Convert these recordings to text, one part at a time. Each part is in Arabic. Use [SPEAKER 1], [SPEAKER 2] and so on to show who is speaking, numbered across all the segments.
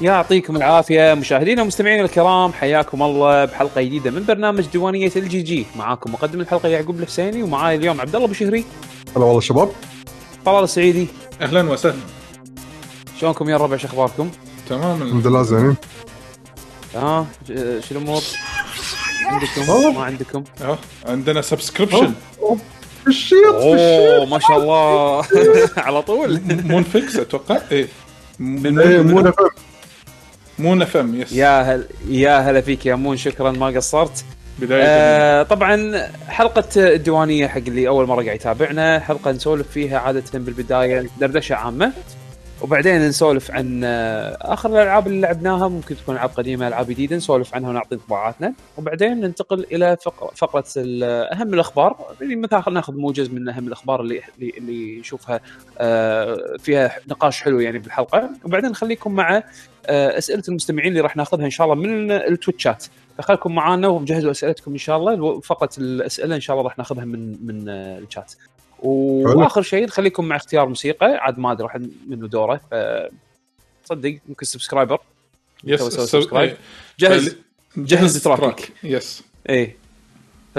[SPEAKER 1] يعطيكم العافية مشاهدينا ومستمعينا الكرام حياكم الله بحلقة جديدة من برنامج ديوانية الجي جي معاكم مقدم الحلقة يعقوب الحسيني ومعاي اليوم عبد الله بشهري
[SPEAKER 2] هلا والله شباب.
[SPEAKER 1] طلال السعيدي.
[SPEAKER 3] أهلا وسهلا.
[SPEAKER 1] شلونكم يا الربع شو اخباركم؟
[SPEAKER 3] تمام
[SPEAKER 2] الحمد لله زينين.
[SPEAKER 1] آه ش- شو الأمور؟ عندكم. ما عندكم؟
[SPEAKER 3] آه عندنا subscription
[SPEAKER 2] الشات
[SPEAKER 1] أوه ما شاء الله. على طول.
[SPEAKER 3] مون فيكس أتوقع. إيه. من
[SPEAKER 2] إيه مو نفهم.
[SPEAKER 3] مون اف ام yes
[SPEAKER 1] يا هل يا هلا فيك يا مون شكرا ما قصرت.
[SPEAKER 3] بداية
[SPEAKER 1] آه طبعا حلقة الديوانية حق اللي أول مرة قاعد يتابعنا حلقة نسولف فيها عادة بالبداية دردشة عامة. وبعدين نسولف عن آه، آخر الألعاب اللي لعبناها ممكن تكون ألعاب قديمة ألعاب جديدة نسولف عنها ونعطي انطباعاتنا. وبعدين ننتقل إلى فق- فقرة أهم الأخبار. اللي مثلا ناخذ موجز من أهم الأخبار اللي اللي, اللي نشوفها آه، فيها نقاش حلو يعني بالحلقة. وبعدين نخليكم مع آه، أسئلة المستمعين اللي راح ناخذها إن شاء الله من التويتشات فخلكم معانا ومجهزوا أسئلتكم إن شاء الله. فقط الأسئلة إن شاء الله راح ناخذها من من آه، الشات. وآخر شيء نخليكم مع اختيار موسيقى. عاد ما أدري راح منه دوره. ف صدق ممكن subscriber. yes
[SPEAKER 3] sub-
[SPEAKER 1] subscribe.
[SPEAKER 3] إيه.
[SPEAKER 1] جهز جهز.
[SPEAKER 3] تراك. يس
[SPEAKER 1] إيه. ف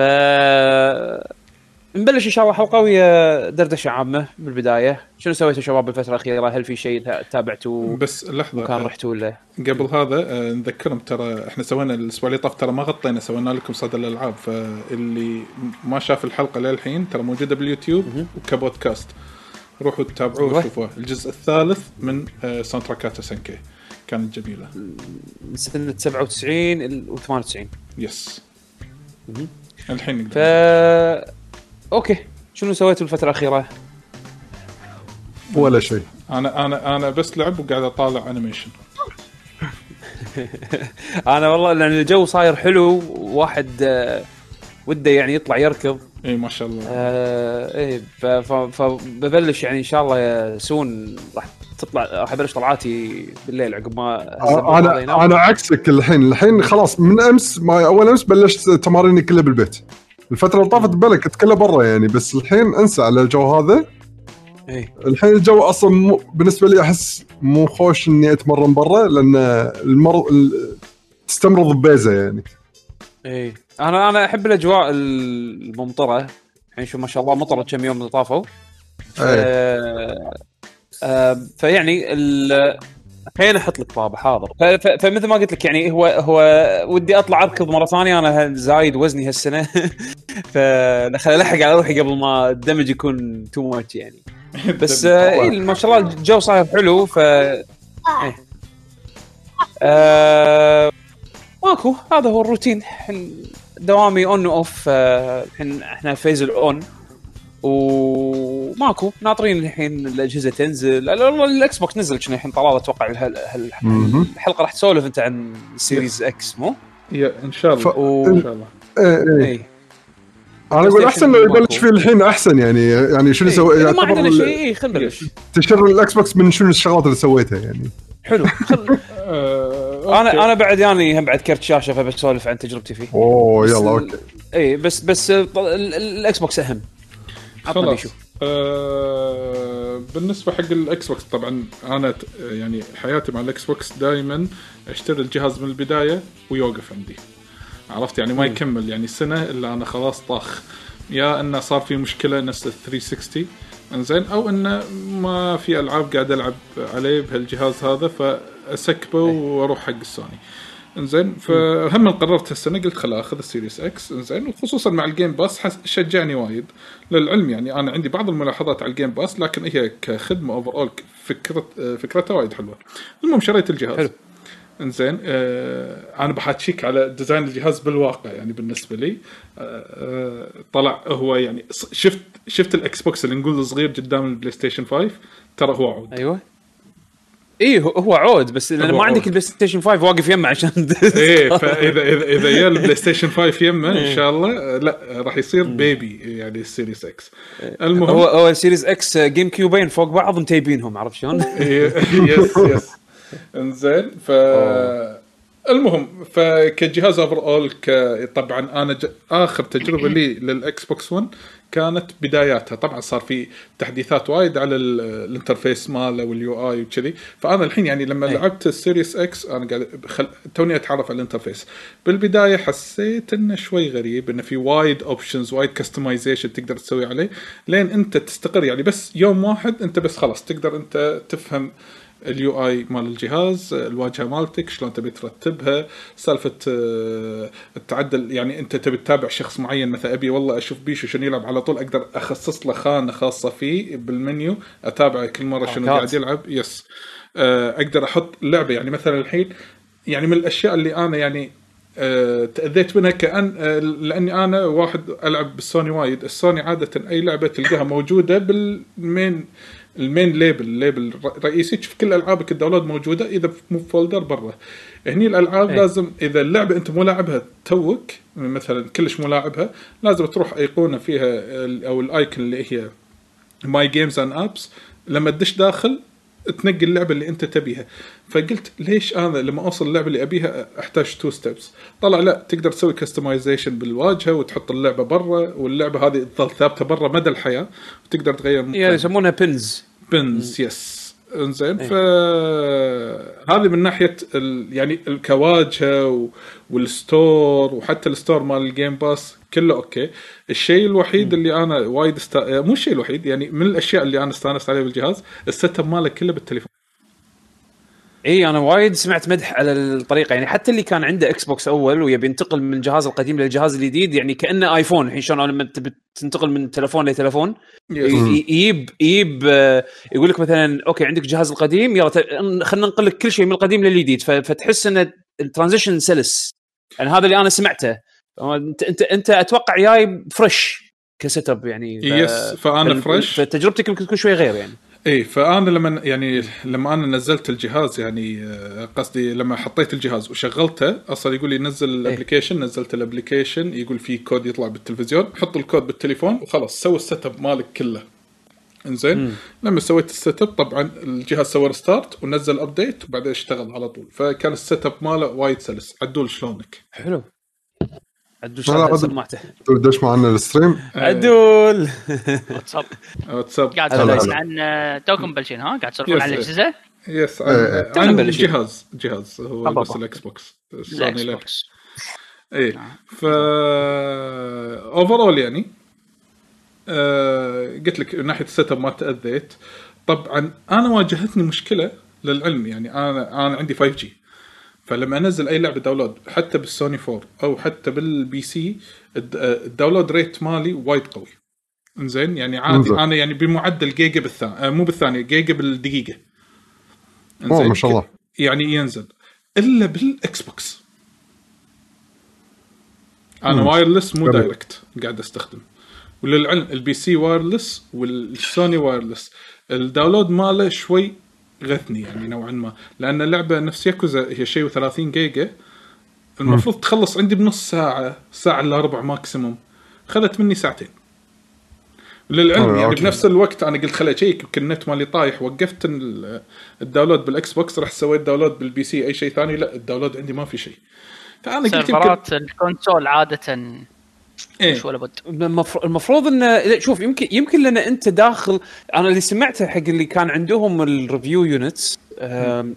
[SPEAKER 1] نبلش إن شاء الله حلقة ويا دردشة عامة بالبدايه شنو سويتوا شباب بالفترة الأخيرة؟ هل في شيء تابعتوا
[SPEAKER 3] بس لحظة
[SPEAKER 1] مكان
[SPEAKER 3] آه،
[SPEAKER 1] رحتوا ولا
[SPEAKER 3] قبل هذا آه، نذكرهم ترى إحنا سوينا الأسبوع اللي طاف ترى ما غطينا سوينا لكم صدى الألعاب. فاللي ما شاف الحلقة للحين ترى موجودة باليوتيوب. وكبودكاست روحوا تتابعوه
[SPEAKER 1] أيوة.
[SPEAKER 3] وشوفوه. الجزء الثالث من soundtrack ات سنكي كانت جميلة.
[SPEAKER 1] من سنة 97 و 98 yes.
[SPEAKER 3] الحين
[SPEAKER 1] ف
[SPEAKER 3] نقدر
[SPEAKER 1] okay. شنو سويتوا الفترة الأخيرة؟
[SPEAKER 2] ولا شيء.
[SPEAKER 3] أنا أنا أنا بس لعب وقاعد أطالع animation
[SPEAKER 1] أنا والله لأن الجو صاير حلو واحد آه، وده يعني يطلع يركض.
[SPEAKER 3] إي ما شاء الله.
[SPEAKER 1] آه ف- فببلش يعني إن شاء الله سون راح تطلع راح أبلش طلعاتي بالليل عقب ما
[SPEAKER 2] أنا أنا عكسك الحين. الحين خلاص من أمس ما أول أمس بلشت تماريني كلها بالبيت. الفترة اللي طافت بالك كنت كلها برا يعني بس الحين أنسى على الجو هذا.
[SPEAKER 1] إيه.
[SPEAKER 2] الحين الجو أصلا مو بالنسبة لي أحس مو خوش إني أتمرن برا لأن المر ال- تستمرض ببيزة يعني.
[SPEAKER 1] إيه. أنا أنا أحب الأجواء الممطرة. الحين شوف ما شاء الله مطرت كم يوم اللي طافوا.
[SPEAKER 2] إيه.
[SPEAKER 1] آه، آه، فيعني ال- خليني أحط لك بابا حاضر. فمثل ما قلت لك يعني هو هو ودي أطلع أركض مرة ثانية أنا زايد وزني هالسنة؟ فخل ألحق على روحي قبل ما ال damage يكون too much يعني. بس آه، إيه ما شاء الله الجو صاير حلو ف إيه. آه، ماكو هذا هو الروتين. الحين دوامي on و off الحين إحنا phase ال on وماكو. ناطرين الحين الأجهزة تنزل. لا، والله الإكس بوكس نزل كنا الحين؟ طلال أتوقع هال- هال-
[SPEAKER 2] مهم.
[SPEAKER 1] الحلقة راح تسولف أنت عن Series X مو؟
[SPEAKER 3] يا إن شاء الله.
[SPEAKER 2] ف-
[SPEAKER 1] و...
[SPEAKER 3] إن شاء الله.
[SPEAKER 2] إيه إيه.
[SPEAKER 1] اي
[SPEAKER 2] أنا أقول أحسن لو يبلش فيه الحين أحسن يعني. يعني شنو سوي
[SPEAKER 1] إذا إيه، ما عندنا شيء اي خلينا نبلش.
[SPEAKER 2] تشرح الاكس بوكس من شنو الشغلات اللي سويتها يعني.
[SPEAKER 1] حلو. خل...
[SPEAKER 3] أنا.
[SPEAKER 1] أنا بعد يعني هم بعد كرت شاشة فبسولف عن تجربتي فيه. أوه
[SPEAKER 2] يلا okay.
[SPEAKER 1] اي بس بس ال- ال- الاكس بوكس أهم.
[SPEAKER 3] خلاص. آه بالنسبة حق الإكس بوكس طبعا أنا يعني حياتي مع الإكس بوكس دائما أشتري الجهاز من البداية ويوقف عندي. عرفت؟ يعني ما يكمل. يعني سنة إلا أنا خلاص طاخ. يا إنه صار في مشكلة نفس ال 360 إنزين أو إنه ما في ألعاب قاعد ألعب عليه بهالجهاز هذا فأسكبه وأروح حق السوني. انزين فهم قررت هالسنة قلت خل آخذ ال Series X. انزين وخصوصا مع ال Game Pass حس- شجعني وايد. للعلم يعني أنا عندي بعض الملاحظات على ال Game Pass لكن هي كخدمة overall فكرة فكرتها وايد حلوة. المهم شريت الجهاز.
[SPEAKER 1] حلو.
[SPEAKER 3] انزين آه أنا بحاكيك على design الجهاز بالواقع يعني بالنسبة لي. آه آه طلع هو يعني شفت شفت الإكس بوكس اللي نقول صغير قدام البلاي ستيشن 5 ترى هو عود.
[SPEAKER 1] أيوه. اي هو- عود بس
[SPEAKER 3] لأن
[SPEAKER 1] ما عندك. البلاي ستيشن 5 واقف يمه عشان
[SPEAKER 3] إيه فاذا اذا إذا يا البلاي ستيشن 5 يمه إن شاء الله لا راح يصير baby يعني ال Series X المهم
[SPEAKER 1] هو هو ال Series X GameCube ين فوق بعض متيبينهم عرفت شلون؟
[SPEAKER 3] إيه، yes yes إنزين ف المهم فكجهاز overall ك... طبعا أنا ج... آخر تجربة لي للاكس بوكس 1 كانت بداياتها. طبعا صار في تحديثات وايد على ال... ال interface ماله وال UI وكذي. فأنا الحين يعني لما
[SPEAKER 1] أي.
[SPEAKER 3] لعبت ال Series X أنا قاعد خل... توني أتعرف على ال interface. بالبداية حسيت إنه شوي غريب إنه في وايد options وايد customization تقدر تسوي عليه لين أنت تستقر. يعني بس يوم واحد أنت بس خلاص تقدر أنت تفهم ال UI مال الجهاز الواجهة مالتك شلون تبي ترتبها سالفة آه، التعدل يعني أنت تبي تتابع شخص معين مثلا أبي والله أشوف بيشو شنو يلعب على طول أقدر أخصص له خانة خاصة فيه بالمنيو أتابعه كل مرة شنو قاعد يلعب yes. آه، أقدر أحط لعبة يعني مثلا الحين يعني من الأشياء اللي أنا يعني تأذيت منها كأن آه، لأني أنا واحد ألعب بالسوني وايد. السوني عادة أي لعبة تلقاها موجودة بال main ال main level ال level الرئيسي. تشوف كل ألعابك ال download موجودة إذا مو folder برا. هني الألعاب
[SPEAKER 1] أي.
[SPEAKER 3] لازم إذا اللعبة أنت مو لاعبها توك مثلا كلش مو لاعبها لازم تروح أيقونة فيها أو ال icon اللي هي My Games and Apps لما تدش داخل تنقي اللعبة اللي أنت تبيها. فقلت ليش أنا لما أوصل اللعبة اللي أبيها أحتاج two steps طلع لا تقدر تسوي customization بالواجهة وتحط اللعبة برا واللعبة هذه تظل ثابتة برا مدى الحياة وتقدر تغير
[SPEAKER 1] يعني يسمونها pins
[SPEAKER 3] pins yes انزين
[SPEAKER 1] إيه.
[SPEAKER 3] ف هذه من ناحية ال... يعني ال- كواجهه و... وال store وحتى ال store مال ال Game Pass كله okay. الشيء الوحيد اللي أنا وايد است... مو الشيء الوحيد يعني من الأشياء اللي أنا استانست عليه بالجهاز ال setup ماله كله بالتليفون.
[SPEAKER 1] إي أنا وايد سمعت مدح على الطريقة. يعني حتى اللي كان عنده إكس بوكس أول ويبي ينتقل من الجهاز القديم للجهاز الجديد يعني كأنه آيفون. الحين شلون لما تبي تنتقل من تلفون لتلفون يجيب يجيب آه، يقول لك مثلا okay عندك الجهاز القديم يلا ت- خلينا ننقل لك كل شيء من القديم للجديد. فتحس إن ال transition سلس. يعني هذا اللي أنا سمعته. أنت أنت أنت أتوقع جاي fresh ك setup يعني.
[SPEAKER 3] yes
[SPEAKER 1] فأنا
[SPEAKER 3] fresh
[SPEAKER 1] فتجربتك يمكن تكون شوي غير يعني.
[SPEAKER 3] اي فأنا لما يعني لما أنا نزلت الجهاز يعني آه، قصدي لما حطيت الجهاز وشغلته أصلا يقول لي نزل ال application نزلت ال application يقول في كود يطلع بالتلفزيون حط الكود بالتليفون وخلاص سوي ال setup مالك كله. إنزين؟ لما سويت ال setup طبعا الجهاز سوى restart ونزل update وبعدين اشتغل على طول. فكان ال setup ماله وايد سلس. عدول شلونك؟
[SPEAKER 1] حلو. عدول. سماعته
[SPEAKER 2] دش معنا ال stream
[SPEAKER 1] عدول
[SPEAKER 4] واتساب
[SPEAKER 3] واتساب
[SPEAKER 4] قاعد
[SPEAKER 1] هلا.
[SPEAKER 4] عن آه، توكم مبلشين ها قاعد تسولفون عن
[SPEAKER 3] إيه.
[SPEAKER 4] الأجهزة
[SPEAKER 3] yes عن,
[SPEAKER 2] إيه.
[SPEAKER 1] تونا
[SPEAKER 3] عن
[SPEAKER 1] بلشنا.
[SPEAKER 3] جهاز جهاز هو بس. الإكس بوكس
[SPEAKER 4] الإكس
[SPEAKER 3] سوني.
[SPEAKER 4] بوكس
[SPEAKER 3] إيه
[SPEAKER 4] نعم.
[SPEAKER 3] ف overall يعني آه قلت لك من ناحية ال setup ما تأذيت طبعا أنا واجهتني مشكلة للعلم يعني أنا أنا عندي 5G فلما انزل أي لعبة download حتى بالسوني 4 أو حتى بال PC ال- ال download rate مالي وايد قوي. إنزين؟ يعني عادي.
[SPEAKER 2] إنزين.
[SPEAKER 3] أنا يعني بمعدل جيجا بالثانيه مو بالثانية جيجا بالدقيقة.
[SPEAKER 2] أوه ما شاء الله.
[SPEAKER 3] يعني ينزل. إلا بالاكس بوكس أنا
[SPEAKER 2] مم.
[SPEAKER 3] wireless مو. direct قاعد أستخدم. وللعلم ال PC wireless والسوني wireless. ال download ماله شوي غثني يعني نوعا ما. لأن اللعبة نفس ياكوزا هي شيء و30 جيجا المفروض تخلص عندي بنص ساعة ساعة إلا ربع maximum خذت مني ساعتين. للعلم يعني
[SPEAKER 2] أوكي.
[SPEAKER 3] بنفس الوقت أنا قلت خلي أ check يمكن النت مالي طايح وقفت ال- ال download بالإكس بوكس رحت سويت download بال PC أي شيء ثاني لا ال download عندي ما في شيء. فأنا قلت يمكن
[SPEAKER 4] server ات ال console عادة
[SPEAKER 3] إيه.
[SPEAKER 4] مش ولا بد
[SPEAKER 1] المفروض المفروض انه لا، شوف يمكن يمكن لأن أنت داخل أنا اللي سمعته حق اللي كان عندهم ال review units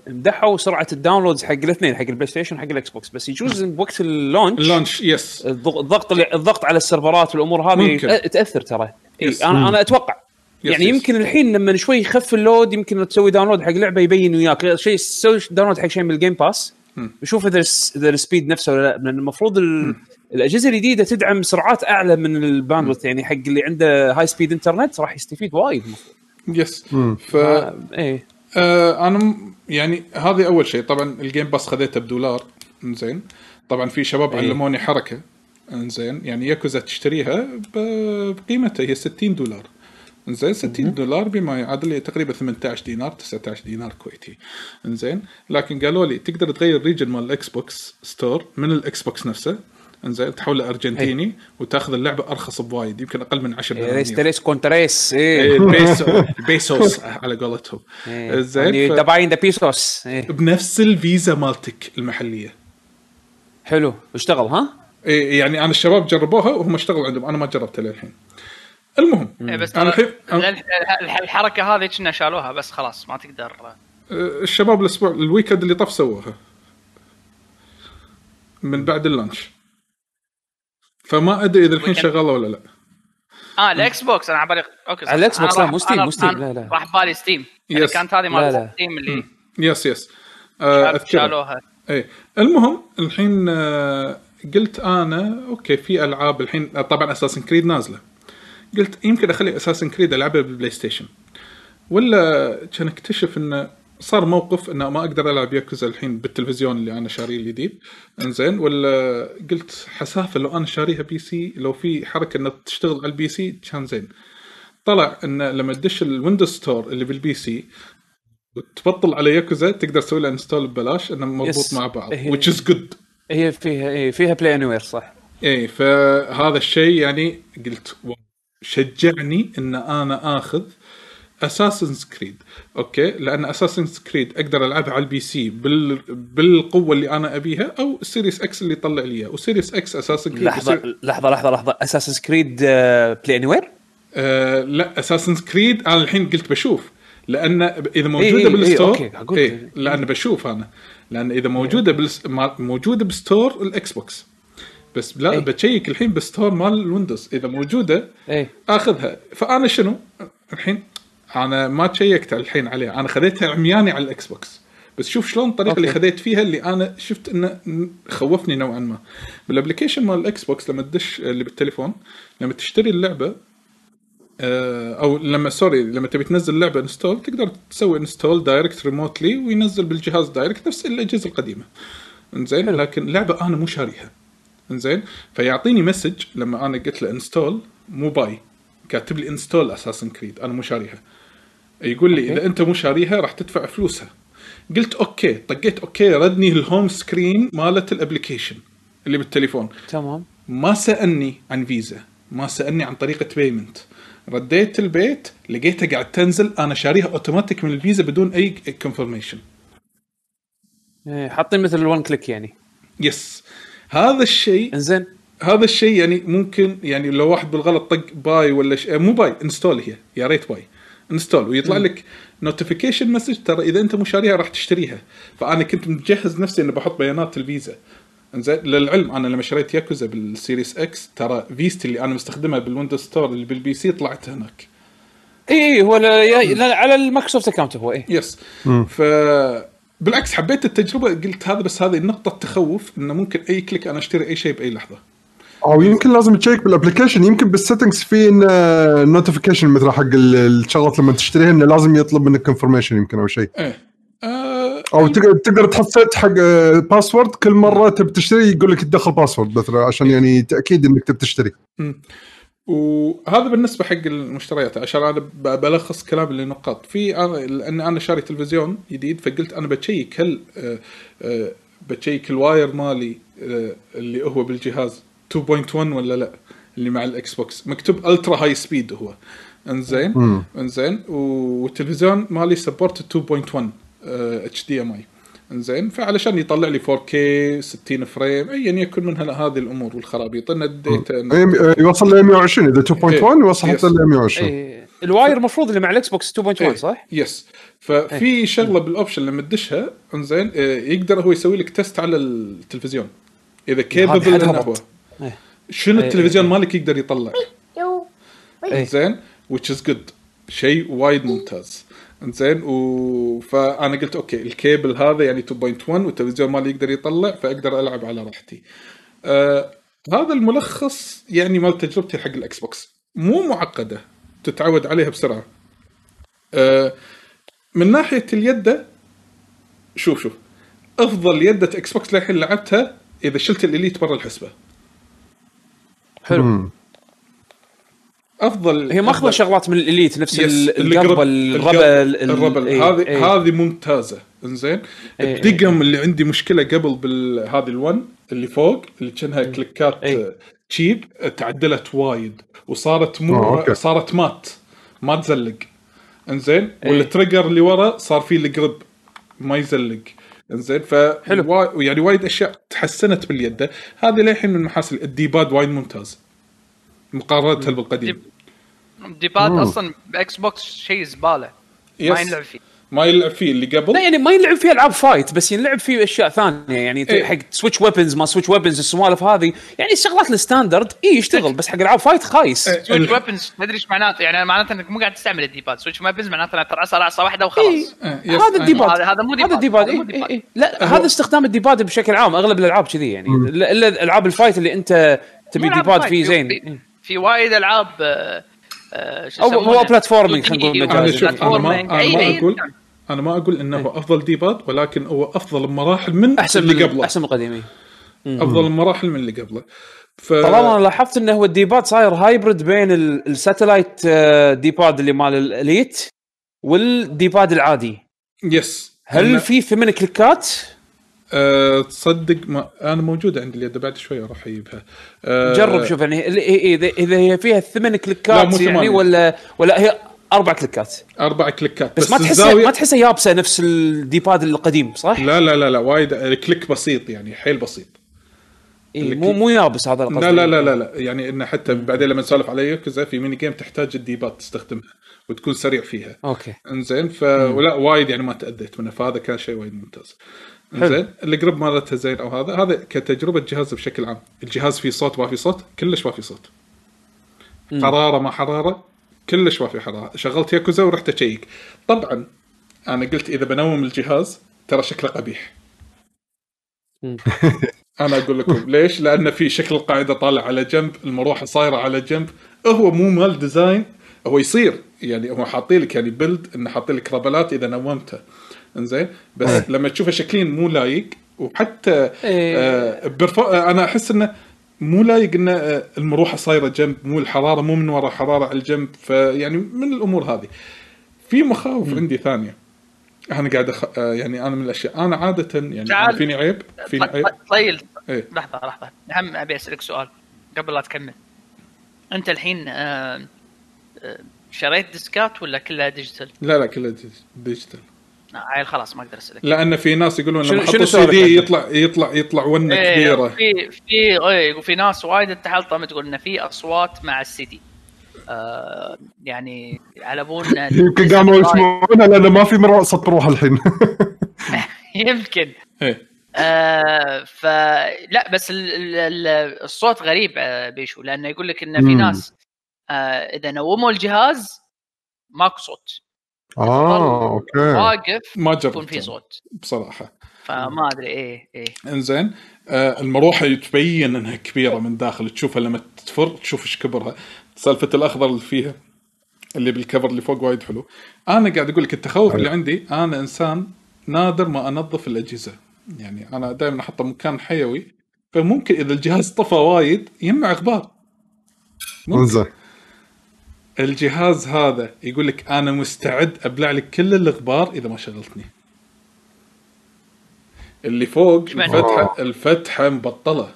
[SPEAKER 1] مدحوا سرعة ال downloads حق الاثنين حق البلاي ستيشن وحق الاكس بوكس بس يجوز بوقت ال
[SPEAKER 3] launch ال launch yes
[SPEAKER 1] الضغ- الضغط الضغط على ال server ات والأمور هذه
[SPEAKER 3] ممكن.
[SPEAKER 1] تأثر ترى إي،
[SPEAKER 3] yes.
[SPEAKER 1] أنا أنا أتوقع
[SPEAKER 3] yes،
[SPEAKER 1] يعني
[SPEAKER 3] yes.
[SPEAKER 1] يمكن الحين لما شوي يخف ال load يمكن تسوي download حق لعبة يبين وياك شيء تسوي download حق شيء من الجيم باس
[SPEAKER 3] مم.
[SPEAKER 1] وشوف إذا الس- إذا ال speed نفسه ولا لا لأن المفروض ال- الأجهزة الجديدة تدعم سرعات أعلى من ال bandwidth يعني حق اللي عنده high speed internet راح يستفيد وايد المفروض.
[SPEAKER 2] yes.
[SPEAKER 3] ف
[SPEAKER 1] إيه.
[SPEAKER 3] آه أنا يعني هذه أول شيء. طبعا الجيم باس خذيته بدولار. زين طبعا في شباب
[SPEAKER 1] إيه.
[SPEAKER 3] علموني حركة. زين يعني ياكوزا تشتريها بقيمتها هي 60 دولار. زين 60 دولار بما يعادل لي تقريبا 18 دينار 19 دينار كويتي. إنزين. لكن قالوا لي تقدر تغير ريجن مال الاكس بوكس ستور من الاكس بوكس نفسه. إنزين تحوله أرجنتيني وتأخذ اللعبة أرخص بوايد يمكن أقل من 10
[SPEAKER 1] ريس
[SPEAKER 3] دنانير
[SPEAKER 1] تريس كونتريس
[SPEAKER 3] إيه،
[SPEAKER 1] إيه
[SPEAKER 3] البيسو البيسوس على قولتهم.
[SPEAKER 1] إيه.
[SPEAKER 3] زين
[SPEAKER 1] ذا باين ذا بيسوس إيه.
[SPEAKER 3] بنفس الفيزا مالتك المحلية.
[SPEAKER 1] حلو. اشتغل ها؟
[SPEAKER 3] إيه يعني أنا الشباب جربوها وهم اشتغلوا عندهم. أنا ما جربتها للحين. المهم
[SPEAKER 4] إيه بس
[SPEAKER 3] أنا الحين
[SPEAKER 4] ال- ال- ال- الحركة هذه كنا شالوها بس خلاص ما تقدر.
[SPEAKER 3] الشباب الأسبوع ال weekend اللي طاف سووها. من بعد ال launch. فما أدري إذا الحين. شغالة ولا لا
[SPEAKER 4] آه الاكس بوكس أنا عبالي أوكي
[SPEAKER 1] على الإكس بوكس، لا، مو ستيم، مو ستيم، لا، لا.
[SPEAKER 4] راح بالي ستيم يعني
[SPEAKER 3] yes.
[SPEAKER 4] كانت هذه
[SPEAKER 1] لا،
[SPEAKER 4] مال
[SPEAKER 1] لا.
[SPEAKER 4] ستيم اللي
[SPEAKER 3] yes yes آه
[SPEAKER 4] شالوها
[SPEAKER 3] اي المهم الحين آه، قلت أنا أوكي في ألعاب الحين آه، طبعا اساسن كريد نازلة قلت يمكن أخلي اساسن كريد ألعبها بالبلاي ستيشن ولا كان أكتشف انه صار موقف إنه ما أقدر ألعب ياكوزا الحين بالتلفزيون اللي أنا شاريه الجديد. إنزين ولا قلت حسافة لو أنا شاريها PC لو في حركة إنها تشتغل على ال PC كان زين. طلع إن لما تدش الويندوز store اللي بال PC وتبطل على ياكوزا تقدر تسوي له install ببلاش إنه مربوط. مع بعض
[SPEAKER 1] هي-
[SPEAKER 3] which is good.
[SPEAKER 1] هي فيها إيه فيها Play Anywhere صح.
[SPEAKER 3] إيه فهذا الشيء يعني قلت شجعني إن أنا آخذ اساسنز كريد أوكي لأن اساسنز كريد أقدر ألعبها على ال PC بال... بالقوة اللي أنا أبيها أو السيريس إكس اللي يطلع لي إياه. وسيريس إكس اساسن كريد
[SPEAKER 1] لحظة لحظة لحظة لحظة. اساسن كريد Play
[SPEAKER 3] Anywhere لا اساسنز كريد أنا الحين قلت بشوف. لأن إذا موجودة
[SPEAKER 1] إيه، إيه،
[SPEAKER 3] بال store
[SPEAKER 1] أوكي، قلت-
[SPEAKER 3] إيه لأن بشوف أنا. لأن إذا موجودة بالس... ما- موجودة ب store الاكس بوكس بس لا
[SPEAKER 1] إيه.
[SPEAKER 3] ب تـ check الحين بال store مال الويندوز إذا موجودة
[SPEAKER 1] إيه.
[SPEAKER 3] آخذها. فأنا شنو؟ الحين أنا ما check ت الحين عليها. أنا خذيتها عمياني على الاكس بوكس بس شوف شلون الطريقة اللي. خذيت فيها اللي أنا شفت إنه خوفني نوعا ما. بال application مال الاكس بوكس لما تدش اللي بالتليفون لما تشتري اللعبة آه، أو لما sorry لما تبي تنزل لعبة install تقدر تسوي install direct remotely وينزل بالجهاز direct نفس الأجهزة القديمة. إنزين؟ لكن لعبة أنا مو شاريها. إنزين؟ فيعطيني message لما أنا قلت له install مو buy. كاتب لي install اساسن كريد أنا مو شاريها. يقول لي
[SPEAKER 1] أوكي.
[SPEAKER 3] إذا أنت مو شاريها راح تدفع فلوسها. قلت أوكي طقيت أوكي ردني ال home screen مالت ال application اللي بالتليفون.
[SPEAKER 1] تمام.
[SPEAKER 3] ما سألني عن فيزا ما سألني عن طريقة payment رديت البيت لقيتها قاعد تنزل أنا شاريها اوتوماتيك من الفيزا بدون أي confirmation
[SPEAKER 1] إيه، حاطين مثل ال one click يعني.
[SPEAKER 3] yes هذا الشيء
[SPEAKER 1] إنزين.
[SPEAKER 3] هذا الشيء يعني ممكن يعني لو واحد بالغلط طق buy ولا شيء مو buy install هي. يا ريت buy install ويطلع لك notification message ترى إذا أنت مو شاريها راح تشتريها. فأنا كنت مجهز نفسي إني بحط بيانات الفيزا. إنزين للعلم أنا لما شريت ياكوزا بالسيريس إكس ترى فيزتي اللي أنا مستخدمها بالويندوز store اللي بال PC طلعت هناك.
[SPEAKER 1] اي اي هو لا يا- لا على المايكروسوفت account هو إيه.
[SPEAKER 3] yes ف بالعكس حبيت التجربة قلت هذا بس هذه نقطة تخوف إنه ممكن أي click أنا أشتري أي شيء بأي لحظة.
[SPEAKER 2] أو يمكن لازم تـ check بال application يمكن بال settings في notification مثل حق ال- الشغلات لما تشتريها إنه لازم يطلب منك confirmation يمكن أو شيء.
[SPEAKER 3] إيه. آه
[SPEAKER 2] أو تقدر تقدر تحط حق password كل مرة تبي تشتري يقول لك تدخل password مثلا عشان يعني تأكيد إنك تبي تشتري.
[SPEAKER 3] وهذا بالنسبة حق المشتريات عشان أنا بلخص كلام لنقاط في أنا لأن أنا شاري تلفزيون جديد فقلت أنا بتشيك هل آه، آه، بتشيك ال wire مالي آه، اللي هو بالجهاز 2.1 ولا لا؟ اللي مع ال Xbox مكتوب ultra high speed هو. انزين؟ انزين. والتلفزيون مالي support 2.1 HDMI انزين. فعلشان يطلع لي 4K 60 frame ايا يكن من هذه الأمور والخرابيط. إن ال data
[SPEAKER 2] إيه، يوصل ل 120 إذا 2.1
[SPEAKER 3] إيه.
[SPEAKER 2] يوصل. حتى ل 120
[SPEAKER 1] إيه. ال wire المفروض اللي مع ال Xbox 2.1
[SPEAKER 3] إيه.
[SPEAKER 1] صح؟
[SPEAKER 3] yes ففي شغلة بال option لما تدشها انزين آه، يقدر هو يسوي لك test على التلفزيون. إذا كيبل هو
[SPEAKER 1] هبط. إيه.
[SPEAKER 3] شنو
[SPEAKER 1] إيه.
[SPEAKER 3] التلفزيون مالك يقدر يطلع
[SPEAKER 1] إيه.
[SPEAKER 3] زين which is good شيء وايد ممتاز زين و... فانا قلت أوكي الكيبل هذا يعني 2.1 والتلفزيون مالي يقدر يطلع فأقدر ألعب على راحتي. آه هذا الملخص يعني مال تجربتي حق ال Xbox مو معقدة تتعود عليها بسرعة. آه من ناحية اليده شوف شوف أفضل يده Xbox للحين لعبتها إذا شلت ال Elite برا الحسبة.
[SPEAKER 1] حلو.
[SPEAKER 2] مم.
[SPEAKER 3] أفضل
[SPEAKER 1] هي
[SPEAKER 3] ماخذة
[SPEAKER 1] شغلات من ال
[SPEAKER 3] Elite نفس
[SPEAKER 1] القربه الربه ال-
[SPEAKER 3] الربل.
[SPEAKER 1] إيه،
[SPEAKER 3] هذه
[SPEAKER 1] إيه.
[SPEAKER 3] هذه ممتازة. إنزين؟
[SPEAKER 1] إيه،
[SPEAKER 3] الدقم اللي عندي مشكلة قبل بهذه الون اللي فوق اللي كأنها كليكات cheap تعدلت وايد وصارت مو. صارت matte. ما تزلق. إنزين.
[SPEAKER 1] وال
[SPEAKER 3] trigger اللي ورا صار فيه ال grip ما يزلق. زين ف
[SPEAKER 1] حلو.
[SPEAKER 3] يعني وايد أشياء تحسنت باليد. هذه للحين من محاسن ال D-pad وايد ممتاز. مقارنة بالقديم.
[SPEAKER 4] D-pad أصلا ب Xbox شيء زبالة. ما. ينلعب فيه.
[SPEAKER 3] ما يلعب فيه اللي قبل
[SPEAKER 1] لا يعني ما ينلعب فيه ألعاب fight بس ينلعب فيه أشياء ثانية يعني
[SPEAKER 3] إيه.
[SPEAKER 1] حق switch weapons ما switch weapons السوالف هذه يعني الشغلات ال standard اي يشتغل بس حق ألعاب fight خايس
[SPEAKER 3] إيه.
[SPEAKER 4] سويتش ويبنز تدري إيش معناته يعني معناته إنك مو قاعد تستعمل ال D-pad switch weapons معناته انك ترعص رعصه واحدة
[SPEAKER 1] إيه.
[SPEAKER 4] وخلاص
[SPEAKER 3] آه، yes.
[SPEAKER 1] هذا ال D-pad
[SPEAKER 4] هذا- هذا مو D-pad.
[SPEAKER 1] هذا
[SPEAKER 4] ال D-pad
[SPEAKER 1] إيه. إيه إيه. لا هذا استخدام ال D-pad بشكل عام أغلب الألعاب كذي يعني الا إلا الالعاب ال fight اللي أنت تبي
[SPEAKER 4] D-pad
[SPEAKER 1] فيه
[SPEAKER 4] في-
[SPEAKER 1] زين
[SPEAKER 4] في- في وايد ألعاب آه، يسمونه؟
[SPEAKER 1] هو platforming خلينا نقول
[SPEAKER 4] 2D
[SPEAKER 1] مجازي.
[SPEAKER 3] أنا ما أقول
[SPEAKER 4] أنا
[SPEAKER 3] ما أقول إنه أفضل D-pad ولكن هو أفضل مراحل من
[SPEAKER 1] أحسن
[SPEAKER 3] اللي
[SPEAKER 1] من
[SPEAKER 3] قبله.
[SPEAKER 1] أحسن من القديم إيه.
[SPEAKER 3] أفضل مراحل من اللي قبله. ف
[SPEAKER 1] طالما أنا لاحظت إنه هو ال D-pad صاير hybrid بين ال- ال satellite آه، D-pad اللي مال ال Elite وال D-pad العادي.
[SPEAKER 3] yes
[SPEAKER 1] هل في ثمان كليكات؟
[SPEAKER 3] أه تصدق ما أنا موجودة عندي اليد بعد شوي راح أجيبها. أه
[SPEAKER 1] جرب شوف يعني اذا اذا هي فيها ثمان كليكات يعني
[SPEAKER 3] ثمانية.
[SPEAKER 1] ولا ولا هي أربع كليكات؟
[SPEAKER 3] أربع كليكات
[SPEAKER 1] بس, ما تحسها
[SPEAKER 3] الزاوية-
[SPEAKER 1] ما تحسها يابسة نفس ال D-pad القديم صح؟
[SPEAKER 3] لا لا لا لا وايد click بسيط يعني حيل بسيط.
[SPEAKER 1] إيه مو مو يابس هذا القصد.
[SPEAKER 3] لا لا لا لا لا يعني انه حتى بعدين لما نسولف على يوكوزا في mini game تحتاج ال D-pad تستخدمها وتكون سريع فيها.
[SPEAKER 1] أوكي.
[SPEAKER 3] إنزين ف ولا وايد يعني ما تأذيت منه فهذا كان شيء وايد ممتاز. انزين ال grip مالته زين أو هذا هذا كتجربة جهاز بشكل عام. الجهاز فيه صوت ما في صوت كلش ما في صوت. حرارة ما حرارة كلش ما في حرارة. شغلت ياكوزا ورحت أشيك. طبعا أنا قلت إذا بنوم الجهاز ترى شكله قبيح.
[SPEAKER 1] مم.
[SPEAKER 3] أنا أقول لكم ليش؟ لأن في شكل القاعدة طالع على جنب، المروحة صايرة على جنب، هو مو مال design هو يصير. يعني هو حاطين لك يعني build إنه حاطين لك ربلات إذا نومته. إنزين؟ بس لما تشوفه شكليا مو لايق وحتى
[SPEAKER 1] إيه.
[SPEAKER 3] آه برفو... آه أنا أحس إنه مو لايق ان آه، المروحة صايرة جنب مو الحرارة مو من ورا حرارة على الجنب فيعني من الأمور هذه. في مخاوف عندي ثانية. أنا قاعد أخ... آه، يعني أنا من الأشياء. أنا عادة يعني
[SPEAKER 4] تعال.
[SPEAKER 3] أنا فيني عيب فيني عيب.
[SPEAKER 4] طيل
[SPEAKER 3] إيه.
[SPEAKER 4] لحظة لحظة. هم أبي أسألك سؤال قبل لا تكمل. أنت الحين آه، آه، شريت ديسكات ولا كلها digital؟
[SPEAKER 3] لا لا كله dig-
[SPEAKER 4] digital. عيل خلاص ما أقدر أسألك.
[SPEAKER 3] لأن في ناس يقولون
[SPEAKER 1] شنو-
[SPEAKER 3] لما حطوا سي دي؟ يطلع يطلع يطلع ونة
[SPEAKER 4] إيه،
[SPEAKER 3] كبيرة.
[SPEAKER 4] في في إيه وفي ناس وايد انت حلطه تقول انه في أصوات مع السي دي. آه يعني على ابونا
[SPEAKER 2] يمكن قاموا يسمعونها لأن ما في مروحه صوت مروحه الحين.
[SPEAKER 4] يمكن.
[SPEAKER 3] إيه.
[SPEAKER 4] آه فلا بس ال ال ال الصوت غريب آه بيشو لأنه يقول لك انه في. ناس آه إذا نوموا الجهاز ماكو صوت.
[SPEAKER 2] آه أوكي.
[SPEAKER 4] واقف
[SPEAKER 3] ما
[SPEAKER 4] يكون في
[SPEAKER 3] جربت
[SPEAKER 4] صوت.
[SPEAKER 3] بصراحة.
[SPEAKER 4] فما أدري إيه إيه.
[SPEAKER 3] إنزين آه المروحة تبين إنها كبيرة من داخل تشوفها لما تفر تشوف إيش كبرها. سالفة الأخضر اللي فيها اللي بالكفر اللي فوق وايد حلو. أنا قاعد أقول لك التخوف اللي عندي أنا إنسان نادر ما أنظف الأجهزة. يعني أنا دائما احطه مكان حيوي فممكن إذا الجهاز طفى وايد يجمع غبار ممكن. الجهاز هذا يقول لك أنا مستعد أبلع لك كل الغبار إذا ما شغلتني. اللي فوق؟ الفتحه الفتحة مبطلة.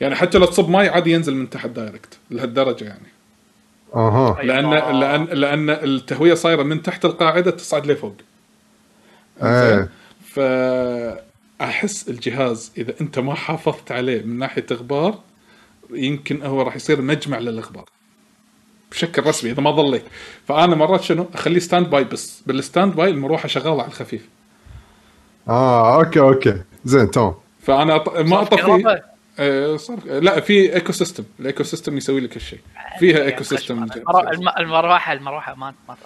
[SPEAKER 3] يعني حتى لو تصب ماي عادي ينزل من تحت direct لهالدرجة يعني.
[SPEAKER 2] أها.
[SPEAKER 3] لأن
[SPEAKER 4] أيوة.
[SPEAKER 3] لأن لأن التهوية صايرة من تحت القاعدة تصعد لفوق.
[SPEAKER 2] إيه.
[SPEAKER 3] فاحس الجهاز إذا أنت ما حافظت عليه من ناحية غبار يمكن هو راح يصير مجمع للغبار بشكل رسمي إذا ما ظليت فأنا مرات شنو؟ أخليه stand by بس. بال stand by المروحه شغاله على الخفيف.
[SPEAKER 2] آه أوكي أوكي. زين تمام.
[SPEAKER 3] فأنا أط... ما
[SPEAKER 4] أطفي.
[SPEAKER 3] آه، صار لا في eco system ال eco system يسوي لك هالشيء. فيها eco system
[SPEAKER 4] المرو- الم- المروحه المروحه ما ما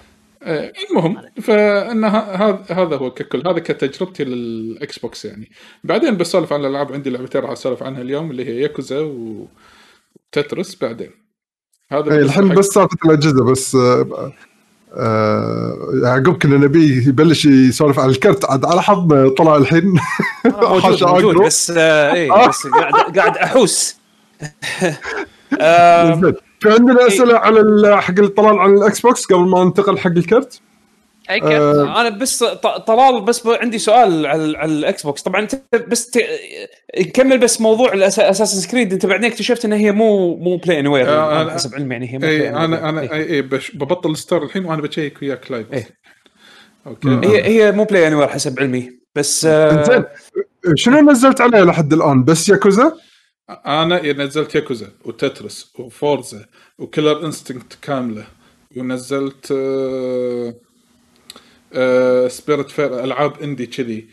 [SPEAKER 3] آه، المهم فإن هذا هذا هو ككل. هذا كتجربتي لل Xbox يعني. بعدين بسولف عن الألعاب. عندي لعبتين راح أسولف عنها اليوم اللي هي Yakuza و Tetris بعدين. هذا بالنسبة
[SPEAKER 2] الحين بس سالفه الأجهزة بس آه، آه، يعقوب كنا نبيه يبلش يسولف عن الكرت عاد على حظ طلع الحين.
[SPEAKER 1] موجود
[SPEAKER 2] حاشا
[SPEAKER 1] موجود
[SPEAKER 2] أقرب.
[SPEAKER 1] بس آه إيه بس قاعد قاعد أحوس. آه.
[SPEAKER 2] في عندنا أسئلة على ال- حق الطلال على ال Xbox قبل ما ننتقل حق الكرت؟
[SPEAKER 4] أي
[SPEAKER 2] آه،
[SPEAKER 1] أنا بس ط- طلال بس عندي سؤال على على ال Xbox طبعا أنت بس ت... نكمل بس موضوع Assassin's Creed أنت بعدين اكتشفت انها هي مو مو Play Anywhere
[SPEAKER 3] آه،
[SPEAKER 1] حسب علمي يعني هي مو
[SPEAKER 3] اي. أنا أنا
[SPEAKER 1] إيه.
[SPEAKER 3] اي اي بش ببطل ال store الحين وأنا بشيك وياك live
[SPEAKER 1] إيه.
[SPEAKER 3] okay
[SPEAKER 2] مم.
[SPEAKER 1] هي هي مو Play Anywhere حسب علمي بس آه،
[SPEAKER 2] شنو نزلت عليه لحد الآن بس ياكوزا؟
[SPEAKER 3] أنا نزلت Yakuza و Tetris و Forza و Killer Instinct كاملة ونزلت آه آه Spiritfarer ألعاب indie كذي.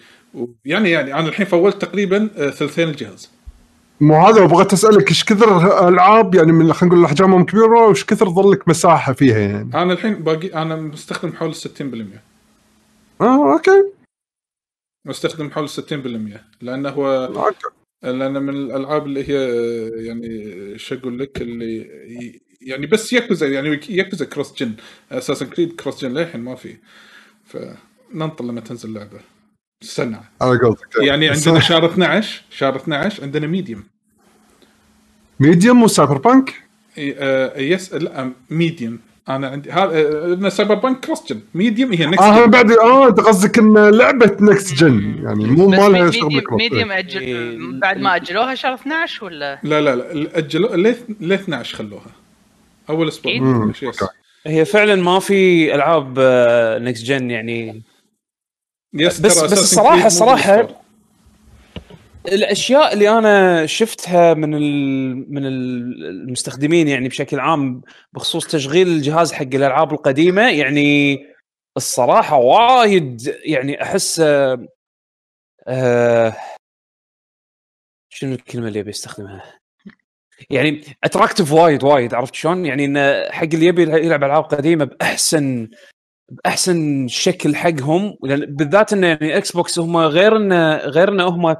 [SPEAKER 3] يعني يعني أنا الحين full ت تقريبا آه ثلثين الجهاز.
[SPEAKER 2] مو هذا بغيت أسألك إيش كثر ألعاب يعني من خلينا نقول احجامهم كبيرة وإيش كثر ظل لك مساحة فيها يعني؟
[SPEAKER 3] أنا الحين باقي أنا مستخدم حول 60%
[SPEAKER 2] آه okay.
[SPEAKER 3] مستخدم حول 60% لأنه هو لأن من الألعاب اللي هي يعني شو أقول لك اللي يعني بس ياكوزا يعني Yakuza cross-gen Assassin's Creed cross-gen للحين ما في. فننطر لما تنزل اللعبه استنى.
[SPEAKER 2] على قولتك
[SPEAKER 3] يعني عندنا شهر 12 شهر 12 عندنا Medium
[SPEAKER 2] ميديوم وسايبر بانك
[SPEAKER 3] يس لا ميديوم أنا عندي هذا Cyberpunk cross-gen Medium هي next
[SPEAKER 2] آه بعد آه أنت قصدك إن لعبة next-gen يعني مو مالها شغل
[SPEAKER 4] Medium,
[SPEAKER 1] إيه.
[SPEAKER 4] أجل بعد ما أجلوها شهر 12 ولا؟
[SPEAKER 3] لا لا لا اجلوا ليه ليه 12 خلوها. أول
[SPEAKER 2] أسبوع.
[SPEAKER 1] هي فعلا ما في ألعاب next-gen يعني
[SPEAKER 3] yes
[SPEAKER 1] بس- بس الصراحة بال
[SPEAKER 3] store.
[SPEAKER 1] الأشياء اللي أنا شفتها من ال- من ال- المستخدمين يعني بشكل عام بخصوص تشغيل الجهاز حق الألعاب القديمة يعني الصراحة وايد يعني أحس آه، آه، شنو الكلمة اللي أبي أستخدمها؟ يعني attractive وايد وايد عرفت شلون؟ يعني انه حق اللي يبي يلعب ألعاب قديمة بأحسن بأحسن شكل حقهم بالذات انه يعني Xbox هم غير انه غير انه هم آه،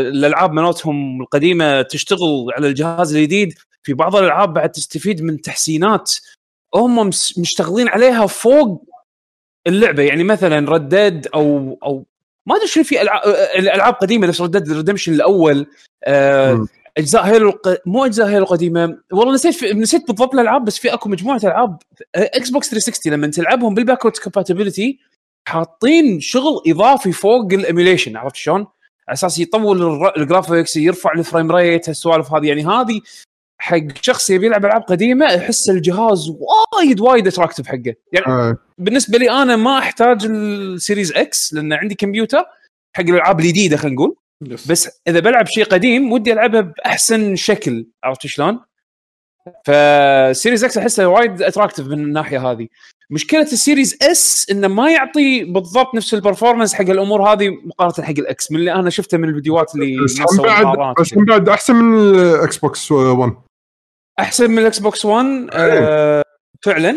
[SPEAKER 1] الألعاب مالتهم القديمة تشتغل على الجهاز الجديد في بعض الألعاب بعد تستفيد من تحسينات هم مشتغلين عليها فوق اللعبة يعني مثلا Red Dead أو أو ما أدري شنو في العاب الألعاب قديمة نفس Red Dead Redemption الأول
[SPEAKER 2] آه،.
[SPEAKER 1] أجزاء Halo الق... مو أجزاء Halo القديمة والله نسيت في... نسيت بالضبط الألعاب بس في أكو مجموعة ألعاب Xbox 360 لما تلعبهم بال backward compatibility حاطين شغل إضافي فوق ال emulation عرفت شلون؟ على أساس يطول الر- ال graphics يرفع ال frame rate هالسوالف هذه يعني هذه حق شخص يبي يلعب ألعاب قديمة يحس الجهاز وايد وايد attractive حقه يعني
[SPEAKER 2] آه.
[SPEAKER 1] بالنسبة لي أنا ما أحتاج ال Series X لأن عندي كمبيوتر حق الألعاب الجديدة خلينا نقول بس إذا بلعب شيء قديم ودي ألعبها بأحسن شكل عرفت شلون؟ ف Series X احسه وايد attractive من الناحية هذه. مشكلة ال Series S إنه ما يعطي بالضبط نفس ال performance حق الأمور هذه مقارنة حق ال X من اللي أنا شفته من الفيديوهات اللي
[SPEAKER 2] بس بعد بس بعد أحسن من ال Xbox 1
[SPEAKER 1] أحسن من ال Xbox 1 آه فعلا.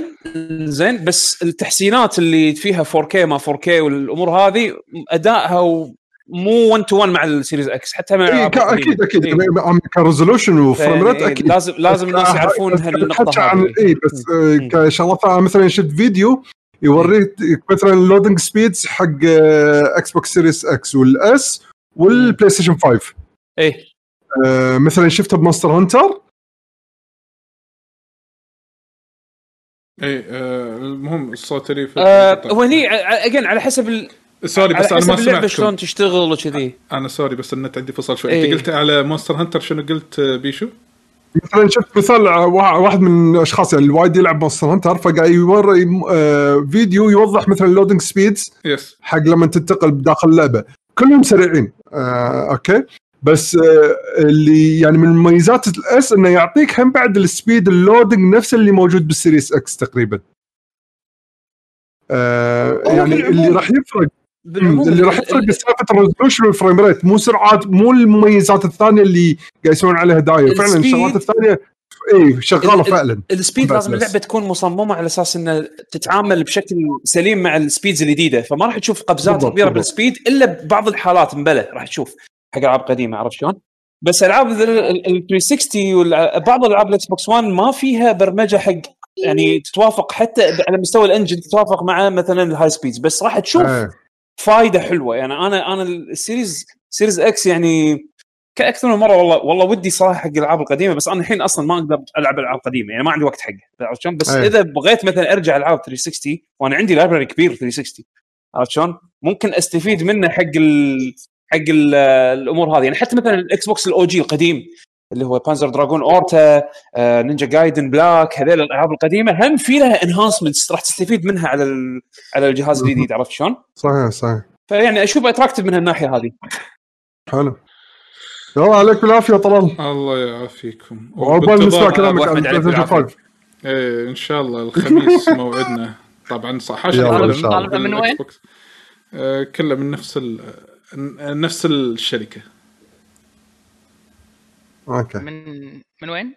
[SPEAKER 1] زين بس التحسينات اللي فيها 4K ما 4K والأمور هذه أدائها مو 1 to 1 مع ال Series X حتى مع
[SPEAKER 2] إيه. أكيد أكيد.
[SPEAKER 1] إيه.
[SPEAKER 2] ك resolution و frame
[SPEAKER 1] rate
[SPEAKER 2] أكيد.
[SPEAKER 1] لازم لازم الناس يعرفون
[SPEAKER 2] هالنقطة عن
[SPEAKER 1] هذه.
[SPEAKER 2] اي بس آه،
[SPEAKER 1] مم.
[SPEAKER 2] كشغلات مثلا شفت فيديو يوريك مثلا ال loading speeds حق آه، Xbox Series X وال S والبلاي ستيشن 5
[SPEAKER 1] إيه.
[SPEAKER 2] آه، مثلا شفته ب Monster Hunter
[SPEAKER 3] اي آه المهم الصوت اللي في
[SPEAKER 1] آه هو هني اجين على حسب ال...
[SPEAKER 3] sorry
[SPEAKER 1] على
[SPEAKER 3] بس
[SPEAKER 1] أنا
[SPEAKER 3] ما
[SPEAKER 1] اللعبة شلون
[SPEAKER 3] سمعت
[SPEAKER 1] تشتغل وكذي
[SPEAKER 3] أنا sorry بس النت عندي فصل شوي.
[SPEAKER 1] إيه.
[SPEAKER 3] انت قلت على Monster Hunter شنو قلت آه، بيشو؟
[SPEAKER 2] مثلا شفت مثال وا- واحد من الأشخاص يعني اللي وايد يلعب Monster Hunter فقاعد يوري آه، فيديو يوضح مثلا ال loading
[SPEAKER 3] speeds yes
[SPEAKER 2] حق لما تنتقل بداخل اللعبة. كلهم سريعين آه، okay؟ بس آه، اللي يعني من مميزات ال S إنه يعطيك هم بعد ال speed ال loading نفس اللي موجود بال Series X تقريبا. آه يعني اللي راح يفرق
[SPEAKER 1] بالعموم
[SPEAKER 2] اللي راح يفرق
[SPEAKER 1] ال-
[SPEAKER 2] سالفه ال resolution وال frame rate مو سرعات مو المميزات الثانية اللي قاعد يسوون عليها داير فعلا الشغلات الثانية اي شغالة
[SPEAKER 1] ال- ال-
[SPEAKER 2] فعلا
[SPEAKER 1] ال
[SPEAKER 2] speed
[SPEAKER 1] لازم. اللعبة تكون مصممة على أساس إنها تتعامل بشكل سليم مع ال speeds الجديدة فما راح تشوف قفزات
[SPEAKER 2] بالضبط،
[SPEAKER 1] كبيرة
[SPEAKER 2] بالضبط.
[SPEAKER 1] بال speed إلا ببعض الحالات مبلى راح تشوف حق ألعاب قديمة عرفت شلون؟ بس ألعاب ال ال- 360 وبعض الالعاب ال Xbox 1 ما فيها برمجة حق يعني تتوافق حتى على مستوى ال engine تتوافق مع مثلا ال high speeds بس راح تشوف
[SPEAKER 2] إيه.
[SPEAKER 1] فائده حلوة يعني أنا أنا ال Series Series X يعني كأكثر من مرة والله والله ودي صراحة حق الألعاب القديمة بس أنا الحين أصلا ما أقدر ألعب ألعاب قديمة يعني ما عندي وقت حقه عرفت شلون؟ بس
[SPEAKER 2] أي.
[SPEAKER 1] إذا بغيت مثلا أرجع ألعاب 360 وأنا عندي library كبير 360 عرفت شلون؟ ممكن أستفيد منه حق ال حق ال الأمور هذه يعني حتى مثلا الإكس بوكس ال OG القديم اللي هو Panzer Dragoon Orta آه، Ninja Gaiden Black هذيل الألعاب القديمة. هم في لها enhancements راح تستفيد منها على ال- على الجهاز الجديد عرفت شلون؟
[SPEAKER 2] صحيح صحيح.
[SPEAKER 1] فيعني أشوف attractive من هالناحية هذه.
[SPEAKER 2] حلو. يلا عليك بالعافيه طلال.
[SPEAKER 3] الله يعافيكم.
[SPEAKER 2] وعقبال نسمع كلامك عن
[SPEAKER 1] أحمد عليك
[SPEAKER 2] بلاي ستيشن 5
[SPEAKER 3] إيه إن شاء الله الخميس موعدنا. طبعا صح.
[SPEAKER 2] يلا، إن
[SPEAKER 3] طالب
[SPEAKER 2] شاء الله.
[SPEAKER 4] طالبة من وين؟
[SPEAKER 3] آه كله من نفس ال... نفس الشركة.
[SPEAKER 2] أوكي.
[SPEAKER 4] من من وين؟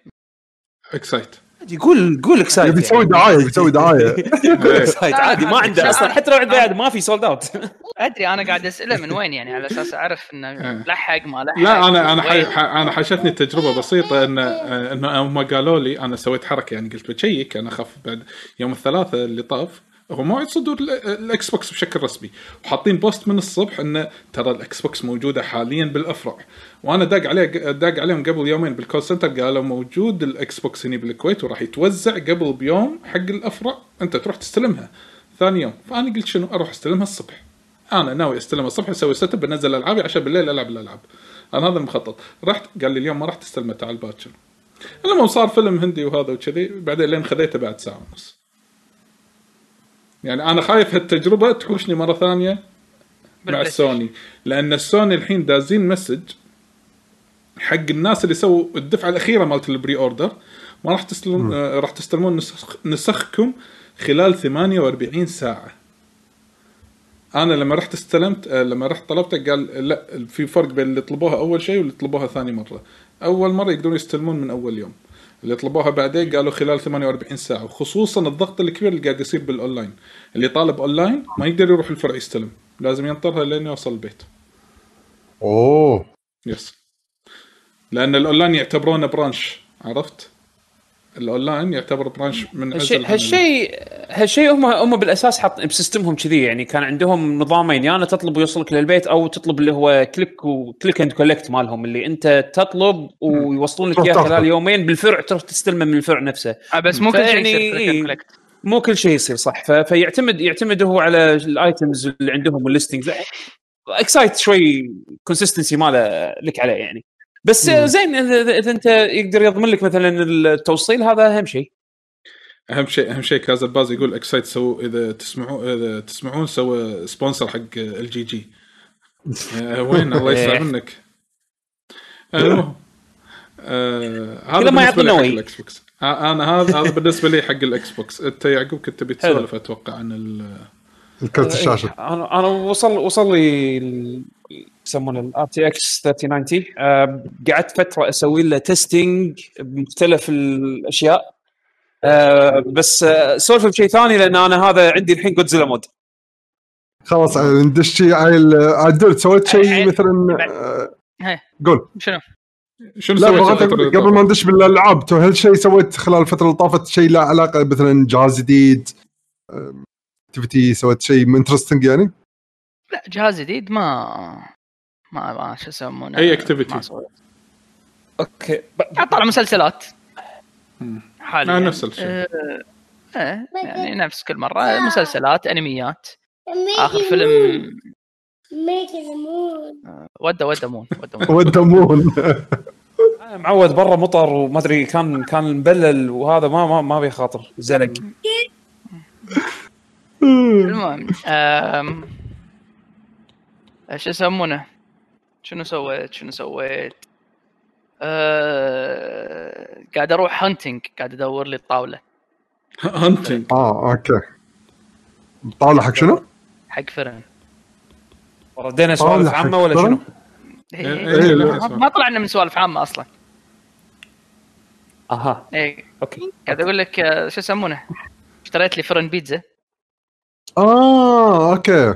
[SPEAKER 3] اكسايت
[SPEAKER 1] يقول قول اكسايت
[SPEAKER 2] يبي يسوي دعاية يبي يسوي دعاية.
[SPEAKER 1] اكسايت عادي ما عنده أصلا. حتى لو عنده ما في sold out
[SPEAKER 4] أدري أنا قاعد أسأله من وين يعني على أساس أعرف إنه
[SPEAKER 3] إيه.
[SPEAKER 4] لحق ما لحق
[SPEAKER 3] لا
[SPEAKER 4] أنا
[SPEAKER 3] أنا. أنا حاشتني تجربة بسيطة إن إن هم قالوا لي أنا سويت حركة يعني قلت بشيك أنا أخاف بعد يوم الثلاثاء اللي طاف. موعد صدور ال- الإكس بوكس بشكل رسمي. وحاطين post من الصبح إنه ترى الإكس بوكس موجودة حاليا بالافرع وأنا داق عليه داق عليهم قبل يومين بال call center قالوا موجود الإكس بوكس هنا بالكويت وراح يتوزع قبل بيوم حق الافرع أنت تروح تستلمها. ثاني يوم. فأنا قلت شنو؟ أروح أستلمها الصبح. أنا ناوي أستلمها الصبح أسوي setup بنزل ألعابي عشان بالليل ألعب الألعاب. أنا هذا المخطط. رحت قال لي اليوم ما راح تستلمه تعال باكر. المهم صار فيلم هندي وهذا وكذي. بعدين لين خذيته بعد ساعة ونص. يعني أنا خايف هالتجربة تحوشني مرة ثانية مع. السوني لأن السوني الحين دازين message حق الناس اللي سووا الدفعة الأخيرة مالت ال pre-order ما راح تستلمون آه، راح تستلمون نسخ نسخكم خلال 48 ساعة. أنا لما رحت استلمت آه، لما رحت طلبته قال لا في فرق بين اللي طلبوها أول شيء واللي طلبوها ثاني مرة. أول مرة يقدرون يستلمون من أول يوم. اللي طلبوها بعدين قالوا خلال 48 ساعة وخصوصا الضغط الكبير اللي قاعد يصير بالأونلاين. اللي طالب أونلاين ما يقدر يروح الفرع يستلم لازم ينطرها لين يوصل البيت.
[SPEAKER 2] أوه.
[SPEAKER 3] yes لأن الأونلاين يعتبرونه branch عرفت؟ الأونلاين يعتبر branch من
[SPEAKER 1] هالشيء هالشيء هالشيء هم هم بالأساس حاط ب system هم كذي يعني كان عندهم نظامين يا أنا تطلب ويوصلك للبيت أو تطلب اللي هو click و click and collect مالهم اللي أنت تطلب ويوصلون لك
[SPEAKER 2] إياه.
[SPEAKER 1] خلال يومين بالفرع تروح تستلمه من الفرع نفسه
[SPEAKER 4] آه، بس مو كل شيء يصير.
[SPEAKER 1] مو كل شيء يصير صح. فيعتمد يعتمد هو على ال items اللي عندهم وال listings إكسايت شوي consistency ماله لك عليه يعني بس
[SPEAKER 2] مم.
[SPEAKER 1] زين اذا إذا- إذا أنت يقدر يضمن لك مثلا التوصيل هذا أهم شيء
[SPEAKER 3] أهم شيء أهم شيء كازالباز يقول إكسايت so إذا تسمعون إذا تسمعون سوى sponsor حق ال GG آه، وين الله يسمع
[SPEAKER 1] إيه.
[SPEAKER 3] منك المهم آه، هذا
[SPEAKER 1] ما يعطينا.
[SPEAKER 3] الإكس بوكس آه، أنا هذا هذا بالنسبة لي حق الاكس بوكس أنت يعقوب كنت تبي
[SPEAKER 1] حلو.
[SPEAKER 3] تسولف أتوقع عن ال
[SPEAKER 2] الكرت الشاشة
[SPEAKER 1] أنا أنا وصل وصل لي يسمونه ال RTX 3090 آه، قعدت فترة أسوي له testing بمختلف الأشياء. آه، بس آه، سولف بشيء ثاني لأن أنا هذا عندي الحين Godzilla mode
[SPEAKER 2] خلاص آه، ندش شيء عيل عدول سويت شيء مثلا آه،. قول.
[SPEAKER 4] شنو؟
[SPEAKER 3] شنو
[SPEAKER 2] لا
[SPEAKER 3] سويت
[SPEAKER 2] قبل ما ندش بالألعاب تو هل شيء سويت خلال الفترة اللي طافت شيء له علاقة مثلا جهاز جديد؟ activity سويت شيء interesting يعني؟
[SPEAKER 4] لا جهاز جديد ما ما ما شو يسمونه. ما سويت.
[SPEAKER 1] أوكي.
[SPEAKER 4] طلع مسلسلات. حاليا.
[SPEAKER 3] آه، نفس الشيء.
[SPEAKER 4] آه، آه، يعني نفس كل مرة. مسلسلات أنميات. آخر فيلم. آه، ودا ودا مون ودا مون.
[SPEAKER 2] ودمون
[SPEAKER 1] أنا معود برا مطر وما أدري كان كان مبلل وهذا ما ما ما بيخاطر. زلق.
[SPEAKER 4] المهم شو يسمونه؟ شنو سويت؟ شنو سويت؟ آه، قاعد أروح hunting قاعد ادور لي الطاولة.
[SPEAKER 3] hunting
[SPEAKER 2] آه أوكي. طاوله حق شنو؟
[SPEAKER 4] حق فرن.
[SPEAKER 1] ردينا سوالف
[SPEAKER 2] عامة
[SPEAKER 1] ولا؟ شنو؟
[SPEAKER 4] إيه،
[SPEAKER 3] إيه،
[SPEAKER 4] إيه، ما- طلعنا من سوالف عامة أصلا.
[SPEAKER 1] أها.
[SPEAKER 4] إيه،
[SPEAKER 1] أوكي.
[SPEAKER 4] قاعد أقول لك آه، شو يسمونه؟ اشتريت لي فرن بيتزا.
[SPEAKER 2] آه أوكي.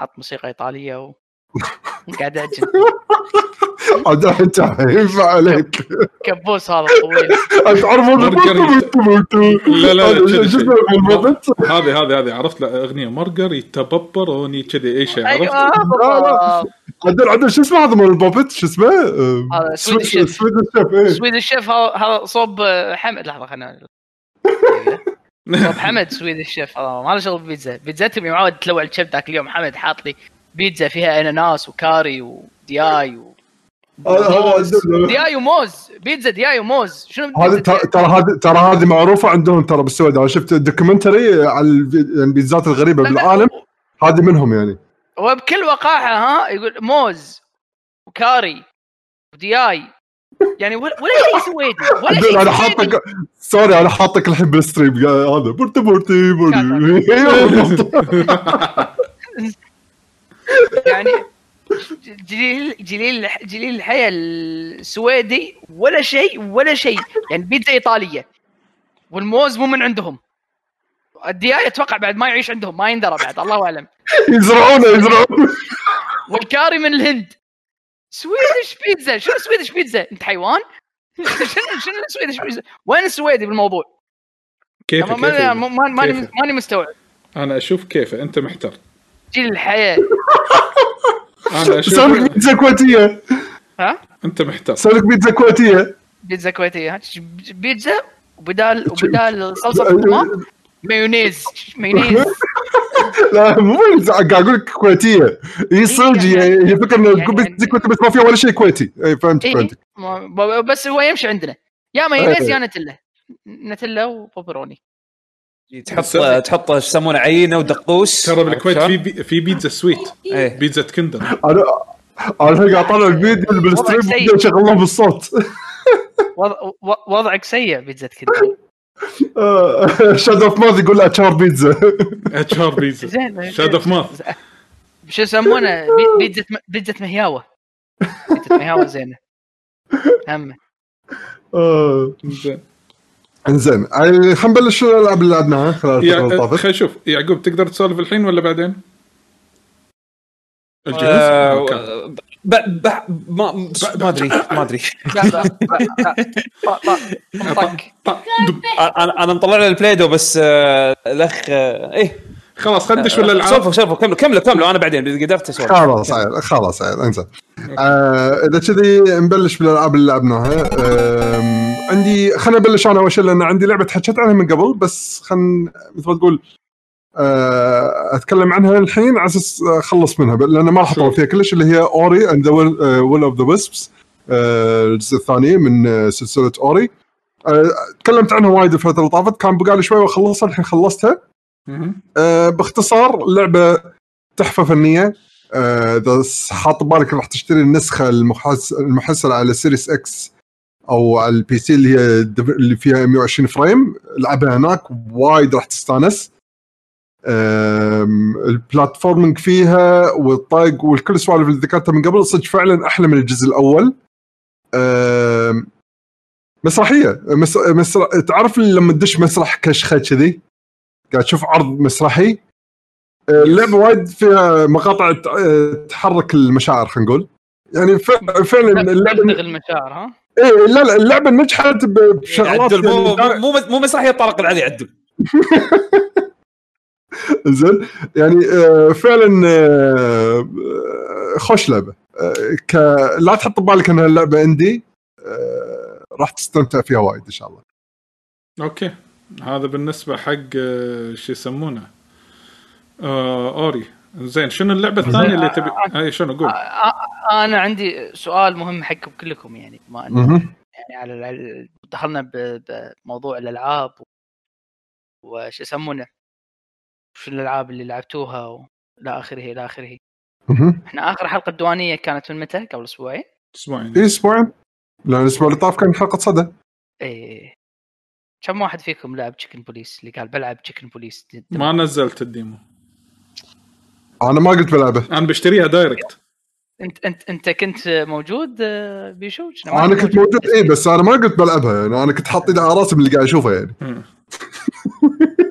[SPEAKER 4] حط موسيقى إيطالية و... قاعد اعجن
[SPEAKER 2] عاد أنت ينفع عليك.
[SPEAKER 4] كبوس هذا طويل.
[SPEAKER 2] عارف
[SPEAKER 3] لا، لا،؟ هذه هذه هذه. عرفت؟ له أغنية مرقر يتببروني كذي أي شيء. عرفت؟
[SPEAKER 4] أيوه بالضبط.
[SPEAKER 2] عدل عدل شو اسمه هذا مال البوبت شو اسمه؟
[SPEAKER 4] هذا سويد الشيف.
[SPEAKER 2] سويد الشيف
[SPEAKER 4] سويد الشيف هذا هذا صوب آه، حمد. لحظة خلينا صوب حمد Swedish Chef. ما له شغل بيتزا بيتزاتي معود تلوع الشيف ذاك اليوم. حمد حاط لي بيتزا فيها أناناس وكاري ودياي و... دياي وموز. بيتزا دياي وموز. شنو
[SPEAKER 2] هذه ترى هذه ترى هذه معروفة عندهم ترى بالسويد. أنا شفت documentary على البي- يعني البيتزات الغريبة بالعالم. هذه منهم يعني.
[SPEAKER 4] وبكل وقاحة ها؟ يقول موز وكاري ودياي. يعني ولا شيء سويدي ولا شيء أنا.
[SPEAKER 2] حاطك sorry أنا حاطك الحين بال stream. هذا بورتي بورتي بورتي
[SPEAKER 4] يعني جليل جليل جليل الحياة السويدي ولا شيء ولا شيء. يعني بيتزا إيطالية والموز مو من عندهم. الدياي أتوقع بعد ما يعيش عندهم ما يندرى بعد الله أعلم.
[SPEAKER 2] يزرعونه يزرعونه.
[SPEAKER 4] والكاري من الهند. سويدش بيتزا؟ شنو سويدش بيتزا؟ انت حيوان؟ شنو شنو سويدش بيتزا؟ وين السويدي بالموضوع؟
[SPEAKER 3] كيف
[SPEAKER 4] ما- ما-
[SPEAKER 3] كيف
[SPEAKER 4] ما- ما- ماني
[SPEAKER 3] كيف؟
[SPEAKER 4] ماني مستوعب.
[SPEAKER 3] أنا أشوف كيفه أنت محتار
[SPEAKER 4] جيل
[SPEAKER 3] الحياة.
[SPEAKER 2] أنا أشوف بيتزا كويتية.
[SPEAKER 4] ها؟
[SPEAKER 3] أنت محتار
[SPEAKER 2] لك بيتزا كويتية.
[SPEAKER 4] بيتزا كويتية؟ بيتزا وبدال وبدال صلصة الطماط مايونيز. مايونيز.
[SPEAKER 2] لا مو بيتزا قاعد أقول لك كويتية. هي صدق هي
[SPEAKER 4] يعني-
[SPEAKER 2] هي فكرة انه
[SPEAKER 4] يعني-
[SPEAKER 2] كويتية بس ما فيها ولا شيء كويتي. اي فهمت
[SPEAKER 4] اي
[SPEAKER 2] فهمت.
[SPEAKER 4] ما- بس هو يمشي عندنا. يا مايونيز
[SPEAKER 2] إيه.
[SPEAKER 4] يا Nutella Nutella و pepperoni
[SPEAKER 1] تحط تحط إيش يسمونه عينة ودقوس.
[SPEAKER 3] ترى بالكويت في في بيتزا
[SPEAKER 1] sweet.
[SPEAKER 3] بيتزا
[SPEAKER 2] Kinder أنا أنا قاعد أطلع الفيديو اللي بال stream له بالصوت.
[SPEAKER 4] وضعك سيء بيتزا كذا
[SPEAKER 2] شاد اوف ماضي يقول اتشار بيتزا
[SPEAKER 3] اتش ار بيتزا
[SPEAKER 4] زين
[SPEAKER 3] شاد اوف ماث
[SPEAKER 4] شو يسمونه؟ بي- بيتزا بيتزا مهياوة. بيتزا مهياوة زينة. هم.
[SPEAKER 2] آه.
[SPEAKER 3] زين.
[SPEAKER 2] انزين يعني خلينا نبلش الالعاب اللي لعبناها خلال الفترة اللي
[SPEAKER 3] يع-
[SPEAKER 2] طافت.
[SPEAKER 3] خلينا نشوف. يعقوب تقدر تسولف الحين ولا بعدين؟ الجهاز؟
[SPEAKER 1] ب- ب- ما ما أدري ما أدري.
[SPEAKER 4] لا لا لا لا طق
[SPEAKER 3] طق، دب.
[SPEAKER 1] أنا أنا مطلع له البليدو بس آه، الأخ آه، إيه.
[SPEAKER 3] خلاص خلينا ندش ولا الالعاب
[SPEAKER 1] سولفوا سولفوا كملوا كملوا كملوا. أنا بعدين قدرت اسولف
[SPEAKER 2] خلاص عيل خلاص عيل انزين. آه إذا كذي نبلش بالألعاب اللي لعبناها. عندي خليني أبلش أنا. أول شيء لأن عندي لعبة حكيت عنها من قبل بس خلينا مثل ما تقول أتكلم عنها الحين على أساس أخلص منها لأن ما راح أطول فيها. كلش اللي هي Ori and Will of the Wisps الجزء الثاني من آه، سلسلة Ori. آه، تكلمت عنها وايد الفترة اللي طافت كان بقالي شوي وأخلصها الحين خلصتها. آه، باختصار لعبة تحفة فنية. آه، إذا حاط بالك راح تشتري النسخة المحس... المحسنة على Series X أو على ال PC اللي هي اللي فيها 120 frame. العبها هناك وايد راح تستانس. ال platforming فيها والطق والكل السوالف اللي ذكرتها من قبل صدق فعلا أحلى من الجزء الأول. مسرحية. مس... مسر... تعرف لما تدش مسرح كشخة كذي؟ قاعد تشوف عرض مسرحي. آه، اللعبة وايد فيها مقاطع آه، تحرك المشاعر خلينا نقول. يعني ف- فعلا
[SPEAKER 4] تبلغ
[SPEAKER 2] اللعبة
[SPEAKER 4] المشاعر ها؟
[SPEAKER 2] إيه لا لا اللعبة نجحت ب- بشغلات
[SPEAKER 1] مو
[SPEAKER 2] يعني
[SPEAKER 1] مو مو مسرحية الطلق العادي عدل
[SPEAKER 2] زين؟ يعني آه، فعلا آه، آه، خوش لعبة. ك لا تحط ببالك إنها اللعبه indie راح تستمتع فيها وايد إن شاء الله.
[SPEAKER 3] okay. هذا بالنسبة حق شو يسمونه؟ آه Ori. زين شنو اللعبة الثانية اللي تبي؟ اي شنو؟ قول.
[SPEAKER 4] أنا عندي سؤال مهم حقكم كلكم يعني بما ان. يعني على دخلنا ب- بموضوع الألعاب وش يسمونه؟ شو الألعاب اللي لعبتوها والى آخره إلى
[SPEAKER 2] آخره.
[SPEAKER 4] إحنا آخر حلقة ديوانيه كانت من متى؟ قبل أسبوعين؟
[SPEAKER 3] أسبوعين.
[SPEAKER 2] اي أسبوعين. لأن الأسبوع اللي طاف كان حلقة صدى.
[SPEAKER 4] إيه. كم واحد فيكم لعب Chicken Police اللي قال بلعب Chicken Police
[SPEAKER 3] ما نزلت ال
[SPEAKER 2] demo. أنا ما قلت بلعبه.
[SPEAKER 3] أنا بشتريها direct
[SPEAKER 4] أنت أنت أنت كنت موجود آه، بيشو؟
[SPEAKER 2] أنا كنت موجود اي بس أنا ما قلت بلعبها يعني أنا كنت حاط ايدي على راسي من اللي قاعد أشوفه يعني.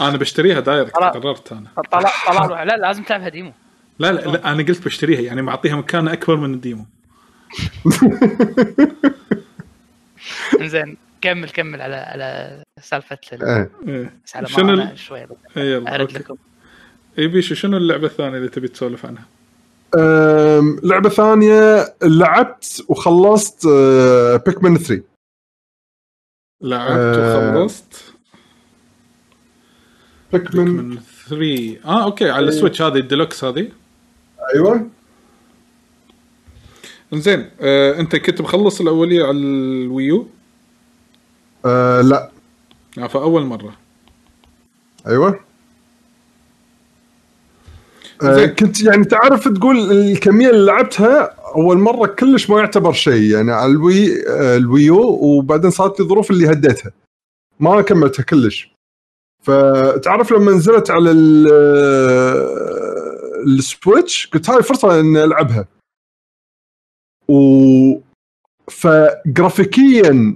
[SPEAKER 3] أنا بشتريها
[SPEAKER 4] direct.
[SPEAKER 3] قررت أنا
[SPEAKER 4] طلع طلع لا لازم تلعبها demo
[SPEAKER 3] لا لا, لا أنا قلت بشتريها يعني معطيها مكان أكبر من ال demo
[SPEAKER 4] زين كمل كمل على على سالفة ال-
[SPEAKER 2] إيه
[SPEAKER 3] إيه.
[SPEAKER 4] بس على
[SPEAKER 3] شنو
[SPEAKER 4] شوي
[SPEAKER 3] إيه أرد.
[SPEAKER 4] لكم
[SPEAKER 3] إي بيشو شنو اللعبة الثانية اللي تبي تسولف عنها؟
[SPEAKER 2] أم، لعبة ثانية لعبت وخلصت أه، Pikmin 3
[SPEAKER 3] لعبت
[SPEAKER 2] آه.
[SPEAKER 3] وخلصت Pikmin 3 آه okay على ال Switch هذه الديلوكس هذه.
[SPEAKER 2] أيوه.
[SPEAKER 3] زين آه أنت كنت مخلص الأولية على ال Wii U؟
[SPEAKER 2] أه لا.
[SPEAKER 3] آه فاول مرة.
[SPEAKER 2] أيوه. آه،
[SPEAKER 3] زين.
[SPEAKER 2] كنت يعني تعرف تقول الكمية اللي لعبتها أول مرة كلش ما يعتبر شيء يعني على ال Wii آه، ال Wii U وبعدين صارت لي ظروف اللي هديتها. ما كملتها كلش. فتعرف لما نزلت على آه، ال Switch قلت هاي فرصة إني ألعبها. و فجرافيكيا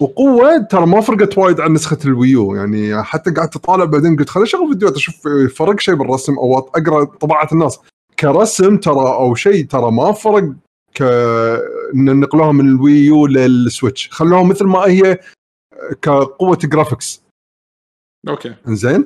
[SPEAKER 2] وقوة ترى ما فرقت وايد عن نسخة ال Wii U. يعني حتى قعدت أطالع بعدين قلت خليني أشغل فيديوهات أشوف فرق شيء بالرسم أو أقرأ انطباعات الناس. كرسم ترى أو شيء ترى ما فرق ك إن نقلوها من ال Wii U لل Switch. خلوها مثل ما هي كقوة graphics
[SPEAKER 3] okay.
[SPEAKER 2] زين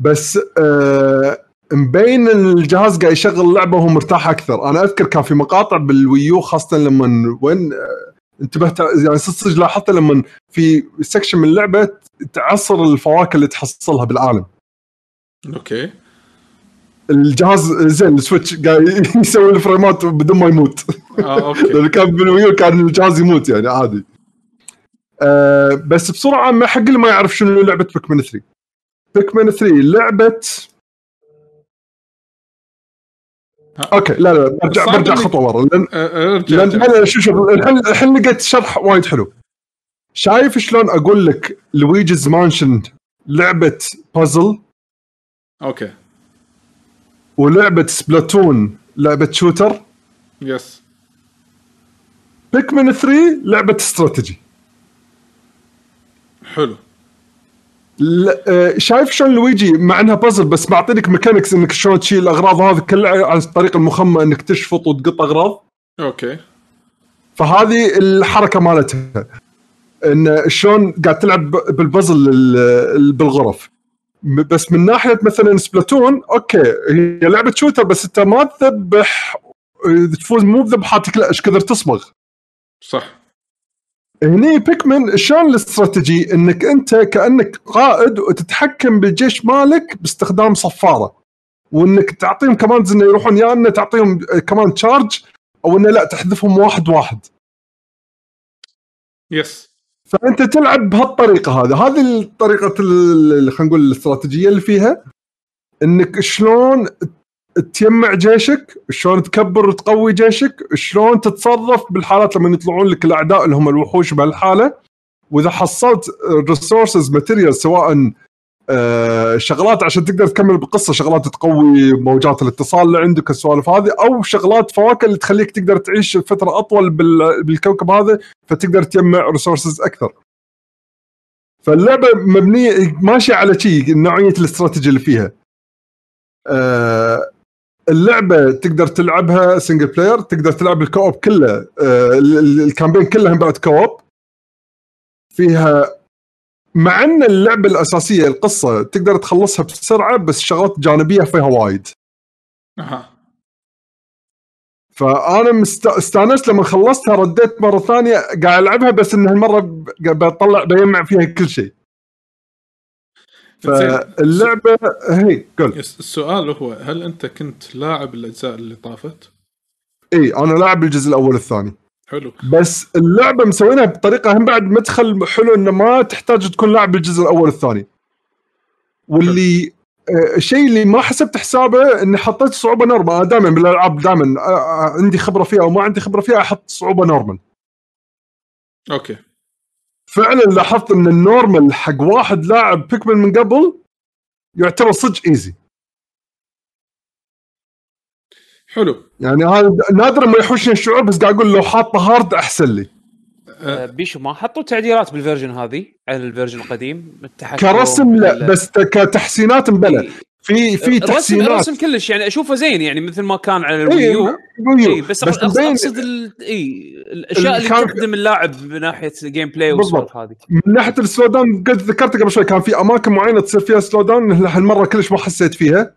[SPEAKER 2] بس آه مبين إن الجهاز قاعد يشغل اللعبه وهو مرتاح أكثر. أنا أذكر كان في مقاطع بال Wii U خاصة لما وين آه انتبهت يعني صدق صدق لاحظت لما في section من اللعبة تعصر الفواكه اللي تحصلها بالعالم.
[SPEAKER 3] okay.
[SPEAKER 2] الجهاز زين ال Switch قاعد يسوي الفريمات بدون ما يموت.
[SPEAKER 3] آه okay.
[SPEAKER 2] لأن كان بال Wii U كان الجهاز يموت يعني عادي. أه بس بصوره عامه حق اللي ما يعرف شنو لعبة Pikmin 3 Pikmin 3 لعبه okay لا لا برجع برجع خطوة ورا لأن
[SPEAKER 3] آه، آه، ارجع لأن.
[SPEAKER 2] أنا شو شوف الحين الحين لقيت شرح وايد حلو. شايف شلون أقول لك Luigi's Mansion لعبة puzzle
[SPEAKER 3] okay.
[SPEAKER 2] ولعبة سبلاتون لعبة shooter،
[SPEAKER 3] yes
[SPEAKER 2] بيكمن 3 لعبة استراتيجي
[SPEAKER 3] حلو.
[SPEAKER 2] آه، شايف شلون لويجي مع إنها بازل بس معطينك mechanics إنك شلون تشيل الأغراض هذه كلها على الطريقة المخمه إنك تشفط وتقط أغراض.
[SPEAKER 3] okay.
[SPEAKER 2] فهذه الحركة مالتها. إن شلون قاعد تلعب بالبازل ال- ال- بالغرف. بس من ناحية مثلا سبلاتون okay هي لعبة shooter بس أنت ما تذبح آه، تفوز مو بذبحاتك لا إيش كثر تصمغ.
[SPEAKER 3] صح.
[SPEAKER 2] هني بيكمن شلون الاستراتيجي؟ إنك أنت كأنك قائد وتتحكم بالجيش مالك باستخدام صفارة. وإنك تعطيهم commands إنه يروحون يا انه تعطيهم command charge أو إنه لا تحذفهم واحد واحد.
[SPEAKER 3] yes
[SPEAKER 2] فأنت تلعب بهالطريقة هذه. هذه الطريقة ال- خلينا نقول الاستراتيجية اللي فيها. إنك شلون تجمع جيشك شلون تكبر وتقوي جيشك شلون تتصرف بالحالات لما يطلعون لك الأعداء اللي هم الوحوش بهالحالة. وإذا حصلت resources material سواء شغلات عشان تقدر تكمل بالقصة شغلات تقوي موجات الاتصال اللي عندك السوالف هذه أو شغلات فواكه اللي تخليك تقدر تعيش فترة أطول بال- بالكوكب هذا فتقدر تجمع resources أكثر. فاللعبة مبنية ماشية على شيء نوعية الاستراتيجي اللي فيها. آه اللعبة تقدر تلعبها single player تقدر تلعب ال co-op كله آه ال- ال- ال campaign كله بعد co-op. فيها مع إن اللعبة الأساسية القصة تقدر تخلصها بسرعة بس شغلات جانبية فيها وايد.
[SPEAKER 3] أها.
[SPEAKER 2] فأنا مست... استانست لما خلصتها رديت مرة ثانية قاعد ألعبها بس إن هالمرة بطلع بجمع فيها كل شيء.
[SPEAKER 3] زين.
[SPEAKER 2] فاللعبه هي قول.
[SPEAKER 3] السؤال هو هل أنت كنت لاعب الأجزاء اللي طافت؟
[SPEAKER 2] إي أنا لاعب الجزء الأول والثاني.
[SPEAKER 3] حلو.
[SPEAKER 2] بس اللعبة مسوينها بطريقة هم بعد مدخل حلو إنه ما تحتاج تكون لاعب الجزء الأول والثاني. واللي آه، الشيء اللي ما حسبت حسابه إني حطيت صعوبة normal دائما بالألعاب دائما عندي خبرة فيها أو ما عندي خبرة فيها أحط صعوبة normal
[SPEAKER 3] okay.
[SPEAKER 2] فعلا لاحظت إن ال normal حق واحد لاعب بيكمن من قبل يعتبر صدق easy.
[SPEAKER 3] حلو.
[SPEAKER 2] يعني هذا نادر ما يحوشني الشعور بس قاعد أقول لو حاطه hard أحسن لي.
[SPEAKER 1] آه، بيش هو ما حطوا تعديلات بال version هذه على ال version القديم
[SPEAKER 2] كرسم؟ لا بس كتحسينات مبلى. في في
[SPEAKER 1] الرسم
[SPEAKER 2] تحسينات
[SPEAKER 1] الرسم كلش يعني أشوفه زين يعني مثل ما كان على
[SPEAKER 2] إيه،
[SPEAKER 1] ال Wii U
[SPEAKER 2] ويو.
[SPEAKER 1] اي بس,
[SPEAKER 2] بس
[SPEAKER 1] بس اقصد. اي الأشياء اللي تخدم اللاعب من ناحية
[SPEAKER 2] gameplay.
[SPEAKER 1] والسوالف هذه
[SPEAKER 2] من ناحية ال slow down قد ذكرت قبل شوي كان في أماكن معينة تصير فيها slow down هالمرة كلش ما حسيت فيها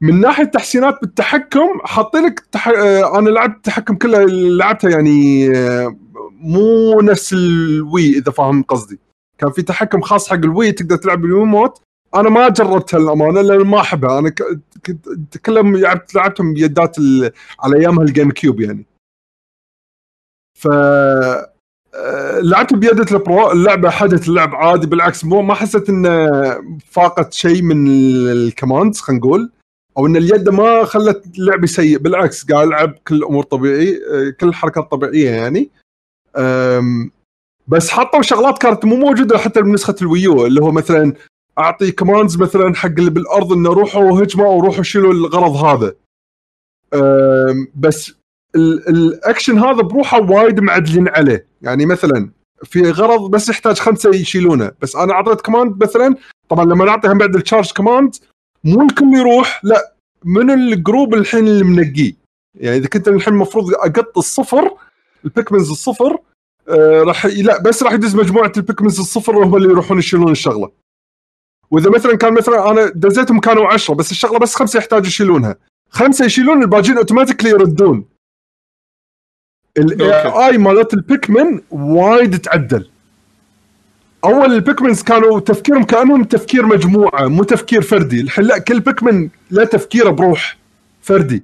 [SPEAKER 2] من ناحية تحسينات بالتحكم حاطين لك تح... آه، أنا لعبت التحكم كله لعبتها يعني آه، مو نفس ال Wii إذا فاهم قصدي كان في تحكم خاص حق ال Wii تقدر تلعب بالريموت أنا ما جربتها للامانه لأن ما أحبها. أنا. كنت كلهم لعبت لعبتهم بيدات ال... على ايامها ال GameCube يعني. ف آه، لعبت بيدة ال Pro اللعبة حدث اللعب عادي. بالعكس مو ما حسيت انه فاقت شيء من ال- ال commands خلينا نقول أو إن اليد ما خلت لعبي سيء. بالعكس قاعد ألعب كل الأمور طبيعي آه، كل الحركات طبيعية يعني. بس حطوا شغلات كانت مو موجودة حتى بنسخة ال Wii U اللي هو مثلا أعطي commands مثلا حق اللي بالأرض إنه روحوا هجمه أو روحوا شيلوا الغرض هذا. بس ال- الأكشن هذا بروحه وايد معدلين عليه. يعني مثلا في غرض بس يحتاج خمسة يشيلونه. بس أنا أعطيت command مثلا طبعا لما نعطي هم بعد ال charge command مو الكل يروح لا من ال group الحين اللي منقيه. يعني إذا كنت الحين المفروض أقط الصفر البيكمنز الصفر آه راح لا بس راح يدز مجموعة البيكمنز الصفر هم اللي يروحون يشيلون الشغلة. وإذا مثلا كان مثلا أنا دزيتهم كانوا عشرة بس الشغلة بس خمسة يحتاجوا يشيلونها. خمسة يشيلون الباجين automatically يردون. ال AI مالت البيكمن وايد تعدل. أول البيكمنز كانوا تفكيرهم كأنهم تفكير مجموعة مو تفكير فردي. الحين لا كل بيكمن له تفكيره بروح فردي.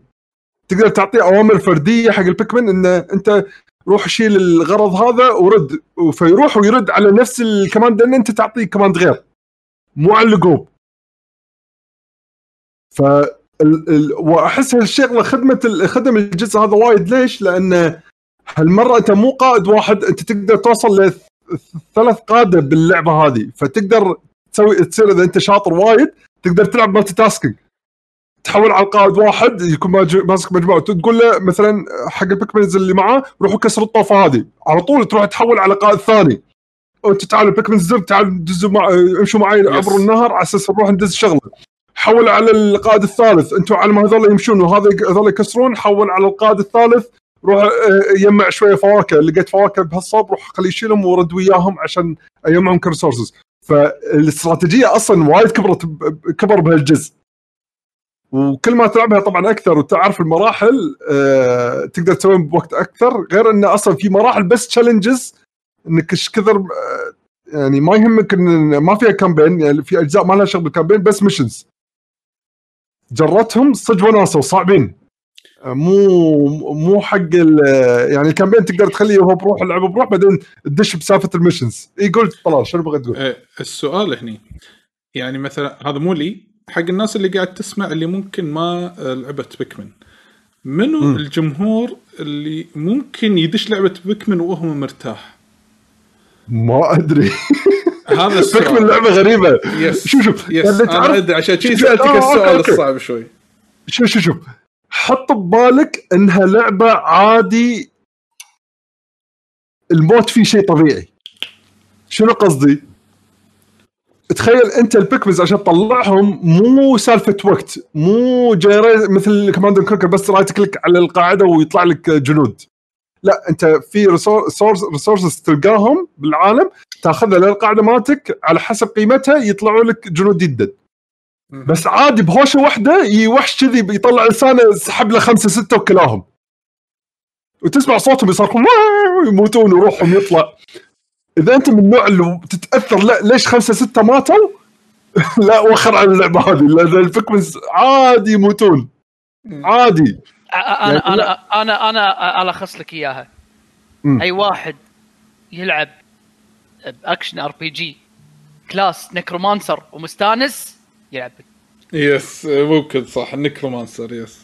[SPEAKER 2] تقدر تعطيه أوامر فردية حق البيكمن إنه أنت روح شيل الغرض هذا ورد فيروح ويرد على نفس ال command إن أنت تعطيه command غير. مو على ال group ف واحس هالشغله خدمه ال- خدم الجزء هذا وايد. ليش؟ لأن هالمرة أنت مو قائد واحد أنت تقدر توصل لثلاث قادة باللعبة هذه. فتقدر تسوي تصير إذا أنت شاطر وايد تقدر تلعب multitasking تحول على القائد واحد يكون ماسك مجموعة. تقول له مثلا حق البيكمنز اللي معاه روحوا كسروا الطوفة هذه. على طول تروح تحول على قائد ثاني. تعالوا البيكمنز زر تعالوا دزوا مع امشوا معي عبر النهر على أساس نروح ندز شغله حول على القائد الثالث. أنتم على ما هذول يمشون وهذا هذول يكسرون. حول على القائد الثالث. روح آه، يجمع شوية فواكه. لقيت فواكه بهالصوب روح خليه يشيلهم ورد وياهم عشان يجمعهم ك resources. فالاستراتيجية أصلا وايد كبرت كبر بهالجزء. وكل ما تلعبها طبعا أكثر وتعرف المراحل آه، تقدر تسويهم بوقت أكثر. غير انه أصلا في مراحل بس challenges إنك إيش كثر يعني ما يهمك إن ما فيها campaign يعني في أجزاء ما لها شغل بال campaign بس missions جربتهم صدق وناسه وصعبين مو مو حق يعني ال campaign تقدر تخليه وهو بروح اللعبه بروح بعدين تدش بسالفة ال missions اي قلت طلال شنو بغيت تقول؟
[SPEAKER 3] إيه، السؤال هني. يعني مثلا هذا مو لي حق الناس اللي قاعد تسمع اللي ممكن ما آه، لعبت Pikmin منو
[SPEAKER 2] مم.
[SPEAKER 3] الجمهور اللي ممكن يدش لعبة Pikmin وهو مرتاح؟
[SPEAKER 2] ما أدري.
[SPEAKER 3] هذا السؤال.
[SPEAKER 2] لعبه غريبة.
[SPEAKER 3] yes
[SPEAKER 2] شوف شوف.
[SPEAKER 3] yes
[SPEAKER 2] يعني أنا
[SPEAKER 3] ادري عشان كذي سألتك
[SPEAKER 2] آه،
[SPEAKER 3] السؤال. الصعب شوي.
[SPEAKER 2] شوف شوف شوف. حط ببالك إنها لعبة عادي. الموت فيه شيء طبيعي. شنو قصدي؟ تخيل أنت ال Pikmins عشان تطلعهم مو سالفة وقت مو جيري مثل Command & Conquer بس right click على القاعدة ويطلع لك جنود. لا انت في resources تلقاهم بالعالم تاخذها للقاعدة مالتك على حسب قيمتها يطلعوا لك جنود جدد. بس عادي بهوشة واحدة يوحش كذي بيطلع لسانه سحب له خمسة ستة وكلاهم. وتسمع صوتهم يصرخون يموتون وروحهم يطلع. إذا أنت من النوع اللي تتأثر لا ليش خمسة ستة ماتوا؟ لا وخر عن اللعبة هذه لأن البيكمنز عادي يموتون. عادي.
[SPEAKER 4] أنا
[SPEAKER 2] يعني
[SPEAKER 4] أنا أنا أنا ألخص لك إياها.
[SPEAKER 2] مم.
[SPEAKER 4] أي واحد يلعب ب action RPG class necromancer ومستانس يلعب.
[SPEAKER 3] yes ممكن صح ال necromancer
[SPEAKER 4] yes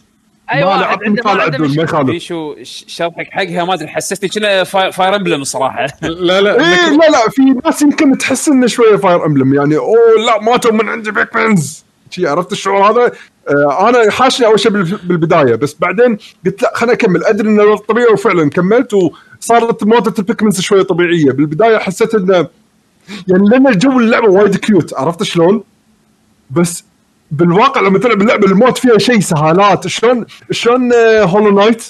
[SPEAKER 4] أي
[SPEAKER 2] ما
[SPEAKER 4] واحد
[SPEAKER 2] لعبت
[SPEAKER 4] عنده ما عنده
[SPEAKER 2] عدول ما
[SPEAKER 4] مشكلة.
[SPEAKER 2] يخالف.
[SPEAKER 1] بيشو ش- شرحك حقها؟ ما أدري حسستني كنها Fire Emblem صراحة.
[SPEAKER 3] لا لا
[SPEAKER 2] ال
[SPEAKER 3] necro-
[SPEAKER 2] لا لا في ناس يمكن تحس إنه شوية Fire Emblem يعني أوه لا ماتوا من عندي Pikmins. شي عرفت الشعور هذا؟ أنا حاشني أول شيء بال- بالبداية بس بعدين قلت لا خليني أكمل. أدري انه طبيعي وفعلا كملت وصارت موتة ال Pikmins شوية طبيعية. بالبداية حسيت انه يعني لأن الجو اللعبة وايد cute عرفت شلون؟ بس بالواقع لما تلعب اللعبة الموت فيها شيء سهالات. شلون؟ شلون آه، Hollow Knight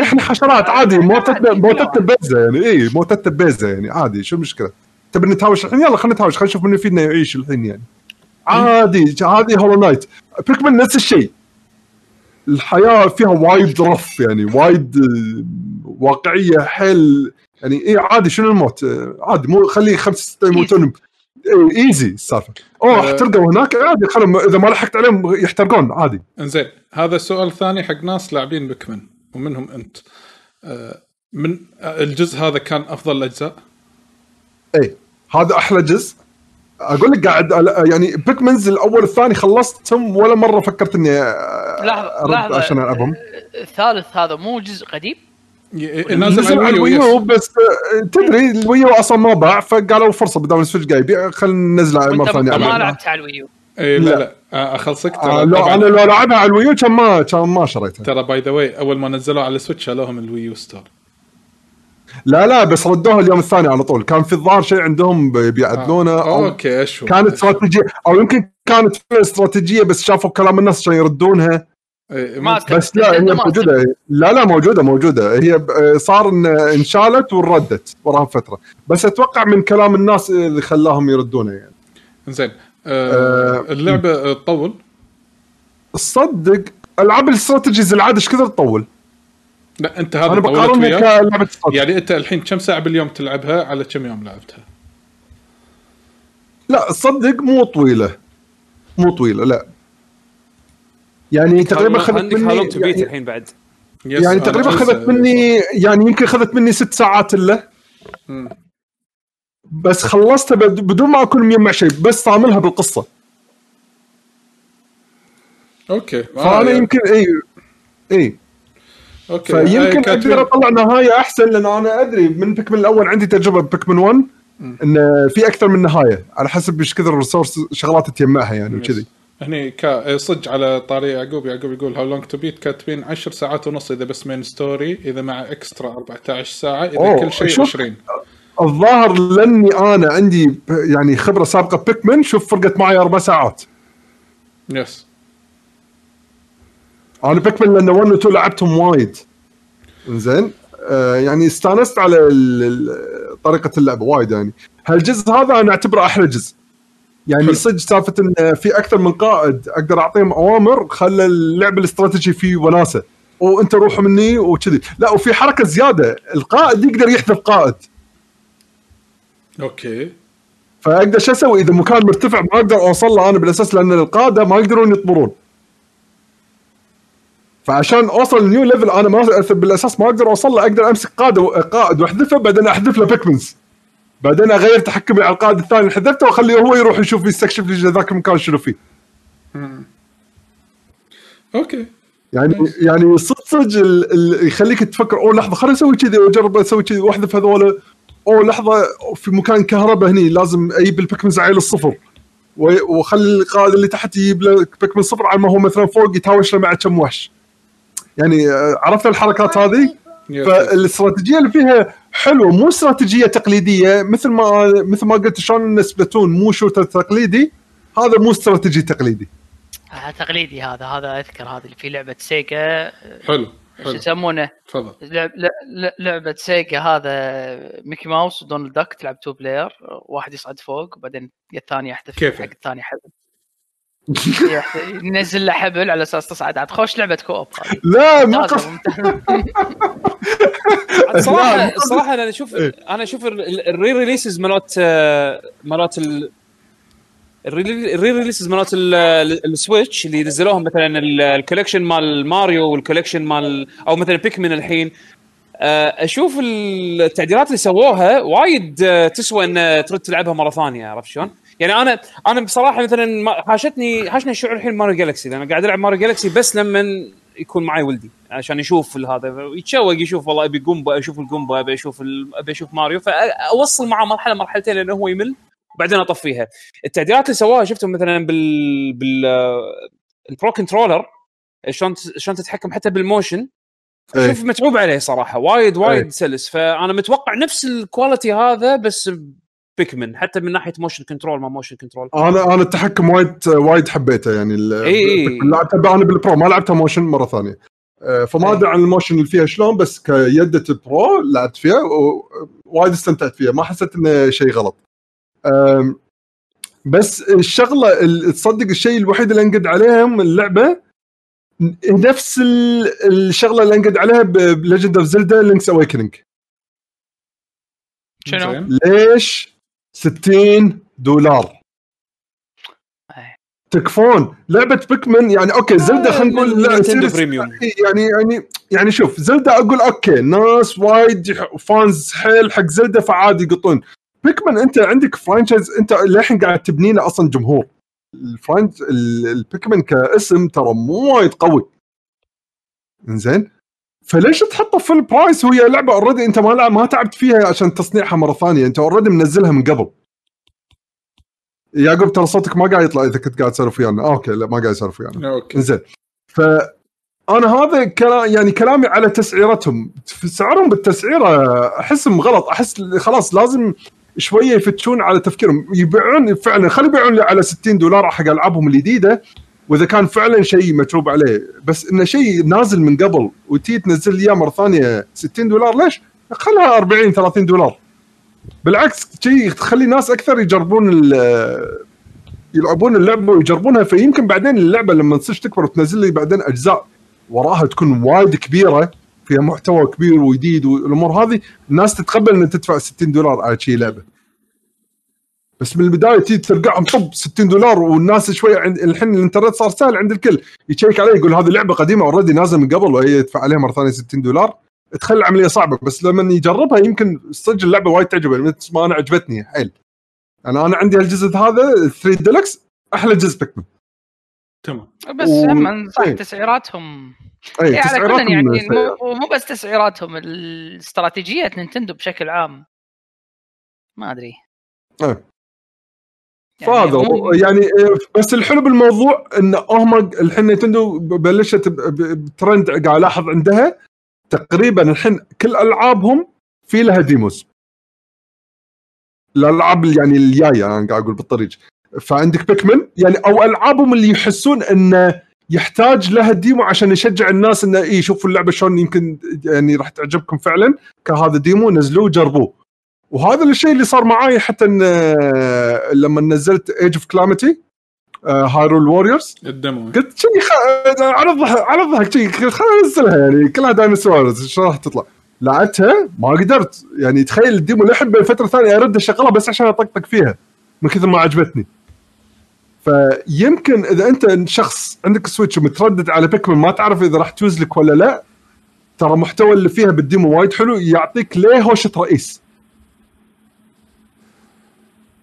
[SPEAKER 2] إحنا حشرات عادي. موتتنا موتتنا بيزه يعني. اي موتتنا بيزه يعني. عادي شو المشكلة؟ تبي نتهاوش الحين؟ يلا خلينا نتهاوش. خلينا نشوف من فينا يعيش الحين يعني. عادي هذه Hollow Knight. Pikmin نفس الشيء. الحياة فيها وايد rough يعني وايد آه، واقعية حيل يعني اي عادي شنو الموت؟ آه، عادي مو خلي خمسه سته يموتون إيه. إيزي السالفة. أوه
[SPEAKER 3] آه.
[SPEAKER 2] احترقوا هناك؟ عادي خلهم إذا ما لحقت عليهم يحترقون عادي.
[SPEAKER 3] إنزين هذا السؤال الثاني حق ناس لاعبين بيكمن ومنهم أنت. من الجزء هذا كان أفضل الاجزاء
[SPEAKER 2] اي هذا أحلى جزء. أقول لك قاعد يعني بيكمنز الأول والثاني خلصتهم ولا مرة فكرت إني آه،
[SPEAKER 4] لحظه لحظة.
[SPEAKER 2] عشان ألعبهم.
[SPEAKER 4] الثالث هذا مو جزء قديم؟
[SPEAKER 3] نازل على ال
[SPEAKER 2] Wii
[SPEAKER 3] U.
[SPEAKER 2] بس آه، تدري ال Wii U أصلا ما باع فقالوا فرصه بدل ال Switch جاي خلينا ننزله
[SPEAKER 4] مرة
[SPEAKER 2] ثانية.
[SPEAKER 4] ما لعبت على ال Wii U
[SPEAKER 3] إيه لا
[SPEAKER 2] لا.
[SPEAKER 3] لا. آه، أخلصك
[SPEAKER 2] آه،
[SPEAKER 3] ترى
[SPEAKER 2] لو
[SPEAKER 3] طبعاً-
[SPEAKER 2] أنا لو لعبها على ال Wii U كان ما كان ما شريتها.
[SPEAKER 3] ترى by the way أول ما نزلوه على ال Switch شالوها من ال Wii U store
[SPEAKER 2] لا لا بس ردوها اليوم الثاني على طول. كان في الظاهر شيء عندهم بي- بيعدلونه أو
[SPEAKER 3] أوكي أشوف.
[SPEAKER 2] كانت استراتيجية أو يمكن كانت استراتيجية بس شافوا كلام الناس عشان يردونها.
[SPEAKER 3] إيه،
[SPEAKER 4] ما.
[SPEAKER 2] بس لا هي موجودة. لا لا موجودة موجودة. هي صار إن انشالت وردت وراها فترة. بس أتوقع من كلام الناس اللي خلاهم يردونها يعني.
[SPEAKER 3] زين آه
[SPEAKER 2] آه،
[SPEAKER 3] اللعبة آه، تطول؟
[SPEAKER 2] تصدق ألعاب الاستراتيجيز العادة إيش كثر تطول؟
[SPEAKER 3] لا أنت هذا أنا
[SPEAKER 2] بقارنها كلعبة
[SPEAKER 3] يعني أنت الحين كم ساعة باليوم تلعبها؟ على كم يوم لعبتها؟
[SPEAKER 2] لا تصدق مو طويلة. مو طويلة لا. يعني تقريبا خذت
[SPEAKER 1] عندك
[SPEAKER 2] مني
[SPEAKER 1] بيت
[SPEAKER 2] يعني,
[SPEAKER 1] الحين بعد.
[SPEAKER 2] يعني تقريبا خذت مني يعني يمكن خذت مني ست ساعات
[SPEAKER 3] إلا.
[SPEAKER 2] بس خلصتها بد- بدون ما أكون مجمع شيء بس طاملها بالقصة.
[SPEAKER 3] أوكي. آه،
[SPEAKER 2] فانا
[SPEAKER 3] يعني-
[SPEAKER 2] يمكن اي اي
[SPEAKER 3] أوكي. آه،
[SPEAKER 2] فيمكن
[SPEAKER 3] كاتبين-
[SPEAKER 2] أقدر أطلع نهاية أحسن لأن أنا أدري من Pikmin الأول عندي تجربة Pikmin 1 إن في أكثر من نهاية على حسب إيش كثر ال resource شغلات تجمعها يعني وكذي.
[SPEAKER 3] هني كا إيه، صدق على طاري يعقوب يعقوب يقول HowLongToBeat كاتبين 10 ساعات ونص إذا بس main story إذا مع extra 14 ساعة إذا
[SPEAKER 2] أوه،
[SPEAKER 3] كل شيء
[SPEAKER 2] شوف.
[SPEAKER 3] 20
[SPEAKER 2] الظاهر لأني أنا عندي يعني خبرة سابقة Pikmin شوف فرقت معي أربع ساعات.
[SPEAKER 3] yes
[SPEAKER 2] أنا Pikmin لأن 1 و 2 لعبتهم وايد. زين آه يعني استانست على طريقة اللعب وايد يعني. هالجزء هذا أنا أعتبره أحلى جزء. يعني. صدق سالفة إن في أكثر من قائد أقدر أعطيهم أوامر خلى اللعب الاستراتيجي فيه وناسة. وانت روح مني وكذي. لا وفي حركة زيادة. القائد يقدر يحذف قائد.
[SPEAKER 3] أوكي.
[SPEAKER 2] فأقدر شو أسوي؟ إذا مكان مرتفع ما أقدر أوصل له أنا بالأساس لأن القادة ما يقدرون يطبرون. فعشان اوصل ال new level أنا ما بالاساس ما أقدر اوصل له أقدر امسك قاده قائد واحذفه بعدين احذف له Pikmins. بعدين اغير تحكمي على القائد الثاني اللي حذفته واخليه هو يروح يشوف يستكشف لي ذاك المكان شنو فيه.
[SPEAKER 3] أوكي.
[SPEAKER 2] يعني يعني صدق صدق يخليك تفكر أوه لحظة خليني أسوي كذي وأجرب أسوي كذي وأحذف هذول. أوه لحظة في مكان كهرباء هني لازم أجيب ال Pikmins عيل الصفر. واخلي القائد اللي تحت يجيب له Pikmin صفر على ما هو مثلا فوق يتهاوش له مع كم وحش. يعني آه، عرفت الحركات هذه. فالاستراتيجية اللي فيها حلوة مو استراتيجية تقليدية مثل ما مثل ما قلت شلون ان Splatoon مو shooter تقليدي هذا مو استراتيجي تقليدي.
[SPEAKER 4] آه، تقليدي هذا هذا أذكر هذا اللي في لعبة Sega.
[SPEAKER 3] حلو
[SPEAKER 4] شو
[SPEAKER 3] حلو.
[SPEAKER 4] يسمونه؟
[SPEAKER 3] تفضل.
[SPEAKER 4] لعبة Sega هذا Mickey Mouse و Donald Duck تلعب two player واحد يصعد فوق وبعدين الثاني يحذف
[SPEAKER 3] كيف؟
[SPEAKER 4] حق الثاني حبل ينزل له حبل على أساس تصعد عاد خوش لعبة co-op
[SPEAKER 2] لا مو
[SPEAKER 4] ممتازة.
[SPEAKER 1] صراحة
[SPEAKER 2] لا،
[SPEAKER 1] الصراحه أنا أشوف
[SPEAKER 2] إيه.
[SPEAKER 1] أنا أشوف ال re-releases مالت آه، مالت ال- ال re-releases مالت ال- ال- ال Switch اللي نزلوهم مثلا ال- ال collection مال ماريو وال collection مال أو مثلا Pikmin الحين آه، أشوف التعديلات اللي سووها وايد آه، تسوى إن ترد تلعبها مرة ثانية عرفت شلون؟ يعني أنا أنا بصراحة مثلا حاشتني حاشني الشعور الحين Mario Galaxy لأن قاعد ألعب Mario Galaxy بس لما يكون معي ولدي عشان يشوف هذا يتشوق يشوف والله أبي Goomba أشوف ال Goomba أبي أشوف أبي أشوف ماريو فأوصل معه مرحله مرحلتين لأنه هو يمل وبعدين أطفيها التعديلات اللي سواها شفتهم مثلا بال بال ال pro controller شلون شلون تتحكم حتى بال motion
[SPEAKER 2] إيه.
[SPEAKER 1] شوف متعوب عليه صراحة وايد وايد
[SPEAKER 2] إيه.
[SPEAKER 1] سلس فأنا متوقع نفس ال quality هذا بس Pikmin حتى من ناحية motion control ما motion control
[SPEAKER 2] أنا أنا التحكم وايد وايد حبيته يعني ال-
[SPEAKER 1] إي إي.
[SPEAKER 2] لعبتها أنا بال Pro ما لعبتها motion مرة ثانية. آه، فما
[SPEAKER 1] إي.
[SPEAKER 2] أدري عن ال motion اللي فيها شلون بس كيده ال Pro لعبت فيها ووايد استمتعت فيها. ما حسيت إنه شيء غلط. بس الشغلة ال- تصدق الشيء الوحيد اللي أنقد عليهم اللعبة نفس ال- الشغلة اللي أنقد عليها ب Legend of Zelda Link's
[SPEAKER 4] Awakening
[SPEAKER 3] شنو؟
[SPEAKER 2] ليش 60 دولار. تكفون. لعبة Pikmin يعني okay Zelda خلينا نقول. يعني يعني يعني شوف Zelda أقول okay ناس وايد fans حيل حق Zelda فعادي يقطون. Pikmin أنت عندك franchise أنت للحين قاعد تبني له أصلا جمهور. ال franch ال- ال Pikmin كاسم ترى مو وايد قوي. إنزين؟ فليش تحطه في ال price وهي لعبة already انت ما لعب ما تعبت فيها عشان تصنيعها مرة ثانية. انت already منزلها من قبل. يعقوب ترى صوتك ما قاعد يطلع إذا كنت قاعد تسولف ويانا. آه okay لا ما قاعد اسولف ويانا.
[SPEAKER 3] okay.
[SPEAKER 2] زين. فانا هذا كلا يعني كلامي على تسعيرتهم. سعرهم بالتسعيرة أحسهم غلط. أحس خلاص لازم شوية يفتشون على تفكيرهم. يبيعون فعلا خلي يبيعون على 60 دولار حق ألعابهم الجديدة. وإذا كان فعلا شيء متعوب عليه. بس إنه شيء نازل من قبل وتي تنزل لي إياه مرة ثانية 60 دولار ليش؟ خلها 40 30 دولار. بالعكس شيء تخلي ناس أكثر يجربون يلعبون اللعبة ويجربونها. فيمكن بعدين اللعبة لما تصير تكبر وتنزل لي بعدين أجزاء وراها تكون وايد كبيرة فيها محتوى كبير وجديد والأمور هذه الناس تتقبل ان تدفع 60 دولار على شيء لعبة. بس من البداية تيجي ترقعهم طب 60 دولار والناس شوي عند الحين الانترنت صار سهل عند الكل. يشيك عليه يقول هذه لعبة قديمة already نازلة من قبل وهي يدفع عليها مرة ثانية 60 دولار. تخلي العملية صعبة بس لما يجربها يمكن صدق اللعبة وايد تعجبه مثل ما أنا عجبتني حيل. يعني أنا عندي الجزء هذا 3 ديلكس أحلى جزء Pikmin
[SPEAKER 3] تمام.
[SPEAKER 4] بس
[SPEAKER 2] و-
[SPEAKER 4] هم صح
[SPEAKER 2] إيه.
[SPEAKER 4] تسعيراتهم.
[SPEAKER 2] اي
[SPEAKER 4] إيه
[SPEAKER 2] تسعيراتهم
[SPEAKER 4] يعني. مو, بس تسعيراتهم الاستراتيجية Nintendo بشكل عام. ما أدري.
[SPEAKER 2] إيه.
[SPEAKER 4] يعني
[SPEAKER 2] فهذا
[SPEAKER 4] مو-
[SPEAKER 2] هو- يعني إيه، بس الحلو بالموضوع إن هم الحين Nintendo بلشت بترند قاعد ألاحظ عندها تقريبا الحين كل ألعابهم في لها demos. الألعاب يعني الجاية أنا قاعد أقول بالطريق فعندك Pikmin؟ يعني أو ألعابهم اللي يحسون إنه يحتاج لها demo عشان يشجع الناس إنه اي شوفوا اللعبة شلون يمكن يعني راح تعجبكم فعلا. كهذا demo نزلوه جربوه وهذا الشيء اللي صار معاي حتى إن آه، لما نزلت Age of Calamity Hyrule
[SPEAKER 3] Warriors
[SPEAKER 2] قلت شي خ... على الضحك على الضحك شي خلينا ننزلها يعني كلها Dynasty Warriors شلون راح تطلع؟ لعبتها ما قدرت. يعني تخيل ال demo للحين بفتره ثانية ارد اشغلها بس عشان أطقطق فيها من كثر ما عجبتني. فيمكن إذا أنت شخص عندك Switch ومتردد على Pikmin ما تعرف إذا راح تفوز لك ولا لا ترى المحتوى اللي فيها بال demo وايد حلو يعطيك ليه هوشة رئيس.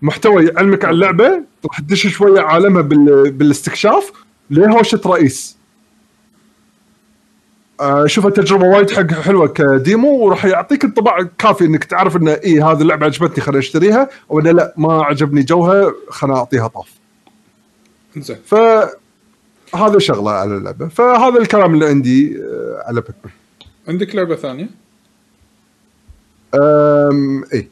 [SPEAKER 2] محتوى يعلمك عن اللعبة راح تدش شوية عالمها بال... بالاستكشاف ليه هوشه رئيس. آه، اشوفها تجربه وايد حق حلوة ك demo وراح يعطيك انطباع كافي إنك تعرف إن اي هذه اللعبة عجبتني خليني أشتريها أو لا ما عجبني جوها خليني أعطيها طاف.
[SPEAKER 3] زين
[SPEAKER 2] ف هذا شغلة على اللعبة. فهذا الكلام اللي عندي آه، على Pikmin
[SPEAKER 3] عندك لعبة ثانية؟
[SPEAKER 2] أم... اي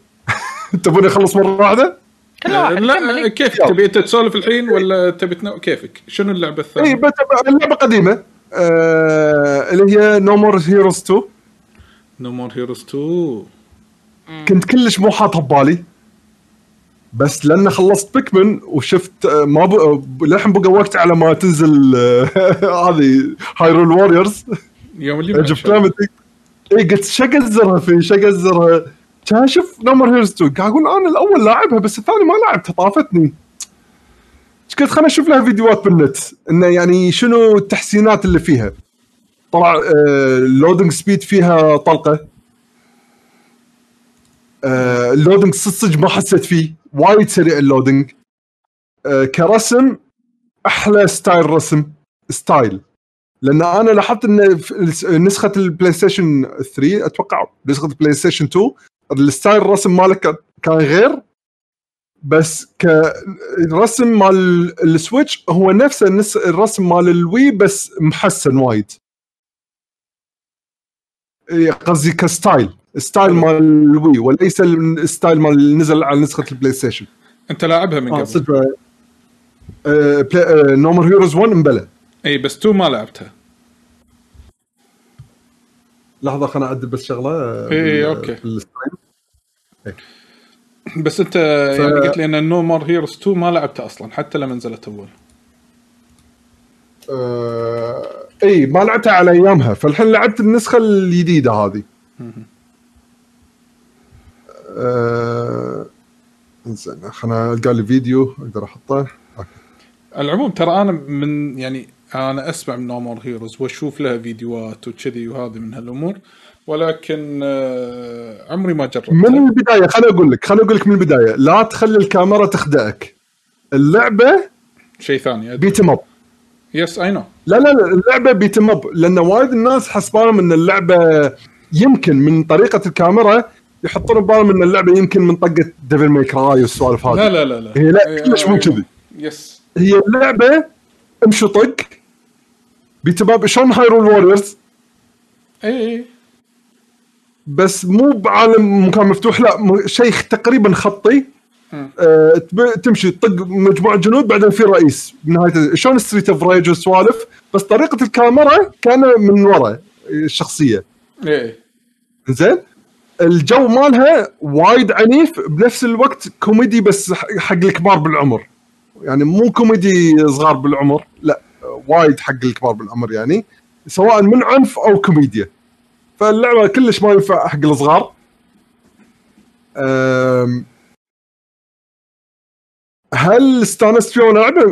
[SPEAKER 2] تبوني اخلص
[SPEAKER 4] مرة واحدة؟ كمل
[SPEAKER 3] لا
[SPEAKER 4] إيه.
[SPEAKER 3] كيف. تبي انت تسولف الحين ولا تبي تنو... كيفك؟ شنو اللعبة
[SPEAKER 2] اي
[SPEAKER 3] الثانية؟
[SPEAKER 2] بت- اللعبة قديمة. آه اللي هي No More Heroes 2
[SPEAKER 3] No More Heroes 2
[SPEAKER 2] كنت كلش مو حاطها ببالي بس لأن خلصت Pikmin وشفت آه، ما ب... آه، للحين بقى وقت على ما تنزل آه، هذه Hyrule Warriors
[SPEAKER 3] يوم اللي
[SPEAKER 2] Calamity اي قلت شو اقزرها في شو اقزرها كان أشوف No More Heroes 2 قاعد أقول أنا الأول لاعبها بس الثاني ما لعبتها طافتني. قلت؟ خليني أشوف لها فيديوهات بالنت. إنه يعني شنو التحسينات اللي فيها؟ طلع ال loading speed فيها طلقة. ال loading صدق ما حسيت فيه. وايد سريع ال loading آه، كرسم أحلى style رسم style لأن أنا لاحظت إن نسخة ال PlayStation 3 أتوقع نسخة ال PlayStation 2 ال style الرسم ماله كان- غير بس كرسم مال ال Switch هو نفسه الرسم مال ال Wii بس محسن وايد. إيه، قصدي ك style. style مال ال Wii وليس ال style مال اللي نزل على نسخة ال PlayStation.
[SPEAKER 3] أنت لاعبها من
[SPEAKER 2] آه
[SPEAKER 3] قبل.
[SPEAKER 2] صدق. No More Heroes 1 مبلى.
[SPEAKER 3] إي بس 2 ما لعبتها.
[SPEAKER 2] لحظة خليني أعدل بس شغلة.
[SPEAKER 3] okay.
[SPEAKER 2] بال stream.
[SPEAKER 3] بس انت يعني قلت لي إن No More Heroes 2 ما لعبتها أصلا حتى لما نزلت أول.
[SPEAKER 2] آه، إي ما لعبتها على أيامها فالحين لعبت النسخة الجديدة هذه. آه، زين خلنا ألقى لي فيديو أقدر أحطه. okay.
[SPEAKER 3] العموم ترى أنا من يعني أنا أسمع من No More Heroes وأشوف لها فيديوهات وكذي وهذه من هالأمور. ولكن آه، عمري ما جربت.
[SPEAKER 2] من البداية خليني أقول لك خليني أقول لك من البداية. لا تخلي الكاميرا تخدعك. اللعبة
[SPEAKER 3] شيء ثاني
[SPEAKER 2] beat 'em
[SPEAKER 3] up yes I know
[SPEAKER 2] لا لا لا اللعبة beat 'em up لأن وايد الناس حسبانهم إن اللعبة يمكن من طريقة الكاميرا يحطون ببالهم إن اللعبة يمكن من طقة Devil May Cry والسوالف هذه.
[SPEAKER 3] لا لا لا لا.
[SPEAKER 2] هي لا كلش مو كذي.
[SPEAKER 3] yes
[SPEAKER 2] هي اللعبة امشي طق beat 'em up شلون Hyrule Warriors
[SPEAKER 3] اي
[SPEAKER 2] بس مو بعالم مكان مفتوح لا شيء تقريبا خطي. آه تمشي تطق مجموعة جنود بعدين في رئيس. بنهاية شلون Streets of Rage والسوالف؟ بس طريقة الكاميرا كان من ورا الشخصيه
[SPEAKER 3] اي
[SPEAKER 2] زين؟ الجو مالها وايد عنيف بنفس الوقت كوميدي بس حق الكبار بالعمر. يعني مو كوميدي صغار بالعمر لا وايد حق الكبار بالعمر يعني سواء من عنف أو كوميديا. فاللعبة كلش ما ينفع حق الصغار. هل استانست فيها وأنا لعبة؟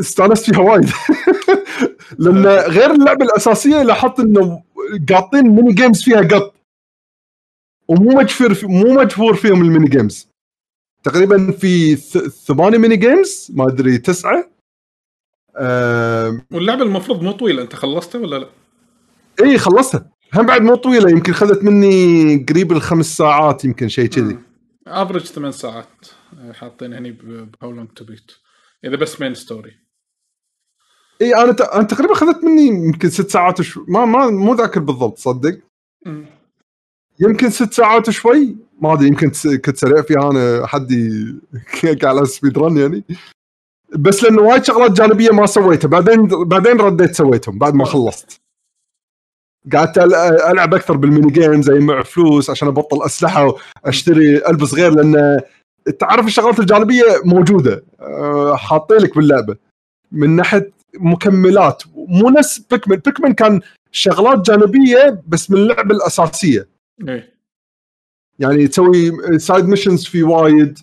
[SPEAKER 2] استانست فيها وايد. لأن غير اللعبة الأساسية لاحظت إنه قاطين mini games فيها قط. ومو مجفر في مو مجفور فيهم ال mini games تقريبا في ثمانية mini games ما أدري تسعة. أم،
[SPEAKER 3] واللعبة المفروض مو طويلة. أنت خلصتها ولا لا؟
[SPEAKER 2] اي خلصتها. هم بعد مو طويلة يمكن خذت مني قريب الخمس ساعات يمكن شيء كذي.
[SPEAKER 3] average ثمان ساعات آه، حاطين هني ب How Long to Beat إذا بس main story
[SPEAKER 2] إي أنا ت... أنا تقريبا خذت مني يمكن ست ساعات وشو ما ما مو ذاكر بالضبط صدق. يمكن ست ساعات وشوي ما أدري يمكن كنت سريع فيها أنا حدي على speed run يعني. بس لأنه وايد شغلات جانبية ما سويتها بعدين بعدين رديت سويتهم بعد ما خلصت. قعدت ألعب أكثر بال mini games اجمع فلوس عشان أبطل أسلحة وأشتري ألبس غير لأن تعرف الشغلات الجانبية موجودة. أه، حاطين لك باللعبة. من ناحية مكملات مو نفس Pikmin Pikmin كان شغلات جانبية بس من اللعبة الأساسية.
[SPEAKER 3] إيه.
[SPEAKER 2] يعني تسوي side missions في وايد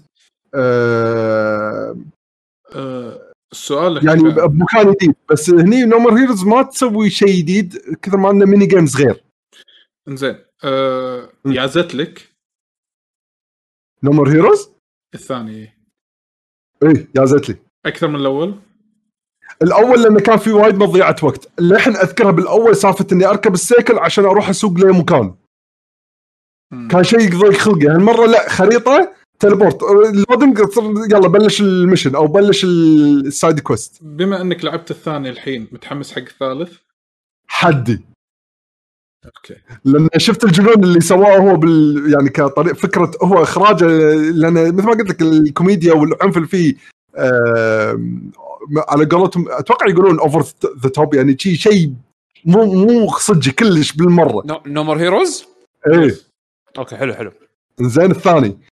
[SPEAKER 2] آه
[SPEAKER 3] آه، السؤال
[SPEAKER 2] يعني بمكان جديد بس هني No More Heroes ما تسوي شيء جديد كثر ما انه mini games غير.
[SPEAKER 3] زين آه
[SPEAKER 2] م.
[SPEAKER 3] يازت لك
[SPEAKER 2] No More Heroes
[SPEAKER 3] الثاني
[SPEAKER 2] إيه. يازت لي
[SPEAKER 3] أكثر من الأول؟
[SPEAKER 2] الأول لأنه كان في وايد مضيعة وقت. للحين أذكرها بالأول سالفة إني أركب السيكل عشان أروح أسوق لمكان. كان شيء يضيق خلقي هالمرة لا خريطة teleport ال loading يلا بلش ال mission أو بلش ال side quest.
[SPEAKER 3] بما إنك لعبت الثاني الحين متحمس حق الثالث؟
[SPEAKER 2] حدي.
[SPEAKER 3] أوكي.
[SPEAKER 2] لأن شفت الجنون اللي سواه هو بال يعني كطريق فكرة هو إخراجه لأن مثل ما قلت لك الكوميديا والعنف اللي فيه آم، على قولتهم أتوقع يقولون over the top يعني شيء شيء مو مو صدق كلش بالمرة.
[SPEAKER 1] no No More
[SPEAKER 2] Heroes
[SPEAKER 1] إيه. أوكي حلو حلو.
[SPEAKER 2] زين الثاني. آه،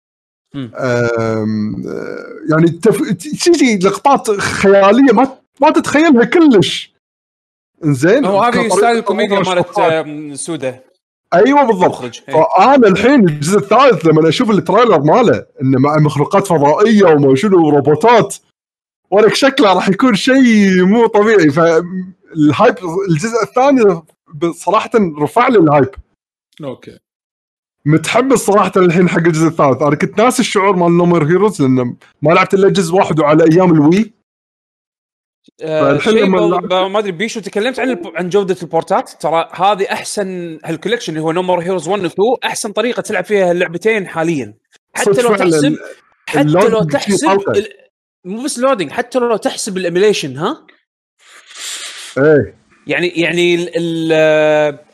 [SPEAKER 2] يعني تف... تجي لقطات خيالية ما ما تتخيلها كلش. زين
[SPEAKER 1] هو هذه style الكوميديا مالت. آم، سودا.
[SPEAKER 2] أيوه بالضبط.
[SPEAKER 1] إيه.
[SPEAKER 2] فأنا الحين الجزء الثالث لما أشوف ال trailer ماله إنه مع مخلوقات فضائية وما شنو روبوتات ولك شكله راح يكون شيء مو طبيعي. فال hype الجزء الثاني صراحة رفع لي ال
[SPEAKER 3] hype أوكي.
[SPEAKER 2] متحمس صراحة الحين حق الجزء الثالث. أنا كنت ناسي الشعور مال No More Heroes لأن ما لعبت إلا جزء واحد وعلى أيام ال Wii.
[SPEAKER 1] آه،
[SPEAKER 2] فالحين لما
[SPEAKER 1] ب- ما أدري بيشو تكلمت عن عن جودة البورتات؟ ترى هذه أحسن هال collection اللي هو No More Heroes 1 و 2 أحسن طريقة تلعب فيها اللعبتين حاليا. حتى لو تحسب حتى لو تحسب مو بس loading حتى لو تحسب ال emulation ها؟
[SPEAKER 2] إيه.
[SPEAKER 1] يعني يعني ال ال ال-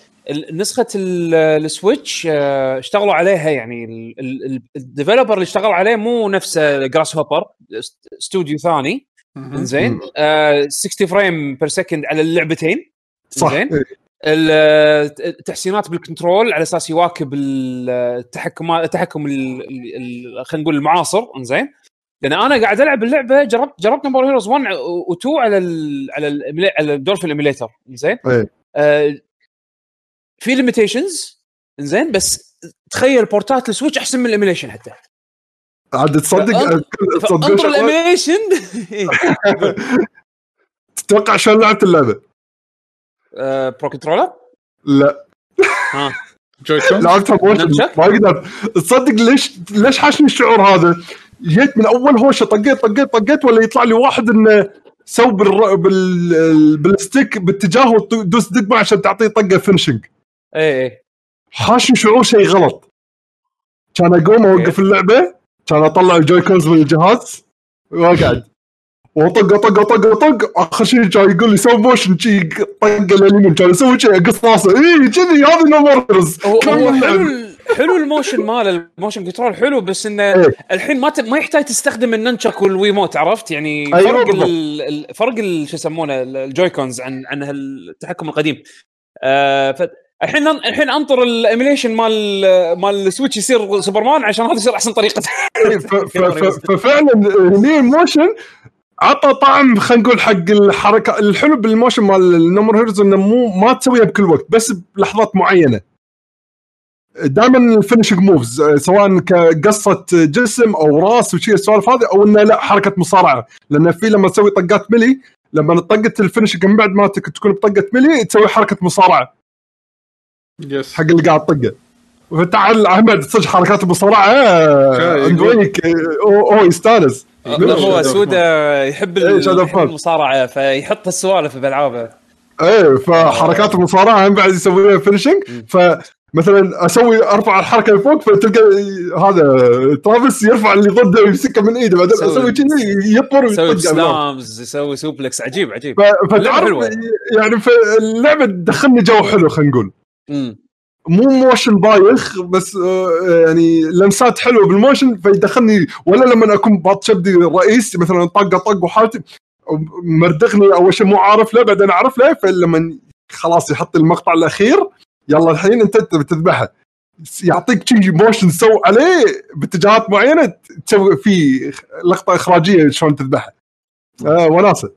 [SPEAKER 1] نسخة ال- Switch آه، اشتغلوا عليها يعني ال developer اللي اشتغل عليه مو نفس Grasshopper استوديو ثاني. زين
[SPEAKER 2] مم.
[SPEAKER 1] آه 60 frame per second على اللعبتين.
[SPEAKER 2] صح.
[SPEAKER 1] زين
[SPEAKER 2] إيه.
[SPEAKER 1] ال- التحسينات بال control على أساس يواكب التحكم التحكم ال- ال- ال- خلينا نقول المعاصر. إنزين. لأن أنا قاعد ألعب اللعبة جربت جربت No More Heroes 1 و2 على ال على ال على ال Dolphin emulator زين
[SPEAKER 2] إيه.
[SPEAKER 1] آه في limitations زين بس تخيل بورتات ال Switch أحسن من ال emulation حتى
[SPEAKER 2] عاد تصدق تصدق
[SPEAKER 1] فأنظر
[SPEAKER 2] شغلة؟
[SPEAKER 1] ال emulation
[SPEAKER 2] تتوقع شلون لعبت اللعبة؟
[SPEAKER 1] آه، Pro Controller
[SPEAKER 2] لا
[SPEAKER 1] ها
[SPEAKER 3] Joy-Con
[SPEAKER 2] لعبتها motion
[SPEAKER 1] nunchuk؟
[SPEAKER 2] ما أقدر تصدق ليش ليش حاشني الشعور هذا؟ جيت من أول هوشة طقيت طقيت طقيت ولا يطلع لي واحد إنه سو. بال... بال stick باتجاهه وتدوس دقمه عشان تعطيه طقة finishing
[SPEAKER 1] اي اي
[SPEAKER 2] حاشني شعور شيء غلط. كان أقوم أوقف اللعبة كان أطلع ال Joy-Cons من الجهاز وأقعد. وطق طق طق طق آخر شيء كان يقول لي سوي motion شي طقه لليمين كان أسوي شيء أقص راسه. اي كذي هذه No
[SPEAKER 1] More حلو حلو ال motion ماله ال motion control حلو بس إنه
[SPEAKER 2] إيه.
[SPEAKER 1] الحين ما ت... ما يحتاج تستخدم ال nunchuk وال Wiimote عرفت؟ يعني
[SPEAKER 2] أيوة
[SPEAKER 1] فرق. ال... فرق ال- شو يسمونه ال- ال Joy-Cons عن عن التحكم القديم. آه ف... الحين الحين أنطر ال emulation مال مال ال Switch يصير سوبرمان عشان هذا يصير أحسن طريقة.
[SPEAKER 2] ف- ففعلا هني ال motion عطى طعم خلينا نقول حق الحركة الحلو بال motion مال No More Heroes إنه مو ما تسويها بكل وقت بس بلحظات معينة. دائما ال finishing moves سواء كقصة جسم أو راس وشي السوالف هذه أو إنه لا حركة مصارعة. لأن في لما تسوي طقات melee لما طقت ال finishing من بعد ما تك- تكون بطقة melee تسوي حركة مصارعة.
[SPEAKER 3] yes
[SPEAKER 2] حق اللي قاعد طقه. فتعال أحمد صدق حركات المصارعة
[SPEAKER 3] شاي،
[SPEAKER 2] نقولك هو هو يستانس.
[SPEAKER 1] لا هو سودا يحب
[SPEAKER 2] إيه،
[SPEAKER 1] يحب. المصارعة فيحط السوالف بالعابه
[SPEAKER 2] إيه فحركات المصارعة هم بعد يسويها finishing فمثلا أسوي أرفع الحركة لفوق فتلقى هذا Travis يرفع اللي ضده ويمسكه من إيده بعدين أسوي كذي يطر
[SPEAKER 1] يسوي. slams يسوي suplex عجيب عجيب.
[SPEAKER 2] فتعرف. يعني في اللعبة تدخلني جو حلو خلينا نقول. مو motion بايخ بس آه، يعني لمسات حلوة بال motion فيدخلني ولا لما أكون باط شبدي الرئيس مثلا طقه طق وحالتي مردغني أول شيء مو عارف له بعدين أعرف له فلما خلاص يحط المقطع الأخير يلا الحين أنت بتذبحه يعطيك شي motion سو عليه باتجاهات معينة تسوي فيه لقطة إخراجية شلون تذبحه. آه وناسة.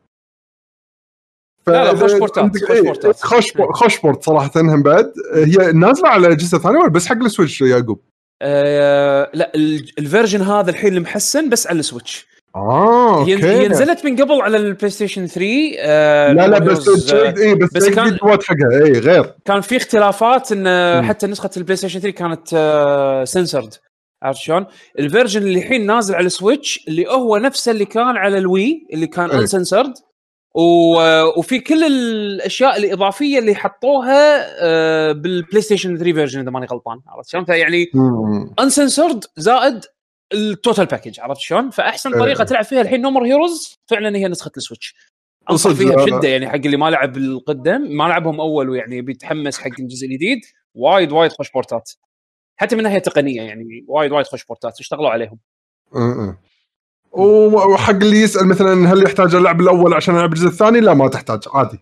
[SPEAKER 1] لا، لا، خوش بورتات،
[SPEAKER 2] عندك-
[SPEAKER 1] خوش
[SPEAKER 2] إيه،
[SPEAKER 1] بورتات.
[SPEAKER 2] خوش خوش port صراحة هم بعد هي نازلة على أجهزة ثانية ولا بس حق ال Switch يا يعقوب؟
[SPEAKER 1] آه لا ال- ال version هذا الحين المحسن بس على ال
[SPEAKER 2] Switch آه
[SPEAKER 1] هي
[SPEAKER 2] okay
[SPEAKER 1] هي نزلت من قبل على ال PlayStation 3 آه
[SPEAKER 2] لا لا بس
[SPEAKER 1] آه،
[SPEAKER 2] اي بس,
[SPEAKER 1] بس كان-
[SPEAKER 2] حقها اي غير
[SPEAKER 1] كان في اختلافات إن
[SPEAKER 2] مم.
[SPEAKER 1] حتى نسخة ال PlayStation 3 كانت آه سنسرد عرفت شلون؟ ال version اللي الحين نازل على ال Switch اللي هو نفسه اللي كان على ال Wii اللي كان
[SPEAKER 2] إيه.
[SPEAKER 1] uncensored وفي كل الأشياء الإضافية اللي حطوها بال PlayStation 3 version إذا ماني غلطان عرفت شلون؟ فيعني. uncensored زائد ال total package عرفت شلون؟ فأحسن
[SPEAKER 2] إيه.
[SPEAKER 1] طريقة تلعب فيها الحين No More Heroes فعلا هي نسخة ال Switch.
[SPEAKER 2] أنصح
[SPEAKER 1] فيها. بشدة يعني حق اللي ما لعب القدم ما لعبهم أول ويعني بيتحمس حق الجزء الجديد وايد وايد خوش بورتات. حتى من ناحية تقنية يعني وايد وايد خوش بورتات اشتغلوا عليهم.
[SPEAKER 2] وحق اللي يسأل مثلا هل يحتاج العب الأول عشان ألعب الجزء الثاني؟ لا ما تحتاج عادي.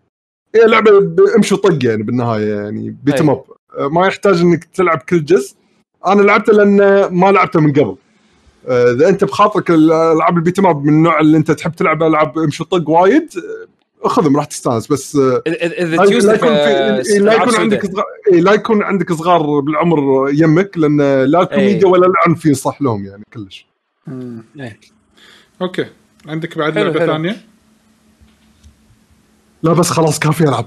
[SPEAKER 2] هي لعبه امشي وطق يعني بالنهاية يعني beat
[SPEAKER 1] 'em
[SPEAKER 2] up ما يحتاج إنك تلعب كل جزء. أنا لعبته لأن ما لعبته من قبل. آه، إذا أنت بخاطرك الالعاب ال beat 'em up من النوع اللي أنت تحب تلعب ألعاب امشي وطق وايد آه، خذهم راح تستانس بس
[SPEAKER 1] إذا
[SPEAKER 2] لا يكون إيه، لا يكون عندك إيه، لا يكون عندك صغار بالعمر يمك لأن لا الكوميديا
[SPEAKER 1] إيه.
[SPEAKER 2] ولا العنف يصح لهم يعني كلش
[SPEAKER 1] إيه.
[SPEAKER 3] okay. عندك بعد
[SPEAKER 1] حلو،
[SPEAKER 3] لعبة
[SPEAKER 1] حلو.
[SPEAKER 3] ثانية؟
[SPEAKER 2] لا بس خلاص كافي ألعب.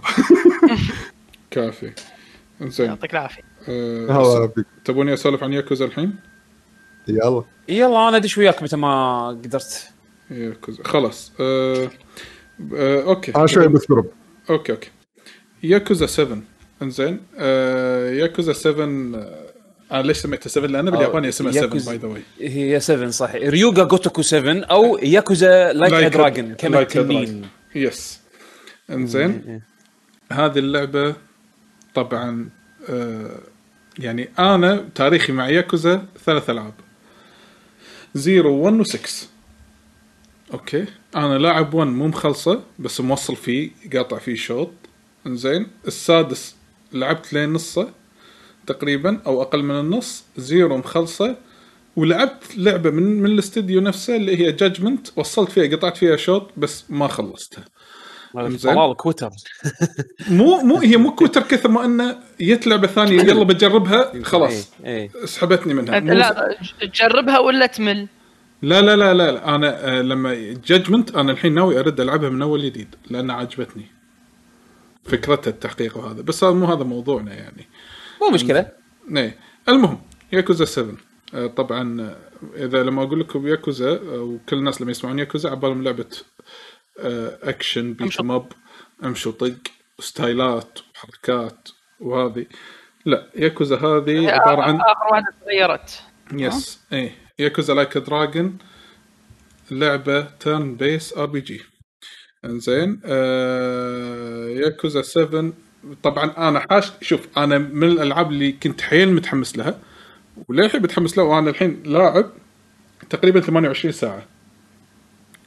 [SPEAKER 3] كافي. زين
[SPEAKER 4] يعطيك
[SPEAKER 3] العافية.
[SPEAKER 2] فيك
[SPEAKER 3] تبوني أسولف عن ياكوزا الحين؟
[SPEAKER 2] يلا.
[SPEAKER 1] يلا أنا أدش وياك متى ما قدرت.
[SPEAKER 3] ياكوزا. خلاص. آه آه okay.
[SPEAKER 2] أنا شوي بس brb
[SPEAKER 3] okay okay. Yakuza 7 إنزين. آه ياكوزا 7 آه أنا ليش سميتها 7 لأن بالياباني اسمها 7
[SPEAKER 1] Yakuza.
[SPEAKER 3] by the way
[SPEAKER 1] هي 7 صح Ryu Ga Gotoku 7 أو Yakuza
[SPEAKER 3] Like a
[SPEAKER 1] Dragon كما التنين.
[SPEAKER 3] yes
[SPEAKER 1] إنزين.
[SPEAKER 3] هذه اللعبة طبعا آه يعني أنا تاريخي مع ياكوزا ثلاث ألعاب. Zero 1 و6 okay. أنا لاعب 1 مو مخلصة بس موصل فيه قاطع فيه شوط. إنزين. السادس لعبت لين نصه. تقريبا أو أقل من النص Zero مخلصة. ولعبت لعبة من من الاستديو نفسه اللي هي Judgment وصلت فيها قطعت فيها شوط بس ما خلصتها.
[SPEAKER 1] طلال quitter.
[SPEAKER 3] مو مو هي مو quitter كثر ما إنه جت لعبة ثانية يلا بجربها خلاص
[SPEAKER 1] إيه. إيه.
[SPEAKER 3] سحبتني منها.
[SPEAKER 4] لا تجربها ولا تمل؟
[SPEAKER 3] لا لا لا لا, لا. أنا آه، لما جاجمنت أنا الحين ناوي أرد ألعبها من أول جديد لأن عجبتني. فكرتها التحقيق وهذا. بس هذا مو هذا موضوعنا يعني.
[SPEAKER 1] مو مشكلة.
[SPEAKER 3] إيه المهم ياكوزا 7 آه، طبعا آه، إذا لما أقول لكم ياكوزا آه، وكل الناس لما يسمعون ياكوزا عبالهم لعبة أكشن بيت. أب امشي وطق وستايلات وحركات وهذه. لا ياكوزا هذه عبارة عن
[SPEAKER 4] آخر واحدة تغيرت.
[SPEAKER 3] yes. إيه. Yakuza Like a Dragon لعبة turn-based RPG إنزين آه ياكوزا 7 طبعا أنا حاش شوف أنا من الألعاب اللي كنت حيل متحمس لها وللحين متحمس لها؟ وأنا الحين لاعب تقريبا 28 ساعة.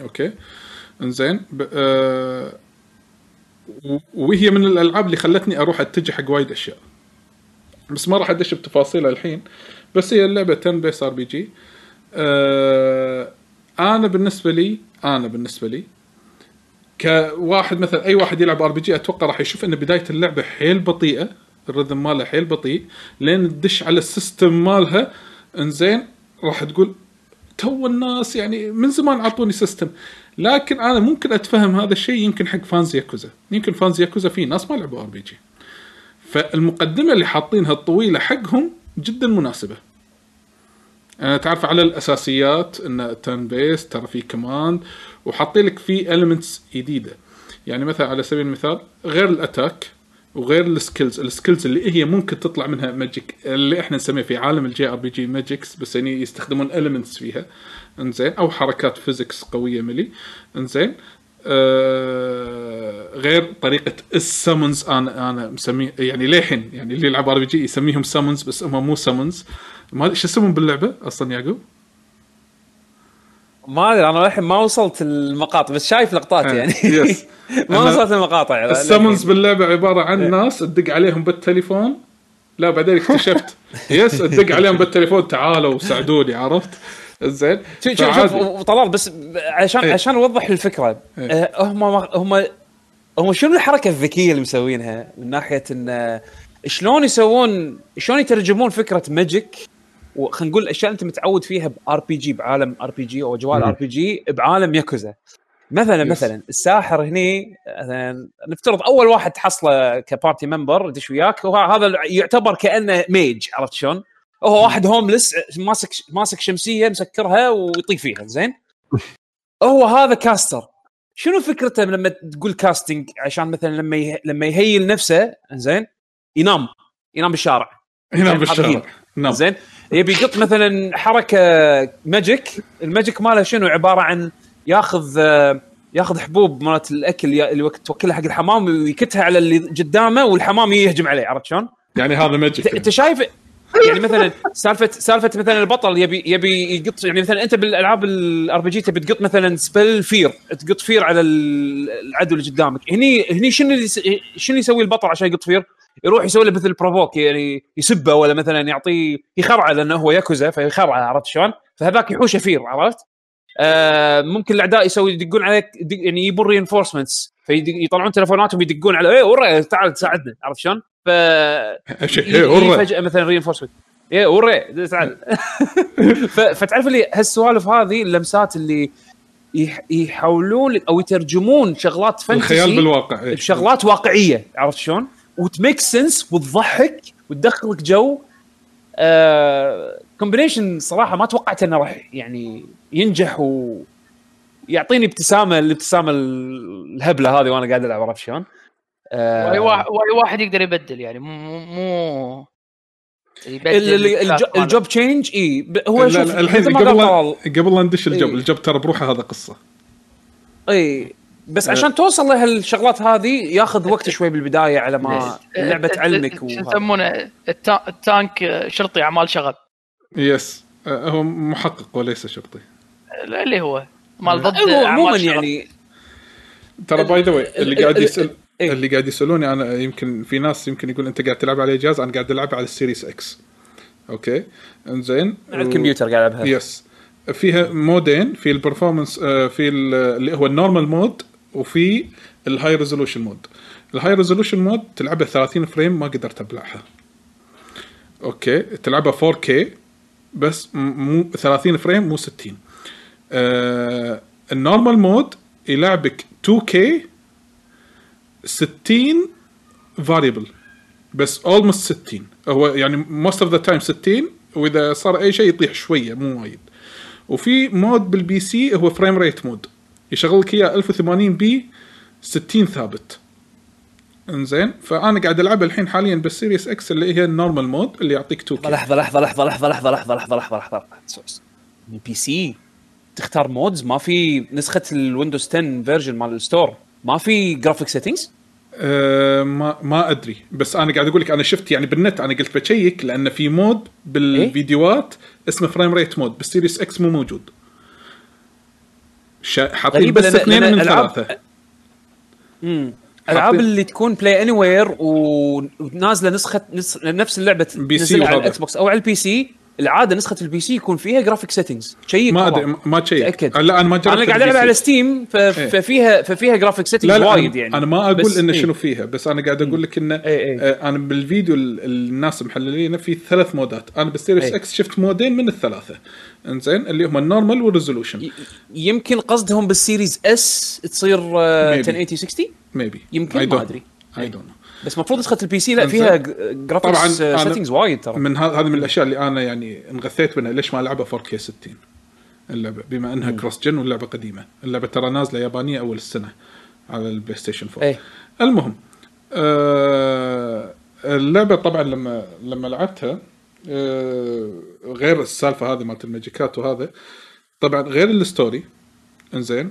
[SPEAKER 3] okay؟ إنزين ب- آه وهي من الألعاب اللي خلتني أروح أتجه حق وايد أشياء. بس ما راح أدش بتفاصيلها الحين بس هي اللعبة turn-based RPG أنا بالنسبة لي أنا بالنسبة لي كواحد مثلا أي واحد يلعب RPG أتوقع راح يشوف إن بداية اللعبة حيل بطيئة ال rhythm مالها حيل بطيء لين تدش على ال system مالها إنزين راح تقول تو الناس يعني من زمان اعطوني system. لكن أنا ممكن أتفهم هذا الشيء يمكن حق fans Yakuza. يمكن fans Yakuza في ناس ما لعبوا RPG فالمقدمة اللي حاطينها الطويلة حقهم جدا مناسبة. أنا تعرف على الأساسيات إن turn-based ترى في command وحاطين لك في elements جديدة. يعني مثلا على سبيل المثال غير ال attack وغير ال skills ال skills اللي هي ممكن تطلع منها magic اللي إحنا نسميه في عالم ال JRPG magics بس يعني يستخدمون elements فيها. إنزين. أو حركات physics قوية ملي. إنزين. آه غير طريقة ال summons أنا أنا مسميه يعني للحين يعني اللي يلعب RPG يسميهم summons بس هم مو summons ما أدري شو اسمهم باللعبة أصلا يعقوب؟
[SPEAKER 1] ما أدري أنا للحين ما وصلت المقاطع بس شايف لقطات
[SPEAKER 3] آه،
[SPEAKER 1] يعني.
[SPEAKER 3] Yes.
[SPEAKER 1] ما وصلت المقاطع.
[SPEAKER 3] السمونز باللعبة عبارة عن ناس تدق عليهم بالتليفون. لا بعدين اكتشفت. yes تدق عليهم بالتليفون. تعالوا ساعدوني عرفت؟ زين.
[SPEAKER 1] شوف شوف. شوف طلال بس عشان
[SPEAKER 3] إيه.
[SPEAKER 1] عشان أوضح الفكرة
[SPEAKER 3] إيه.
[SPEAKER 1] آه، هم هم هم شنو الحركة الذكية اللي مسوينها؟ من ناحية إن آه، شلون يسوون شلون يترجمون فكرة magic وخلينا نقول الأشياء اللي أنت متعود فيها ب RPG بعالم RPG أو أجواء
[SPEAKER 2] مم.
[SPEAKER 1] RPG بعالم ياكوزا مثلا
[SPEAKER 3] yes.
[SPEAKER 1] مثلا الساحر هني مثلاً نفترض أول واحد تحصله ك party member يدش وياك هو هذا يعتبر كأنه mage عرفت شلون؟ هو واحد homeless ماسك ماسك شمسية مسكرها ويطيق فيها زين؟ هو هذا caster شنو فكرته لما تقول casting عشان مثلا لما يه... لما ي heal نفسه زين ينام ينام بالشارع
[SPEAKER 3] هنا
[SPEAKER 1] هذا
[SPEAKER 3] بالشارع. نعم
[SPEAKER 1] زين يبي يقط مثلا حركة magic ال magic ماله شنو عبارة عن ياخذ آه، ياخذ حبوب مالت الأكل اللي وقت توكلها حق الحمام ويكتها على اللي قدامه والحمام يهجم عليه عرفت شلون؟
[SPEAKER 3] يعني هذا
[SPEAKER 1] انت
[SPEAKER 3] magic
[SPEAKER 1] أنت شايف يعني مثلا سالفة سالفة مثلا البطل يبي يبي يقط يعني مثلا أنت بالألعاب ال RPG تبي تقط مثلا spell fire تقط fire على ال- العدو اللي قدامك هني هني شنو شنو يسوي البطل عشان يقط fire؟ يروح يسوي له مثل provoke يعني يسبه ولا مثلا يعطيه يخرعه لأنه هو ياكوزا فيخرعه عرفت شلون؟ فهذاك يحوشه fear عرفت؟ آه ممكن الأعداء يسوي يدقون عليك يعني يجيبون reinforcements فيطلعون تلفوناتهم يدقون على إيه ورا تعال ساعدنا عرفت شلون؟ ف
[SPEAKER 3] ورا
[SPEAKER 1] فجأة مثلا reinforcement إيه وري تعال فتعرف اللي هالسوالف هذه اللمسات اللي يح- يحاولون أو يترجمون شغلات fantasy
[SPEAKER 3] الخيال بالواقع إيه.
[SPEAKER 1] بشغلات واقعية عرفت شلون؟ وت make sense وتضحك وتدخلك جو combination صراحة ما توقعت إنه راح يعني ينجح ويعطيني ابتسامة الابتسامة الهبلة هذه وأنا قاعد ألعب عرفت شلون؟ آه،
[SPEAKER 4] وأي واحد وأي واحد يقدر يبدل يعني مو مو-.
[SPEAKER 1] الجوب تشينج إي هو شوف
[SPEAKER 3] الحين قبل قبل لا ندش ال
[SPEAKER 1] job.
[SPEAKER 3] الجوب ترى بروحه هذا قصة
[SPEAKER 1] إي بس
[SPEAKER 3] أه.
[SPEAKER 1] عشان توصل لهالشغلات هذه ياخذ وقت شوي بالبداية على ما اللعبه تعلمك
[SPEAKER 4] شو
[SPEAKER 1] وهذا.
[SPEAKER 4] يسمونه؟ ال ta- ال tank شرطي أعمال شغب
[SPEAKER 3] Yes. آه، هو محقق وليس شرطي.
[SPEAKER 4] اللي هو. مال ضد
[SPEAKER 1] هو عموما. يعني
[SPEAKER 3] ترى by the way اللي
[SPEAKER 1] ال-
[SPEAKER 3] قاعد
[SPEAKER 1] ال-
[SPEAKER 3] يسال
[SPEAKER 1] إيه.
[SPEAKER 3] اللي قاعد يسألوني أنا يمكن في ناس يمكن يقول أنت قاعد تلعب على جهاز أنا قاعد ألعب على ال Series X okay؟ إنزين؟
[SPEAKER 1] على الكمبيوتر قاعد ألعبها.
[SPEAKER 3] Yes فيها mode ين في ال performance آه، في ال- اللي هو ال normal mode وفي ال high resolution mode ال high resolution mode تلعبها 30 frame ما قدرت أبلعها. Okay تلعبها 4K بس مو 30 frame مو 60 آه ال normal mode يلعبك 2K 60 variable بس almost 60 هو يعني most of the time 60 وإذا صار أي شيء يطيح شوية مو وايد. وفي mode بال PC هو frame rate mode يشغل لك اياه 1080 p 60 ثابت. إنزين فأنا قاعد ألعبها الحين حاليا بال Series X اللي هي ال normal mode اللي يعطيك 2
[SPEAKER 1] لحظة لحظة لحظة لحظة لحظة لحظة لحظة لحظة لحظة ال PC تختار modes ما في نسخة ال Windows 10 version مال ال store؟ ما في graphic settings
[SPEAKER 3] أه ما ما أدري. بس أنا قاعد أقول لك أنا شفت يعني بالنت أنا قلت ب check لأن في mode بالفيديوهات اسمه frame rate mode بال Series X مو موجود. حاطين
[SPEAKER 1] غريبة
[SPEAKER 3] بس اثنين من ثلاثة
[SPEAKER 1] امم ألعاب اللي تكون Play Anywhere ونازلة نسخه نس... نفس
[SPEAKER 3] اللعبة
[SPEAKER 1] PC على. ال Xbox أو على ال PC العادة نسخة ال PC يكون فيها graphic settings شيء
[SPEAKER 3] ما أدري ما check
[SPEAKER 1] تأكد.
[SPEAKER 3] لا أنا ما جربت
[SPEAKER 1] أنا قاعد
[SPEAKER 3] ألعب.
[SPEAKER 1] على Steam ف... ففيها ففيها
[SPEAKER 3] graphic settings
[SPEAKER 1] وايد يعني.
[SPEAKER 3] أنا ما
[SPEAKER 1] أقول
[SPEAKER 3] إنه
[SPEAKER 1] إيه.
[SPEAKER 3] شنو فيها بس أنا قاعد أقول لك إنه
[SPEAKER 1] إيه إيه.
[SPEAKER 3] آه أنا بالفيديو ال- الناس محللينه في ثلاث mode ات. أنا بال Series
[SPEAKER 1] إيه.
[SPEAKER 3] X شفت mode ين من الثلاثة. إنزين؟ اللي هم ال normal
[SPEAKER 1] وال resolution يمكن قصدهم بالسيريز اس تصير آه،
[SPEAKER 3] Maybe.
[SPEAKER 1] 1080 60
[SPEAKER 3] maybe
[SPEAKER 1] يمكن؟ ما أدري.
[SPEAKER 3] I don't
[SPEAKER 1] بس المفروض نسخة ال PC لا. فيها
[SPEAKER 3] graphics
[SPEAKER 1] settings وايد ترى.
[SPEAKER 3] من هذه من الأشياء اللي أنا يعني انغثيت منها. ليش ما العبها 4K 60 اللعبة؟ بما إنها cross-gen واللعبة قديمة. اللعبة ترى نازلة يابانية أول السنة على ال PlayStation 4
[SPEAKER 1] إيه.
[SPEAKER 3] المهم آه اللعبة طبعا لما لما لعبتها آه غير السالفة هذه مالت ال magic ات وهذا طبعا غير ال story إنزين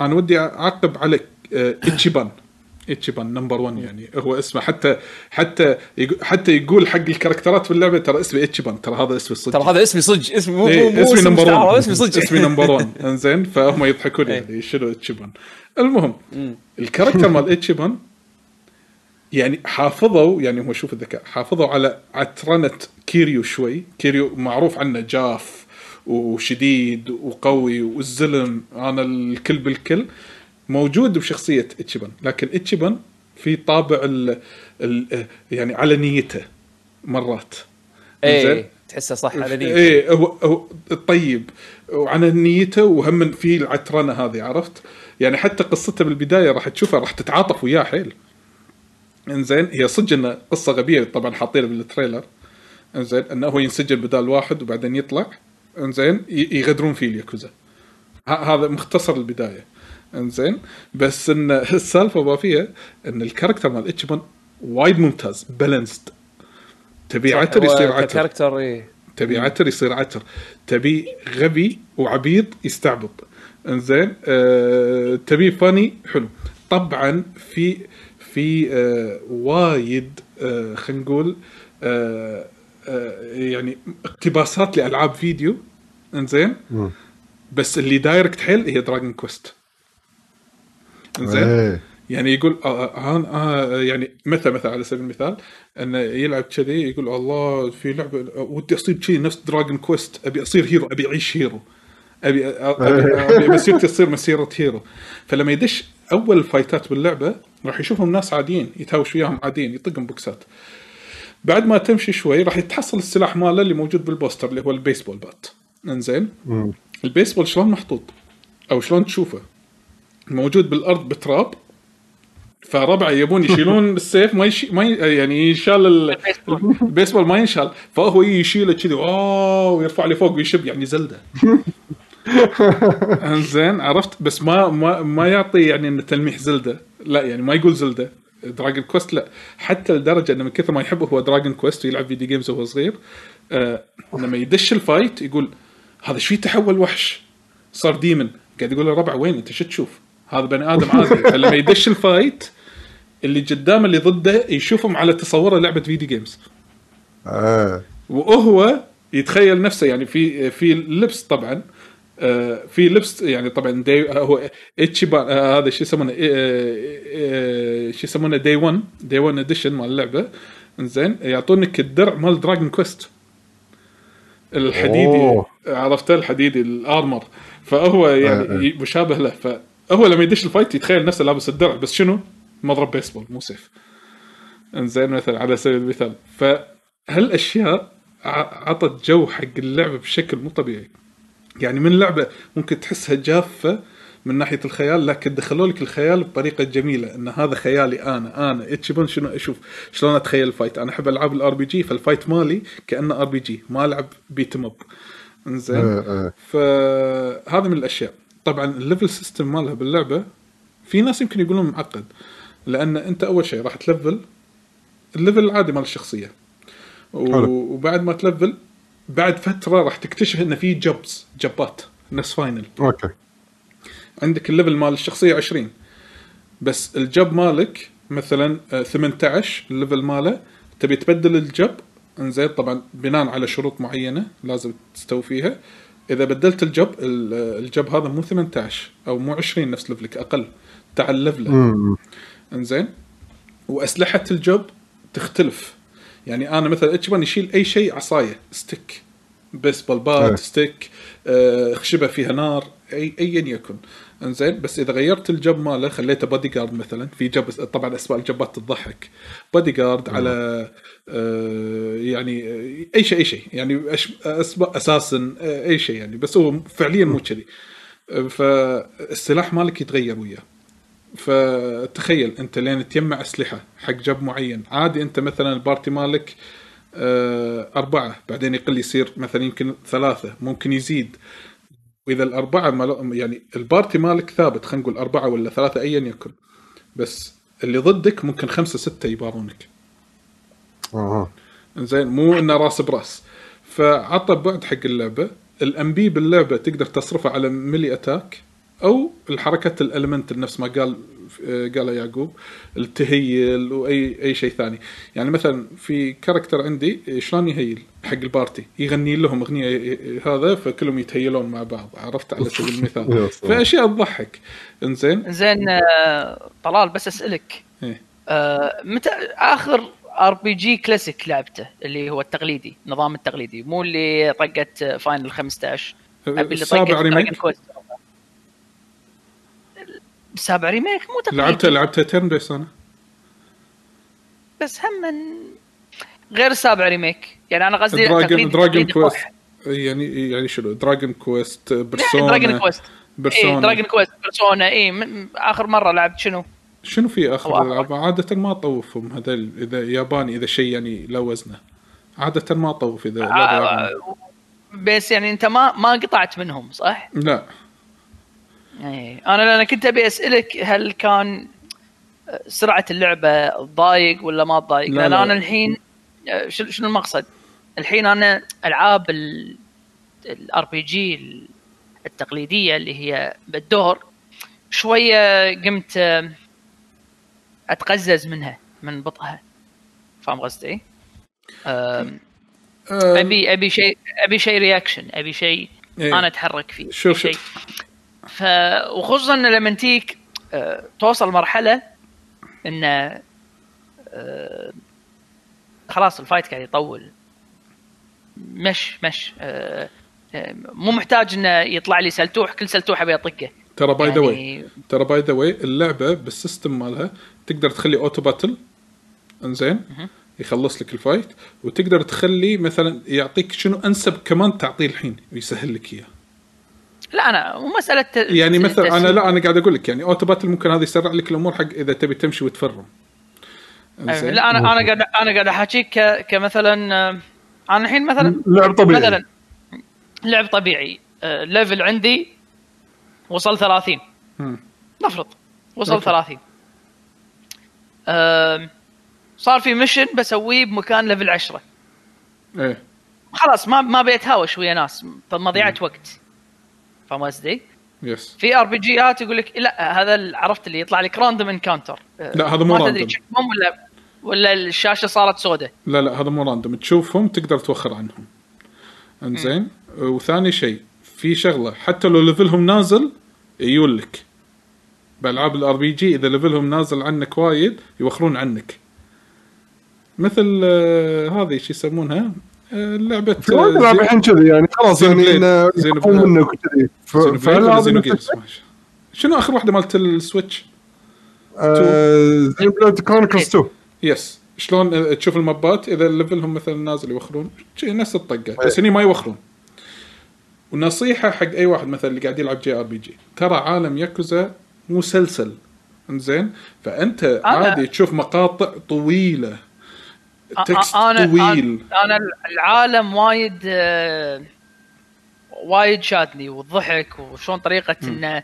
[SPEAKER 3] أنا ودي أعقب على آه اتشيبان. اتشيبان number 1 يعني. هو اسمه حتى حتى حتى يقول حق ال character ات في اللعبة ترى اسمي اتشيبان ترى هذا اسمي الصدق
[SPEAKER 1] ترى هذا اسمي صدق. اسمي مو مو
[SPEAKER 3] إيه
[SPEAKER 1] مو
[SPEAKER 3] اسمي
[SPEAKER 1] اسم
[SPEAKER 3] number
[SPEAKER 1] مستعار،
[SPEAKER 3] 1
[SPEAKER 1] اسمي صدق.
[SPEAKER 3] اسمي number 1 إنزين فهم يضحكون
[SPEAKER 1] إيه.
[SPEAKER 3] يعني شنو اتشيبان المهم ال character مال اتشيبان يعني حافظوا يعني هو شوف الذكاء حافظوا على عترنه كيريو شوي. كيريو معروف عنه جاف وشديد وقوي والزلم أنا الكل بالكل. موجود بشخصية اتشيبان لكن اتشيبان في طابع ال ال يعني على نيته مرات؟
[SPEAKER 1] إيه تحسه صح على نية.
[SPEAKER 3] إيه هو هو طيب وعن نيته وهم في العترنه هذه عرفت؟ يعني حتى قصته بالبداية راح تشوفها راح تتعاطف وياه حيل. إنزين هي صدق إنه قصة غبية طبعا حاطينها بالتريلر. إنزين إنه هو ينسجن بدال واحد وبعدين يطلع إنزين يغدرون فيه الياكوزا. هذا مختصر البداية. إنزين. بس إن السالفة ما فيها إن ال character مال اتشيبان وايد ممتاز balanced تبي عتر يصير عتر.
[SPEAKER 1] إيه.
[SPEAKER 3] تبي عتر يصير عتر. تبي غبي وعبيط يستعبط. إنزين آه، تبي funny حلو. طبعا في في آه وايد آه خلينا نقول آه آه يعني اقتباسات لألعاب فيديو.
[SPEAKER 2] إنزين.
[SPEAKER 3] بس اللي direct حيل هي Dragon Quest إنزين؟
[SPEAKER 2] إيه.
[SPEAKER 3] يعني يقول آه آه آه يعني مثلا مثلا على سبيل المثال إنه يلعب كذي يقول الله في لعبة ودي أصير كذي نفس Dragon Quest أبي أصير hero أبي أعيش hero أبي أبي, أبي مسيرتي تصير مسيرة hero. فلما يدش أول fight ات باللعبة راح يشوفهم ناس عاديين يتهاوش وياهم عاديين يطقهم بوكسات. بعد ما تمشي شوي راح يتحصل السلاح ماله اللي موجود بال poster اللي هو ال baseball bat.
[SPEAKER 2] إنزين.
[SPEAKER 3] البيسبول شلون محطوط؟ أو شلون تشوفه؟ موجود بالأرض بتراب فربعه يبون يشيلون السيف ما يشي ما ي... يعني ينشال ال- البيسبول ما ينشال فهو يشيله كذي wow ويرفعه لي فوق ويشب يعني Zelda. إنزين عرفت؟ بس ما ما ما يعطي يعني إنه تلميح Zelda لا يعني ما يقول Zelda. Dragon Quest لا حتى لدرجة إنه من كثر ما يحبه هو Dragon Quest ويلعب video games وهو صغير آه لما يدش ال fight يقول هذا شو تحول وحش؟ صار demon قاعد يقول له ربع وين أنت؟ شو تشوف؟ هذا بني آدم عادي فلما يدش ال fight اللي قدامه اللي ضده يشوفهم على تصوره لعبة video games
[SPEAKER 2] آه.
[SPEAKER 3] وهو يتخيل نفسه يعني في في لبس طبعا آه، في لبس يعني طبعا دي هو اتشيبان آه، هذا شو يسمونه آه، آه، شو يسمونه day 1 day 1 edition مال اللعبة زين يعطونك الدرع مال Dragon Quest الحديدي
[SPEAKER 2] أوه.
[SPEAKER 3] عرفته الحديدي ال armor فهو يعني
[SPEAKER 2] آه، آه.
[SPEAKER 3] مشابه له فهو لما يدش ال fight يتخيل نفسه لابس الدرع بس شنو؟ مضرب بيسبول مو سيف. انزين مثلا على سبيل المثال. فهالاشياء عطت جو حق اللعبه بشكل مو طبيعي؟ يعني من لعبة ممكن تحسها جافة من ناحية الخيال لكن دخلوا لك الخيال بطريقة جميلة إن هذا خيالي أنا أنا اتشيبان شنو أشوف؟ شلون أتخيل ال fight؟ أنا أحب ألعاب ال RPG فال fight مالي كأنه RPG ما ألعب beat up انزين.
[SPEAKER 2] إيه، إيه.
[SPEAKER 3] فهذا من الأشياء. طبعا ال level system مالها باللعبة في ناس يمكن يقولون معقد لأن أنت أول شيء راح تلفل ال level العادي مال
[SPEAKER 2] الشخصية.
[SPEAKER 3] وبعد ما تلفل بعد فترة راح تكتشف ان في jobs job ات نفس Final
[SPEAKER 2] okay.
[SPEAKER 3] عندك ال level مال الشخصية 20 بس ال job مالك مثلا آه، 18 ال level ماله تبي تبدل ال job إنزين طبعا بناء على شروط معينة لازم تستوفيها إذا بدلت ال job ال- آه، ال job هذا مو 18 أو مو 20 نفس level ك أقل. تعال level
[SPEAKER 2] ه
[SPEAKER 3] إنزين؟ وأسلحة ال job تختلف. يعني أنا مثلا اتشيبان يشيل أي شيء؟ عصاية stick. بس
[SPEAKER 2] إيه.
[SPEAKER 3] بال bat stick. آه، خشبة فيها نار اي ايا يكن. انزين بس إذا غيرت ال job ماله خليته بودي جارد مثلا. في job طبعا اسماء ال job ات تضحك. بودي جارد على آه، يعني آه، أي شيء أي شيء. يعني اسماء أساسا آه، أي شيء يعني. بس هو فعليا مو كذي. آه، فالسلاح مالك يتغير وياه. فتخيل أنت لين تجمع أسلحة حق job معين. عادي أنت مثلا ال party مالك أربعة بعدين يقل يصير مثلا يمكن ثلاثة ممكن يزيد. وإذا الأربعة مال يعني ال party مالك ثابت خلينا نقول أربعة ولا ثلاثة أيا يكن. بس اللي ضدك ممكن خمسة ستة يبارونك.
[SPEAKER 2] أها.
[SPEAKER 3] زين مو إنه راس براس. فعطى بعد حق اللعبة ال MP باللعبة تقدر تصرفه على melee attack أو الحركات ال element نفس ما قال قال يعقوب التهيل وأي أي شيء ثاني. يعني مثلا في character عندي شلون يهيل؟ حق ال party. يغني لهم أغنية هذا فكلهم يتهيلون مع بعض عرفت؟ على سبيل المثال. فأشياء تضحك. إنزين؟
[SPEAKER 4] زين آه، طلال بس أسألك.
[SPEAKER 3] إيه.
[SPEAKER 4] آه، متى آخر RPG classic لعبته اللي هو التقليدي النظام التقليدي؟ مو اللي طقت Final 15 أبي اللي
[SPEAKER 3] السابع
[SPEAKER 4] طقت remake؟ سابع remake مو تقليدي
[SPEAKER 3] لعبته لعبته turn-based أنا.
[SPEAKER 4] بس هم من غير السابع remake يعني أنا قصدي Dragon
[SPEAKER 3] Dragon
[SPEAKER 4] Quest.
[SPEAKER 3] يعني يعني شنو Dragon
[SPEAKER 4] Quest
[SPEAKER 3] Persona
[SPEAKER 4] Dragon Quest اي
[SPEAKER 3] Persona
[SPEAKER 4] Dragon كويست بيرسونا اي آخر مرة لعبت شنو؟
[SPEAKER 3] شنو في
[SPEAKER 4] آخر.
[SPEAKER 3] الالعاب عادة ما أطوفهم هذا إذا ياباني إذا شيء يعني له وزنه عادة ما أطوف إذا.
[SPEAKER 4] آه، بس يعني أنت ما ما قطعت منهم صح؟
[SPEAKER 3] لا
[SPEAKER 4] إيه أنا لأن كنت أبي أسألك هل كان سرعة اللعبة تضايق ولا ما تضايق؟
[SPEAKER 3] لا،
[SPEAKER 4] لأن
[SPEAKER 3] لا.
[SPEAKER 4] أنا الحين شنو شنو المقصد؟ الحين أنا ألعاب ال RPG التقليدية اللي هي بالدور شوية قمت آه، أتقزز منها من بطئها فاهم قصدي؟
[SPEAKER 3] آه،
[SPEAKER 4] أبي أبي شيء أبي شيء reaction أبي شيء
[SPEAKER 3] إيه.
[SPEAKER 4] أنا أتحرك فيه
[SPEAKER 3] شوف
[SPEAKER 4] شيء
[SPEAKER 3] شوف.
[SPEAKER 4] ف وخصوصا لما تيك آه، توصل مرحلة إن آه، خلاص ال fight قاعد يطول. مش مش. آه، آه، مو محتاج إنه يطلع لي سلتوح كل سلتوح أبي أطقه.
[SPEAKER 3] ترى باي ذا واي ترى باي ذا واي اللعبة بال system مالها تقدر تخلي auto battle إنزين؟ يخلص لك ال fight وتقدر تخلي مثلا يعطيك شنو أنسب command تعطيه الحين ويسهل لك إياه.
[SPEAKER 4] لا أنا مو مسألة
[SPEAKER 3] يعني مثلا
[SPEAKER 4] أنا.
[SPEAKER 3] لا أنا قاعد أقول لك يعني auto battle ممكن هذا يسرع لك الأمور حق إذا تبي تمشي وتفرم.
[SPEAKER 4] أيوة. لا أنا أنا قاعد أنا قاعد أحاكيك ك- كمثلا آه، أنا الحين مثلا
[SPEAKER 2] لعب طبيعي.
[SPEAKER 4] مثلا لعب طبيعي. آه، level عندي وصل 30
[SPEAKER 3] مم.
[SPEAKER 4] نفرض وصل
[SPEAKER 3] okay.
[SPEAKER 4] 30 آم، صار في mission بسويه بمكان level 10
[SPEAKER 3] إيه.
[SPEAKER 4] خلاص ما ما بيتهاوش ويا ناس مضيعه وقت. فاهم قصدي؟
[SPEAKER 3] yes
[SPEAKER 4] في RPG ات يقول لك لا هذا ال- عرفت اللي يطلع لك random encounter
[SPEAKER 3] لا، هذا مو
[SPEAKER 4] ما تدري
[SPEAKER 3] random.
[SPEAKER 4] تشوفهم ولا ولا الشاشة صارت سوداء
[SPEAKER 3] لا لا هذا مو random تشوفهم تقدر توخر عنهم. انزين؟ وثاني شيء في شغلة حتى لو level هم نازل يقول لك. بألعاب ال RPG إذا level هم نازل عنك وايد يوخرون عنك. مثل آه، هذه شو يسمونها؟ آه، لعبة
[SPEAKER 2] في وايد
[SPEAKER 3] آه،
[SPEAKER 2] العاب
[SPEAKER 3] زي-
[SPEAKER 2] الحين كذي يعني. خلاص يعني. يقوم منك كذي.
[SPEAKER 3] شنو آخر واحدة مالت ال Switch؟
[SPEAKER 2] آه، Xenoblade Chronicles 2
[SPEAKER 3] yes شلون آه، تشوف ال mob ات إذا level هم مثلا نازل يوخرون نفس الطقة بس هني ما يوخرون. ونصيحة حق أي واحد مثلا اللي قاعد يلعب JRPG ترى عالم ياكوزا مسلسل. إنزين؟ فأنت عادي تشوف مقاطع طويلة. text
[SPEAKER 4] أنا
[SPEAKER 3] طويل.
[SPEAKER 4] أنا العالم وايد آه، وايد شادني والضحك وشلون طريقة إنه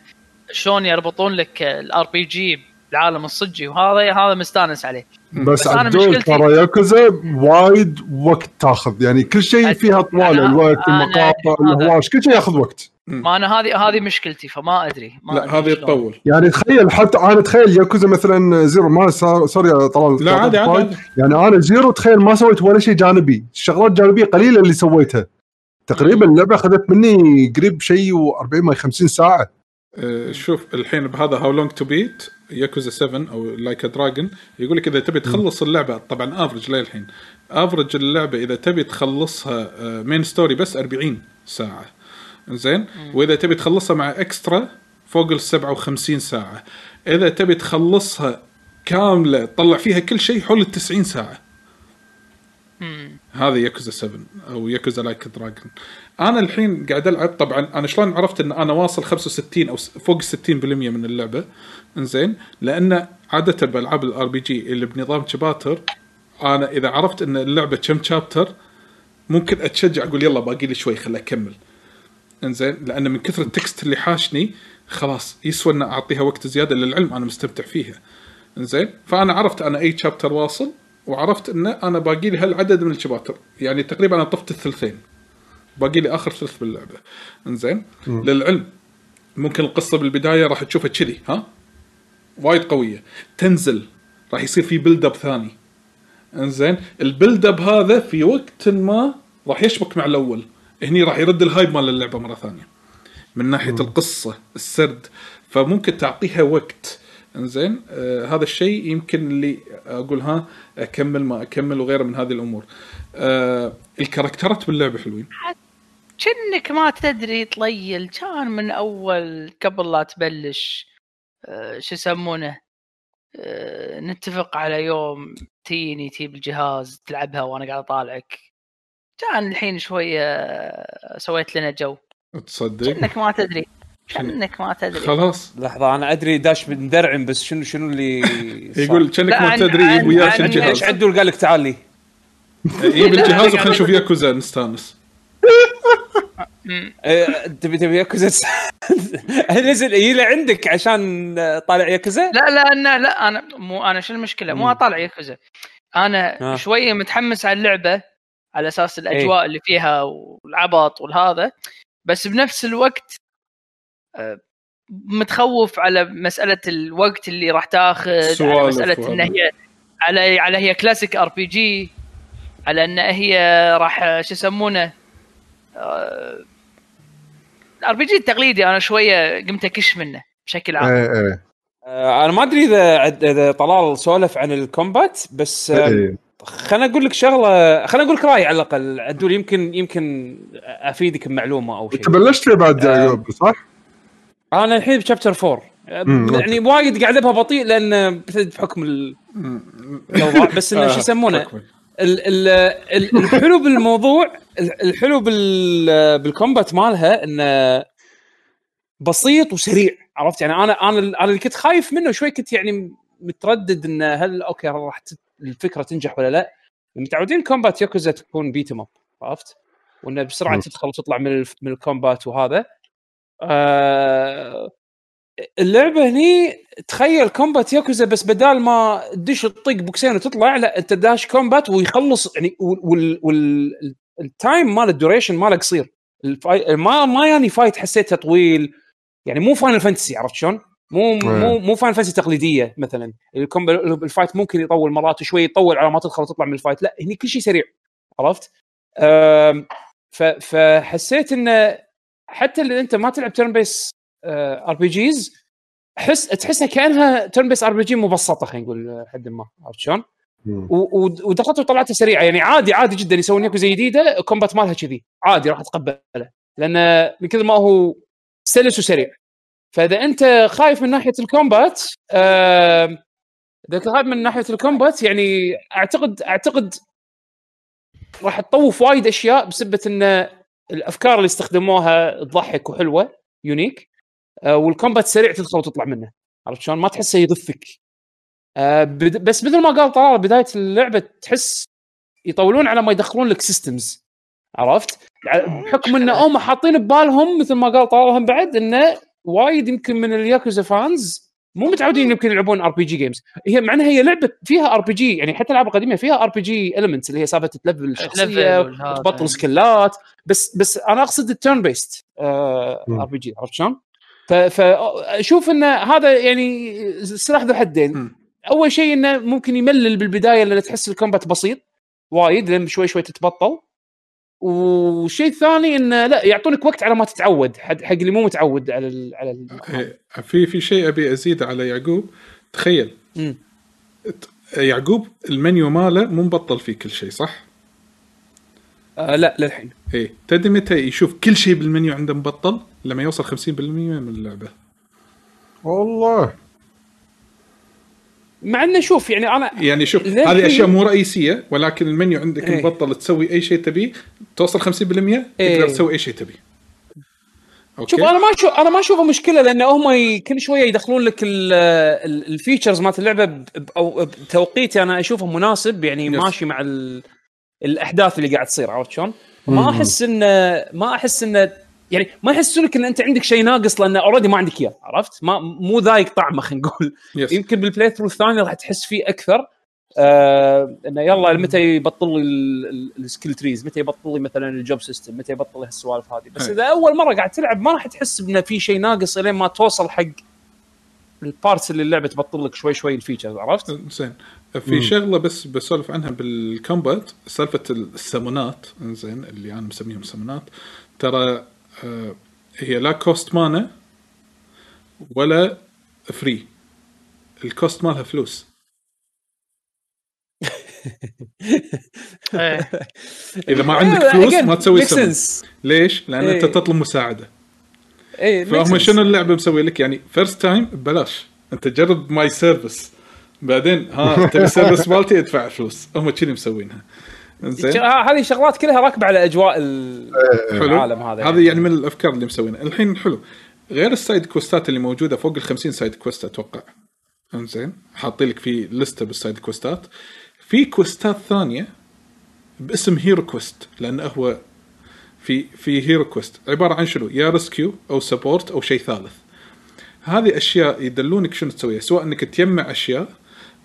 [SPEAKER 4] شلون يربطون لك ال RPG بالعالم الصجي وهذا هذا مستانس عليه.
[SPEAKER 2] بس,
[SPEAKER 4] بس
[SPEAKER 2] عدول
[SPEAKER 4] مشكلتي-
[SPEAKER 2] ترى ياكوزا وايد وقت تاخذ. يعني كل شيء فيها طوال الوقت المقاطع الهواش كل شيء ياخذ وقت.
[SPEAKER 4] ما أنا هذه هذه مشكلتي فما أدري ما
[SPEAKER 3] لا هذه. تطول.
[SPEAKER 2] يعني تخيل حتى أنا تخيل ياكوزا مثلا Zero. ما صار sorry يا طلال
[SPEAKER 3] لا عادي عادي.
[SPEAKER 2] يعني أنا Zero تخيل ما سويت ولا شيء جانبي. الشغلات الجانبيه قليلة اللي سويتها. تقريبا اللعبة أخذت مني قريب شيء و40 ما 50 ساعة.
[SPEAKER 3] آه، شوف الحين بهذا How Long to Beat ياكوزا 7 أو Like a Dragon يقول لك إذا تبي تخلص اللعبة طبعا average للحين. average اللعبة إذا تبي تخلصها main story بس 40 ساعة. زين وإذا تبي تخلصها مع extra فوق ال 57 ساعة. إذا تبي تخلصها كاملة تطلع فيها كل شيء حول ال 90
[SPEAKER 4] ساعة.
[SPEAKER 3] هذا ياكوزا 7 أو ياكوزا Like a Dragon أنا الحين قاعد ألعب طبعا أنا شلون عرفت إن أنا واصل 65 أو فوق 60% من اللعبة؟ إنزين لأن عادة بألعاب ال RPG اللي بنظام شباتر أنا إذا عرفت إن اللعبة كم chapter ممكن أتشجع أقول يلا باقي لي شوي خل أكمل. إنزين لأن من كثر ال text اللي حاشني خلاص يسوى ان أعطيها وقت زيادة للعلم أنا مستمتع فيها. إنزين فأنا عرفت أنا أي chapter واصل وعرفت إن أنا باقي لي هالعدد من الشباتر. يعني تقريبا أنا طفت الثلثين. باقي لي آخر ثلث باللعبة. إنزين؟ للعلم. ممكن القصة بالبداية راح تشوفها كذي ها؟ وايد قوية. تنزل. راح يصير في build up ثاني. إنزين؟ ال build up هذا في وقت ما راح يشبك مع الأول. هني راح يرد ال hype مال اللعبة مرة ثانية. من ناحية القصة السرد. فممكن تعطيها وقت. إنزين آه هذا الشيء يمكن اللي أقول ها أكمل ما أكمل وغيره من هذه الأمور. آه الكاركترات باللعبة حلوين.
[SPEAKER 4] كأنك ما تدري طليل. كان من أول قبل لا تبلش آه، شو يسمونه آه، نتفق على يوم تيني تجيب الجهاز تلعبها وأنا قاعد أطالعك. كان الحين شوية آه، سويت لنا جو.
[SPEAKER 3] تصدق؟
[SPEAKER 4] كأنك ما تدري. كأنك ما تدري.
[SPEAKER 3] خلاص.
[SPEAKER 1] لحظة أنا أدري داش مدرعم بس شنو شنو اللي؟
[SPEAKER 3] يقول كأنك
[SPEAKER 4] لا،
[SPEAKER 3] ما تدري وياك
[SPEAKER 4] عن-
[SPEAKER 3] الجهاز
[SPEAKER 1] ليش عدول؟ قال لك تعال لي.
[SPEAKER 3] يجيب
[SPEAKER 4] لا،
[SPEAKER 3] الجهاز وخلينا نشوف ياكوزا نستانس.
[SPEAKER 1] إيه، تبي تبي ياكوزا؟ نزل يجي عندك عشان طالع ياكوزا؟
[SPEAKER 4] لا لا أنا لا أنا مو أنا شو المشكلة؟ مو. أطالع ياكوزا. أنا
[SPEAKER 1] آه.
[SPEAKER 4] شوية متحمس على اللعبة على أساس الأجواء اللي فيها والعبط والهذا بس بنفس الوقت متخوف على مسألة الوقت اللي راح تاخذ على
[SPEAKER 3] مسألة.
[SPEAKER 4] إن هي على على هي classic RPG على إن هي راح شو يسمونه ال RPG التقليدي أنا شوية قمت أكش منه بشكل عام
[SPEAKER 2] إيه إيه
[SPEAKER 1] آه، أنا ما أدري إذا عد- إذا طلال سولف عن ال combat بس آه،
[SPEAKER 2] إيه.
[SPEAKER 1] خليني أقول لك شغلة خليني أقول لك رايي على الأقل عدول يمكن يمكن أفيدك بمعلومة أو شيء
[SPEAKER 2] انت بلشت فيه بعد
[SPEAKER 1] آه.
[SPEAKER 2] يعقوب صح؟
[SPEAKER 1] أنا الحين بشابتر 4
[SPEAKER 2] مم،
[SPEAKER 1] يعني وايد قاعد ابها بطيء لأن بحكم ال- الأوضاع بس إنه شو يسمونه؟ الحلو بالموضوع ال- الحلو بال بالكومبات مالها إنه بسيط وسريع عرفت؟ يعني أنا أنا أنا اللي كنت خايف منه شوي كنت يعني متردد إنه هل okay راح الفكرة تنجح ولا لا؟ متعودين combat ياكوزا تكون beat up عرفت؟ وإنه
[SPEAKER 2] بسرعة.
[SPEAKER 1] تدخل وتطلع من من ال combat وهذا. آه اللعبة هني تخيل combat ياكوزا بس بدال ما تدش تطق بوكسين وتطلع لا انت داش combat ويخلص يعني وال وال ال time مال ال duration ماله قصير. ما ما يعني fight حسيتها طويل يعني مو Final Fantasy عرفت شلون؟ مو مو مو Final Fantasy تقليدية مثلا. ال fight ممكن يطول مرات شوي يطول على ما تدخل وتطلع من ال fight لا هني كل شيء سريع عرفت؟ فحسيت إنه حتى اللي أنت ما تلعب turn-based RPGs حس تحسها كأنها turn-based RPG مبسطة خلينا نقول حد ما عرفت شلون؟ ودخلت وطلعتها سريعة يعني عادي عادي جدا يسوون ياكوزا جديدة ال combat مالها كذي عادي راح اتقبله لأن من كثر ما هو سلس وسريع فإذا أنت خايف من ناحية الكومبات إذا أنت خايف من ناحية الكومبات يعني أعتقد أعتقد راح تطوف وايد أشياء بسبه انه الأفكار اللي استخدموها تضحك وحلوة يونيك آه، والكومبات سريع تدخل وتطلع منه عرفت شلون؟ ما تحسه يضفك آه، بس مثل ما قال طلال بداية اللعبة تحس يطولون على ما يدخلون لك systems عرفت؟ بحكم إن هم حاطين ببالهم مثل ما قال طلال بعد إنه وايد يمكن من الياكوزا fans مو متعودين يمكن يلعبون RPG games هي معناها هي لعبة فيها RPG يعني حتى الألعاب القديمة فيها RPG elements اللي هي سالفه تلفل الشخصية
[SPEAKER 4] تلفل والهذا.
[SPEAKER 1] تبطل skill ات بس بس أنا
[SPEAKER 2] أقصد
[SPEAKER 1] ال turn-based. RPG عرفت شلون؟ فاشوف إن هذا يعني سلاح ذو حدين. أول شيء إنه ممكن يملل بالبداية لأن تحس الكومبات بسيط وايد لين شوي شوي تتبطل والشيء الثاني انه لا يعطونك وقت على ما تتعود حق حق اللي مو متعود على ال على ال
[SPEAKER 3] إيه، في في شيء أبي ازيده على يعقوب تخيل
[SPEAKER 1] مم.
[SPEAKER 3] يعقوب المنيو ماله مو مبطل فيه كل شيء صح؟
[SPEAKER 1] آه لا للحين
[SPEAKER 3] إيه تدري متى يشوف كل شيء بالمنيو عنده مبطل؟ لما يوصل 50% من اللعبة
[SPEAKER 2] والله
[SPEAKER 1] مع إنه شوف يعني أنا
[SPEAKER 3] يعني شوف هذه أشياء مو رئيسية ولكن المنيو عندك
[SPEAKER 1] إيه.
[SPEAKER 3] مبطل تسوي أي شيء تبيه توصل 50%
[SPEAKER 1] إيه.
[SPEAKER 3] تقدر تسوي أي شيء تبيه okay
[SPEAKER 1] شوف أنا ما أشوف أنا ما أشوفه مشكلة لأن هم. كل شوية يدخلون لك ال- ال- ال features مالت اللعبة. أو بتوقيت أنا أشوفه مناسب يعني
[SPEAKER 3] yes.
[SPEAKER 1] ماشي مع ال... الأحداث اللي قاعد تصير عرفت شلون؟ ما أحس انه ما أحس إنه يعني ما يحسونك إن أنت عندك شيء ناقص لأن already ما عندك إياه عرفت؟ ما مو ذايق طعمه خلينا نقول.
[SPEAKER 3] بس
[SPEAKER 1] يمكن بال playthrough الثاني راح تحس فيه أكثر. آه إنه يلا متى يبطل لي ال- ال- ال skill trees متى يبطل لي مثلا ال job system متى يبطل لي هالسوالف هذه؟ بس. إذا أول مرة قاعد تلعب ما راح تحس إنه في شيء ناقص لين ما توصل حق ال parts اللي اللعبة تبطل لك شوي شوي ال features عرفت؟
[SPEAKER 3] زين في شغلة بس بسولف عنها بال combat سالفة السمونات. زين اللي أنا مسميهم سمونات. ترى هي لا cost mana ولا free ال cost مالها فلوس
[SPEAKER 4] إيه.
[SPEAKER 3] إذا ما عندك فلوس ما تسوي
[SPEAKER 1] sense.
[SPEAKER 3] ليش؟ لأن أنت
[SPEAKER 1] إيه.
[SPEAKER 3] تطلب
[SPEAKER 1] مساعدة makes
[SPEAKER 3] فهم. شنو اللعبة مسوي لك يعني first time ببلاش أنت جرب my service بعدين ها تبي ال service مالتي ادفع فلوس هم كذي مسوينها
[SPEAKER 1] هذه شغلات كلها راكبه على
[SPEAKER 3] أجواء
[SPEAKER 1] العالم هذا
[SPEAKER 3] هذه يعني. من الأفكار اللي مسوينها. الحين حلو. غير ال side quest ات اللي موجودة فوق ال 50 side quest أتوقع. إنزين. حاطين لك في لستة بال side quest ات. في quest ات ثانية باسم hero quest لأنه هو في في hero quest عبارة عن شنو؟ يا rescue أو support أو شيء ثالث. هذه أشياء يدلونك شنو تسويها. سواء إنك تجمع أشياء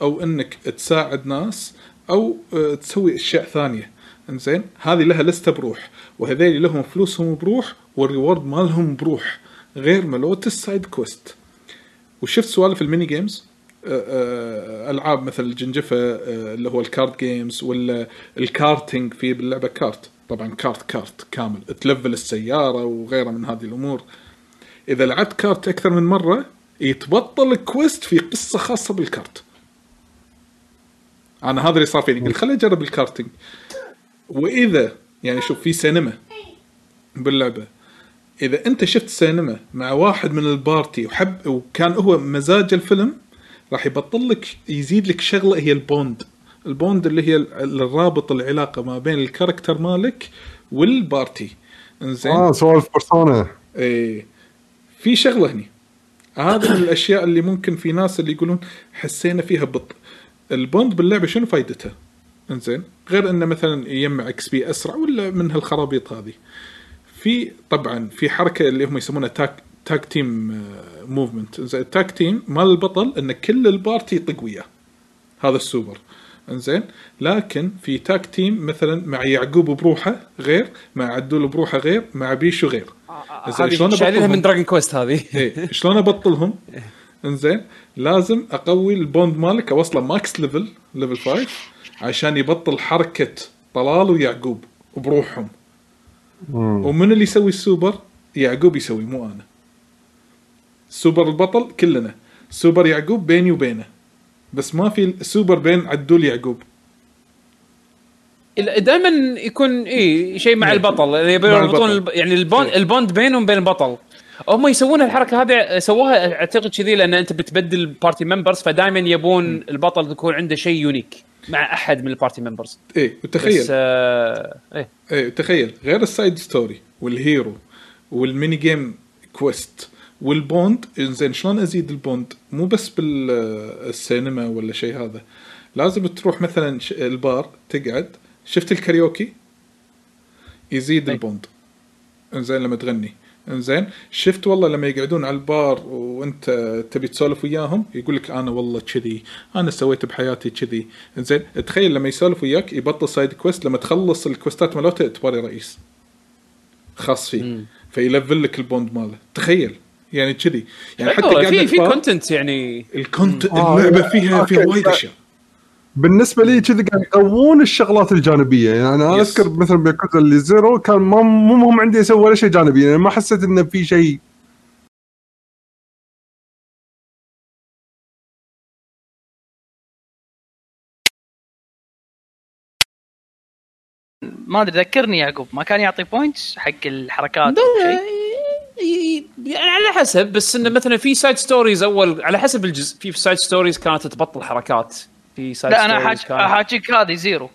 [SPEAKER 3] أو إنك تساعد ناس أو آه، تسوي أشياء ثانية. إنزين؟ هذه لها لستة بروح. وهذيل لهم فلوسهم بروح وال reward مالهم بروح غير ملوت ال side quest وشفت سوالف ال mini games؟ آه، آه، ألعاب مثل الجنجفة اللي هو ال card games ولا الكارتينج في باللعبة kart. طبعا kart kart كامل. تلفل السيارة وغيرها من هذه الأمور. إذا لعبت kart أكثر من مرة يتبطل quest في قصة خاصة بال kart. أنا هذا اللي صار فيني قلت خليني أجرب الكارتينج وإذا يعني شوف في سينما باللعبة إذا أنت شفت سينما مع واحد من ال party وحب وكان هو مزاج الفيلم راح يبطل لك يزيد لك شغلة هي ال bond. ال bond اللي هي ال- الرابط العلاقة ما بين ال character مالك وال party.
[SPEAKER 2] إنزين؟ آه سوالف بيرسونا.
[SPEAKER 3] إيه. في شغلة هني. هذه من الأشياء اللي ممكن في ناس اللي يقولون حسينا فيها ببطء ال bond باللعبة شنو فائدتها؟ إنزين غير إنه مثلا يجمع XP أسرع ولا من هالخرابيط هذه. في طبعا في حركة اللي هم يسمونها tag tag team movement زين ال tag team مال البطل إن كل ال party يطق وياه. هذا السوبر. إنزين لكن في tag team مثلا مع يعقوب بروحه غير مع عدول بروحه غير مع بيشو غير. زين
[SPEAKER 1] هذه
[SPEAKER 3] شلون
[SPEAKER 1] شايلينها
[SPEAKER 3] أبطلهم؟
[SPEAKER 1] من دراجون كويست هذه
[SPEAKER 3] شلون أبطلهم؟ انزين لازم أقوي ال bond مالك أوصله max level level 5 عشان يبطل حركة طلال ويعقوب بروحهم ومن اللي يسوي السوبر؟ يعقوب يسوي مو أنا سوبر البطل كلنا سوبر يعقوب بيني وبينه بس ما في سوبر بين عدول يعقوب
[SPEAKER 1] دائما يكون اي شيء مع. البطل يعني يبون يربطون. الب... يعني ال
[SPEAKER 3] bond.
[SPEAKER 1] ال bond بينهم بين البطل هم يسوون الحركة هذه سووها أعتقد كذي لأن أنت بتبدل party members فدائما يبون البطل يكون عنده شيء unique مع أحد من ال party
[SPEAKER 3] members
[SPEAKER 1] بس
[SPEAKER 3] وتخيل
[SPEAKER 1] آه... إيه.
[SPEAKER 3] إيه تخيل. غير ال side story وال hero وال mini game quest وال bond إنزين شلون أزيد ال bond مو بس بالسينما ولا شيء هذا. لازم تروح مثلا البار تقعد. شفت الكاريوكي؟ يزيد
[SPEAKER 1] أي.
[SPEAKER 3] ال bond إنزين لما تغني. انزين شفت والله لما يقعدون على البار وانت تبي تسولف وياهم يقول لك أنا والله كذي أنا سويت بحياتي كذي. انزين تخيل لما يسولف وياك يبطل side quest لما تخلص ال quest ات مالته تباري رئيس. خاص فيه. فيلفل لك ال bond ماله. تخيل. يعني كذي. يعني حتى
[SPEAKER 1] في في content يعني.
[SPEAKER 3] ال content
[SPEAKER 2] آه،
[SPEAKER 3] اللعبة فيها
[SPEAKER 2] okay.
[SPEAKER 3] فيها وايد أشياء.
[SPEAKER 2] بالنسبة لي كذي قاعد يقوون الشغلات الجانبية. يعني أنا
[SPEAKER 3] بس.
[SPEAKER 2] أذكر مثلا بياكوزا اللي زيرو كان ما مو مهم عندي أسوي ولا شيء جانبي. يعني ما حسيت إنه في شيء
[SPEAKER 4] ما أدري ذكرني يعقوب. ما كان يعطي points حق الحركات
[SPEAKER 1] يعني على حسب بس إنه مثلا في side stories اول على حسب الجزء في side stories كانت تبطل حركات. في side
[SPEAKER 4] لا
[SPEAKER 1] أنا
[SPEAKER 4] حاج- احاكيك هذه زيرو.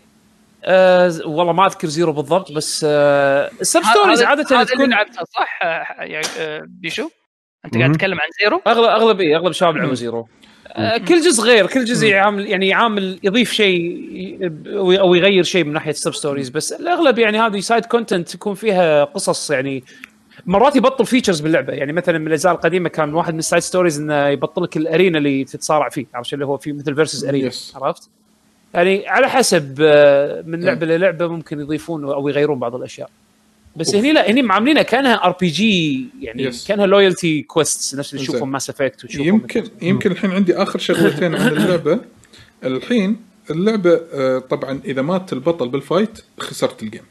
[SPEAKER 1] ز- والله ما أذكر زيرو بالضبط بس آه ال sub
[SPEAKER 4] stories
[SPEAKER 1] عادة
[SPEAKER 4] هذا اللي
[SPEAKER 1] تكون
[SPEAKER 4] لعبتها صح؟ آه، يع- آه، بيشو؟ أنت قاعد. تتكلم عن زيرو؟
[SPEAKER 1] اغلب أغلب إيه أغلب شباب لعبوا زيرو. آه كل جزء غير كل جزء يعامل يعني يعامل يضيف شيء أو أو يغير شيء من ناحية ال sub stories بس الأغلب يعني هذه side content يكون فيها قصص يعني مرات يبطل features باللعبة يعني مثلا من الأجزاء القديمة كان واحد من ال side stories إنه يبطل لك ال arena اللي تتصارع فيه عرفت اللي هو في مثل versus arena
[SPEAKER 3] Yes.
[SPEAKER 1] عرفت؟ يعني على حسب آه، من لعبة للعبة ممكن يضيفون أو يغيرون بعض الأشياء بس. هني لا هني معاملينها كأنها RPG يعني
[SPEAKER 3] Yes.
[SPEAKER 1] كأنها loyalty quest نفس اللي. تشوفهم Mass Effect وتشوفهم
[SPEAKER 3] يمكن يمكن الحين عندي آخر شغلتين عن اللعبة الحين اللعبة آه، طبعا إذا مات البطل بالفايت خسرت ال game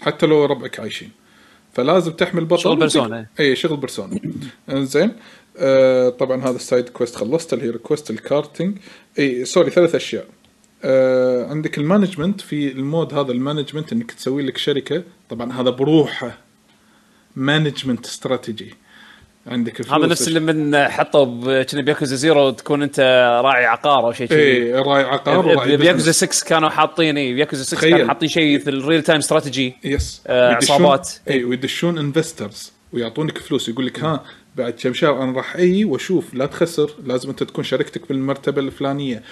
[SPEAKER 3] حتى لو ربعك عايشين فلازم تحمل بطل
[SPEAKER 1] شغل Persona.
[SPEAKER 3] اي شغل Persona. إنزين. آه طبعا هذا ال side quest خلصت ال hero quest ال karting. اي sorry ثلاث أشياء. آه عندك ال management في ال mode هذا ال management إنك تسوي لك شركة. طبعا هذا بروحه. management strategy. عندك
[SPEAKER 1] هذا
[SPEAKER 3] فلوس
[SPEAKER 1] نفس اللي من حطوا كنا بياكوزا زيرو تكون أنت راعي عقار أو شيء كذي.
[SPEAKER 3] اي راعي عقار وراعي
[SPEAKER 1] بياكوزا
[SPEAKER 3] business.
[SPEAKER 1] 6 كانوا حاطين اي بياكوزا 6
[SPEAKER 3] تخيل.
[SPEAKER 1] كانوا حاطين شيء في ال real time
[SPEAKER 3] strategy
[SPEAKER 1] yes
[SPEAKER 3] آه،
[SPEAKER 1] عصابات.
[SPEAKER 3] اي ويدشون investors ويعطونك فلوس. يقول لك ها بعد كم شهر أنا راح أي وأشوف. لا تخسر. لازم أنت تكون شركتك بالمرتبة الفلانية.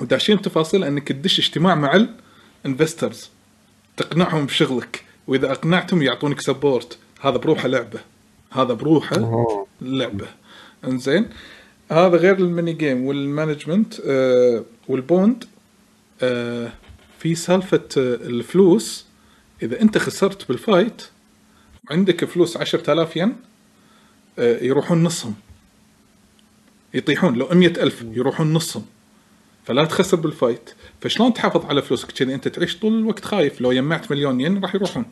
[SPEAKER 3] وداشين تفاصيل إنك تدش اجتماع مع ال investors تقنعهم بشغلك. وإذا أقنعتهم يعطونك support هذا بروحه لعبة. هذا بروحه. لعبة. إنزين؟ هذا غير ال mini game وال management آه وال bond آه في سالفة آه الفلوس. إذا أنت خسرت بالفايت وعندك فلوس 10000 ين آه يروحون نصهم. يطيحون. لو 100000 يروحون نصهم. فلا تخسر بالفايت. فشلون تحافظ على فلوسك؟ كذي أنت تعيش طول الوقت خايف. لو جمعت مليون ين راح يروحون.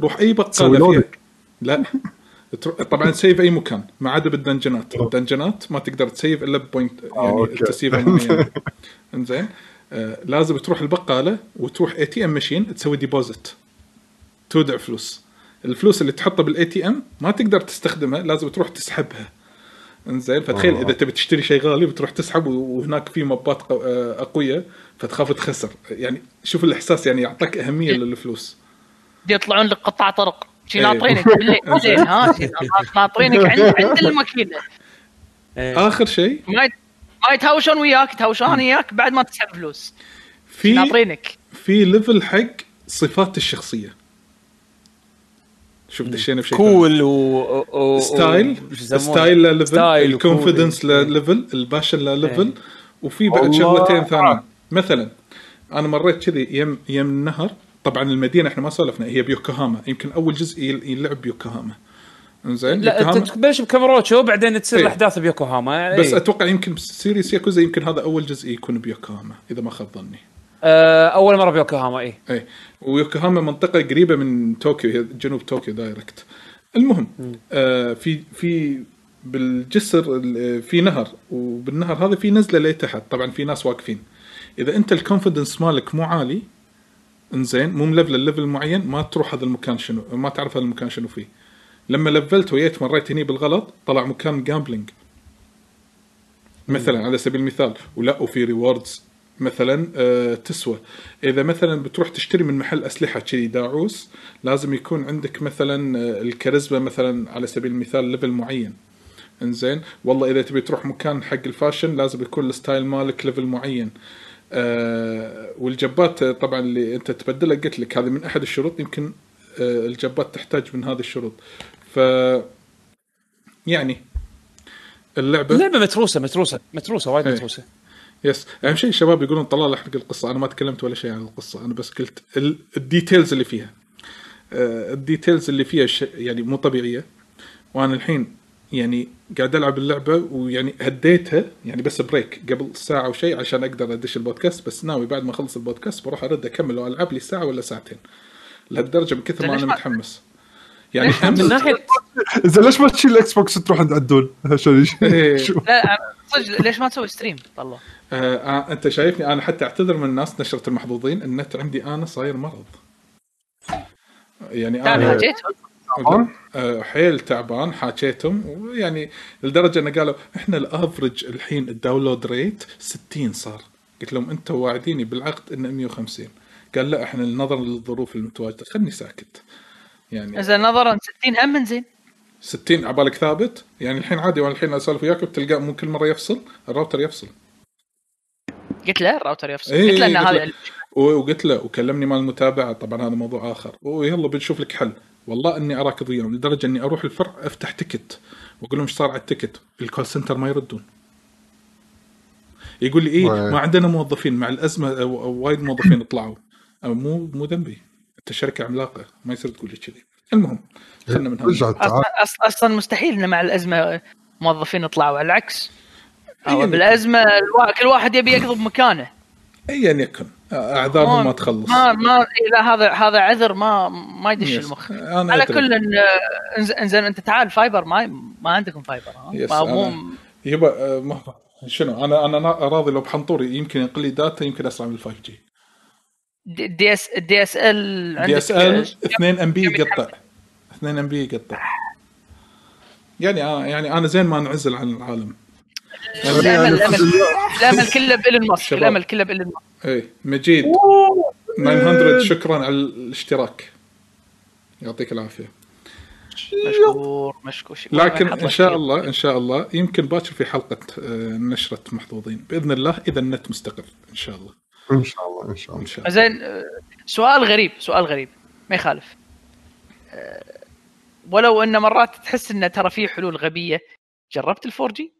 [SPEAKER 3] روح
[SPEAKER 2] أي
[SPEAKER 3] بقالة فيها. لا. طبعا ت save أي مكان ما عدا بالدنجنات الدنجنات ما تقدر تسيف إلا بوينت يعني
[SPEAKER 2] okay.
[SPEAKER 3] تسييفه معينه إنزين. آه لازم تروح البقالة وتروح ATM machine تسوي deposit تودع فلوس. الفلوس اللي تحطها بال ATM ما تقدر تستخدمها لازم تروح تسحبها. إنزين. فتخيل
[SPEAKER 2] آه.
[SPEAKER 3] إذا تبي تشتري شيء غالي بتروح تسحب وهناك في مبات آه، أقوية فتخاف تخسر. يعني شوف الإحساس يعني يعطيك أهمية للفلوس.
[SPEAKER 4] دي يطلعون لك قطاع طرق. شي
[SPEAKER 3] إيه.
[SPEAKER 4] ناطرينك بالليل زين ها شي ناطرينك عند عند الماكينة
[SPEAKER 1] إيه.
[SPEAKER 3] آخر شيء
[SPEAKER 4] ما ما يتهاوشون وياك يتهاوشون وياك بعد ما تسحب فلوس
[SPEAKER 3] في
[SPEAKER 4] ناطرينك
[SPEAKER 3] في ليفل حق صفات الشخصية شوف دشينا بشيء
[SPEAKER 1] cool و. style؟
[SPEAKER 3] style له
[SPEAKER 1] level. ال
[SPEAKER 3] confidence له
[SPEAKER 1] إيه.
[SPEAKER 3] level ال passion له level
[SPEAKER 1] إيه.
[SPEAKER 3] وفي بعد. شغلتين ثانيين مثلا أنا مريت كذي يم يم النهر طبعا المدينة إحنا ما سولفنا هي بيوكوهاما. يمكن أول جزء يل- يلعب بيوكوهاما. إنزين
[SPEAKER 1] لا تبلش بكاميروتشو بعدين تصير
[SPEAKER 3] إيه.
[SPEAKER 1] الأحداث بيوكوهاما.
[SPEAKER 3] بس
[SPEAKER 1] إيه.
[SPEAKER 3] أتوقع يمكن series ياكوزا يمكن هذا أول جزء يكون بيوكوهاما إذا ما خاب ظني.
[SPEAKER 1] آه أول مرة بيوكوهاما اي
[SPEAKER 3] اي ويوكوهاما منطقة قريبة من طوكيو هي جنوب طوكيو direct. المهم آه في في بالجسر ال- في نهر وبالنهر هذا في نزلة لتحت طبعا في ناس واقفين. إذا أنت ال confidence مالك مو عالي إنزين مو ملفل ال level معين ما تروح هذا المكان شنو ما تعرف هذا المكان شنو فيه. لما لفلت وجيت مريت هني بالغلط طلع مكان gambling مثلا على سبيل المثال ولا وفي rewards مثلا آه، تسوى. إذا مثلا بتروح تشتري من محل أسلحة كذي داعوس لازم يكون عندك مثلا آه، الكاريزما مثلا على سبيل المثال level معين. إنزين والله إذا تبي تروح مكان حق ال fashion لازم يكون ال style مالك level معين. وال job ات آه، طبعا اللي أنت تبدلها قلت لك هذه من أحد الشروط يمكن آه ال job ات تحتاج من هذه الشروط. ف يعني اللعبة
[SPEAKER 1] اللعبة متروسة متروسة متروسة وايد
[SPEAKER 3] إيه.
[SPEAKER 1] متروسة.
[SPEAKER 3] yes أهم شيء الشباب يقولون طلال أحرق القصة. أنا ما تكلمت ولا شيء عن القصة. أنا بس قلت ال- ال details اللي فيها. آه، ال details اللي فيها. يعني مو طبيعية. وأنا الحين يعني قاعد ألعب اللعبة ويعني هديتها يعني بس break قبل ساعة وشيء عشان أقدر أدش البودكاست بس ناوي بعد ما أخلص البودكاست بروح أرد أكمل وألعب لي ساعة ولا ساعتين. لهالدرجة من كثر ما
[SPEAKER 4] أنا
[SPEAKER 3] متحمس. يعني
[SPEAKER 1] من ناحيه
[SPEAKER 2] زين ليش ما تشيل ال Xbox وتروح عند عدول عشان
[SPEAKER 4] لا صدق ليش ما تسوي stream طلع
[SPEAKER 3] آه آه أنت شايفني أنا حتى أعتذر من الناس نشرة المحظوظين النت عندي أنا صاير مرض. يعني
[SPEAKER 4] لا
[SPEAKER 3] أنا
[SPEAKER 4] حاجيتهم
[SPEAKER 3] آه، حيل تعبان حاكيتهم ويعني لدرجة إنه قالوا إحنا ال average الحين ال download rate 60 صار. قلت لهم أنتم واعديني بالعقد إنه 150 قال لا إحنا نظرا للظروف المتواجدة. خلني ساكت. يعني
[SPEAKER 4] زين نظرا 60 هم من زين.
[SPEAKER 3] 60 عبالك ثابت؟ يعني الحين عادي وأنا الحين أسولف وياك بتلقاه مو كل مرة يفصل الراوتر يفصل.
[SPEAKER 4] قلت له الراوتر يفصل.
[SPEAKER 3] إيه،
[SPEAKER 4] قلت له ان هذا
[SPEAKER 3] وقلت له وكلمني مال المتابعة. طبعا هذا موضوع آخر. ويلا بنشوف لك حل. والله إني اراكض وياهم لدرجة إني أروح الفرع أفتح ticket وأقول لهم إيش صار على ال ticket ال call center ما يردون. يقول لي
[SPEAKER 2] إيه.
[SPEAKER 3] ما عندنا موظفين مع الأزمة أو- أو وايد موظفين طلعوا. أو مو مو ذنبي. أنت شركة عملاقة ما يصير تقول لي كذي. المهم خلنا من
[SPEAKER 4] أصلا أصلا مستحيل ان مع الأزمة موظفين يطلعوا على العكس.
[SPEAKER 3] يكن.
[SPEAKER 4] بالأزمة كل واحد يبي يقضب مكانه
[SPEAKER 3] ايا يكن اعذارهم ما تخلص.
[SPEAKER 4] ما ما إيه، لا هذا هذا عذر ما ما يدش. المخ.
[SPEAKER 3] أنا
[SPEAKER 4] على. كل انزين أنت تعال فايبر ما ما عندكم fiber ها؟ مو
[SPEAKER 3] أنا- يبا آه، ما شنو؟ أنا أنا راضي لو بحنطوري يمكن ينقل لي data يمكن أسرع من 5G.
[SPEAKER 4] دي- اس دي اس ال
[SPEAKER 3] دي اس ال 2
[SPEAKER 4] MB
[SPEAKER 3] يقطع. 2 MB يقطع. يعني آه يعني أنا زين ما انعزل عن العالم.
[SPEAKER 4] الامل
[SPEAKER 2] يعني
[SPEAKER 4] الامل الأمل كله بإيلون ماسك. الأمل كله بإيلون ماسك.
[SPEAKER 3] اي مجيد. 900 شكرا على الاشتراك. يعطيك العافية.
[SPEAKER 4] مشكور مشكور شكور.
[SPEAKER 3] لكن
[SPEAKER 4] إن
[SPEAKER 3] شاء. الله إن شاء الله يمكن باكر في حلقة آه، نشرة محظوظين. بإذن الله إذا النت مستقر إن شاء الله.
[SPEAKER 2] إن شاء الله إن شاء
[SPEAKER 3] إن
[SPEAKER 2] الله
[SPEAKER 3] شاء الله.
[SPEAKER 4] زين آه، سؤال غريب سؤال غريب. ما يخالف. آه، ولو أن مرات تحس انه ترى في حلول غبية جربت ال 4G؟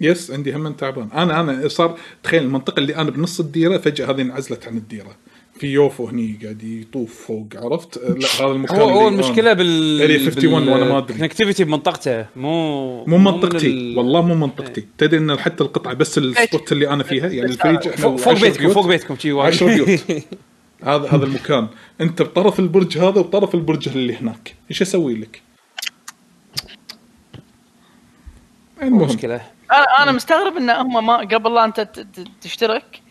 [SPEAKER 3] yes عندي هم تعبان. أنا أنا صار تخيل المنطقة اللي أنا بنص الديرة فجأة هذه انعزلت عن الديرة. في UFO هني قاعد يطوف فوق عرفت؟ لا هذا المكان
[SPEAKER 1] هو هو المشكلة بال
[SPEAKER 3] Area 51 وأنا ما أدري.
[SPEAKER 1] connectivity بمنطقته. مو
[SPEAKER 3] مو
[SPEAKER 1] من
[SPEAKER 3] منطقتي.
[SPEAKER 1] ال-
[SPEAKER 3] والله مو منطقتي. تدري إن حتى القطعة بس ال spot اللي أنا فيها يعني الفريج إحنا
[SPEAKER 1] فوق بيتكم. فوق بيتكم شي وايد.
[SPEAKER 3] 10 بيوت. هذا هذا المكان. أنت بطرف البرج هذا وبطرف البرج اللي هناك. إيش أسوي لك؟ المهم.
[SPEAKER 1] مشكلة.
[SPEAKER 4] أنا أنا مستغرب إن هم ما قبل لا أنت ت- ت- تشترك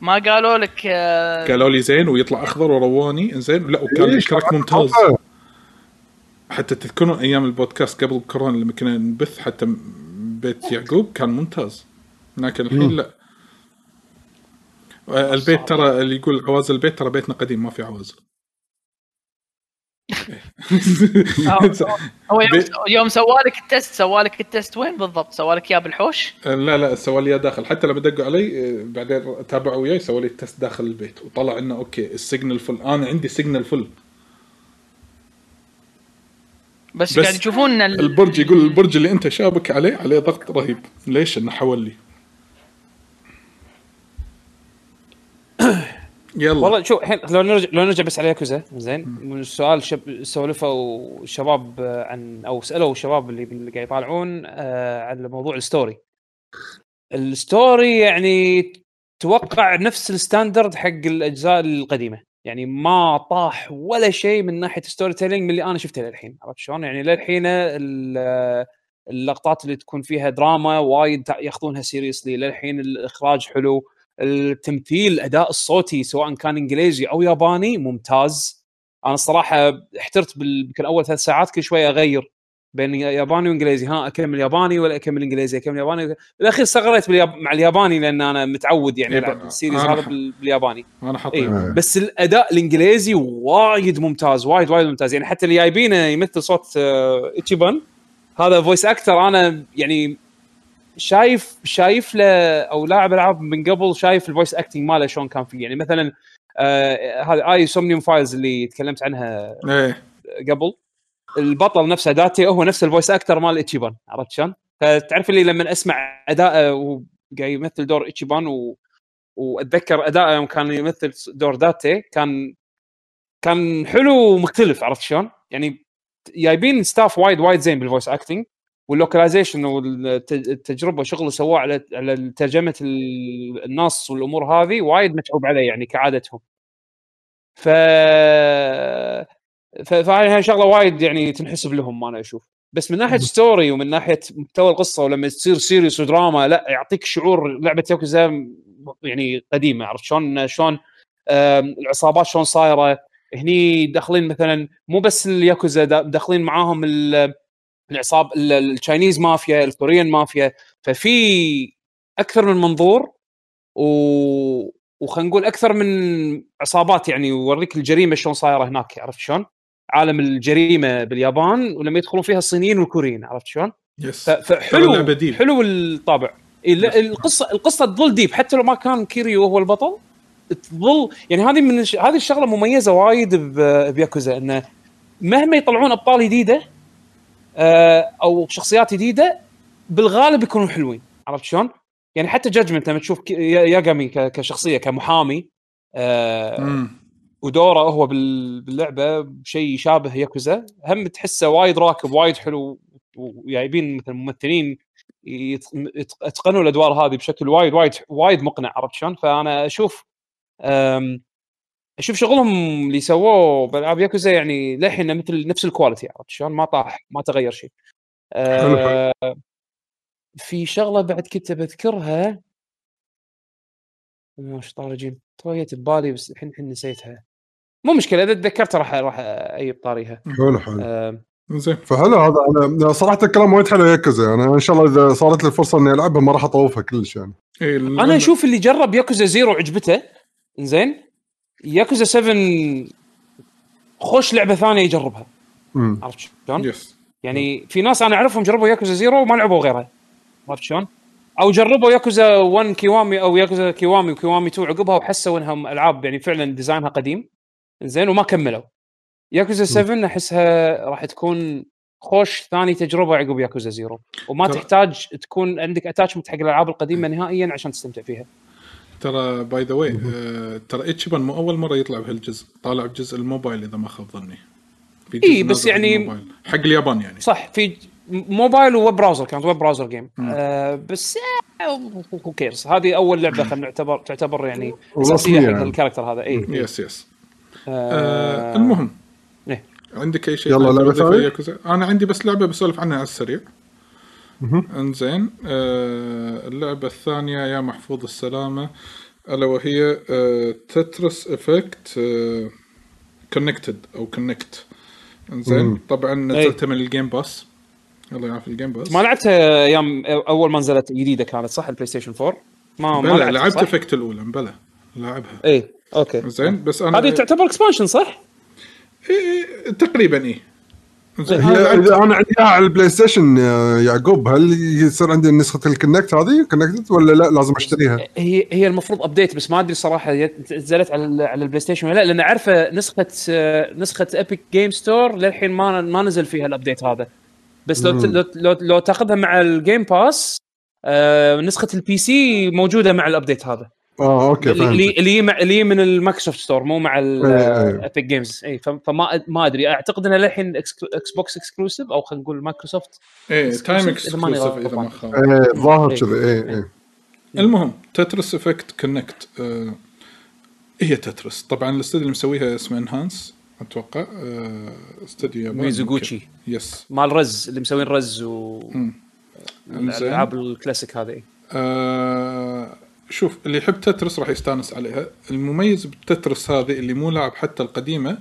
[SPEAKER 4] ما قالوا لك آه،
[SPEAKER 3] قالوا لي زين ويطلع أخضر ورواني. زين لا وكان الاشتراك ممتاز. حتى تذكرون أيام البودكاست قبل كورونا لما كنا نبث حتى بيت يعقوب كان ممتاز. لكن الحين لا. آه، البيت ترى اللي يقول عوازل البيت ترى بيتنا قديم ما في عوازل
[SPEAKER 4] هو يوم, سوالك التست سوالك التست وين بالضبط؟ سوالك إياه بالحوش؟
[SPEAKER 3] لا لا سوى لي إياه داخل. حتى لما دقوا علي آه، بعدين تابعوا وياي سووا لي ال test داخل البيت. وطلع إنه أوكي ال signal full أنا عندي signal full
[SPEAKER 4] بس,
[SPEAKER 3] بس
[SPEAKER 4] قاعد يشوفون
[SPEAKER 3] البرج يقول البرج اللي أنت شابك عليه عليه ضغط رهيب. ليش؟ إنه حول لي. يلا.
[SPEAKER 1] والله شوف الحين لو نرجع لو نرجع بس على ياكوزا زين. من السؤال شب سولفوا الشباب عن أو سألوا الشباب اللي قاعد يطالعون آه، على موضوع ال story. ال story يعني توقع نفس ال standard حق الأجزاء القديمة. يعني ما طاح ولا شيء من ناحية storytelling من اللي أنا شفته للحين. عرفت شلون؟ يعني للحين ال- اللقطات اللي تكون فيها دراما وايد ياخذونها seriously للحين الإخراج حلو. التمثيل الاداء الصوتي سواء كان إنجليزي أو ياباني ممتاز. أنا الصراحه احترت يمكن أول ثلاث ساعات كل شوية أغير بين ياباني وإنجليزي. ها أكمل ياباني ولا أكمل إنجليزي؟ أكمل ياباني بالأخير استقريت بالياب... مع الياباني لأن أنا متعود يعني
[SPEAKER 3] إيه ألعب.
[SPEAKER 1] ال
[SPEAKER 3] series
[SPEAKER 1] هذا بالياباني.
[SPEAKER 3] أنا حاط
[SPEAKER 1] اي
[SPEAKER 2] إيه.
[SPEAKER 1] بس الأداء الإنجليزي وايد ممتاز وايد وايد ممتاز. يعني حتى اللي جايبينه يمثل صوت آه، إتشيبان. هذا voice actor أنا يعني شايف شايف له أو لاعب العاب من قبل شايف ال voice acting ماله شلون كان فيه يعني مثلا آه، هذه AI Somnium Files اللي تكلمت عنها
[SPEAKER 3] إيه
[SPEAKER 1] قبل البطل نفسه داتي هو نفس ال voice actor مال اتشيبان عرفت شلون؟ فتعرف اللي لما أسمع اداءه وقاعد يمثل دور اتشيبان و... وأتذكر اداءه يوم كان يمثل دور داتي كان كان حلو ومختلف عرفت شلون؟ يعني جايبين staff وايد وايد زين بال voice acting وال localization والتجربة شغل سووه على على ترجمة ال- النص والأمور هذه وايد متعوب عليه يعني كعادتهم. ف ف- فهاي شغلة وايد يعني تنحسب لهم أنا أشوف. بس من ناحية story ومن ناحية محتوى القصة ولما تصير serious ودراما لا يعطيك شعور لعبة ياكوزا يعني قديمة عرفت شلون شلون العصابات شلون صايرة. هني داخلين مثلا مو بس الياكوزا دا- داخلين معاهم ال- العصاب ال- ال Chinese مافيا الكوريين مافيا ففي أكثر من منظور و وخلينا نقول أكثر من عصابات يعني يوريك الجريمة شلون صايرة هناك عرفت شلون؟ عالم الجريمة باليابان ولما يدخلون فيها الصينيين والكوريين عرفت شلون؟
[SPEAKER 3] yes
[SPEAKER 1] فحلو. حلو الطابع ال- القصة القصة تظل deep حتى لو ما كان كيريو هو البطل تظل يعني هذه من. هذه الشغلة مميزة وايد بياكوزا إنه مهما يطلعون أبطال جديدة أو شخصيات جديدة بالغالب يكونوا حلوين عرفت شلون؟ يعني حتى Judgment لما تشوف ك- يا- ياغامي ك- كشخصية كمحامي آه،. ودوره هو بال- باللعبة شيء يشابه ياكوزا هم تحسه وايد راكب وايد حلو وجايبين مثل ممثلين يت- يت- يتقنوا الأدوار هذه بشكل وايد وايد وايد مقنع عرفت شلون؟ فأنا أشوف أشوف شغلهم اللي سووه بالالعاب ياكوزا يعني للحين مثل نفس ال quality عرفت شلون؟ ما طاح ما تغير شيء.
[SPEAKER 2] حلو،
[SPEAKER 1] أه، في شغلة بعد كنت بذكرها مش طارجين طويت ببالي بس الحين الحين نسيتها. مو مشكلة إذا تذكرتها راح راح أجيب طاريها.
[SPEAKER 2] حلو حلو.
[SPEAKER 1] أه،
[SPEAKER 3] زين
[SPEAKER 2] فهلا هذا أنا صراحة الكلام وايد حلو ياكوزا أنا إن شاء الله إذا صارت لي الفرصه إني ألعبها ما راح أطوفها كلش يعني.
[SPEAKER 3] إيه
[SPEAKER 1] أنا أشوف اللي جرب ياكوزا زيرو عجبته. زين ياكوزا 7 خوش لعبة ثانية يجربها. عرفت شلون؟
[SPEAKER 3] yes
[SPEAKER 1] يعني في ناس أنا أعرفهم جربوا ياكوزا Zero وما لعبوا غيرها عرفت شلون؟ أو جربوا ياكوزا 1 كيوامي أو ياكوزا كيوامي وكيوامي 2 عقبها وحسوا انها ألعاب يعني فعلا design ها قديم. زين وما كملوا. ياكوزا 7 أحسها راح تكون خوش ثاني تجربة عقب ياكوزا Zero. وما
[SPEAKER 3] ترى-
[SPEAKER 1] تحتاج تكون عندك attachment حق الألعاب القديمة نهائيا عشان تستمتع فيها.
[SPEAKER 3] ترى by the way ترى اتشيبان مو أول مرة يطلع بهالجزء طالع بجزء الموبايل إذا ما خاب ظني في جزء
[SPEAKER 1] إي، بس يعني-
[SPEAKER 3] الموبايل. حق اليابان يعني
[SPEAKER 1] صح في موبايل و web browser كانت web browser game آه بس هو كيرز هذه أول لعبة خلينا نعتبر تعتبر يعني أساسية حق
[SPEAKER 2] يعني.
[SPEAKER 1] ال character هذا إي
[SPEAKER 3] yes yes
[SPEAKER 1] آه
[SPEAKER 3] آه المهم
[SPEAKER 1] إيه.
[SPEAKER 3] عندك أي شيء
[SPEAKER 2] يلا،
[SPEAKER 3] ثاني
[SPEAKER 2] لعبة
[SPEAKER 3] تضيفه
[SPEAKER 2] ثانية؟
[SPEAKER 3] ياكوزا؟ أنا عندي بس لعبة بسولف عنها على السريع. انزين آه اللعبة الثانية يا محفوظ السلامة ألا وهي آه Tetris Effect آه Connected أو Connect انزين
[SPEAKER 2] مم.
[SPEAKER 3] طبعا نزلتها من ال Game Pass الله يعافي ال Game Pass
[SPEAKER 1] ما لعبتها أيام أول ما نزلت جديدة كانت صح؟ ال PlayStation 4 ما ما
[SPEAKER 3] بلا
[SPEAKER 1] لعبتها
[SPEAKER 3] لعبت
[SPEAKER 1] صح؟
[SPEAKER 3] Effect الأولى بلا لاعبها.
[SPEAKER 1] اي okay.
[SPEAKER 3] زين بس أنا
[SPEAKER 1] هذه تعتبر expansion صح؟
[SPEAKER 3] إيه تقريبا اي إذا أنا
[SPEAKER 2] عندي على ال PlayStation يا يعقوب هل يصير عندي نسخه ال Connect هذه Connected ولا لا لازم أشتريها؟
[SPEAKER 1] هي هي المفروض update بس ما أدري صراحة نزلت على على ال PlayStation ولا لا لأن عارفه نسخة نسخة Epic Game Store للحين ما ما نزل فيها ال update هذا بس لو. لو لو, لو تأخذها مع ال Game Pass آه، نسخة ال PC موجودة مع ال
[SPEAKER 2] update هذا
[SPEAKER 1] آه okay
[SPEAKER 2] فهمت
[SPEAKER 1] اللي مع اللي من ال Microsoft Store مو مع
[SPEAKER 2] إيه، إيه.
[SPEAKER 1] ال Epic Games اي فما ما أدري. أعتقد إنه للحين إكس Box exclusive أو خلينا نقول مايكروسوفت
[SPEAKER 3] إيه timed
[SPEAKER 1] exclusive إذا.
[SPEAKER 3] ما خاب.
[SPEAKER 2] إيه الظاهر
[SPEAKER 1] إيه.
[SPEAKER 2] كذا إيه إيه.
[SPEAKER 3] المهم Tetris Effect Connected آه هي Tetris طبعا الاستوديو اللي مسويها اسمه Enhance أتوقع آه استوديو ياباني.
[SPEAKER 1] ميزوغوتشي.
[SPEAKER 3] yes
[SPEAKER 1] مال Rez اللي مسوين Rez و. الألعاب الكلاسيك هذه.
[SPEAKER 3] آه شوف اللي يحب Tetris راح يستانس عليها. المميز ب Tetris هذه اللي مو لاعب حتى القديمة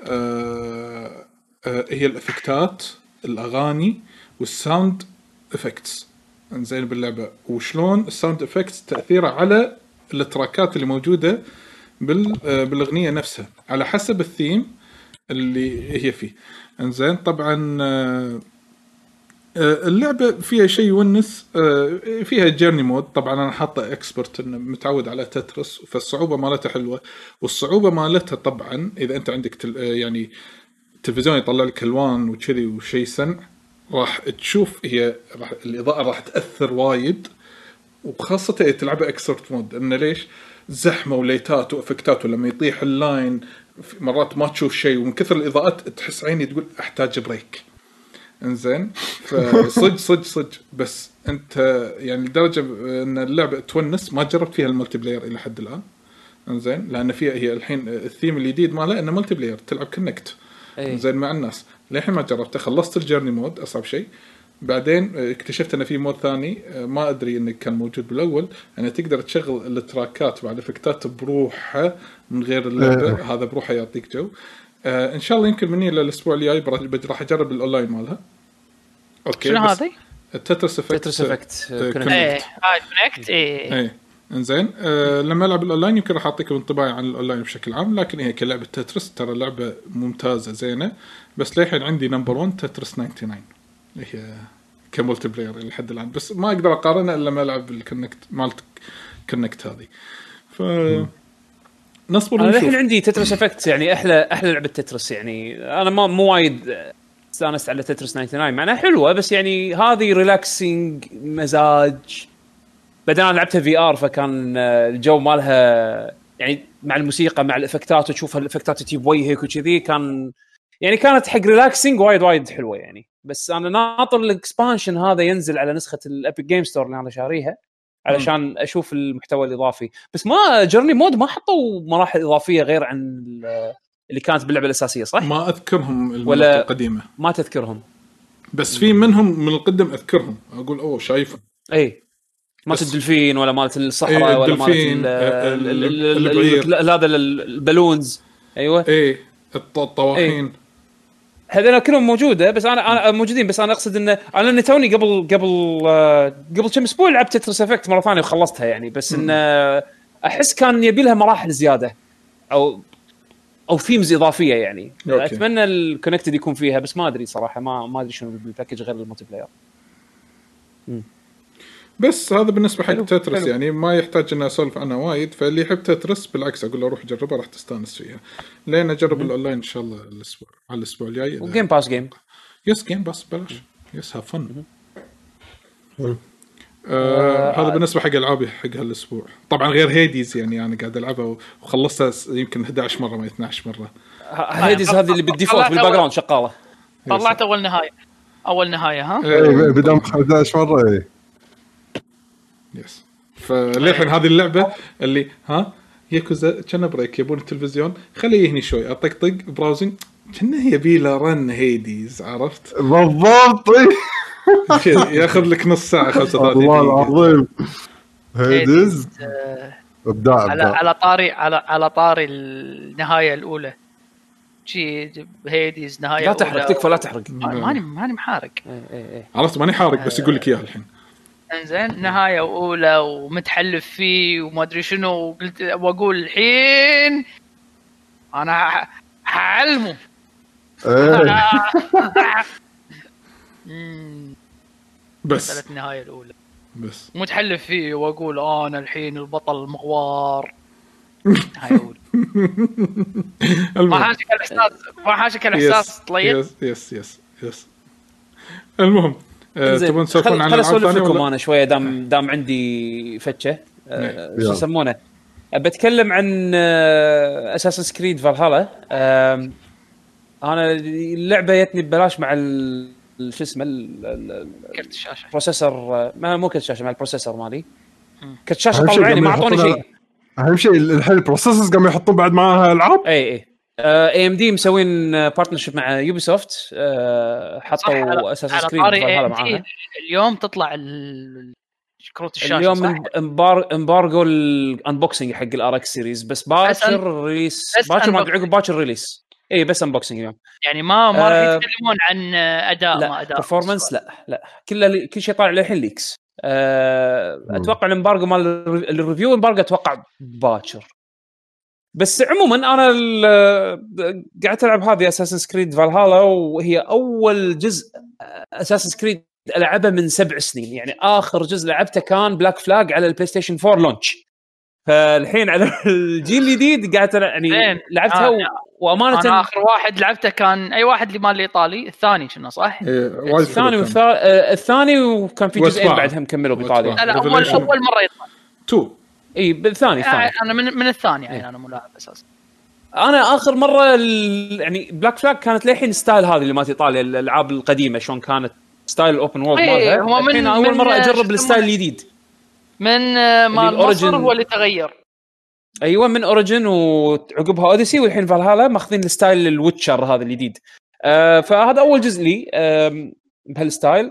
[SPEAKER 3] آه آه هي الإفكتات الأغاني وال sound effects إنزين باللعبة. وشلون ال sound effects تأثيره على التراكات اللي موجودة بال آه، بالأغنية نفسها. على حسب الثيم اللي هي فيه. إنزين طبعا آه، اللعبة فيها شيء يونس آه، فيها journey mode طبعا أنا حاطة expert إنه متعود على Tetris فالصعوبة مالتها حلوة والصعوبة مالتها طبعا إذا أنت عندك تل... آه، يعني تلفزيون يطلع لك ألوان وكذي وشيء سمع راح تشوف هي راح الإضاءة راح تأثر وايد وخاصة إذا تلعبها expert mode انه ليش؟ زحمة وليتات وإفكتات ولما يطيح ال line مرات ما تشوف شيء ومن كثر الإضاءات تحس عيني تقول أحتاج break. إنزين. فصج صج صج بس أنت يعني لدرجة أن اللعبة تونس ما جربت فيها ال multiplayer إلى حد الآن. إنزين. لأن فيها هي الحين الثيم الجديد مالها انه multiplayer تلعب Connected
[SPEAKER 1] إيه.
[SPEAKER 3] زين مع الناس. للحين ما جربته. خلصت ال journey mode أصعب شيء. بعدين اكتشفت انه في mode ثاني. ما أدري إنه كان موجود بالأول. انه تقدر تشغل التراكات مع الافكتات بروحها من غير اللعبة. هذا بروحه يعطيك جو. آه إن شاء الله يمكن مني للاسبوع الجاي راح أجرب الأونلاين مالها. okay
[SPEAKER 4] شنو هذه؟
[SPEAKER 3] ال
[SPEAKER 1] Tetris
[SPEAKER 4] Effect Tetris Effect Connected.
[SPEAKER 3] إيه إنزين آه لما ألعب الأونلاين يمكن راح اعطيكم انطباعي عن الأونلاين بشكل عام لكن هي كلعبة Tetris ترى لعبة ممتازة زينة بس للحين عندي number 1 Tetris 99 هي ك multiplayer إلى حد الآن بس ما أقدر أقارنها إلا لما ألعب ال Connected مالت Connected هذه. ف نصبر
[SPEAKER 1] أنا الحين
[SPEAKER 3] ونشوف
[SPEAKER 1] عندي Tetris Effect يعني أحلى أحلى لعبة Tetris يعني أنا ما مو وايد استانست على Tetris 99 مع انها حلوة بس يعني هذه relaxing مزاج. بعدين أنا لعبتها VR فكان الجو مالها يعني مع الموسيقى مع الإفكتات وتشوف الإفكتات تجي بوجهك وكذي كان يعني كانت حق relaxing وايد وايد حلوة يعني. بس أنا ناطر ال expansion هذا ينزل على نسخة ال Epic Game Store اللي أنا شاريها علشان أشوف المحتوى الإضافي. بس ما journey mode ما حطوا مراحل إضافية غير عن اللي كانت باللعبة الأساسية صح؟
[SPEAKER 3] ما أذكرهم
[SPEAKER 1] ولا-
[SPEAKER 3] القديمه
[SPEAKER 1] ما تذكرهم؟
[SPEAKER 3] بس في منهم من القدم أذكرهم. أقول أوه شايفه
[SPEAKER 1] إي. مالت الدلفين ولا مالت الصحراء
[SPEAKER 3] إيه،
[SPEAKER 1] ولا مالت
[SPEAKER 3] هذا
[SPEAKER 1] ال-
[SPEAKER 3] ال
[SPEAKER 1] balloons. أيوه.
[SPEAKER 3] إيه الط- الطواحين.
[SPEAKER 1] هذول كلهم موجودة بس أنا أنا موجودين بس أنا أقصد انه أنا إني توني قبل قبل آه، قبل كم أسبوع لعبت Tetris Effect مرة ثانية وخلصتها يعني. بس انه أحس كان يبي لها مراحل زيادة. أو أو themes إضافية يعني.
[SPEAKER 3] okay.
[SPEAKER 1] أتمنى ال Connected يكون فيها بس ما أدري صراحة ما ما أدري شنو بال package غير ال multiplayer
[SPEAKER 3] بس هذا بالنسبة حق Tetris
[SPEAKER 1] حلو.
[SPEAKER 3] يعني ما يحتاج إني أسولف عنها وايد. فاللي يحب Tetris بالعكس أقول له روح جربها راح تستانس فيها. لين أجرب الأونلاين إن شاء الله الأسبوع على الأسبوع الجاي.
[SPEAKER 1] و Game Pass
[SPEAKER 3] Game yes Game Pass بلاش. yes have
[SPEAKER 2] fun.
[SPEAKER 3] آه هذا بالنسبة حق ألعابي حق هالأسبوع. طبعا غير هيديز يعني أنا قاعد ألعبها وخلصتها يمكن 11 مرة ما 12 مرة.
[SPEAKER 1] هيديز هذه اللي بالديفولت بالباك جراوند شغالة.
[SPEAKER 4] طلعت أول نهاية. أول نهاية ها؟
[SPEAKER 2] اي بدام 11 مرة اي
[SPEAKER 3] يس فللحين هذه اللعبة اللي ها؟ ياكوزا كنا بريك يبون التلفزيون. خليه يهني شوي اطقطق براوزنج كنا يبي له رن هيديز عرفت؟
[SPEAKER 2] بالضبط إي.
[SPEAKER 3] ياخذ لك نص ساعة 35
[SPEAKER 2] الله
[SPEAKER 3] دقيقة.
[SPEAKER 2] العظيم. هيدز
[SPEAKER 4] آه،
[SPEAKER 2] أبداع
[SPEAKER 4] على على طاري على على طاري النهاية الأولى. شي هيديز نهاية
[SPEAKER 1] لا تحرق. تكفى لا تحرق.
[SPEAKER 4] ما- ماني ماني محارق.
[SPEAKER 1] إيه، إيه، إيه.
[SPEAKER 3] عرفت ماني حارق بس يقول لك اياها الحين.
[SPEAKER 4] إنزين نهاية أولى ومتحلف فيه وما أدري شنو. وقلت وأقول الحين أنا حعلمه
[SPEAKER 2] إيه.
[SPEAKER 4] مم،
[SPEAKER 3] بس.
[SPEAKER 4] مساله النهاية الأولى.
[SPEAKER 3] بس.
[SPEAKER 4] متحلف فيه وأقول أنا الحين البطل المغوار نهايه اولى ما حاشك الاحساس ما حاشك الإحساس طليل
[SPEAKER 3] يس يس يس يس المهم آه،. تبون تسولفون عن العاب ثانية
[SPEAKER 1] لكم؟ أنا شوية دام دام عندي فتشة. آه،
[SPEAKER 3] نعم.
[SPEAKER 1] شو. يسمونه؟ بتكلم عن اساسن كريد فالهالا أنا اللعبة جتني ببلاش مع ال- شو اسمه ال- ال-
[SPEAKER 4] كرت الشاشة.
[SPEAKER 1] ال processor آه، ما مو كرت شاشه مع ال processor
[SPEAKER 4] مالي.
[SPEAKER 1] كرت شاشه
[SPEAKER 2] أهم شيء
[SPEAKER 1] طلع عيني ما
[SPEAKER 2] أعطوني
[SPEAKER 1] شيء.
[SPEAKER 2] أهم شيء الحين ال processors قاموا يحطون بعد معاها العاب؟
[SPEAKER 1] اي اي AMD مسوين partnership مع Ubisoft
[SPEAKER 4] صح
[SPEAKER 1] حطوا
[SPEAKER 4] على
[SPEAKER 1] Creed
[SPEAKER 4] AMD
[SPEAKER 1] معاها.
[SPEAKER 4] اليوم تطلع ال- كروت الشاشة
[SPEAKER 1] اليوم
[SPEAKER 4] صح؟
[SPEAKER 1] emb- embar embargo ال unboxing حق ال RX series بس باكر
[SPEAKER 4] release
[SPEAKER 1] باكر ما عقب باكر release اي بس unboxing اليوم
[SPEAKER 4] يعني ما ما راح
[SPEAKER 1] آه،
[SPEAKER 4] يتكلمون عن أداء ما
[SPEAKER 1] لا
[SPEAKER 4] أداء.
[SPEAKER 1] performance لا لا. lea- كل شيء طالع للحين leaks
[SPEAKER 2] مم.
[SPEAKER 1] أتوقع ال embargo مال ال re- ال review embargo أتوقع باكر. بس عموما أنا ال- قعدت ألعب هذه Assassin's Creed Valhalla وهي أول جزء Assassin's Creed ألعبه من سبع سنين. يعني آخر جزء لعبته كان Black Flag على ال PlayStation 4 launch فالحين على الجيل الجديد قعدت يعني. لعبتها
[SPEAKER 4] آه،
[SPEAKER 1] و... وأمانة
[SPEAKER 4] أنا آخر واحد لعبته كان أي واحد اللي مال الإيطالي الثاني شنو صح؟
[SPEAKER 3] إيه،
[SPEAKER 1] الثاني. آه، الثاني وكان في جزئين
[SPEAKER 3] وأتباع.
[SPEAKER 1] بعدهم كملوا بايطاليا.
[SPEAKER 4] لا لا اول. أول مرة يطلع
[SPEAKER 3] تو
[SPEAKER 1] إي بالثاني الثاني
[SPEAKER 4] أنا من من الثاني
[SPEAKER 1] إيه.
[SPEAKER 4] يعني أنا مو لاعب أساسا
[SPEAKER 1] أنا آخر مرة ال... يعني Black Flag كانت للحين style هذه اللي مالت إيطاليا الألعاب القديمة شلون كانت style ال open world
[SPEAKER 4] إيه،
[SPEAKER 1] مالها
[SPEAKER 4] هو من-
[SPEAKER 1] الحين أول
[SPEAKER 4] مرة
[SPEAKER 1] أجرب ال
[SPEAKER 4] style؟
[SPEAKER 1] الجديد
[SPEAKER 4] من آه، مال. مصر هو اللي تغير
[SPEAKER 1] أيوه من Origin وعقبها Odyssey والحين فالهالا ماخذين ال style ال Witcher هذا الجديد. آه فهذا أول جزء لي آم، بهال style.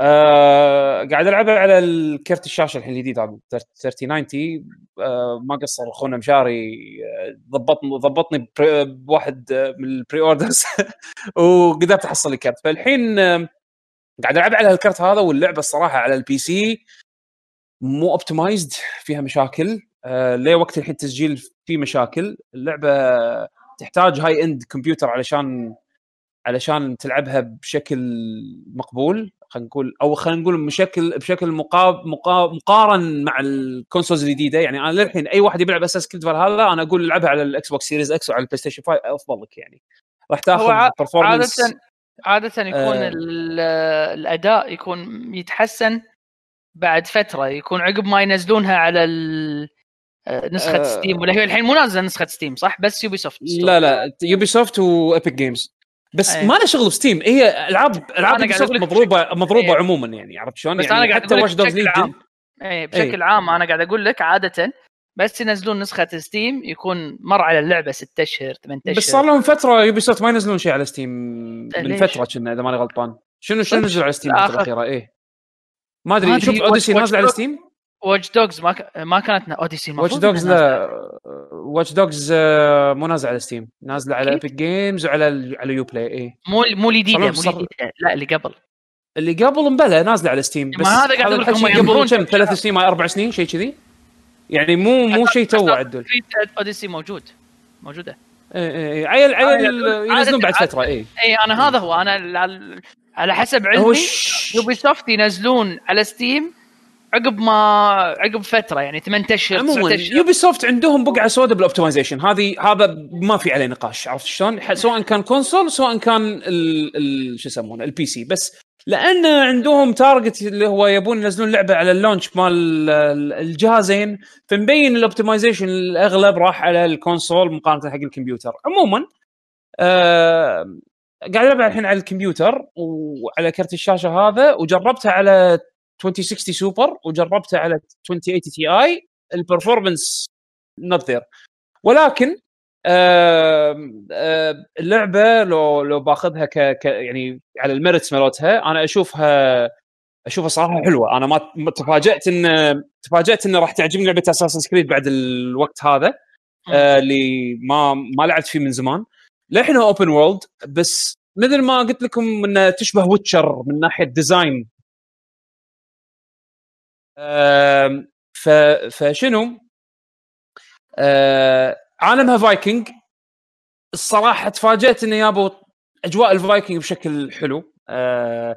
[SPEAKER 1] آه قاعد العبها على الكرت الشاشة الحين الجديد هذا 3090 آه ما قصر أخونا مشاري آه، ضبطني ضبطني بواحد آه، من ال pre-orders وقدرت أحصل لي كرت فالحين قاعد ألعب على الكرت هذا واللعبة الصراحة على ال PC مو optimized فيها مشاكل. آه ليه وقت الحين التسجيل في مشاكل؟ اللعبة تحتاج high-end كمبيوتر علشان علشان تلعبها بشكل مقبول خلينا نقول أو خلينا نقول بشكل بشكل مقاب مقا مقارن مع ال consoles الجديدة. يعني أنا للحين أي واحد يلعب Assassin's Creed هذا أنا أقول العبها على ال Xbox Series X وعلى ال PlayStation 5 افضل لك يعني. راح تاخذ performance
[SPEAKER 4] عاده عادة يكون
[SPEAKER 1] آه.
[SPEAKER 4] ال- الأداء يكون يتحسن بعد فترة يكون عقب ما ينزلونها على ال- آه، نسخة
[SPEAKER 1] آه.
[SPEAKER 4] Steam ولا هي الحين مو نازلة نسخة Steam صح بس يوبي سوفت
[SPEAKER 1] لا لا Ubisoft و Epic Games بس
[SPEAKER 4] أي.
[SPEAKER 1] ما له شغل ب Steam هي العاب
[SPEAKER 4] ألعاب
[SPEAKER 1] مضروبه مضروبة
[SPEAKER 4] إيه.
[SPEAKER 1] عموما يعني عرفت شلون؟
[SPEAKER 4] بس
[SPEAKER 1] يعني
[SPEAKER 4] أنا قاعد
[SPEAKER 1] حتى أقول
[SPEAKER 4] بشكل
[SPEAKER 1] ليجن
[SPEAKER 4] عام اي بشكل عام أنا قاعد أقول لك عادة بس ينزلون نسخة Steam يكون مر على اللعبة 6 أشهر 8 أشهر
[SPEAKER 1] بس صار لهم فترة Ubisoft ما ينزلون شيء على Steam من
[SPEAKER 4] ليش؟
[SPEAKER 1] فترة كنا إذا ماني غلطان شنو شنو؟ نزلوا على Steam
[SPEAKER 4] الفترة
[SPEAKER 1] الأخيرة إيه ما أدري
[SPEAKER 4] أدري،
[SPEAKER 1] شوف
[SPEAKER 4] Odyssey
[SPEAKER 1] نازله على Steam
[SPEAKER 4] Watch Dogs ما ك... ما كانت
[SPEAKER 1] Odyssey
[SPEAKER 4] Watch Dogs.
[SPEAKER 1] لا Watch Dogs مو نازله على Steam نازله على. Epic Games وعلى ال- على Uplay إيه
[SPEAKER 4] مو مو الجديده مو الجديده لا اللي قبل
[SPEAKER 1] اللي قبل مبلى نازله على Steam
[SPEAKER 4] ما
[SPEAKER 1] بس
[SPEAKER 4] هذا قاعد أقول لك
[SPEAKER 1] الحكي
[SPEAKER 4] هم
[SPEAKER 1] قبل كم ثلاث. سنين ما أربع سنين شيء كذي. يعني مو مو شيء تو عدل.
[SPEAKER 4] Odyssey موجود. موجودة.
[SPEAKER 1] إيه إيه إيه. عيل عيل ينزلون بعد فترة إيه.
[SPEAKER 4] اي أنا هذا هو. أنا على حسب علمي Ubisoft ينزلون على Steam عقب ما عقب فترة يعني 8 أشهر
[SPEAKER 1] عموما
[SPEAKER 4] 9
[SPEAKER 1] أشهر. Ubisoft عندهم بقعة سوداء بال optimization هذه هذا ما في عليه نقاش عرفت شلون؟ سواء كان console سواء كان ال ال شو يسمونه ال PC بس لأن عندهم target اللي هو يبون ينزلون لعبة على ال launch مال ال- الجهازين فمبين ال optimization الأغلب راح على ال console مقارنة حق الكمبيوتر. عموما آه قاعد ألعب الحين على الكمبيوتر وعلى كرت الشاشة هذا وجربتها على 2060 سوبر وجربتها على 2080 Ti ال performance not there ولكن اللعبة لو لو باخذها ك, ك يعني على ال merits مالتها أنا أشوفها أشوفها صراحة حلوة. أنا ما تفاجأت إن تفاجأت إن راح تعجبني لعبة Assassin's Creed بعد الوقت هذا آه، اللي ما ما لعبت فيه من زمان. للحين open world بس مثل ما قلت لكم إنه تشبه Witcher من ناحية design فشنو؟ آه، عالمها فايكنج. الصراحة تفاجأت إنه جابوا أجواء الفايكنج بشكل حلو. آه،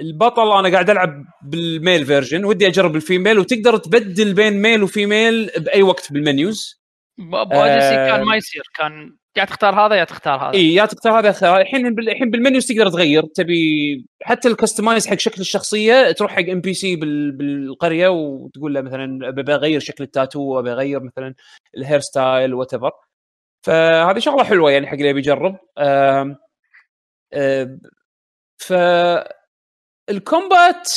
[SPEAKER 1] البطل أنا قاعد ألعب بال male version ودي أجرب ال female وتقدر تبدل بين male و female بأي وقت بال
[SPEAKER 4] menus.
[SPEAKER 1] ب Odyssey آه.
[SPEAKER 4] كان ما يصير كان يا تختار هذا يا تختار هذا.
[SPEAKER 1] اي يا تختار هذا خيار الحين الحين بال menus تقدر تغير. تبي حتى ال customize حق شكل الشخصية تروح حق NPC بالقرية وتقول له مثلا أبي اغير شكل التاتو أبي أغير مثلا ال hairstyle whatever فهذه شغلة حلوة يعني حق اللي يبي يجرب. آم، آم، ف ال combat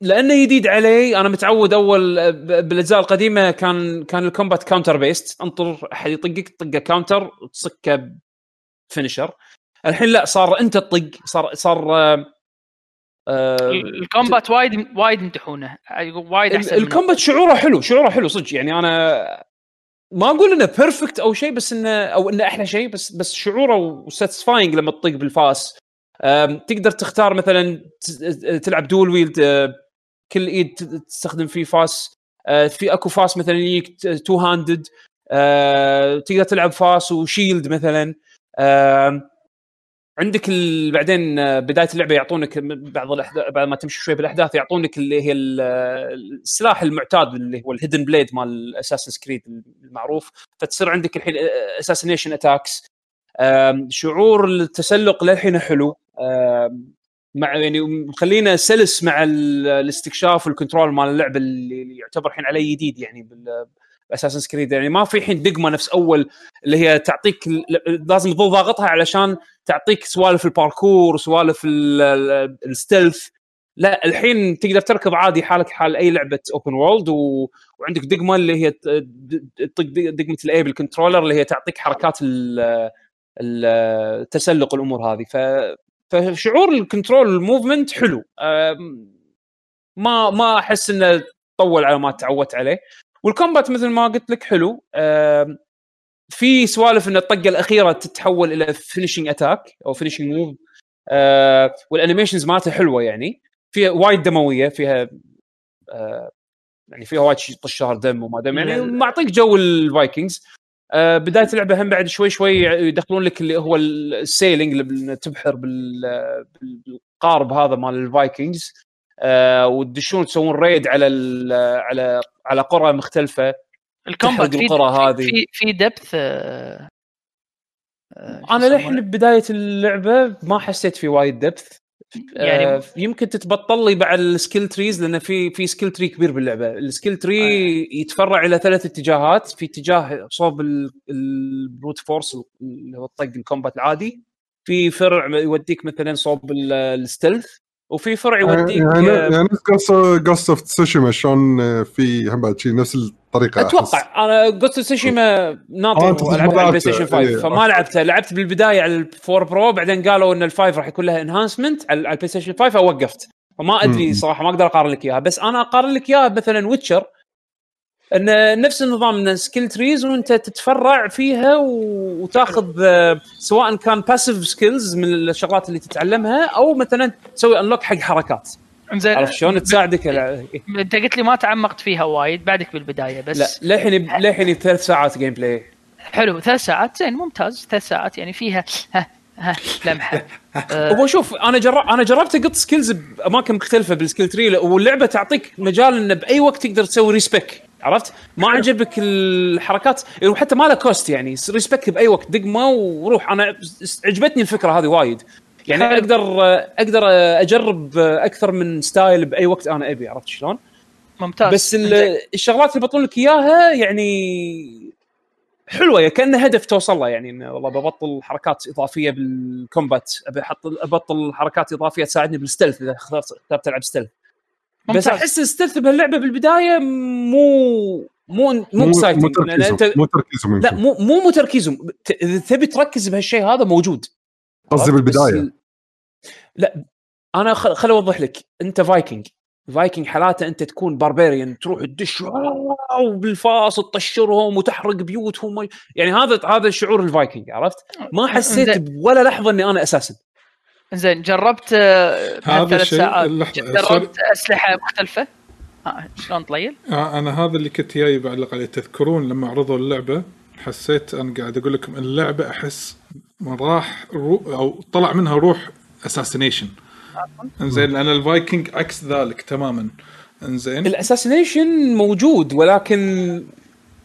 [SPEAKER 1] لأنه جديد علي أنا متعود أول بالأجزاء القديمة كان كان ال combat counter based انطر أحد يطقك طقه counter وتصكه finisher الحين لا صار أنت تطق صار صار آه، آه،
[SPEAKER 4] ال combat وايد وايد يمدحونه. وايد أحسن ال
[SPEAKER 1] combat شعوره حلو شعوره حلو صدق. يعني أنا ما أقول إنه perfect أو شيء بس إنه أو إنه أحلى شيء بس بس شعوره satisfying لما تطق بالفاس. تقدر تختار مثلا تلعب dual wield كل إيد تستخدم فيه فاس أه، في أكو فاس مثلا يجيك two-handed تقدر تلعب فاس و shield مثلا عندك ال... بعدين آه، بداية اللعبة يعطونك بعض الاحداث بعد ما تمشي شوي بالأحداث يعطونك اللي هي ال- السلاح المعتاد اللي هو ال hidden blade مال Assassin's Creed المعروف. فتصير عندك الحين assassination attacks شعور التسلق للحين حلو. مع يعني مخلينا سلس مع ال- الاستكشاف وال control مال اللعبة اللي يعتبر الحين عليه جديد يعني بال Assassin's Creed يعني ما في الحين دقمة نفس أول اللي هي تعطيك لازم تظل ضاغطها علشان تعطيك سوالف الباركور ال- ال stealth لا الحين تقدر تركض عادي حالك حال أي لعبة open world. وعندك دقمة اللي هي تطق دق- دقمة ال A بال controller اللي هي تعطيك حركات ال- ال- التسلق الأمور هذه ف فشعور ال control ال movement حلو. ما ما أحس إنه طول على ما تعودت عليه. وال combat مثل ما قلت لك حلو. في سوالف إن الطقة الأخيرة تتحول إلى finishing attack أو finishing move وال animations مالتها حلوة يعني. فيها وايد دموية فيها يعني فيها وايد طشار دم وما دم يعني معطيك جو ال Vikings. بداية اللعبة هم بعد شوي شوي يدخلون لك اللي هو ال sailing اللي تبحر بال- بال- بالقارب هذا مال ال Vikings آه، وتدشون تسوون raid على على على قرى مختلفة
[SPEAKER 4] ال
[SPEAKER 1] combat
[SPEAKER 4] في
[SPEAKER 1] القرى هذه.
[SPEAKER 4] في في depth آه، آه، أنا؟
[SPEAKER 1] للحين ببدايه اللعبة ما حسيت في وايد depth
[SPEAKER 4] يعني-
[SPEAKER 1] يعني يمكن تتبطل لي بعد ال skill trees لأن في في skill tree كبير باللعبة. ال skill tree يتفرع إلى ثلاث اتجاهات. في اتجاه صوب ال- ال brute force اللي هو الطق ال combat العادي. في فرع يوديك مثلا صوب ال- ال stealth وفي فرع يوديك
[SPEAKER 2] يعني
[SPEAKER 1] آه،
[SPEAKER 2] يعني Ghost of Tsushima شلون آه، في هم بعد شيء نفس الطريقة أحس.
[SPEAKER 1] أتوقع أنا Ghost Tsushima
[SPEAKER 2] آه،
[SPEAKER 1] ناطر
[SPEAKER 2] ما
[SPEAKER 1] العبها على ال Play
[SPEAKER 2] لعبته.
[SPEAKER 1] Station 5
[SPEAKER 2] إيه،
[SPEAKER 1] فما
[SPEAKER 2] أوكي.
[SPEAKER 1] لعبتها لعبت بالبداية على ال four Pro بعدين قالوا إن ال five راح يكون لها enhancement على على ال PlayStation 5 فوقفت فما أدري
[SPEAKER 2] مم.
[SPEAKER 1] صراحة ما أقدر أقارن لك إياها بس أنا أقارن لك إياها مثلا Witcher إن نفس النظام إن skill trees وأنت تتفرع فيها وتاخذ آه، سواء كان passive skills من الشغلات اللي تتعلمها أو مثلا تسوي unlock حق حركات
[SPEAKER 4] انزين
[SPEAKER 1] عرفت شلون؟ تساعدك
[SPEAKER 4] انت قلت لي ما تعمقت فيها وايد بعدك بالبداية بس
[SPEAKER 1] لا للحين للحين ثلاث ساعات gameplay
[SPEAKER 4] حلو ثلاث ساعات؟ زين ممتاز ثلاث ساعات يعني فيها ها ها لمحة.
[SPEAKER 1] هو شوف أنا جرب أنا جربت اقط skills بأماكن مختلفة بال skill tree واللعبة تعطيك مجال انه بأي وقت تقدر تسوي respec عرفت؟ ما عجبك الحركات وحتى ما له cost يعني respec بأي وقت دقمه وروح. أنا عجبتني الفكرة هذه وايد. يعني
[SPEAKER 4] حلو.
[SPEAKER 1] أقدر أقدر أجرب أكثر من style بأي وقت أنا أبي عرفت شلون؟
[SPEAKER 4] ممتاز
[SPEAKER 1] بس. الشغلات اللي بطلون لك إياها يعني حلوة كأنه هدف توصل له يعني انه والله ببطل حركات إضافية بال combat أبي أحط أبطل حركات إضافية تساعدني بال stealth إذا اخترت اخترت ألعب stealth بس.
[SPEAKER 4] أحس
[SPEAKER 1] ال stealth بهاللعبة بالبداية مو مو مو
[SPEAKER 2] مو
[SPEAKER 1] exciting
[SPEAKER 2] تركيزهم مو تركيزهم
[SPEAKER 1] لا. مو مو مو تركيزهم ت- إذا تبي تركز بهالشيء هذا موجود
[SPEAKER 2] قصدي؟
[SPEAKER 1] بس
[SPEAKER 2] بالبداية
[SPEAKER 1] ال- لا أنا خل, خل أوضح لك أنت Viking Viking حالاته أنت تكون barbarian تروح تدش واو بالفاس تطشرهم وتحرق بيوتهم يعني هذا هذا شعور الفايكنج عرفت؟ ما حسيت. ولا لحظة إني أنا أساسا
[SPEAKER 4] زين جربت آه،
[SPEAKER 3] هذا الشيء
[SPEAKER 4] ساعات جربت أسلحة مختلفة ها شلون طليل؟
[SPEAKER 3] آه أنا هذا اللي كنت جاي بعلق عليه تذكرون لما عرضوا اللعبة حسيت أنا قاعد أقول لكم اللعبة أحس من راح رو أو طلع منها روح assassination إنزين لأن الفايكنج عكس ذلك تماما. إنزين.
[SPEAKER 1] ال assassination موجود ولكن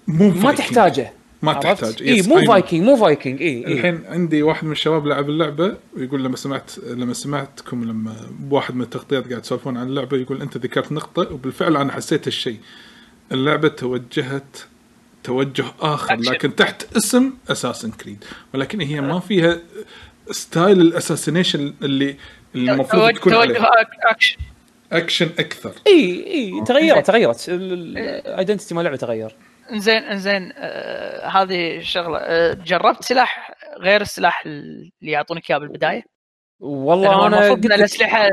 [SPEAKER 3] مو
[SPEAKER 1] ما. تحتاجه.
[SPEAKER 3] ما؟ تحتاج.
[SPEAKER 1] اي مو. فايكنج مو فايكنج اي اي
[SPEAKER 3] الحين عندي واحد من الشباب لعب اللعبة ويقول لما سمعت لما سمعتكم لما بواحد من التغطيات قاعد تسولفون عن اللعبة يقول أنت ذكرت نقطة وبالفعل أنا حسيت الشيء اللعبة توجهت توجه
[SPEAKER 4] آخر.
[SPEAKER 3] لكن تحت اسم Assassin's Creed ولكن هي ما فيها style ال assassination اللي اللي المفروض
[SPEAKER 4] توجه
[SPEAKER 3] تكون
[SPEAKER 4] توجه action
[SPEAKER 3] action أكثر.
[SPEAKER 1] إي إي تغيرت تغيرت. ال identity مال اللعبه تغير.
[SPEAKER 4] إنزين إنزين آه هذه شغلة. آه جربت سلاح غير السلاح اللي يعطونك إياه بالبداية؟
[SPEAKER 1] والله أنا
[SPEAKER 4] المفروض
[SPEAKER 1] إن
[SPEAKER 4] الأسلحة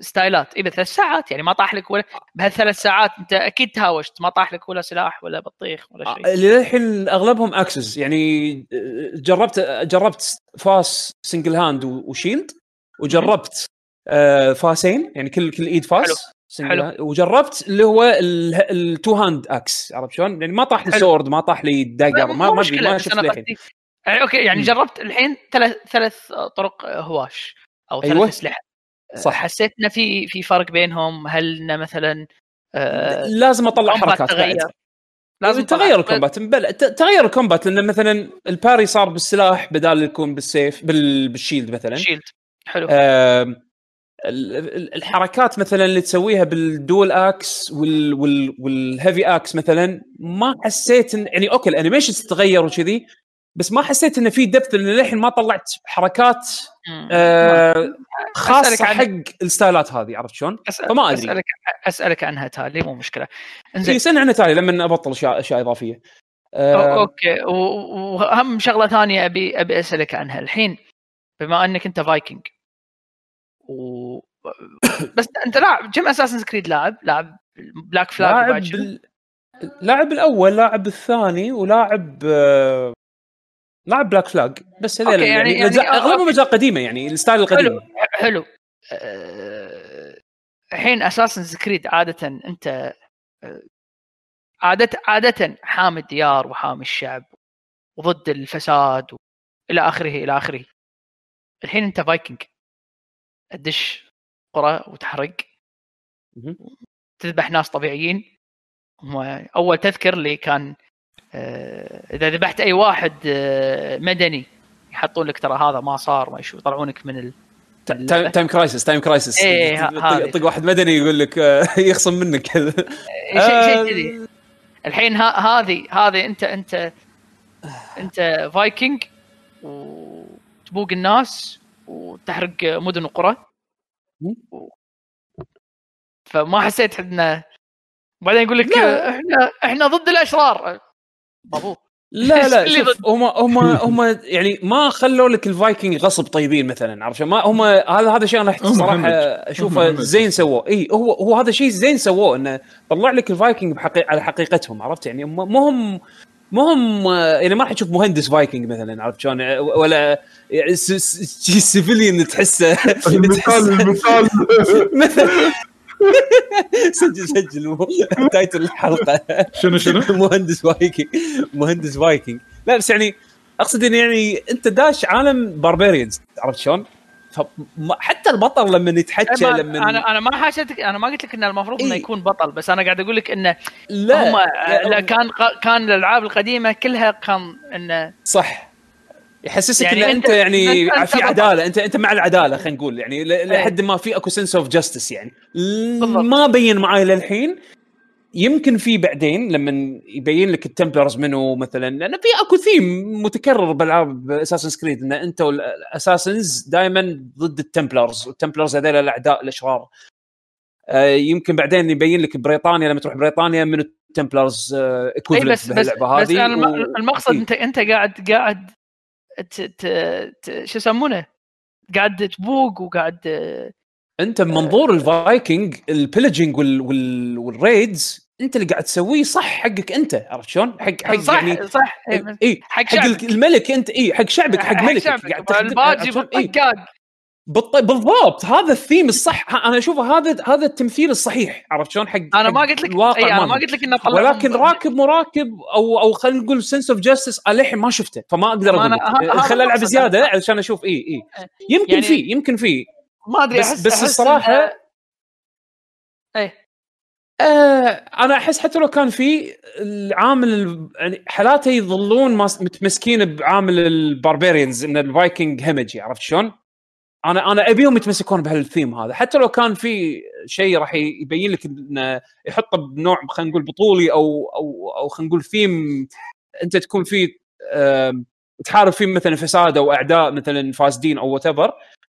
[SPEAKER 4] ستايلات اذا ثلاث ساعات يعني ما طاح لك ولا بهالثلاث ساعات أنت أكيد تهاوشت ما طاح لك ولا سلاح ولا بطيخ ولا شيء
[SPEAKER 1] آه، اللي للحين أغلبهم axes يعني آه، جربت جربت فاس single hand و shield وجربت آه، فاسين يعني كل كل إيد
[SPEAKER 4] حلو.
[SPEAKER 1] فاس
[SPEAKER 4] حلو.
[SPEAKER 1] hand، وجربت اللي هو ال two hand axe عرفت شلون؟ يعني ما طاح لي
[SPEAKER 4] حلو.
[SPEAKER 1] sword ما طاح لي dagger ما ما
[SPEAKER 4] أدري
[SPEAKER 1] ما شفت للحين
[SPEAKER 4] قصدي- يعني أوكي يعني
[SPEAKER 1] مم.
[SPEAKER 4] جربت الحين ثلاث ثلاث طرق هواش أو ثلاث
[SPEAKER 1] أيوة.
[SPEAKER 4] أسلحة
[SPEAKER 1] صح.
[SPEAKER 4] حسيت إنه في في فرق بينهم هل إنه مثلا آه،
[SPEAKER 1] لازم
[SPEAKER 4] أطلع
[SPEAKER 1] حركات
[SPEAKER 4] تغير.
[SPEAKER 1] بعد
[SPEAKER 4] لازم
[SPEAKER 1] تغير.
[SPEAKER 4] ال
[SPEAKER 1] combat بل... تغير ال combat لأن مثلا ال parry صار بالسلاح بدال يكون بالسيف بال... بال shield مثلا
[SPEAKER 4] shield حلو
[SPEAKER 1] ال- الحركات مثلا اللي تسويها بال dual axe وال وال وال heavy axe مثلا ما حسيت إن يعني أوكي ال animation تتغير وكذي بس ما حسيت انه في depth لأن للحين ما طلعت حركات. آه
[SPEAKER 4] خاصة
[SPEAKER 1] حق الستايلات هذه عرفت شلون؟
[SPEAKER 4] أسأل-
[SPEAKER 1] فما أدري.
[SPEAKER 4] اسالك أسألك عنها تالي مو مشكلة
[SPEAKER 1] زين
[SPEAKER 4] انزين
[SPEAKER 1] سنة عنها تالي لما أبطل اشياء أشياء
[SPEAKER 4] إضافية
[SPEAKER 1] آه
[SPEAKER 4] أوكي واهم شغلة ثانية ابي أبي أسألك عنها الحين بما أنك أنت فايكنج و بس أنت لاعب كم Assassin's Creed لاعب؟ لاعب Black Flag
[SPEAKER 1] لاعب. لاعب الأول لاعب الثاني ولاعب لاعب Black Flag بس هذول
[SPEAKER 4] أوكي،
[SPEAKER 1] يعني,
[SPEAKER 4] يعني-
[SPEAKER 1] يعني,
[SPEAKER 4] يعني-
[SPEAKER 1] اغلبهم. اجزاء قديمه يعني الستايل القديم.
[SPEAKER 4] حلو أه، الحين Assassin's Creed عادة أنت أه، عادة عادة حامي الديار وحامي الشعب وضد الفساد و... إلى آخره إلى آخره. الحين أنت فايكنج تدش قرى وتحرق. تذبح ناس طبيعيين. هم أول تذكر اللي كان إذا ذبحت أي واحد آه، مدني يحطون لك ترى هذا ما صار ما شو يطلعونك من ال...
[SPEAKER 1] Time Time Crisis Time Crisis
[SPEAKER 4] إيه،.
[SPEAKER 1] يطق واحد مدني يقول لك آه، يخصم منك. كذا
[SPEAKER 4] شيء
[SPEAKER 1] آه،
[SPEAKER 4] شيء كذي. الحين هذه هذه انت انت أنت فايكنج وتبوق الناس وتحرق مدن وقرى فما حسيت انه بعدين يقول لك. إحنا إحنا ضد الأشرار.
[SPEAKER 1] لا لا شوف؟ هم هم هم يعني ما خلوا لك الفايكنج غصب طيبين مثلا عرفت شلون؟ ما هم هذا هذا شيء أنا
[SPEAKER 3] صراحة. أشوفه.
[SPEAKER 1] زين سووه إي هو هو هذا شيء زين سووه إنه طلع لك الفايكنج بحقي على حقيقتهم عرفت يعني مو هم مو هم يعني ما راح تشوف مهندس فايكنج مثلا عرفت شلون ولا يعني س- س- شيء civilian تحسه
[SPEAKER 2] المثال المثال
[SPEAKER 1] سجل سجل title الحلقة
[SPEAKER 3] شنو شنو؟
[SPEAKER 1] مهندس فايكنج مهندس فايكنج لا بس يعني أقصد إن يعني أنت داش عالم barbarians عرفت شلون؟ حتى البطل لما يتحكى
[SPEAKER 4] ما-
[SPEAKER 1] لما
[SPEAKER 4] أنا أنا ما حاشتك أنا ما قلت لك إنه المفروض
[SPEAKER 1] إنه.
[SPEAKER 4] يكون بطل بس أنا قاعد أقول لك إنه
[SPEAKER 1] لا
[SPEAKER 4] هم
[SPEAKER 1] لا،
[SPEAKER 4] لا كان كان الألعاب القديمة كلها كان إنه
[SPEAKER 1] صح يحسسك
[SPEAKER 4] يعني
[SPEAKER 1] إن أنت,
[SPEAKER 4] أنت-
[SPEAKER 1] يعني
[SPEAKER 4] أنت
[SPEAKER 1] في. عدالة انت أنت مع العدالة خلينا نقول يعني ل- لحد ما في أكو sense of justice يعني
[SPEAKER 4] بالضبط.
[SPEAKER 1] ما بين معاي للحين يمكن في بعدين لما يبين لك ال Templars منو مثلا لأن في أكو ثيم متكرر بالعاب Assassin's Creed إن أنت وال Assassins دائما ضد ال Templars وال Templars هذول الأعداء الأشرار آه، يمكن بعدين يبين لك بريطانيا لما تروح بريطانيا من ال Templars
[SPEAKER 4] اي
[SPEAKER 1] equivalent
[SPEAKER 4] بس بس, بس
[SPEAKER 1] هذه
[SPEAKER 4] الم-
[SPEAKER 1] و-
[SPEAKER 4] المقصد
[SPEAKER 1] إيه.
[SPEAKER 4] انت أنت قاعد قاعد ت ت ت شو يسمونه؟ قاعد تبوق وقاعد
[SPEAKER 1] أنت بمنظور الفايكنج ال pillaging وال وال وال raids أنت اللي قاعد تسويه صح حقك أنت عرفت شلون؟ حق حق
[SPEAKER 4] صح
[SPEAKER 1] يعني
[SPEAKER 4] صح إيه،
[SPEAKER 1] اي
[SPEAKER 4] حق
[SPEAKER 1] حق
[SPEAKER 4] شعبك.
[SPEAKER 1] الملك أنت اي حق شعبك حق ملكك
[SPEAKER 4] شعبك.
[SPEAKER 1] قاعد تخدم-
[SPEAKER 4] الباجي. بالطقاق
[SPEAKER 1] بالط- بالضبط. هذا الثيم الصح. أنا أشوفه هذا هذا التمثيل الصحيح. عرفت شلون؟ حق أنا
[SPEAKER 4] ما قلت لك
[SPEAKER 1] الواقع
[SPEAKER 4] اي
[SPEAKER 1] أنا.
[SPEAKER 4] ما قلت لك إنه
[SPEAKER 1] ولكن راكب مراكب أو أو خلينا نقول sense of justice للحين ما شفته فما أقدر
[SPEAKER 4] أقول
[SPEAKER 1] خل
[SPEAKER 4] ألعب.
[SPEAKER 1] زيادة علشان أشوف اي اي يمكن
[SPEAKER 4] يعني-
[SPEAKER 1] في يمكن في.
[SPEAKER 4] ما أدري
[SPEAKER 1] بس بس
[SPEAKER 4] أحس الصراحة إيه.
[SPEAKER 1] آه أنا أحس حتى لو كان في العامل ال- يعني حالاته يظلون متمسكين بعامل ال barbarians إن الفايكنج همجي. عرفت شلون؟ أنا أنا أبيهم يتمسكون بهالثيم هذا. حتى لو كان في شيء راح يبين لك انه يحطه بنوع خلينا نقول بطولي أو أو أو خلينا نقول ثيم أنت تكون فيه تحارب فيه مثلا فساد أو أعداء مثلا فاسدين أو وات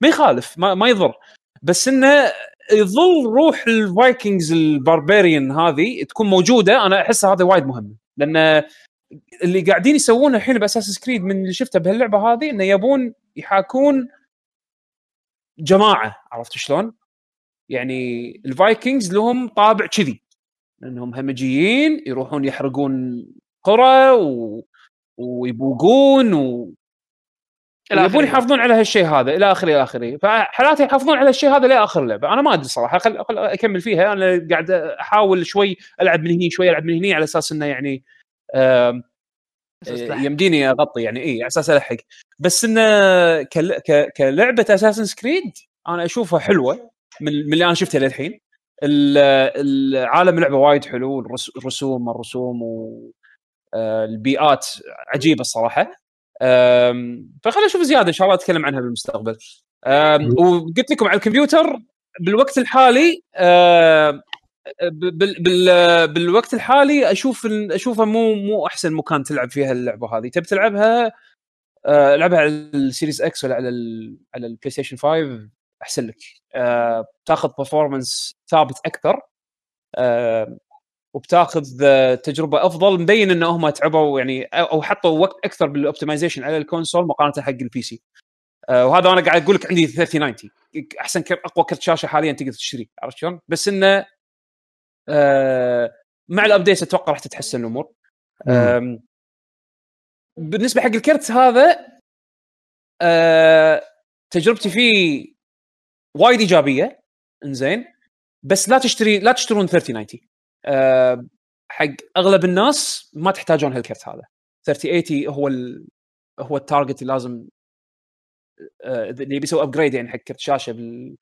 [SPEAKER 1] ما يخالف ما, ما يضر. بس إنه يظل روح ال Vikings ال barbarian هذه تكون موجودة أنا أحس هذا وايد مهم. لأن اللي قاعدين يسوونه الحين ب Assassin's Creed من اللي شفته بهاللعبة هذه إنه يبون يحاكون جماعة عرفت شلون؟ يعني الفايكنجز لهم طابع كذي انهم همجيين يروحون يحرقون قرى و... ويبوقون و... يبون. يحافظون على هالشيء هذا إلى آخره إلى آخره فحالات يحافظون على الشيء هذا لاخر اللعبه أنا ما أدري صراحة خل... خل أكمل فيها أنا قاعد أحاول شوي ألعب من هني شوي ألعب من هني على أساس إنه يعني آم،. يمديني أغطي يعني اي على أساس ألحق. بس انه كل... ك... كلعبة اساسن سكريد أنا أشوفها حلوة من, من اللي أنا شفتها للحين. ال- العالم اللعبه وايد حلو الرس- الرسوم الرسوم والبيئات عجيبة الصراحة. فخلينا نشوف زيادة إن شاء الله أتكلم عنها بالمستقبل. وقلت لكم على الكمبيوتر بالوقت الحالي بال بال بالوقت الحالي أشوف أشوفها مو مو أحسن مكان تلعب فيها اللعبة هذه. تبي تلعبها أه، ألعبها على ال Series X ولا على ال على ال PlayStation 5 أحسن لك. أه، تاخذ performance ثابت أكثر أه، وبتاخذ آه، تجربة أفضل مبين إن هم تعبوا يعني أو حطوا وقت أكثر بال optimization على ال console مقارنة حق ال PC آه، وهذا أنا قاعد أقول لك عندي 3090 أحسن أقوى كرت شاشة حاليا تقدر تشتريه عرفت شلون؟ بس إنه آه، مع ال update أتوقع راح تتحسن الأمور. بالنسبة حق الكرت هذا آه، تجربتي فيه وايد إيجابية. إنزين. بس لا تشتري لا تشترون 3090 آه، حق أغلب الناس ما تحتاجون هالكرت هذا. 3080 هو ال... هو ال target اللي لازم آه، اللي بيسوي upgrade يعني حق كرت شاشة بال...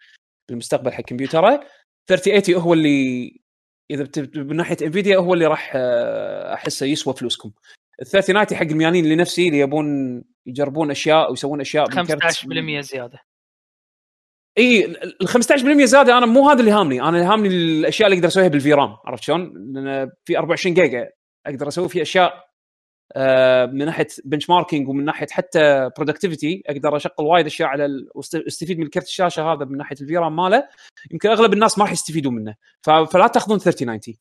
[SPEAKER 1] بالمستقبل حق كمبيوتره. 3080 هو اللي إذا بت... من ناحية Nvidia هو اللي راح آه، أحسه يسوى فلوسكم. ال 3090 حق الميانين اللي نفسي اللي يبون يجربون أشياء ويسوون أشياء بالكرت
[SPEAKER 4] 15% زيادة.
[SPEAKER 1] إي ال 15% زيادة أنا مو هذا اللي هامني أنا اللي هامني الأشياء اللي أقدر أسويها بال VRAM عرفت شلون؟ لأن في 24 جيجا أقدر أسوي فيه أشياء من ناحية benchmarking ومن ناحية حتى productivity أقدر أشغل وايد أشياء على ال... واستفيد من كرت الشاشة هذا من ناحية ال VRAM ماله يمكن أغلب الناس ما راح يستفيدون منه. فلا تأخذون 3090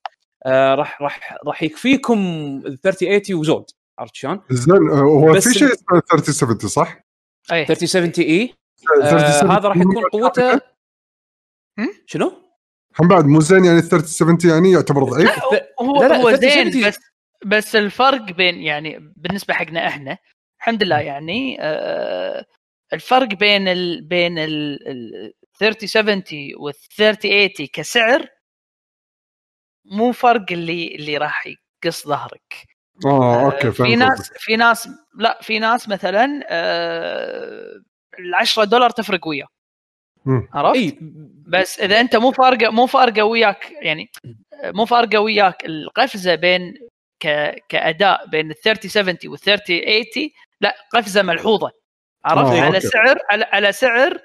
[SPEAKER 1] آه راح راح راح يكفيكم ال 3080 وزود عرفت شلون؟
[SPEAKER 2] زين آه، هو في شيء اسمه 3070 صح؟
[SPEAKER 4] أي
[SPEAKER 1] 3070 إي آه
[SPEAKER 2] 3070
[SPEAKER 1] هذا راح يكون قوته شنو؟
[SPEAKER 2] هم بعد مو زين يعني 3070 يعني يعتبر ضعيف
[SPEAKER 4] هو
[SPEAKER 1] لا، لا،
[SPEAKER 4] هو
[SPEAKER 1] 30
[SPEAKER 4] زين بس بس الفرق بين يعني بالنسبة حقنا إحنا الحمد لله يعني آه الفرق بين ال بين ال ال 3070 وال 3080 كسعر مو فرق اللي اللي راح يقص ظهرك
[SPEAKER 2] آه أوكي
[SPEAKER 4] آه،
[SPEAKER 2] فهمت
[SPEAKER 4] في ناس. في ناس لا في ناس مثلا آه ال 10 دولار تفرق وياه. عرفت؟
[SPEAKER 1] إي
[SPEAKER 4] بس إذا أنت مو فارقه مو فارقه وياك يعني مو فارقه وياك القفزة بين ك... كأداء بين ال 3070 وال 3080 لا قفزة ملحوظة. عرفت؟
[SPEAKER 2] آه،
[SPEAKER 4] على. سعر على, على سعر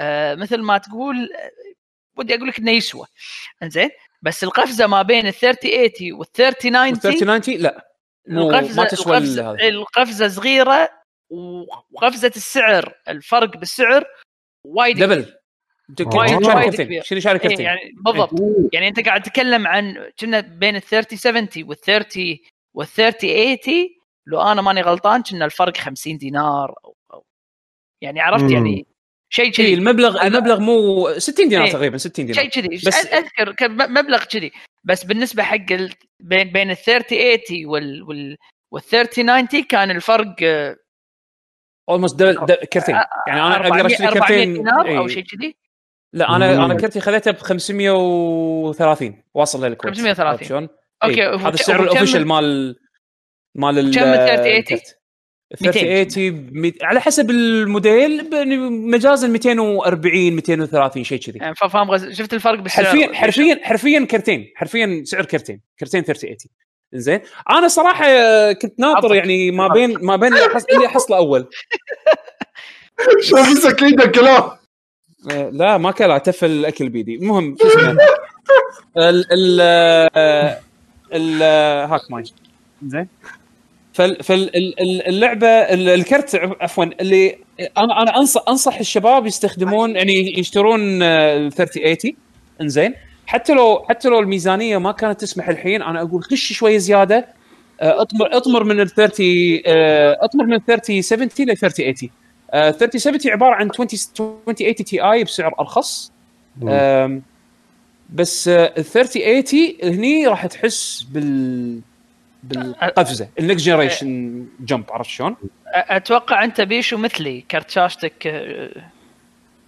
[SPEAKER 4] آه مثل ما تقول آه، ودي أقول لك إنه يسوى. إنزين؟ بس القفزة ما بين ال 3080 وال 3090
[SPEAKER 1] 3090 لا.
[SPEAKER 4] القفزه
[SPEAKER 1] ما تسوى ال-
[SPEAKER 4] القفزه,
[SPEAKER 1] هذا.
[SPEAKER 4] القفزة صغيرة وقفزة السعر الفرق بالسعر وايد
[SPEAKER 1] دبل
[SPEAKER 4] وايد- وايد.
[SPEAKER 1] شنو شاري
[SPEAKER 4] إيه يعني بالضبط. يعني أنت قاعد تتكلم عن كنا بين ال 3070 وال 30 وال 3080 لو أنا ماني غلطان كنا الفرق 50 دينار أو, أو. يعني عرفت؟
[SPEAKER 2] مم.
[SPEAKER 4] يعني شيء كذي.
[SPEAKER 1] المبلغ
[SPEAKER 4] أنا-
[SPEAKER 1] المبلغ مو 60 دينار
[SPEAKER 4] إيه.
[SPEAKER 1] تقريبا 60 دينار.
[SPEAKER 4] شيء كذي.
[SPEAKER 1] بس-
[SPEAKER 4] أذكر مبلغ كذي. بس بالنسبة حق ال... بين بين ال 3080 وال وال وال 3090 كان الفرق
[SPEAKER 1] almost double كرتين. يعني أنا أقدر
[SPEAKER 4] 400
[SPEAKER 1] أشتري
[SPEAKER 4] 400
[SPEAKER 1] كرتين
[SPEAKER 4] دينار أو
[SPEAKER 1] إيه.
[SPEAKER 4] شيء كذي.
[SPEAKER 1] لا أنا
[SPEAKER 2] مم.
[SPEAKER 1] أنا كرتي خذيته ب 530 واصل للكويت
[SPEAKER 4] 530.
[SPEAKER 1] عرفت شلون؟
[SPEAKER 4] okay،
[SPEAKER 1] إيه. هذا السعر
[SPEAKER 4] ال
[SPEAKER 1] official مال مال ال-
[SPEAKER 4] كم ال 3080?
[SPEAKER 1] الكرت.
[SPEAKER 4] 200.
[SPEAKER 1] 3080 بمي- على حسب الموديل ب- مجازا 240 230 شيء كذي
[SPEAKER 4] يعني فاهم غز- شفت الفرق بالسعر
[SPEAKER 1] حرفيا حرفيا حرفيا كرتين حرفيا سعر كرتين كرتين 3080 زين أنا صراحة كنت ناطر. يعني ما بين ما بين اللي أحصله أول
[SPEAKER 2] شو مسك إيدك كلام
[SPEAKER 1] آه، لا ما كلا تفل الأكل بيدي المهم شو اسمه؟ ال ال آه، ال آه، هاك ماي. زين. فاللعبه الكرت عفوا اللي أنا أنا انصح أنصح الشباب يستخدمون يعني يشترون آه، ال 3080 إنزين. حتى لو حتى لو الميزانية ما كانت تسمح الحين أنا أقول خش شوية زيادة. آه، اطمر أطمر من ال 30 آه، أطمر من 3070 ل 3080 آه، 3070 عبارة عن 20 2080 Ti بسعر أرخص بس آه، ال 3080 هني راح تحس بال بالقفزة ال next generation jump عرفت شلون؟
[SPEAKER 4] أتوقع أنت بيشو مثلي كرت شاشتك آه،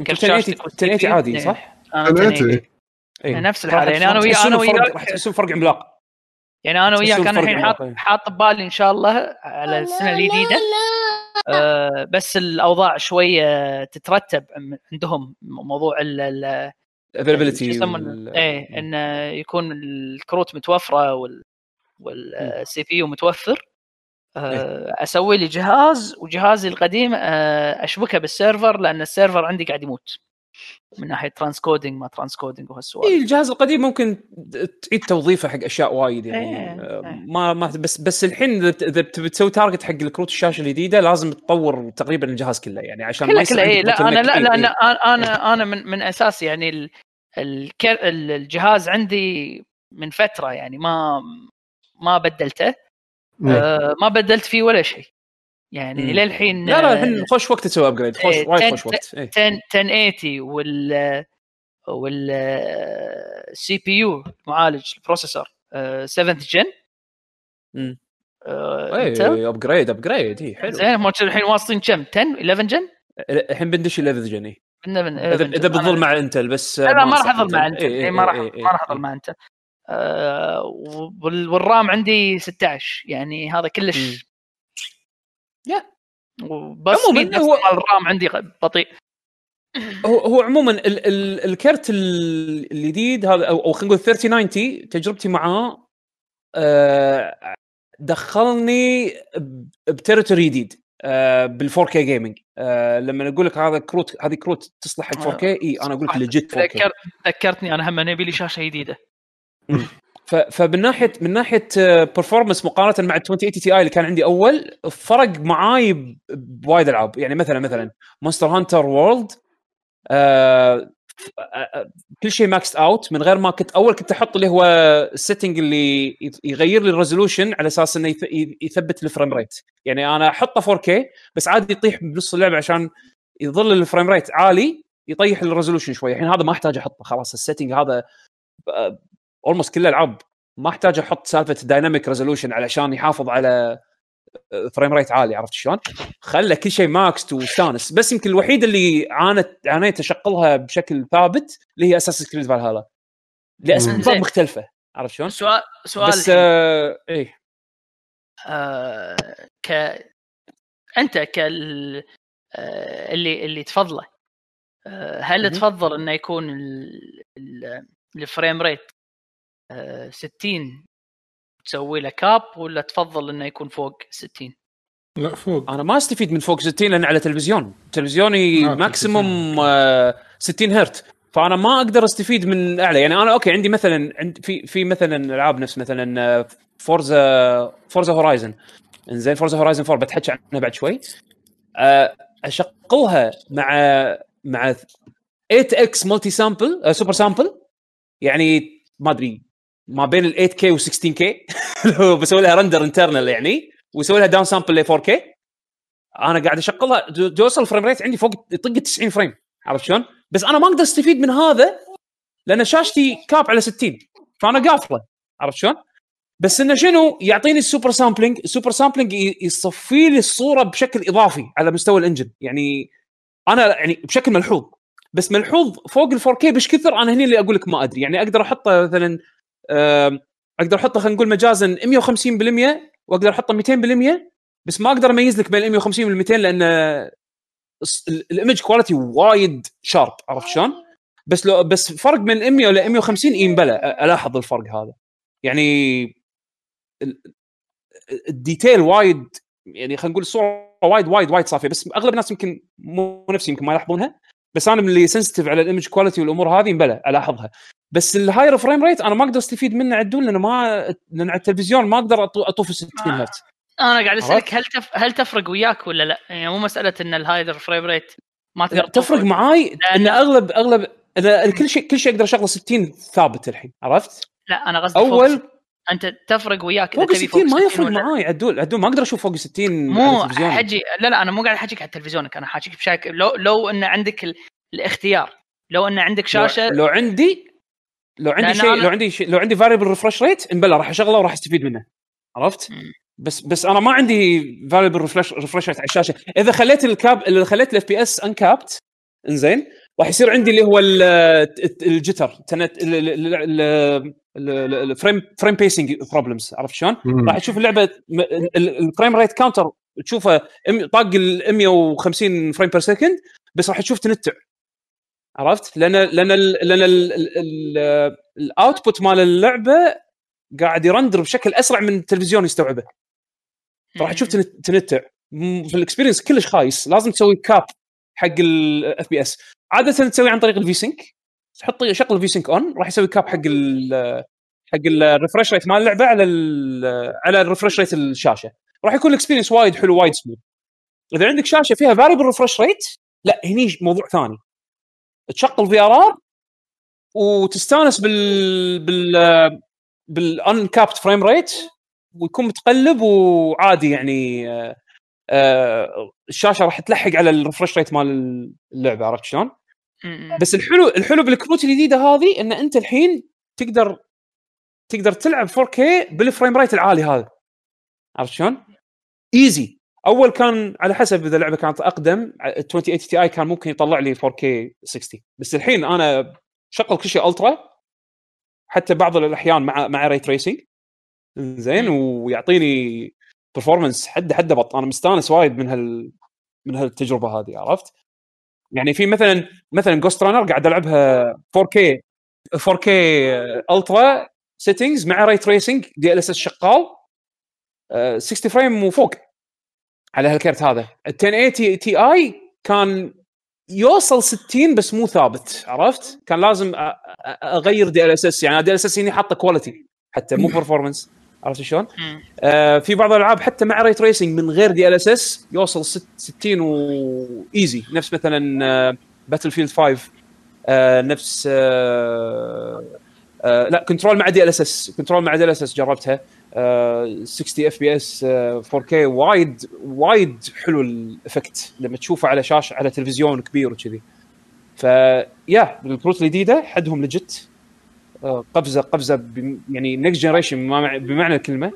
[SPEAKER 4] كرت
[SPEAKER 1] 1080
[SPEAKER 4] شاشتك
[SPEAKER 1] 1080 عادي. صح؟
[SPEAKER 4] أنا
[SPEAKER 2] أنا
[SPEAKER 4] 1080.
[SPEAKER 2] أنت.
[SPEAKER 1] إيه.
[SPEAKER 4] نفس الحالة، يعني أنا
[SPEAKER 1] بفرق-
[SPEAKER 4] وياك-
[SPEAKER 1] راح تحسون فرق عملاق
[SPEAKER 4] يعني أنا وياك
[SPEAKER 1] أنا
[SPEAKER 4] الحين حاط
[SPEAKER 1] عملاق.
[SPEAKER 4] حاط ببالي إن شاء الله على السنة الجديدة. آه بس الأوضاع شوية تترتب عندهم موضوع ال ال شو
[SPEAKER 1] availability
[SPEAKER 4] يسمونه إيه انه يكون الكروت متوفرة وال وال CPU متوفر. آه، أسوي لي جهاز وجهازي القديم آه، أشبكه بال server لأن ال server عندي قاعد يموت. من ناحية transcoding ما transcoding وهالسوالف
[SPEAKER 1] اي الجهاز القديم ممكن تعيد توظيفه حق أشياء وايد يعني
[SPEAKER 4] إيه،
[SPEAKER 1] آه،
[SPEAKER 4] إيه.
[SPEAKER 1] ما ما بس بس الحين إذا بتبي تسوي target حق الكروت الشاشة الجديدة لازم تطور تقريبا الجهاز كله يعني عشان ما
[SPEAKER 4] كله
[SPEAKER 1] يصير
[SPEAKER 4] كله اي
[SPEAKER 1] عندك
[SPEAKER 4] لا أنا
[SPEAKER 1] bottleneck.
[SPEAKER 4] لا
[SPEAKER 1] إيه،
[SPEAKER 4] لا
[SPEAKER 1] إيه.
[SPEAKER 4] أنا أنا أنا من من أساس يعني ال الكر ال- الجهاز عندي من فترة يعني ما ما بدلته. آه ما بدلت فيه ولا شيء يعني
[SPEAKER 1] مم.
[SPEAKER 4] للحين
[SPEAKER 1] لا لا
[SPEAKER 4] آه،
[SPEAKER 1] الحين خوش وقت تسوي upgrade خوش
[SPEAKER 4] إيه،
[SPEAKER 1] وايد خوش وقت إيه.
[SPEAKER 4] 10 1080 وال وال CPU معالج ال processor 7 gen
[SPEAKER 1] مم.
[SPEAKER 4] آه،
[SPEAKER 1] اي upgrade upgrade اي حلو
[SPEAKER 4] زين الحين واصلين كم 10 11 جن؟
[SPEAKER 1] الحين بندش 11 جني
[SPEAKER 4] عندنا من
[SPEAKER 1] اذا
[SPEAKER 4] 11
[SPEAKER 1] إذا
[SPEAKER 4] جن.
[SPEAKER 1] بتظل مع انتل بس
[SPEAKER 4] لا لا ما راح أظل مع
[SPEAKER 1] إنتل.
[SPEAKER 4] انت
[SPEAKER 1] إيه،
[SPEAKER 4] إيه، ما راح
[SPEAKER 1] إيه، إيه،
[SPEAKER 4] ما راح
[SPEAKER 1] إيه.
[SPEAKER 4] أظل مع انت آه، وال- والرام عندي 16 يعني هذا. كلش
[SPEAKER 1] يا.
[SPEAKER 4] وبس
[SPEAKER 1] عموماً هو-
[SPEAKER 4] الرام عندي بطيء.
[SPEAKER 1] هو هو عموما ال ال الكرت ال- الجديد هذا أو أو خلينا نقول 3090 تجربتي معاه آه، دخلني ب territory جديد بال 4K gaming لما أقول لك هذا كروت هذه كروت تصلح حق 4K إي أنا أقول لك legit 4K
[SPEAKER 4] ذكر ذكرتني أنا هم نبي لي شاشة
[SPEAKER 1] جديدة. فمن ناحيه من ناحية performance مقارنة مع ال 2080 Ti اللي كان عندي أول فرق معاي بوايد ألعاب. يعني مثلا مثلا Monster Hunter World آه، كل شيء max out من غير ما كنت أول كنت أحط اللي هو ال setting اللي يغير لي ال resolution على أساس إنه يثبت ال frame rate يعني أنا أحطه 4K بس عادي يطيح بنص اللعبة عشان يظل ال frame rate عالي يطيح ال resolution شوي. الحين هذا ما أحتاج أحطه. خلاص ال setting هذا almost كل الالعاب ما احتاج أحط سالفة ال dynamic resolution علشان يحافظ على frame rate عالي عرفت شلون؟ خلى كل شيء max وستانس بس يمكن الوحيده اللي عانت عانيت اشغلها بشكل ثابت اللي هي Assassin's Creed Valhalla لاسباب. مختلفة عرفت شلون؟
[SPEAKER 4] سؤال سؤال
[SPEAKER 1] بس. آه إيه
[SPEAKER 4] آه ك أنت كال آه اللي اللي تفضله آه هل. تفضل إنه يكون ال- ال- ال frame rate آه 60 تسوي له cap ولا تفضل إنه يكون فوق 60
[SPEAKER 3] لا فوق.
[SPEAKER 1] أنا ما أستفيد من فوق 60 لأن على تلفزيون. تلفزيوني
[SPEAKER 3] آه،
[SPEAKER 1] maximum آه 60 هرت فأنا ما أقدر أستفيد من أعلى. يعني أنا okay عندي مثلا عند في في مثلا ألعاب نفس مثلا آه، Forza Forza Horizon إنزين Forza Horizon 4 بتحكي عنها بعد شوي. آه، اشغلها مع مع 8x multi sample super sample يعني ما أدري ما بين ال 8K و 16K لو بسوي لها render internal يعني ويسوي لها down sample ل 4K أنا قاعد أشغلها توصل ال frame rate عندي فوق يطق 90 frame عرفت شلون؟ بس أنا ما أقدر أستفيد من هذا لأن شاشتي cap على 60 فأنا قافلة عرفت شلون؟ بس إنه شنو؟ يعطيني ال super sampling ال super sampling يصفي لي الصورة بشكل إضافي على مستوى ال engine يعني أنا يعني بشكل ملحوظ. بس ملحوظ فوق ال 4K بش كثر أنا هني اللي أقول لك ما أدري. يعني أقدر أحطه مثلا أقدر أحطه خلينا نقول مجازا 150% وأقدر أحطه 200% بس ما أقدر أميز لك بين ال 150 وال 200 لأن ال image quality وايد sharp عرفت شلون؟ بس لو بس فرق من 100 ل 150 إي بلى أ- ألاحظ الفرق هذا يعني ال- الdetail وايد يعني خلينا نقول الصورة وايد وايد وايد صافية بس أغلب الناس يمكن مو نفسي يمكن ما يلاحظونها بس أنا من اللي sensitive على ال image quality والأمور هذه بلى ألاحظها بس ال higher frame rate أنا ما أقدر أستفيد منه عدول لأن ما لأن على التلفزيون ما أقدر أطوف ال 60
[SPEAKER 4] آه.
[SPEAKER 1] هرتز
[SPEAKER 4] أنا قاعد؟ أسألك هل تف... هل تفرق وياك ولا لا؟ يعني مو مسألة إن ال higher frame rate ما تقدر
[SPEAKER 1] تفرق. معاي إن أغلب أغلب أنا كل شيء كل شيء أقدر أشغله 60 ثابت الحين عرفت؟
[SPEAKER 4] لا أنا قصدي
[SPEAKER 1] أول
[SPEAKER 4] فوق أنت تفرق وياك
[SPEAKER 1] فوق
[SPEAKER 4] إذا تبي
[SPEAKER 1] 60 ما يفرق معاي عدول عدول ما أقدر أشوف فوق 60
[SPEAKER 4] مو. حجي لا لا أنا مو قاعد احكيك على تلفزيونك أنا حاجيك بشكل لو لو إن عندك ال... الإختيار لو إن عندك شاشة
[SPEAKER 1] لو, لو عندي لو عندي شيء
[SPEAKER 4] أنا-
[SPEAKER 1] لو عندي شيء لو عندي variable refresh rate انبلى راح اشغله وراح استفيد منه عرفت؟ بس بس أنا ما عندي variable refresh refresh rate على الشاشه اذا خليت ال cap اذا خليت ال FPS uncapped انزين راح يصير عندي اللي هو ال- الت- ال jitter ال frame frame pacing problems عرفت شلون؟ راح تشوف اللعبه م- ال- ال- ال frame rate counter تشوفه طاق ال 150 frame per second بس راح تشوف تنتع عرفت؟ لأن لأن ال- لأن ال output مال اللعبة قاعد ي render بشكل أسرع من التلفزيون يستوعبه. راح تشوف تنت- تنتع. في ال experience كلش خايس. لازم تسوي cap حق ال FPS عادة تسوي عن طريق الفي سync تحط شغل الفي سync on راح يسوي cap حق ال حق ال refresh rate مال اللعبة على على ال refresh rate الشاشة. راح يكون ال experience وايد حلو وايد سموث إذا عندك شاشة فيها variable refresh rate لا هني موضوع ثاني. تشغل VRR وتستانس بال بال بال uncapped frame rate ويكون متقلب وعادي يعني آه، آه، الشاشة راح تلحق على ال refresh rate مال اللعبة عرفت شلون؟ بس الحلو الحلو بالكروت الجديدة هذه إن أنت الحين تقدر تقدر تلعب 4K بال frame rate العالي هذا عرفت شلون؟ easy أول كان على حسب إذا اللعبة كانت أقدم 2080 Ti كان ممكن يطلع لي 4K 60 بس الحين أنا شغل كل شيء ultra حتى بعض الأحيان مع مع ray tracing زين ويعطيني performance حد حد بط. أنا مستانس وايد من هال من هالتجربة هذه عرفت؟ يعني في مثلا مثلا Ghostrunner قاعد ألعبها 4K 4K ultra settings مع ray tracing DLSS شغال آه، 60 frame وفوق. على هالكرت هذا. ال 1080 Ti كان يوصل 60 بس مو ثابت عرفت؟ كان لازم أغير DLSS يعني DLSS هنا حاطه quality حتى مو performance عرفت شلون؟ آه في بعض الألعاب حتى مع ray tracing من غير DLSS يوصل ست- 60 و easy نفس مثلا Battlefield 5 آه نفس آه آه لا Control مع DLSS Control مع DLSS جربتها. آه 60 FPS 4K وايد وايد حلو ال effect. لما تشوفه على شاشه على تلفزيون كبير وكذي. فيا الكروت الجديدة حدهم legit آه، قفزة قفزة يعني next generation بمعنى الكلمة.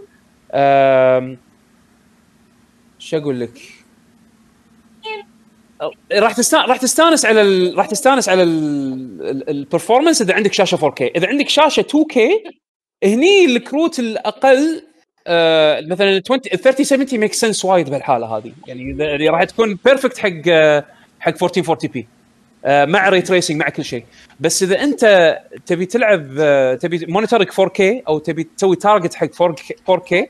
[SPEAKER 1] شو أقول لك؟ راح تستانس راح تستانس على ال... راح تستانس على ال performance إذا عندك شاشة 4K، إذا عندك شاشة 2K هني الكروت الأقل آه مثلا 20 3070 make sense وايد بالحاله هذه. يعني راح تكون perfect حق آه، حق 1440 p آه، مع ray tracing مع كل شيء. بس إذا أنت تبي تلعب آه، تبي monitor ك 4K أو تبي تسوي target حق 4K 4K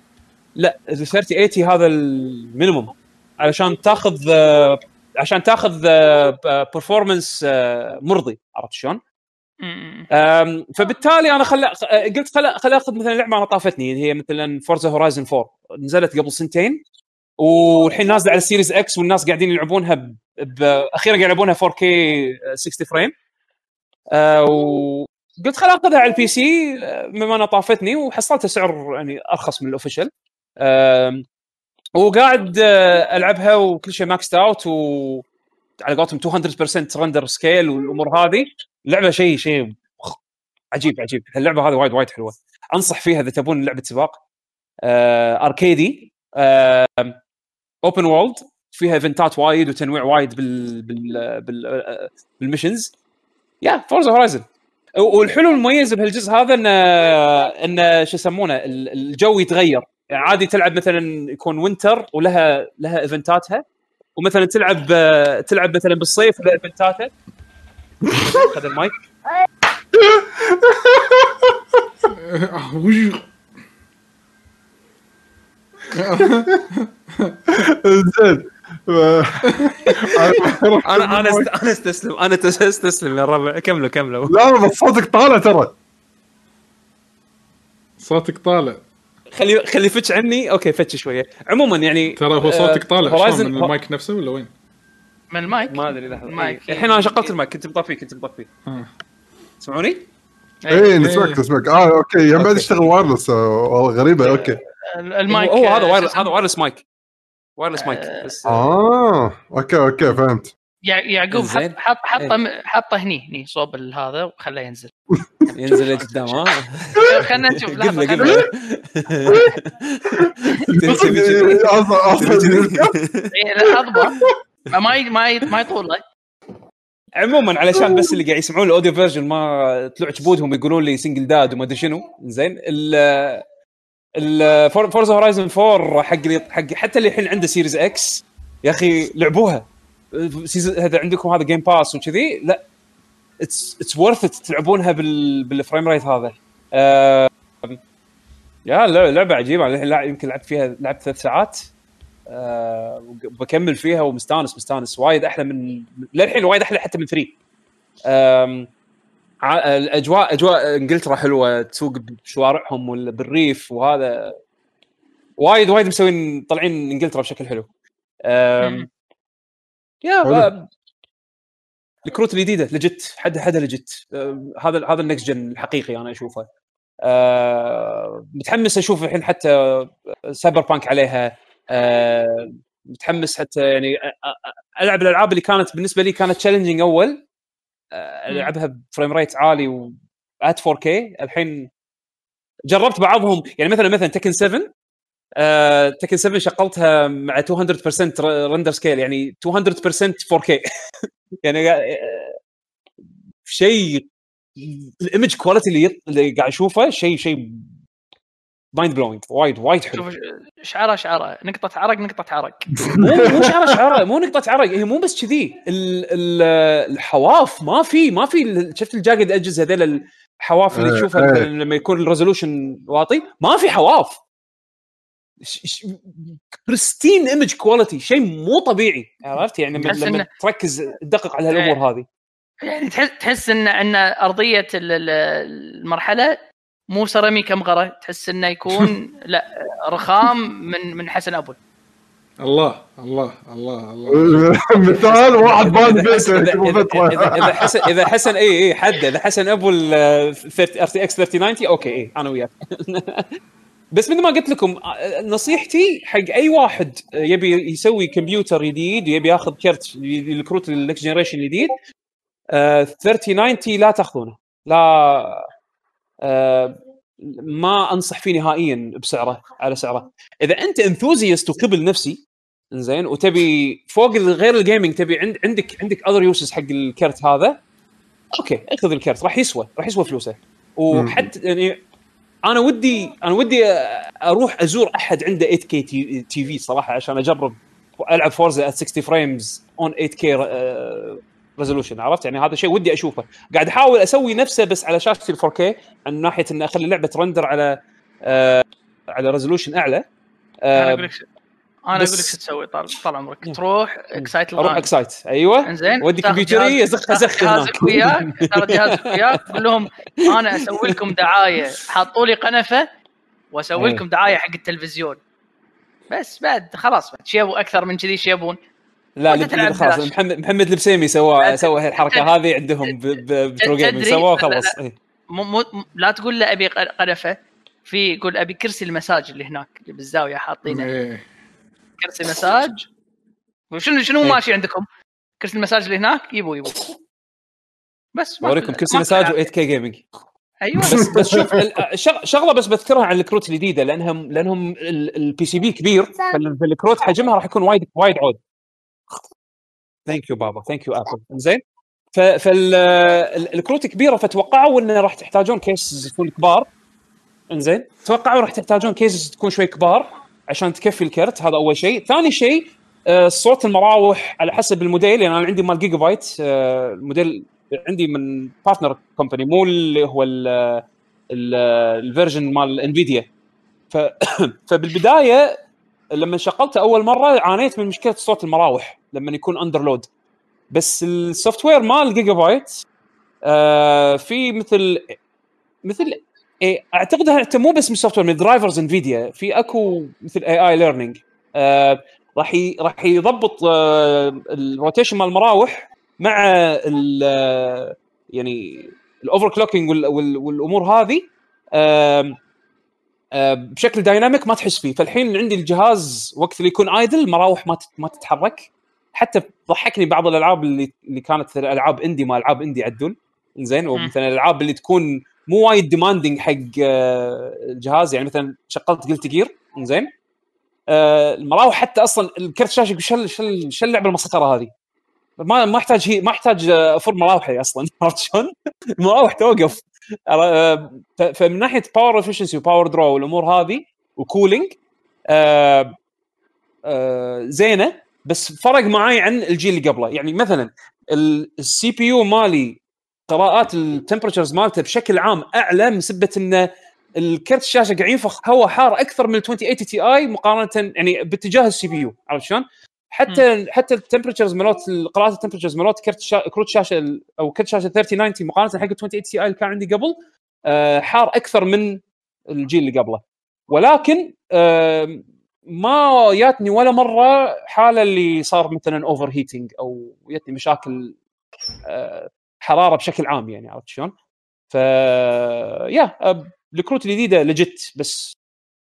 [SPEAKER 1] لا ال 3080 هذا ال minimum علشان تاخذ آه، عشان تاخذ performance مرضي. عرفت شلون؟ فبالتالي أنا خل... قلت خل خل آخذ مثلا لعبة أنا طافتني اللي هي مثلا Forza Horizon 4 نزلت قبل سنتين والحين نازلة على ال Series X والناس قاعدين يلعبونها ب... ب... أخيرا قاعد يلعبونها 4K 60 frame وقلت خل آخذها على ال PC بما انها طافتني وحصلتها سعر يعني أرخص من ال official وقاعد ألعبها وكل شيء maxed out و على قولتهم 200% render scale والأمور هذه. اللعبة شيء شيء عجيب عجيب. اللعبة هذه وايد وايد حلوة. أنصح فيها إذا تبون لعبة سباق. آه أركيدي. آه open world فيها event ات وايد وتنويع وايد بال بال, بال آه، بال missions يا Forza Horizon والحلو المميز بهالجزء هذا انه انه شو يسمونه ال- الجو يتغير. يعني عادي تلعب مثلا يكون وينتر ولها لها إيفنتاتها. ومثلا تلعب آه، تلعب مثلا بالصيف ولها إيفنتاتها. خذ المايك.
[SPEAKER 3] آه،
[SPEAKER 2] زين. آه،
[SPEAKER 1] أنا أنا أنا استسلم. أنا تس- استسلم يا ربع. كملوا كملوا.
[SPEAKER 2] لا لا بس صوتك طالع ترى.
[SPEAKER 3] صوتك طالع.
[SPEAKER 1] خلي خلي فتش عني. okay فتش شوية. عموما يعني
[SPEAKER 3] ترى هو صوتك طالع.
[SPEAKER 1] Horizon
[SPEAKER 3] شلون؟ من المايك نفسه ولا وين؟
[SPEAKER 4] من المايك
[SPEAKER 1] ما أدري لحظه
[SPEAKER 4] المايك.
[SPEAKER 1] إيه. الحين أنا شغلت المايك كنت مطفيه كنت مطفيه
[SPEAKER 3] آه.
[SPEAKER 1] تسمعوني؟
[SPEAKER 2] اي نسمعك نسمعك آه okay يعني بعد. يشتغل wireless آه، والله غريبة okay
[SPEAKER 4] المايك
[SPEAKER 1] هو هذا
[SPEAKER 4] آه،
[SPEAKER 1] wireless
[SPEAKER 4] شو
[SPEAKER 1] هذا wireless mic wireless mic
[SPEAKER 4] آه.
[SPEAKER 1] بس
[SPEAKER 2] آه okay okay فهمت
[SPEAKER 4] يع- يعقوب. حط حط حطه
[SPEAKER 1] إيه.
[SPEAKER 4] حطه هني هني صوب هذا وخليه ينزل
[SPEAKER 1] ينزل قدام ها
[SPEAKER 4] خلنا نشوف لحظه
[SPEAKER 1] قلنا
[SPEAKER 4] اضبط ما ما ما يطول.
[SPEAKER 1] عموما علشان بس اللي قاعد يسمعون ال audio version ما طلعوا جبودهم يقولون لي single dad وما أدري شنو. زين. ال Forza Horizon 4 حق حق حتى اللي الحين عنده Series X يا أخي لعبوها. هذا عندكم هذا Game Pass وكذي؟ لا. it's it's worth تلعبونها بال بال frame rate هذا. آه يا لعبة عجيبة. يمكن لعبت فيها لعبت ثلاث ساعات. آه بكمل فيها ومستانس مستانس. وايد أحلى من للحين وايد أحلى حتى من 3 آم، ع- الأجواء أجواء إنجلترا حلوة. تسوق بشوارعهم ولا بالريف وهذا. وايد وايد مسوين طالعين إنجلترا بشكل حلو. يا الكروت الجديدة legit حد حدا legit آه، هذا هذا ال next gen الحقيقي أنا أشوفه. آه، متحمس أشوف الحين حتى Cyberpunk عليها. آه، متحمس حتى يعني ألعب الألعاب اللي كانت بالنسبة لي كانت challenging أول. آه، ألعبها ب frame rate عالي و ات 4K الحين جربت بعضهم. يعني مثلا مثلا Tekken 7 آه، Tekken 7 شغلتها مع 200% render scale يعني 200% 4K يعني آه، شيء ال image quality اللي قاعد اشوفه شيء شيء mind blowing وايد وايد حلو.
[SPEAKER 4] شعره شعره. نقطة عرق نقطة عرق.
[SPEAKER 1] مو مو شعره شعره مو نقطة عرق. هي مو بس كذي. ال- ال- الحواف ما في ما في شفت ال jagged edges هذول الحواف اللي
[SPEAKER 2] إيه،
[SPEAKER 1] تشوفها
[SPEAKER 2] إيه.
[SPEAKER 1] مثلاً لما يكون ال resolution واطي؟ ما في حواف. pristine image quality شيء مو طبيعي. عرفت؟ يعني لما
[SPEAKER 4] إنه-
[SPEAKER 1] تركز تدقق على هالامور هذه.
[SPEAKER 4] يعني تحس تحس ان إن أرضية ال- ال- المرحلة مو سيراميكا مغره تحس إنه يكون لا رخام من من حسن أبو.
[SPEAKER 3] الله الله الله الله.
[SPEAKER 2] مثال واحد بان
[SPEAKER 1] اذا
[SPEAKER 2] بيته حسن
[SPEAKER 1] إذا حسن اي اي حد. إذا حسن أبو ال RTX 3090 okay اي أنا وياك. بس مثل ما قلت لكم آه، نصيحتي حق أي واحد يبي يسوي كمبيوتر جديد ويبي ياخذ كرت الكروت ال next generation الجديد آه، 3090 لا تاخذونه. لا ما أنصح فيه نهائيا بسعره على سعره. إذا أنت enthusiast وكبل نفسي زين وتبي فوق غير ال gaming تبي عند عندك عندك other uses حق الكرت هذا okay خذ الكرت راح يسوى راح يسوى فلوسه. وحتى يعني أنا ودي أنا ودي أروح أزور أحد عنده 8K TV صراحة عشان أجرب العب Forza 60 frames on 8K resolution عرفت؟ يعني هذا شيء ودي أشوفه. قاعد أحاول أسوي نفسه بس على شاشة ال 4K من ناحية ان أخلي اللعبه ت render على آه على resolution أعلى.
[SPEAKER 4] أنا
[SPEAKER 1] آه
[SPEAKER 4] أقول لك
[SPEAKER 1] أنا
[SPEAKER 4] أقول لك شو تسوي طال طال عمرك. تروح
[SPEAKER 1] Xcite
[SPEAKER 4] أروح
[SPEAKER 1] Xcite أيوه.
[SPEAKER 4] إنزين
[SPEAKER 1] ودي كمبيوتري ازخ ازخ
[SPEAKER 4] جهازك وياك تاخذ جهازك وياك تقول لهم أنا أسوي لكم دعاية. حطوا لي قنفة وأسوي
[SPEAKER 1] إيه.
[SPEAKER 4] لكم دعاية حق التلفزيون. بس بعد خلاص شيبوا أكثر من كذي إيش يبون.
[SPEAKER 1] لا لب- خلاص. محمد محمد البسيمي سوى سوى هالحركه
[SPEAKER 4] تد-
[SPEAKER 1] هذه عندهم بترو جيمنج سووها
[SPEAKER 4] لا، لا،
[SPEAKER 1] خلص إيه.
[SPEAKER 4] مو مو لا تقول له أبي ق- قنفه في يقول أبي كرسي المساج اللي هناك اللي بالزاوية حاطينه
[SPEAKER 3] إيه.
[SPEAKER 4] كرسي مساج وشنو شنو
[SPEAKER 1] إيه.
[SPEAKER 4] ماشي عندكم؟ كرسي المساج اللي هناك يبوا يبوا بس أوريكم
[SPEAKER 1] كرسي مساج
[SPEAKER 4] ألعاب.
[SPEAKER 1] و8 كي جيمنج
[SPEAKER 4] أيوه
[SPEAKER 1] بس بس شوف شغلة بس بذكرها عن الكروت الجديدة لانهم لأنهم ال PCB كبير فال- فالكروت حجمها راح يكون وايد وايد عود thank you بابا thank you ابل زين. فالكروت كبيرة فتوقعوا انه راح تحتاجون case يكون كبار. إنزين. توقعوا راح تحتاجون cases تكون شوي كبار عشان تكفي الكرت. هذا أول شيء. ثاني شيء آه، صوت المراوح على حسب الموديل. يعني أنا عندي مال جيجا بايت آه، الموديل عندي من partner company مو اللي هو ال- ال- ال version مال Nvidia فبالبداية لما شغلته أول مرة عانيت من مشكلة صوت المراوح. لما يكون under load بس ال software مال جيجا بايت آه في مثل مثل إيه أعتقد حتى مو بس من ال software من drivers Nvidia في أكو مثل AI learning راح راح يضبط آه ال rotation مال المراوح مع ال آه، يعني ال overclocking والأمور هذه. آه، بشكل dynamic ما تحس فيه. فالحين عندي الجهاز وقت اللي يكون idle المراوح ما ما تتحرك. حتى ضحكني بعض الألعاب اللي اللي كانت ألعاب indie ما ألعاب indie عدل زين ومثلا الألعاب اللي تكون مو وايد demanding حق آه، الجهاز يعني مثلا شغلت قلت جير زين. آه، المراوح حتى أصلا الكرت شاشة يقول شل شل شل اللعبة المسخرة هذه. ما ما أحتاج هي ما أحتاج أفر مراوحي أصلا عرفت شلون؟ المراوح توقف. آه، فمن ناحية power efficiency و power draw والأمور هذه و cooling زينة. بس فرق معاي عن الجيل اللي قبله. يعني مثلا ال CPU مالي قراءات ال temperatures مالته بشكل عام أعلى من سبة انه الكرت الشاشة قاعد ينفخ هواء حار أكثر من ال 2080 Ti مقارنة يعني باتجاه ال CPU عرفت شلون؟ حتى حتى ال temperatures مالت قراءات ال temperatures مالت كرت شا... كروت شاشة أو كرت شاشة 3090 مقارنة حق ال 2080 Ti اللي كان عندي قبل آه، حار أكثر من الجيل اللي قبله. ولكن ما جاتني ولا مرة حالة اللي صار مثلا overheating أو جتني مشاكل آه، حرارة بشكل عام يعني عرفت شلون؟ ف يا آه، الكروت الجديدة legit بس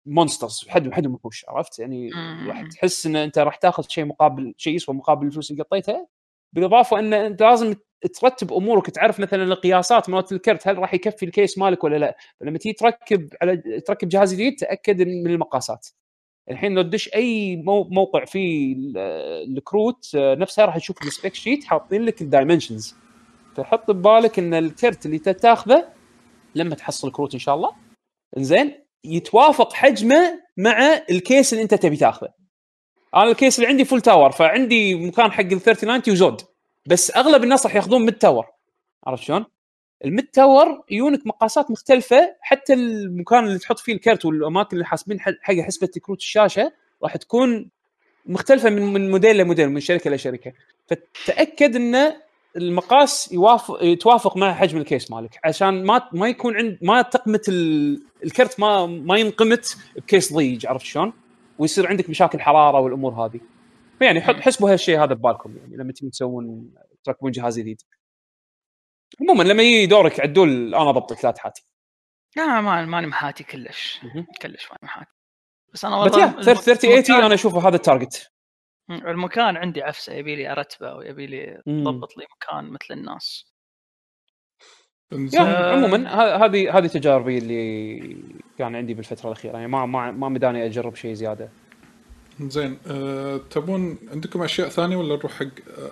[SPEAKER 1] مونسترز حد حد وحوش عرفت يعني. راح تحس إن أنت راح تاخذ شيء مقابل شيء يسوى مقابل الفلوس اللي قطيتها بالإضافة إن أنت لازم ترتب أمورك تعرف مثلا القياسات مالت ال card هل راح يكفي ال case مالك ولا لا فلما تيجي تركب على تركب جهاز جديد تأكد من المقاسات الحين لو تدش أي مو- موقع فيه ال- ال cards آه، نفسها راح تشوف ال spec sheet حاطين لك ال dimensions فحط ببالك إن ال card اللي تاخذه لما تحصل كروت إن شاء الله زين يتوافق حجمه مع ال case اللي أنت تبي تاخذه. أنا ال case اللي عندي full tower فعندي مكان حق ال 3090 وزود بس أغلب الناس راح ياخذون mid tower عرفت شلون؟ ال mid tower يجونك مقاسات مختلفة حتى المكان اللي تحط فيه ال card والأماكن اللي حاسبين حق حسبة كروت الشاشة راح تكون مختلفة من من موديل لموديل من شركة لشركه فتأكد إن المقاس يوافق يتوافق مع حجم ال case مالك عشان ما ما يكون عند ما تقمت ال- ال card ما ما ينقمت ب case ضيق عرفت شلون؟ ويصير عندك مشاكل حرارة والأمور هذه. فيعني حسبوا هالشيء هذا ببالكم يعني لما تبون تسوون تركبون جهاز جديد. عموما لما يجي دورك عدول أنا أضبطك لا تحاتي.
[SPEAKER 4] لا ما ماني محاتي كلش. كلش ماني محاتي بس أنا
[SPEAKER 1] بس
[SPEAKER 4] والله
[SPEAKER 1] يا 30 80
[SPEAKER 4] المكان-
[SPEAKER 1] أنا اشوفه هذا ال target.
[SPEAKER 4] المكان عندي عفسة يبي لي أرتبه ويبي لي
[SPEAKER 1] مم.
[SPEAKER 4] ضبط لي مكان مثل الناس
[SPEAKER 1] yeah عموما هذه هذه تجاربي اللي كان عندي بالفترة الأخيرة يعني ما ما ما مداني أجرب شيء زيادة.
[SPEAKER 3] زين أه تبون عندكم أشياء ثانية ولا نروح حق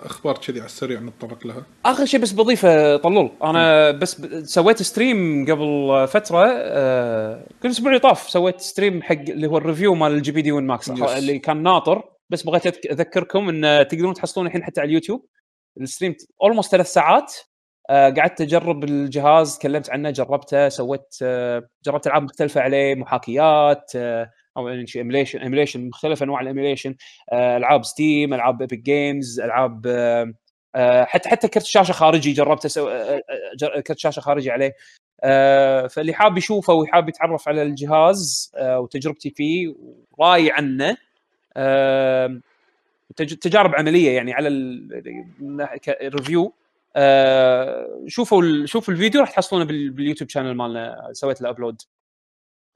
[SPEAKER 3] أخبار كذي على السريع نتطرق لها؟
[SPEAKER 1] آخر شيء بس بضيفة طلول. أنا بس ب... سويت stream قبل فترة آه... كل أسبوع اللي طاف سويت stream حق اللي هو ال review مال ال GPD 1
[SPEAKER 3] Max.
[SPEAKER 1] اللي كان ناطر. بس بغيت أذكركم إن تقدرون تحصلون الحين حتى على اليوتيوب. ال stream almost ثلاث ساعات. آه قعدت أجرب الجهاز تكلمت عنه جربته سويت آه جربت ألعاب مختلفة عليه محاكيات آه أو يعني شيء emulation emulation مختلف أنواع ال emulation آه ألعاب Steam ألعاب Epic Games ألعاب آه آه، حتى حتى كرت شاشة خارجي جربت أسوي كرت شاشة خارجي عليه. فاللي حاب يشوفه وحاب يتعرف على الجهاز وتجربتي فيه وراي عنه تج- تجارب عملية يعني على ال review شوفوا شوفوا الفيديو راح تحصلونه بال- باليوتيوب channel مالنا سويت له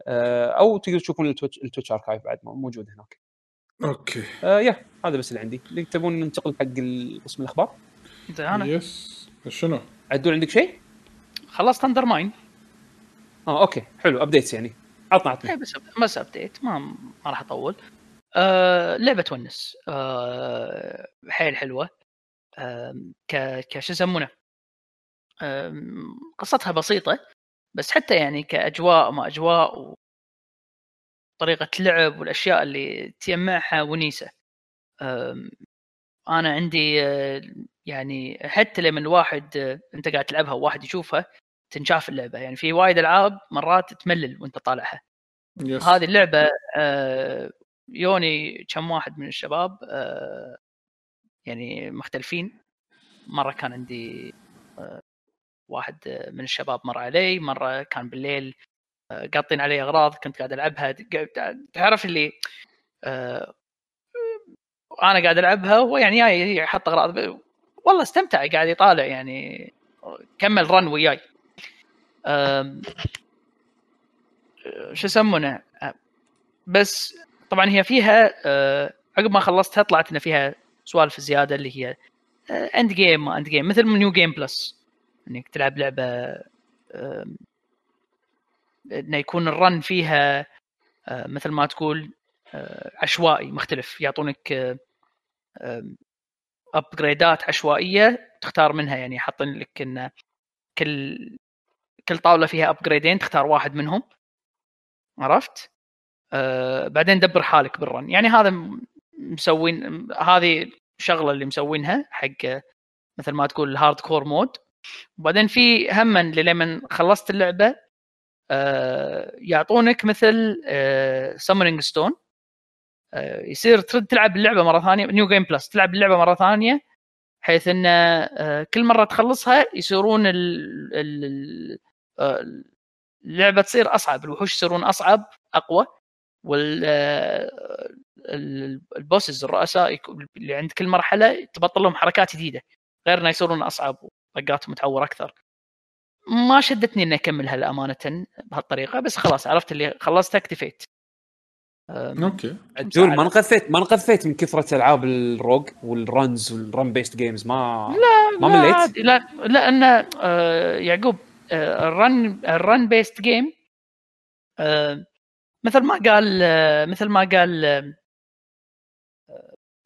[SPEAKER 1] أو تقدروا تشوفون ال Twitch ال Twitch archive بعد موجود هناك.
[SPEAKER 3] okay.
[SPEAKER 1] آه، yeah هذا بس اللي عندي. اللي تبون ننتقل حق قسم الأخبار؟
[SPEAKER 4] زين أنا
[SPEAKER 3] yes. شنو؟
[SPEAKER 1] عدول عندك شيء؟
[SPEAKER 4] خلصت Undermine
[SPEAKER 1] آه أوكي. حلو. ابديتس يعني. عطنا عطنا.
[SPEAKER 4] إيه بس بس ابديت ما ما راح أطول. آه لعبة تونس. آه حيل حلوة. آه ك كشو يسمونه؟ آم، قصتها بسيطة. بس حتى يعني كأجواء ما أجواء وطريقه لعب والأشياء اللي تجمعها ونيسة. أنا عندي يعني حتى لما الواحد أنت قاعد تلعبها وواحد يشوفها تنشاف اللعبة. يعني في وايد ألعاب مرات تملل وأنت طالعها.
[SPEAKER 3] يس.
[SPEAKER 4] هذه اللعبة آه، يوني كم واحد من الشباب آه، يعني مختلفين. مرة كان عندي آه، واحد آه، من الشباب مر علي مرة كان بالليل آه، قاطين علي أغراض كنت قاعد ألعبها تعرف اللي آه، أنا قاعد ألعبها ويعني جاي يحط أغراض والله استمتع قاعد يطالع يعني كمل run وياي. آم، شو يسمونه؟ آه، بس طبعا هي فيها آه، عقب ما خلصتها طلعت إن فيها سوالف زيادة اللي هي end game ما end game مثل new game plus إنك تلعب لعبة إنه يكون ال run فيها آه، مثل ما تقول آه، عشوائي مختلف. يعطونك upgradeات عشوائية تختار منها. يعني حاطين لك إن كل كل طاولة فيها upgradeين تختار واحد منهم. عرفت؟ آه بعدين دبر حالك بال run. يعني هذا مسوين هذه شغلة اللي مسوينها حق آه، مثل ما تقول ال hardcore mode وبعدين في اللي لما خلصت اللعبة آه يعطونك مثل آه سمرنج ستون آه يصير ترد تلعب اللعبة مرة ثانية new game plus تلعب اللعبة مرة ثانية حيث إن آه كل مرة تخلصها يصيرون ال ال ال- آه، اللعبة تصير أصعب الوحوش يصيرون أصعب أقوى وال آه، ال- ال bosses الرؤساء اللي عند كل مرحلة تبطل لهم حركات جديدة غير إنه يصيرون أصعب. وطقاتهم تعور أكثر. ما شدتني إني اكملها امانه بهالطريقة بس خلاص عرفت اللي خلصت اكتفيت.
[SPEAKER 3] okay.
[SPEAKER 1] عدول ما انقذيت ما انقذيت من كثرة ألعاب ال rogue وال runs وال run based games ما لا ما
[SPEAKER 4] لا
[SPEAKER 1] مليت؟
[SPEAKER 4] عادي، لا لأن آه يعقوب آه ال run ال run based game آه مثل ما قال آه مثل ما قال آه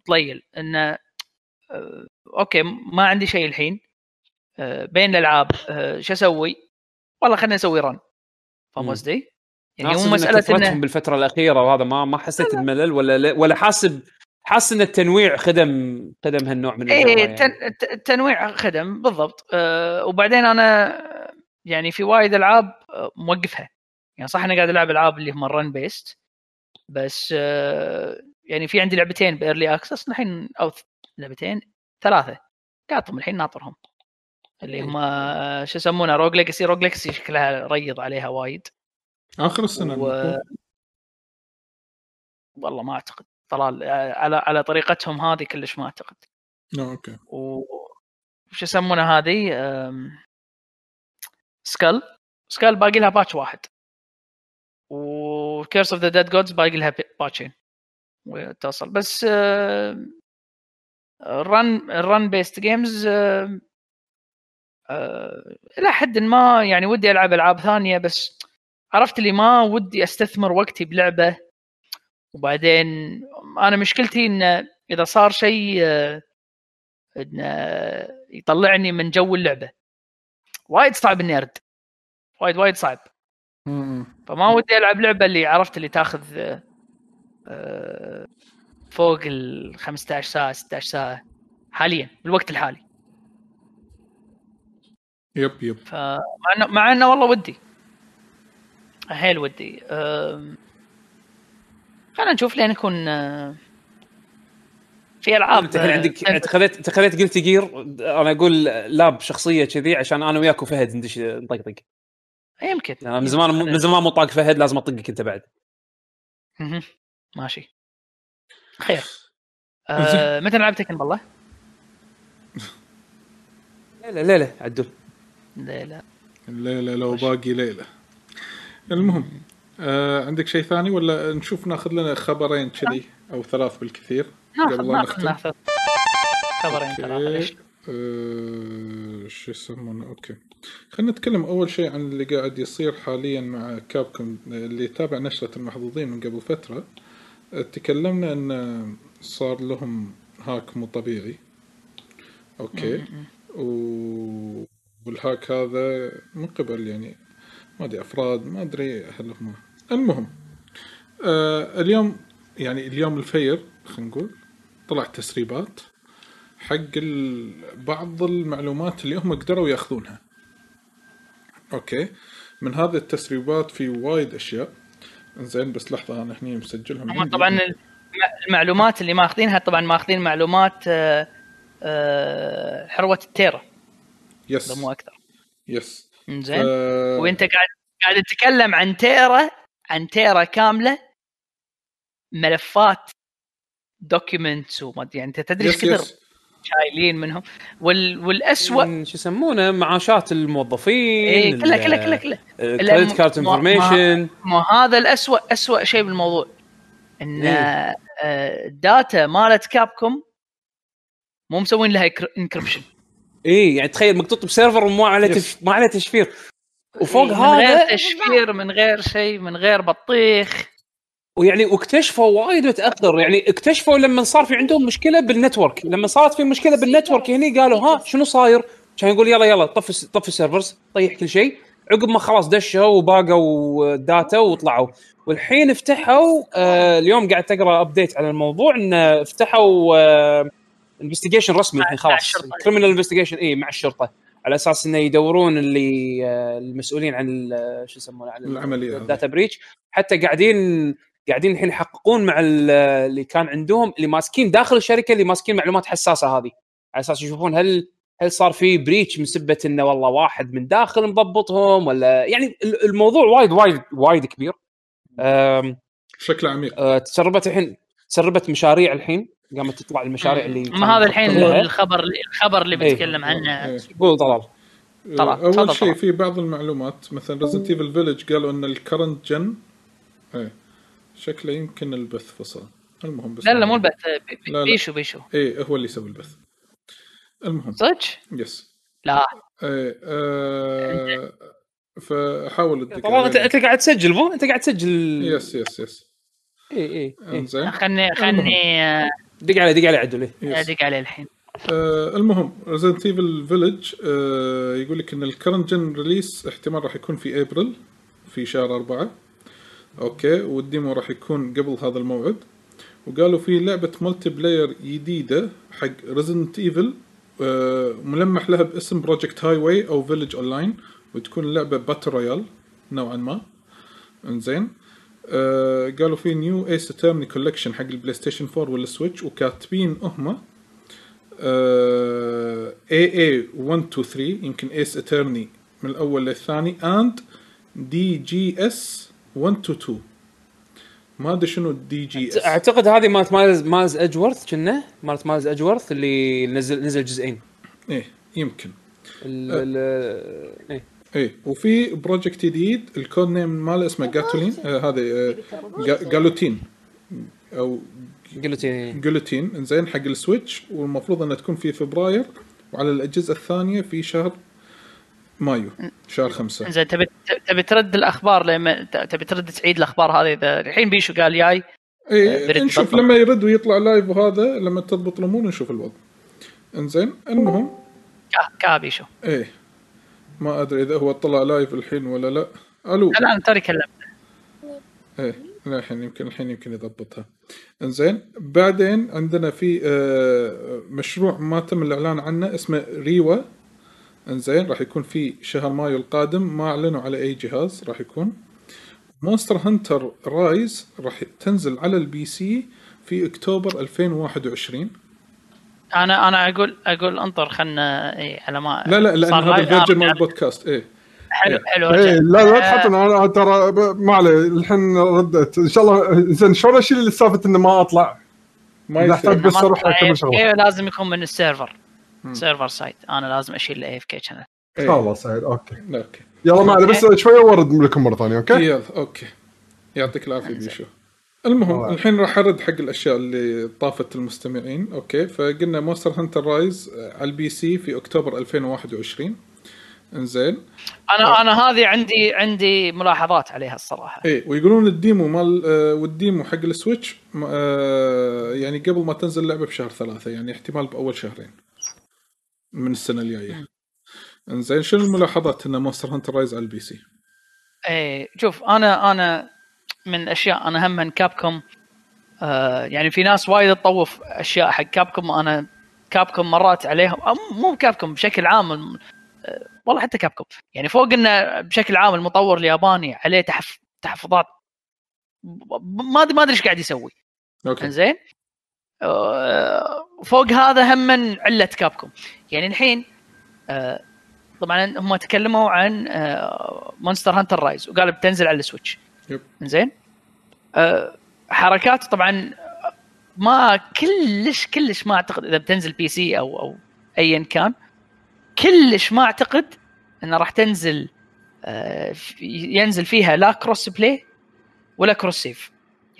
[SPEAKER 4] طلول انه okay ما عندي شيء الحين. بين الألعاب آه شو أسوي؟ والله خلينا نسوي run فاهم. قصدي؟ يعني مو
[SPEAKER 1] إن مسألة
[SPEAKER 4] إنه
[SPEAKER 1] بالفترة الأخيرة وهذا ما ما حسيت بملل ولا ولا حاسب حاسس إن التنويع خدم خدم هالنوع من
[SPEAKER 4] إيه
[SPEAKER 1] الجو يعني.
[SPEAKER 4] التنويع خدم بالضبط أه وبعدين أنا يعني في وايد ألعاب آه، موقفها يعني صح أنا قاعد ألعب ألعاب اللي هم ال run based بس أه يعني في عندي لعبتين ب early access الحين أو لعبتين ثلاثة قاعدهم الحين ناطرهم اللي هم آه، شو يسمونها Rogue Legacy Rogue Legacy شكلها ريض عليها وايد.
[SPEAKER 3] آخر السنة
[SPEAKER 4] و... والله ما أعتقد. طلال آه، على على طريقتهم هذه كلش ما أعتقد.
[SPEAKER 3] آه، أوكي.
[SPEAKER 4] و وش يسمونها هذه؟ أم... سكال. Skul باقي لها patch واحد. و Curse of the Dead Gods باقي لها patch ين. وتصل. بس ال run ال run based games إلى حد ما يعني ودي ألعب ألعاب ثانية بس عرفت اللي ما ودي أستثمر وقتي بلعبة. وبعدين أنا مشكلتي إن إذا صار شيء آه، انه يطلعني من جو اللعبة. وايد صعب إني أرد. وايد وايد صعب. فما ودي ألعب لعبة اللي عرفت اللي تاخذ آه، آه، فوق ال 15 ساعة 16 ساعة حاليا بالوقت الحالي.
[SPEAKER 3] يب يب.
[SPEAKER 4] فمع انه مع إنه والله ودي. حيل ودي. أم، خلينا نشوف لين يكون آه، في ألعاب.
[SPEAKER 1] أنت الحين عندك أنت خذيت أنت خذيت قلت جير أنا أقول لاب شخصية كذي عشان أنا وياك وفهد ندش نطقطق
[SPEAKER 4] يمكن.
[SPEAKER 1] أنا من زمان من زمان مو طاق فهد لازم أطقك أنت بعد.
[SPEAKER 4] مهم. ماشي. خير. أه متى لعبت تكن بالله؟
[SPEAKER 1] ليلة ليلة عدول
[SPEAKER 4] لا
[SPEAKER 3] الليلة لو باقي ليله المهم آه عندك شيء ثاني ولا نشوف ناخذ لنا خبرين كذي أو ثلاث بالكثير؟
[SPEAKER 4] ناخذ
[SPEAKER 3] قبل لا نختم.
[SPEAKER 4] ناخذ خبرين؟
[SPEAKER 3] أوكي آه، شو يسمونه؟ أوكي. خلينا نتكلم أول شيء عن اللي قاعد يصير حاليا مع Capcom اللي تابع نشرة المحظوظين من قبل فترة. آه، تكلمنا إن صار لهم hack مو طبيعي. أوكي. و... وال hack هذا من قبل يعني ما أدري أفراد ما أدري هل هم المهم آه اليوم يعني اليوم الفير خلينا نقول طلع تسريبات حق. بعض المعلومات اللي هم قدروا ياخذونها أوكي من هذه التسريبات في وايد أشياء زين بس لحظة أنا هني عندي.
[SPEAKER 4] طبعا الم- المعلومات اللي ماخذينها طبعا ماخذين معلومات آه، آه، حروة ال
[SPEAKER 3] tera
[SPEAKER 4] yes. مو أكثر.
[SPEAKER 3] yes.
[SPEAKER 4] زين
[SPEAKER 3] آه،
[SPEAKER 4] وأنت قاعد قاعد تتكلم عن tera عن tera كاملة ملفات documents وما أدري يعني أنت تدري
[SPEAKER 3] إيش
[SPEAKER 4] كثر شايلين منهم. وال والاسوء
[SPEAKER 1] شو يسمونه؟ معاشات الموظفين
[SPEAKER 4] إيه كلها كلها كلها كلها.
[SPEAKER 1] credit card
[SPEAKER 4] ما- ما-
[SPEAKER 1] information
[SPEAKER 4] ما هذا الاسوء اسوء شيء بالموضوع. إن
[SPEAKER 1] إيه.
[SPEAKER 4] آه، ال data مالت Capcom مو مسوين لها encryption
[SPEAKER 1] اي يعني تخيل مقطوط ب server وما عليه تش... ما عليه تشفير. وفوق
[SPEAKER 4] من
[SPEAKER 1] هذا
[SPEAKER 4] غير تشفير من غير شيء من غير بطيخ.
[SPEAKER 1] ويعني واكتشفوا وايد متأخر. يعني اكتشفوا لما صار في عندهم مشكلة بال network. لما صارت في مشكلة بال network هني قالوا ها شنو صاير؟ كان يقول يلا يلا طفي طفي ال servers طيح كل شيء. عقب ما خلاص دشوا وباقوا data وطلعوا. والحين فتحوا آه اليوم قاعد تقرأ update على الموضوع إن فتحوا آه investigation رسمي الحين خلاص. criminal investigation اي مع الشرطة. على أساس إنه يدورون اللي آه المسؤولين عن ال- شو يسمونه عن
[SPEAKER 3] العملية هذه.
[SPEAKER 1] ال data breach حتى قاعدين قاعدين الحين يحققون مع ال- اللي كان عندهم اللي ماسكين داخل الشركة اللي ماسكين معلومات حساسة هذه. على أساس يشوفون هل هل صار في breach من سبة إنه والله واحد من داخل مضبطهم ولا يعني ال- الموضوع وايد وايد وايد كبير.
[SPEAKER 3] بشكل عميق.
[SPEAKER 1] تسربت الحين تسربت مشاريع الحين. قامت تطلع المشاريع اللي
[SPEAKER 4] ما هذا الحين. الخبر الخبر اللي
[SPEAKER 1] إيه.
[SPEAKER 4] بتكلم عنه.
[SPEAKER 3] إيه.
[SPEAKER 1] قول طلال.
[SPEAKER 4] طلع، أول
[SPEAKER 3] شيء. في بعض المعلومات مثلا Resident Evil Village قالوا إن ال current gen إيه شكله يمكن البث فصل. المهم بس
[SPEAKER 4] لا لا مو البث. بيشو بيشو.
[SPEAKER 3] إيه هو اللي يسوي البث. المهم.
[SPEAKER 4] صدق؟
[SPEAKER 3] yes
[SPEAKER 4] لا.
[SPEAKER 3] إيه آه فحاول
[SPEAKER 1] انت قاعد تسجل مو؟ أنت قاعد تسجل.
[SPEAKER 3] yes yes yes
[SPEAKER 1] اي اي اي
[SPEAKER 3] إنزين.
[SPEAKER 4] خلني خلني آه،
[SPEAKER 1] دق عليه دق عليه عدل إيه.
[SPEAKER 3] yes.
[SPEAKER 4] ادق عليه الحين.
[SPEAKER 3] آه المهم Resident Evil Village آه يقول لك إن ال current gen release احتمال راح يكون في ابريل في شهر أربعة. أوكي وال demo راح يكون قبل هذا الموعد. وقالوا في لعبة multiplayer جديدة حق Resident Evil آه ملمح لها باسم Project Highway أو Village Online وتكون لعبة battle royale نوعا ما. إنزين. آه قالوا في new Ace Attorney collection حق ال PlayStation 4 وال Switch وكاتبين هم AA 1 2 3 يمكن Ace Attorney من الأول للثاني and DGS 1 2 2 ما أدري شنو DGS
[SPEAKER 1] أعتقد هذه مالت Miles Miles Edgeworth كنا مالت Miles Edgeworth اللي نزل نزل جزئين.
[SPEAKER 3] إيه يمكن.
[SPEAKER 1] ال ال إيه.
[SPEAKER 3] إيه وفي project جديد ال code name ماله اسمه جاتولين آه هذا آه جا- جالوتين. أو
[SPEAKER 1] Guillotine
[SPEAKER 3] Guillotine إنزين حق ال Switch والمفروض إنها تكون في فبراير. وعلى الأجهزة الثانية في شهر مايو شهر خمسة.
[SPEAKER 4] زين تبي تبي ترد الأخبار لما تبي ترد تعيد الأخبار هذه إذا الحين بيشو قال جاي
[SPEAKER 3] إيه
[SPEAKER 4] بريد
[SPEAKER 3] نشوف. لما يرد ويطلع live وهذا لما تضبط الأمور نشوف الوضع. إنزين المهم
[SPEAKER 4] كا- كا بيشو.
[SPEAKER 3] إيه. ما أدري إذا هو طلع live الحين ولا لا. ألو.
[SPEAKER 4] لا أنا ترى كلمت
[SPEAKER 3] إيه لا الحين يمكن الحين يمكن يضبطها. إنزين بعدين عندنا في آه، مشروع ما تم الإعلان عنه اسمه Reiwa. إنزين راح يكون في شهر مايو القادم. ما أعلنوا على أي جهاز راح يكون. Monster Hunter Rise راح تنزل على ال PC في أكتوبر 2021
[SPEAKER 4] أنا أنا أقول أقول أنطر خلنا إيه على ما
[SPEAKER 3] لا لا
[SPEAKER 4] لأن
[SPEAKER 3] هذا. ال
[SPEAKER 4] version
[SPEAKER 3] مال البودكاست إيه
[SPEAKER 4] حلو حلو
[SPEAKER 2] إيه
[SPEAKER 4] رجع.
[SPEAKER 2] لا لا
[SPEAKER 4] آه،
[SPEAKER 2] تحطنا أنا ترى ما عليه الحين ردت إن شاء الله زين شلون أشيل اللي سالفة إنه ما أطلع؟
[SPEAKER 3] ما يصير.
[SPEAKER 2] بس
[SPEAKER 4] أروح
[SPEAKER 2] أكمل شغله
[SPEAKER 4] إيه، لازم يكون من ال server. server side. أنا لازم أشيل ال AFK channel
[SPEAKER 3] إيه.
[SPEAKER 2] خلاص
[SPEAKER 3] أوكي. أوكي.
[SPEAKER 2] يلا ما عليه بس شوي وارد لكم مرة ثانية أوكي؟
[SPEAKER 3] يلا أوكي. يعطيك العافية بيشو. المهم
[SPEAKER 2] الله.
[SPEAKER 3] الحين راح أرد حق الأشياء اللي طافت المستمعين. okay فقلنا Monster Hunter Rise على ال PC في أكتوبر 2021 إنزين.
[SPEAKER 4] أنا أنا هذه عندي عندي ملاحظات عليها الصراحة.
[SPEAKER 3] إيه ويقولون ال demo مال آه وال demo حق ال Switch آه يعني قبل ما تنزل اللعبة بشهر ثلاثة يعني احتمال بأول شهرين من السنة الجاية. إنزين شنو الملاحظات إن Monster Hunter Rise على ال PC؟
[SPEAKER 4] إيه شوف أنا أنا من الاشياء أنا هم من Capcom آه يعني في ناس وايد تطوف أشياء حق Capcom أنا Capcom مرات عليهم مو ب Capcom بشكل عام آه والله حتى Capcom. يعني فوق إنه بشكل عام المطور الياباني عليه تحف تحفظات ما ما أدري إيش قاعد يسوي.
[SPEAKER 3] okay.
[SPEAKER 4] إنزين؟ آه، فوق هذا هم من علة Capcom. يعني الحين آه، طبعا هم تكلموا عن Monster Hunter Rise وقالوا بتنزل على ال
[SPEAKER 3] Switch.
[SPEAKER 4] زين؟ حركات طبعا ما كلش كلش ما أعتقد إذا بتنزل PC أو أو ايا كان كلش ما أعتقد إنه راح تنزل في- ينزل فيها لا cross play ولا cross save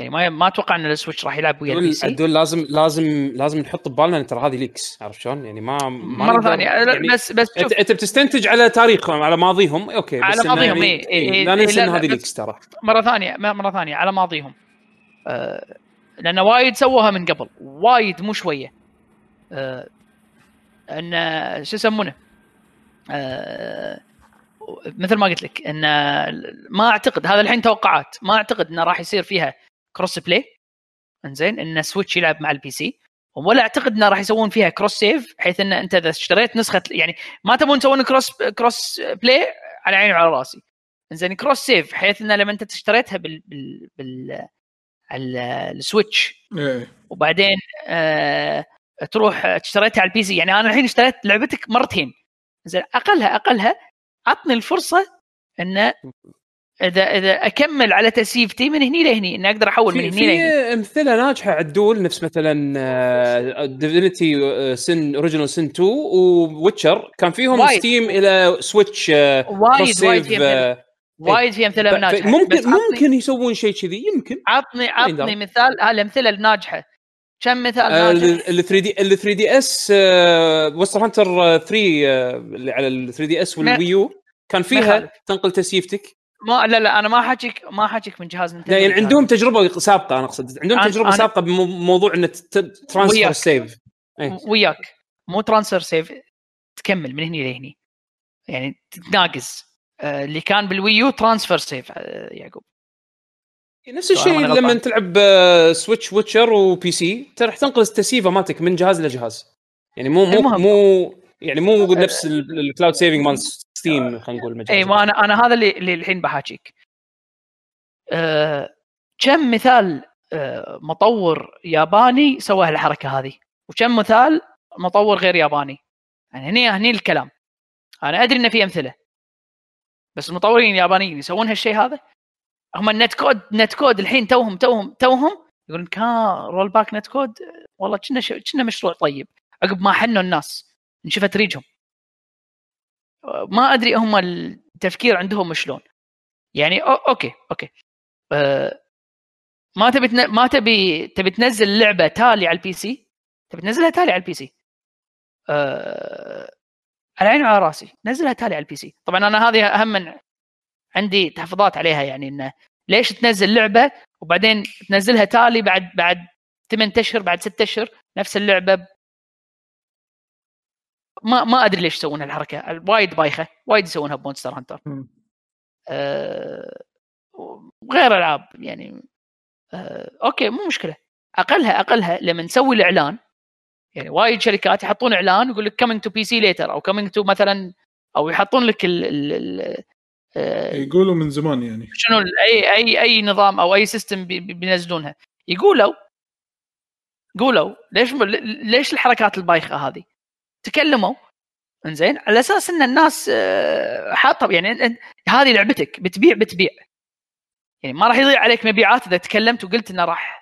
[SPEAKER 4] يعني ما ما أتوقع إن ال Switch راح يلعب ويا
[SPEAKER 1] ال
[SPEAKER 4] PC.
[SPEAKER 1] عدول لازم لازم لازم نحط ببالنا ان ترى هذه leaks عرفت شلون؟ يعني ما ما
[SPEAKER 4] مرة ثانية.
[SPEAKER 1] يعني
[SPEAKER 4] بس بس شوف.
[SPEAKER 1] أنت بتستنتج على تاريخهم على ماضيهم. okay بس
[SPEAKER 4] على
[SPEAKER 1] إنه
[SPEAKER 4] ماضيهم،
[SPEAKER 1] يعني
[SPEAKER 4] إيه، إيه، إيه،
[SPEAKER 1] لا
[SPEAKER 4] إيه،
[SPEAKER 1] ننسى ان هذه leaks ترى.
[SPEAKER 4] مرة ثانية مرة ثانية على ماضيهم. آه لأن وايد سووها من قبل وايد مو شوية. آه إن شو يسمونه؟ آه مثل ما قلت لك إن ما أعتقد هذا الحين توقعات ما أعتقد إنه راح يصير فيها cross play إنزين إن Switch يلعب مع ال PC ولا أعتقد إنه راح يسوون فيها cross save بحيث إن أنت إذا اشتريت نسخة يعني ما تبون تسوون cross cross play على عيني وعلى رأسي. زين cross save بحيث انه لما أنت اشتريتها بال بال بال على ال
[SPEAKER 3] Switch إيه.
[SPEAKER 4] وبعدين آه تروح اشتريتها على ال PC يعني أنا الحين اشتريت لعبتك مرتين. زين أقلها أقلها عطني الفرصة إن اذا إذا أكمل على تسيفتي من هني لهني ان أقدر أحول من هني لهني
[SPEAKER 1] في أمثلة ناجحة عدول نفس مثلا Divinity Sin Original Sin 2 و Witcher كان فيهم
[SPEAKER 4] وايد.
[SPEAKER 1] Steam إلى Switch
[SPEAKER 4] وايد
[SPEAKER 1] cross
[SPEAKER 4] وايد
[SPEAKER 1] save
[SPEAKER 4] في أمثلة. وايد في أمثلة ناجحة
[SPEAKER 1] ممكن ممكن يسوون شيء كذي يمكن
[SPEAKER 4] عطني عطني. مثال هالامثله الناجحة كم مثال
[SPEAKER 1] آه،
[SPEAKER 4] ناجح
[SPEAKER 1] ال 3D ال 3DS Monster Hunter 3 آه، اللي على ال 3DS وال Wii U كان فيها. تنقل تسيفتك
[SPEAKER 4] ما لا لا أنا ما حاجيك ما حاجيك من جهاز Nintendo
[SPEAKER 1] لا يعني عندهم تجربة سابقة أنا أقصد عندهم
[SPEAKER 4] أنا-
[SPEAKER 1] تجربة
[SPEAKER 4] أنا-
[SPEAKER 1] سابقة بموضوع ان
[SPEAKER 4] transfer.
[SPEAKER 1] save إيه.
[SPEAKER 4] وياك مو transfer save تكمل من هني لهني يعني تتناقز آه، اللي كان بال Wii U transfer save آه، يعقوب
[SPEAKER 1] نفس
[SPEAKER 4] سؤال
[SPEAKER 1] الشيء. لما تلعب آه، Switch Witcher و PC ترى راح تنقل التسيفه مالتك من جهاز لجهاز يعني مو مو. مو يعني مو نفس ال- ال cloud saving مال Steam خلينا نقول مجاز
[SPEAKER 4] اي ما أنا أنا هذا اللي, اللي الحين بحاكيك أه كم مثال أه مطور ياباني سوى هالحركة هذه؟ وكم مثال مطور غير ياباني؟ يعني هني هني الكلام. أنا أدري إن في أمثلة. بس المطورين اليابانيين يسوون هالشيء هذا؟ هم ال net code net code الحين توهم توهم توهم يقولون كا rollback net code والله كنا كنا مشروع طيب. عقب ما حنوا الناس. انشفت ريجهم ما أدري هم التفكير عندهم شلون يعني أوكي أوكي أه ما تبي. ما تبي تبي تنزل لعبة تالي على ال PC تبي تنزلها تالي على ال PC أه... على عيني وعلى رأسي نزلها تالي على ال PC طبعا أنا هذه أهم من عندي تحفظات عليها يعني إنه ليش تنزل لعبة وبعدين تنزلها تالي بعد بعد 8 أشهر بعد 6 أشهر نفس اللعبة. ما ما أدري ليش يسوون هالحركه وايد بايخة. وايد يسوونها ب Monster
[SPEAKER 3] Hunter.
[SPEAKER 4] آه، وغير ألعاب يعني آه، okay مو مشكلة. أقلها أقلها لما نسوي الإعلان يعني وايد شركات يحطون إعلان يقول لك coming to PC later أو coming to مثلا أو يحطون لك ال ال ال آه،
[SPEAKER 3] يقولوا من زمان يعني.
[SPEAKER 4] شنو أي أي أي نظام أو أي system بي- بي- بينزلونها. يقولوا قولوا ليش ليش الحركات البايخة هذه؟ تكلموا إنزين على أساس إن الناس آه، حاطه يعني هذه لعبتك بتبيع بتبيع. يعني ما راح يضيع عليك مبيعات إذا تكلمت وقلت إنه راح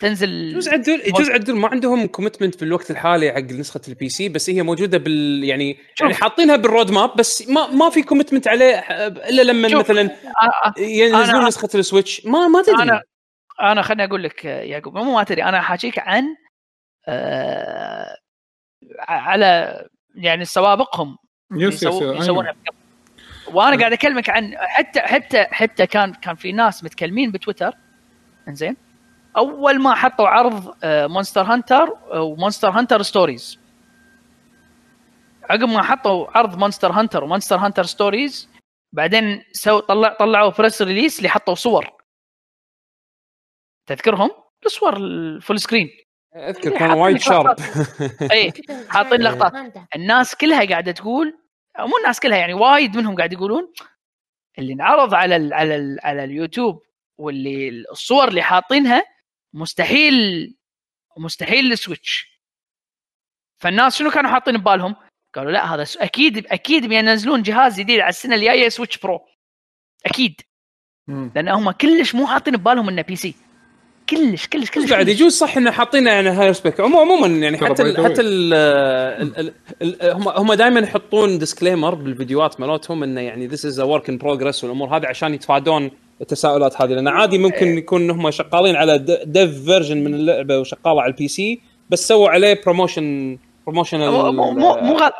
[SPEAKER 4] تنزل
[SPEAKER 1] يجوز عدل يجوز عدل ما عندهم commitment في الوقت الحالي حق نسخة ال PC بس هي موجودة بال يعني يعني حاطينها بال road map بس ما ما في commitment عليه إلا لما
[SPEAKER 4] شوف،
[SPEAKER 1] مثلا ينزلون
[SPEAKER 4] نسخة
[SPEAKER 1] ال Switch ما ما تدري.
[SPEAKER 4] أنا أنا خليني أقول لك يعقوب مو ما تدري أنا حاجيك عن آه، على يعني سوابقهم
[SPEAKER 3] يس يس
[SPEAKER 4] يسو-
[SPEAKER 3] أيوة.
[SPEAKER 4] يسوونها بقبل. وأنا قاعد أكلمك عن حتى حتى حتى كان كان في ناس متكلمين بتويتر. إنزين. أول ما حطوا عرض Monster Hunter و Monster Hunter Stories عقب ما حطوا عرض Monster Hunter و Monster Hunter Stories بعدين سو طلع طلعوا press release اللي حطوا صور. تذكرهم؟ الصور ال full
[SPEAKER 1] screen أذكر
[SPEAKER 4] إيه،
[SPEAKER 1] كان وايد sharp
[SPEAKER 4] اي حاطين لقطات الناس كلها قاعدة تقول أو مو الناس كلها يعني وايد منهم قاعد يقولون اللي انعرض على ال على ال على اليوتيوب واللي الصور اللي حاطينها مستحيل مستحيل ال Switch. فالناس شنو كانوا حاطين ببالهم؟ قالوا لا هذا س- أكيد أكيد بينزلون جهاز جديد على السنة الجاية Switch Pro.
[SPEAKER 3] أكيد.
[SPEAKER 4] لأن هم كلش مو حاطين ببالهم إنه PC. كلش كلش كلش,
[SPEAKER 1] بعد. يجوز صح إنه حاطينه يعني high spec عموما يعني حتى
[SPEAKER 3] by
[SPEAKER 1] ال
[SPEAKER 3] the way.
[SPEAKER 1] حتى ال ال ال هم هم دائما يحطون disclaimer بالفيديوهات مالتهم إنه يعني this is work in progress والأمور هذه عشان يتفادون التساؤلات هذه لأن عادي ممكن يكون هم شغالين على dev version من اللعبة وشغالة على ال PC بس سووا عليه promotion promotion
[SPEAKER 4] مو مو مو غلط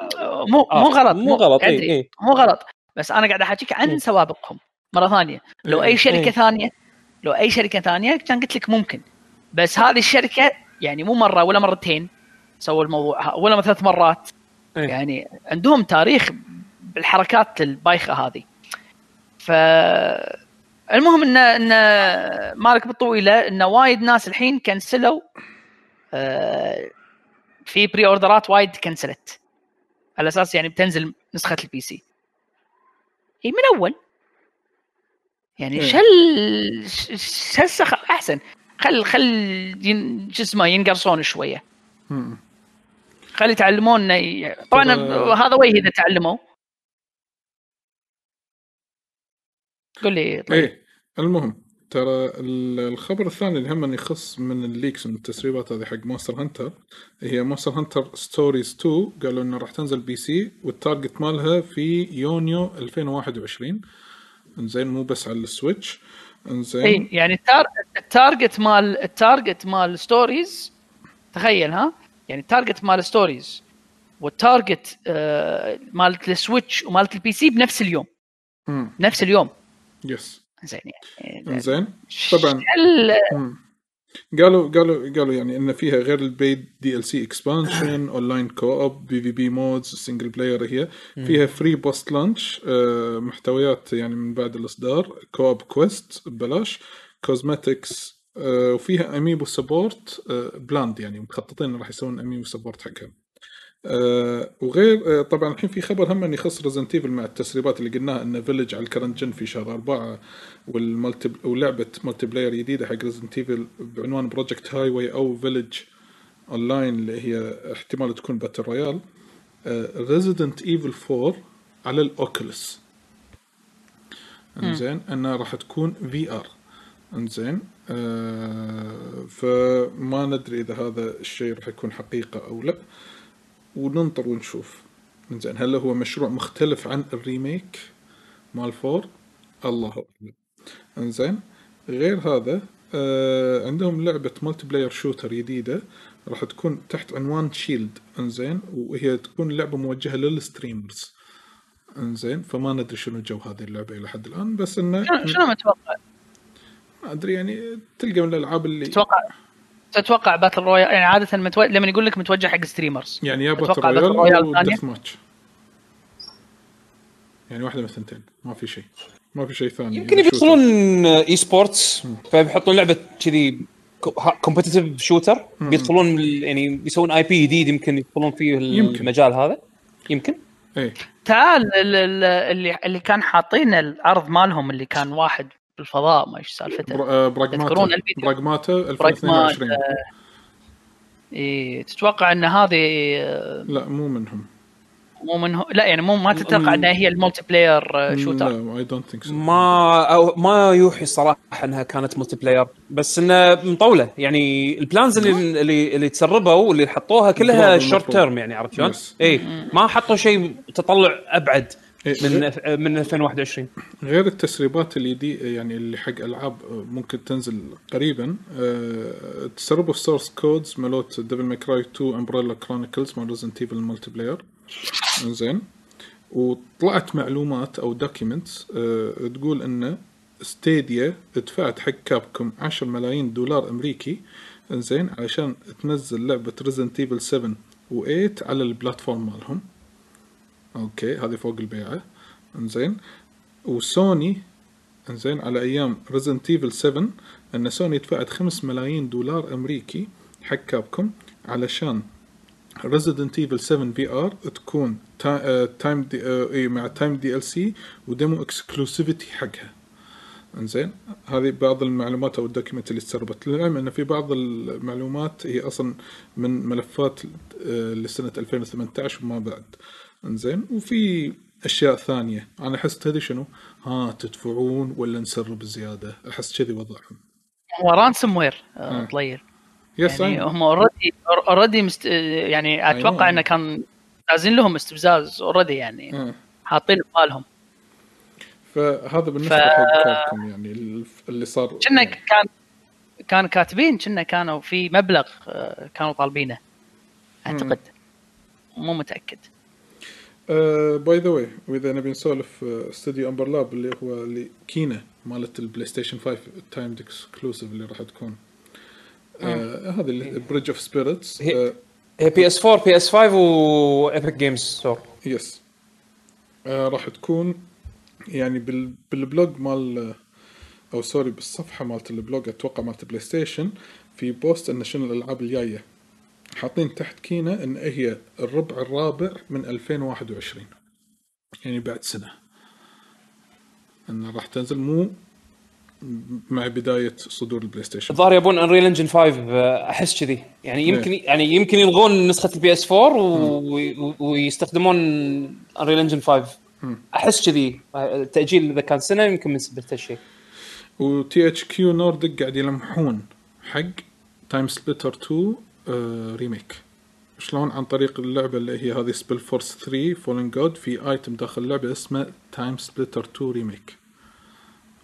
[SPEAKER 4] مو
[SPEAKER 1] آه،
[SPEAKER 4] مو غلط
[SPEAKER 1] مو غلط، إي،
[SPEAKER 4] أدري،
[SPEAKER 1] إي.
[SPEAKER 4] مو غلط بس أنا قاعد أحكيك عن. سوابقهم مرة ثانية لو أي
[SPEAKER 1] شركة.
[SPEAKER 4] ثانية لو أي شركة ثانية كان قلت لك ممكن. بس هذه الشركة يعني مو مرة ولا مرتين سووا الموضوع ولا ثلاث مرات.
[SPEAKER 1] إي.
[SPEAKER 4] يعني عندهم تاريخ بالحركات البايخة هذه. ف المهم ان إن مالك بالطويله إن وايد ناس الحين كنسلوا آه، في pre-order ات وايد كنسلت. على أساس يعني بتنزل نسخة ال PC هي من أول. يعني
[SPEAKER 3] إيه.
[SPEAKER 4] شل سخ أحسن. خل خل ين... شو اسمه ينقرصون
[SPEAKER 3] شوية.
[SPEAKER 4] خلي يتعلمون طبعا
[SPEAKER 3] طب، آه،
[SPEAKER 4] هذا وجه إذا تعلموا. قول لي طيب.
[SPEAKER 3] إيه المهم ترى ال- الخبر الثاني اللي هم يخص من ال leaks من التسريبات هذه حق Monster Hunter هي Monster Hunter Stories 2 قالوا إنه راح تنزل PC وال target مالها في يونيو 2021 انزين مو بس على ال Switch. انزين.
[SPEAKER 4] اي يعني ال tar... ال target مال ال target مال Stories تخيل ها؟ يعني ال target مال Stories وال target آه مالت ال Switch ومالت ال PC بنفس اليوم.
[SPEAKER 3] مم.
[SPEAKER 4] نفس اليوم.
[SPEAKER 3] yes.
[SPEAKER 4] زين يعني
[SPEAKER 3] إنزين. طبعا. قالوا قالوا قالوا يعني إن فيها غير ال paid DLC expansion online co-op PvP modes single player هي فيها free post launch محتويات يعني من بعد الإصدار co-op quest ببلاش cosmetics وفيها amiibo support planned يعني مخططين راح يسوون amiibo support حقها آه وغير آه طبعا الحين في خبر هم يخص Resident Evil مع التسريبات اللي قلناها إن Village على ال current gen في شهر أربعة وال multi ولعبة multiplayer جديدة حق Resident Evil بعنوان Project Highway أو Village Online اللي هي احتمال تكون battle royale Resident Evil 4 على ال Oculus انزين إنها راح تكون VR انزين آه فما ندري إذا هذا الشيء راح يكون حقيقة أو لا. وننطر ونشوف. إنزين هل هو مشروع مختلف عن ال remake مال four. الله اعلم إنزين غير هذا آه عندهم لعبة multiplayer shooter جديدة. راح تكون تحت عنوان Shield إنزين وهي تكون لعبة موجهة لل streamers. إنزين فما ندري شنو جو هذه اللعبة إلى حد الآن بس إنه
[SPEAKER 4] شنو شنو متوقع؟
[SPEAKER 3] ما أدري يعني تلقى من الألعاب اللي
[SPEAKER 4] تتوقع؟ تتوقع battle royale يعني عادة متو... لما يقول لك متوجه حق streamers
[SPEAKER 3] يعني يا
[SPEAKER 4] battle
[SPEAKER 3] royale
[SPEAKER 4] royale
[SPEAKER 3] أو. deathmatch يعني واحدة من الثنتين ما في شيء. ما في شيء ثاني.
[SPEAKER 1] يمكن بيدخلون. esports فبيحطون لعبة كذي competitive shooter بيدخلون يعني بيسوون IP جديد يمكن يدخلون فيه
[SPEAKER 3] يمكن.
[SPEAKER 1] المجال هذا. يمكن.
[SPEAKER 3] إيه.
[SPEAKER 4] تعال ال- ال- اللي اللي كان حاطين العرض مالهم اللي كان واحد بالفضاء ما إيش سالفته.
[SPEAKER 3] آه، Pragmata.
[SPEAKER 4] تذكرون؟
[SPEAKER 3] Pragmata
[SPEAKER 4] Pragmata
[SPEAKER 3] 2022
[SPEAKER 4] إيه تتوقع إن هذه آه،
[SPEAKER 3] لا مو منهم.
[SPEAKER 4] مو من لا يعني مو ما تتوقع إنها هي ال multiplayer shooter
[SPEAKER 3] لا I don't think
[SPEAKER 1] ما أو ما يوحي الصراحه إنها كانت multiplayer بس إنه مطولة. يعني ال plans اللي اللي, اللي تسربوا واللي حطوها كلها
[SPEAKER 3] short.
[SPEAKER 1] term يعني عرفت شلون؟ اي ما حطوا شيء تطلع
[SPEAKER 3] أبعد.
[SPEAKER 1] من من 2021
[SPEAKER 3] غير التسريبات اللي دي يعني اللي حق ألعاب ممكن تنزل قريبا آه، تسربوا ال source codes مالت Devil May Cry 2 Umbrella Chronicles مال Resident Evil ال multiplayer زين وطلعت معلومات أو documents تقول إن Stadia دفعت حق Capcom 10 ملايين دولار أمريكي زين علشان تنزل لعبة Resident Evil 7 و8 على ال platform مالهم. okay هذه فوق البيعة. انزين. وسوني انزين على أيام Resident Evil 7 إن سوني دفعت 5 ملايين دولار أمريكي حق Capcom علشان Resident Evil 7 VR تكون timed اي مع timed DLC و demo exclusivity حقها. انزين. هذه بعض المعلومات أو ال document اللي تسربت للعلم إن في بعض المعلومات هي أصلا من ملفات آه، لسنة 2018 وما بعد. إنزين وفي أشياء ثانية. أنا أحس تدري شنو؟ ها تدفعون ولا نسرب زياده أحس كذي وضعهم.
[SPEAKER 4] هو ransomware
[SPEAKER 3] آه.
[SPEAKER 4] طليل
[SPEAKER 3] yes
[SPEAKER 4] يعني
[SPEAKER 3] يعني
[SPEAKER 4] هم already already مست... يعني أتوقع
[SPEAKER 3] أيوة.
[SPEAKER 4] إنه كان لازم لهم استفزاز already يعني
[SPEAKER 3] آه.
[SPEAKER 4] حاطين ببالهم
[SPEAKER 3] فهذا بالنسبة
[SPEAKER 4] ف-
[SPEAKER 3] حق Capcom يعني اللي صار
[SPEAKER 4] كنا كان كان كاتبين كنا كانوا في مبلغ آه، كانوا طالبينه أعتقد. مو متأكد.
[SPEAKER 3] by the way واذا نبي نسولف استوديو Ember Lab اللي هو اللي Kena مالت البلاي ستيشن 5 timed exclusive اللي راح تكون. آه هذه اللي Bridge of Spirits
[SPEAKER 1] هي- PS 4 PS 5 و Epic Games
[SPEAKER 3] Store yes راح تكون يعني بال بال blog مال أو sorry بالصفحة مالت ال blog أتوقع مالت بلاي ستيشن في post انه شنو الألعاب الجاية. حاطين تحت Kena إن هي الربع الرابع من 2021 يعني بعد سنة. انه راح تنزل مو مع بداية صدور البلاي ستيشن.
[SPEAKER 1] الظاهر يبون Unreal Engine 5 أحس كذي. يعني يمكن يعني يمكن يلغون نسخة ال PS 4 و... و- ويستخدمون Unreal Engine 5 أحس كذي. التاجيل إذا كان سنة يمكن من سبب هالشيء
[SPEAKER 3] و THQ Nordic قاعد يلمحون حق TimeSplitters 2 آه remake شلون عن طريق اللعبة اللي هي هذه SpellForce 3 Fallen God في item داخل اللعبة اسمه TimeSplitters 2 remake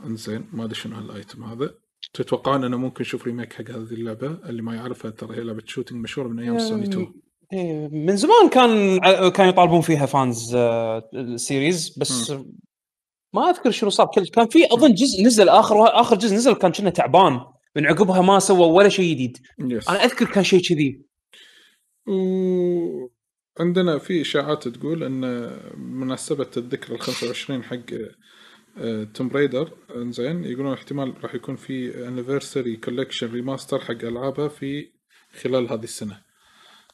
[SPEAKER 3] انزين ما أدري شنو هال item هذا. تتوقعون إنه ممكن نشوف remake حق هذه اللعبة؟ اللي ما يعرفها ترى هي لعبة shooting مشهورة من أيام سوني 2
[SPEAKER 1] إيه، من زمان كان كانوا يطالبون فيها fans آه، ال series بس ما أذكر شنو صار. كل كان في أظن جزء نزل آخر آخر جزء نزل كان كنا تعبان. من عقبها ما سووا ولا شيء جديد. أنا أذكر كان شيء كذي.
[SPEAKER 3] وعندنا في إشاعات تقول إن مناسبة الذكرى ال 25 حق Tomb Raider إنزين يقولون احتمال راح يكون في anniversary collection remaster حق ألعابها في خلال هذه السنة.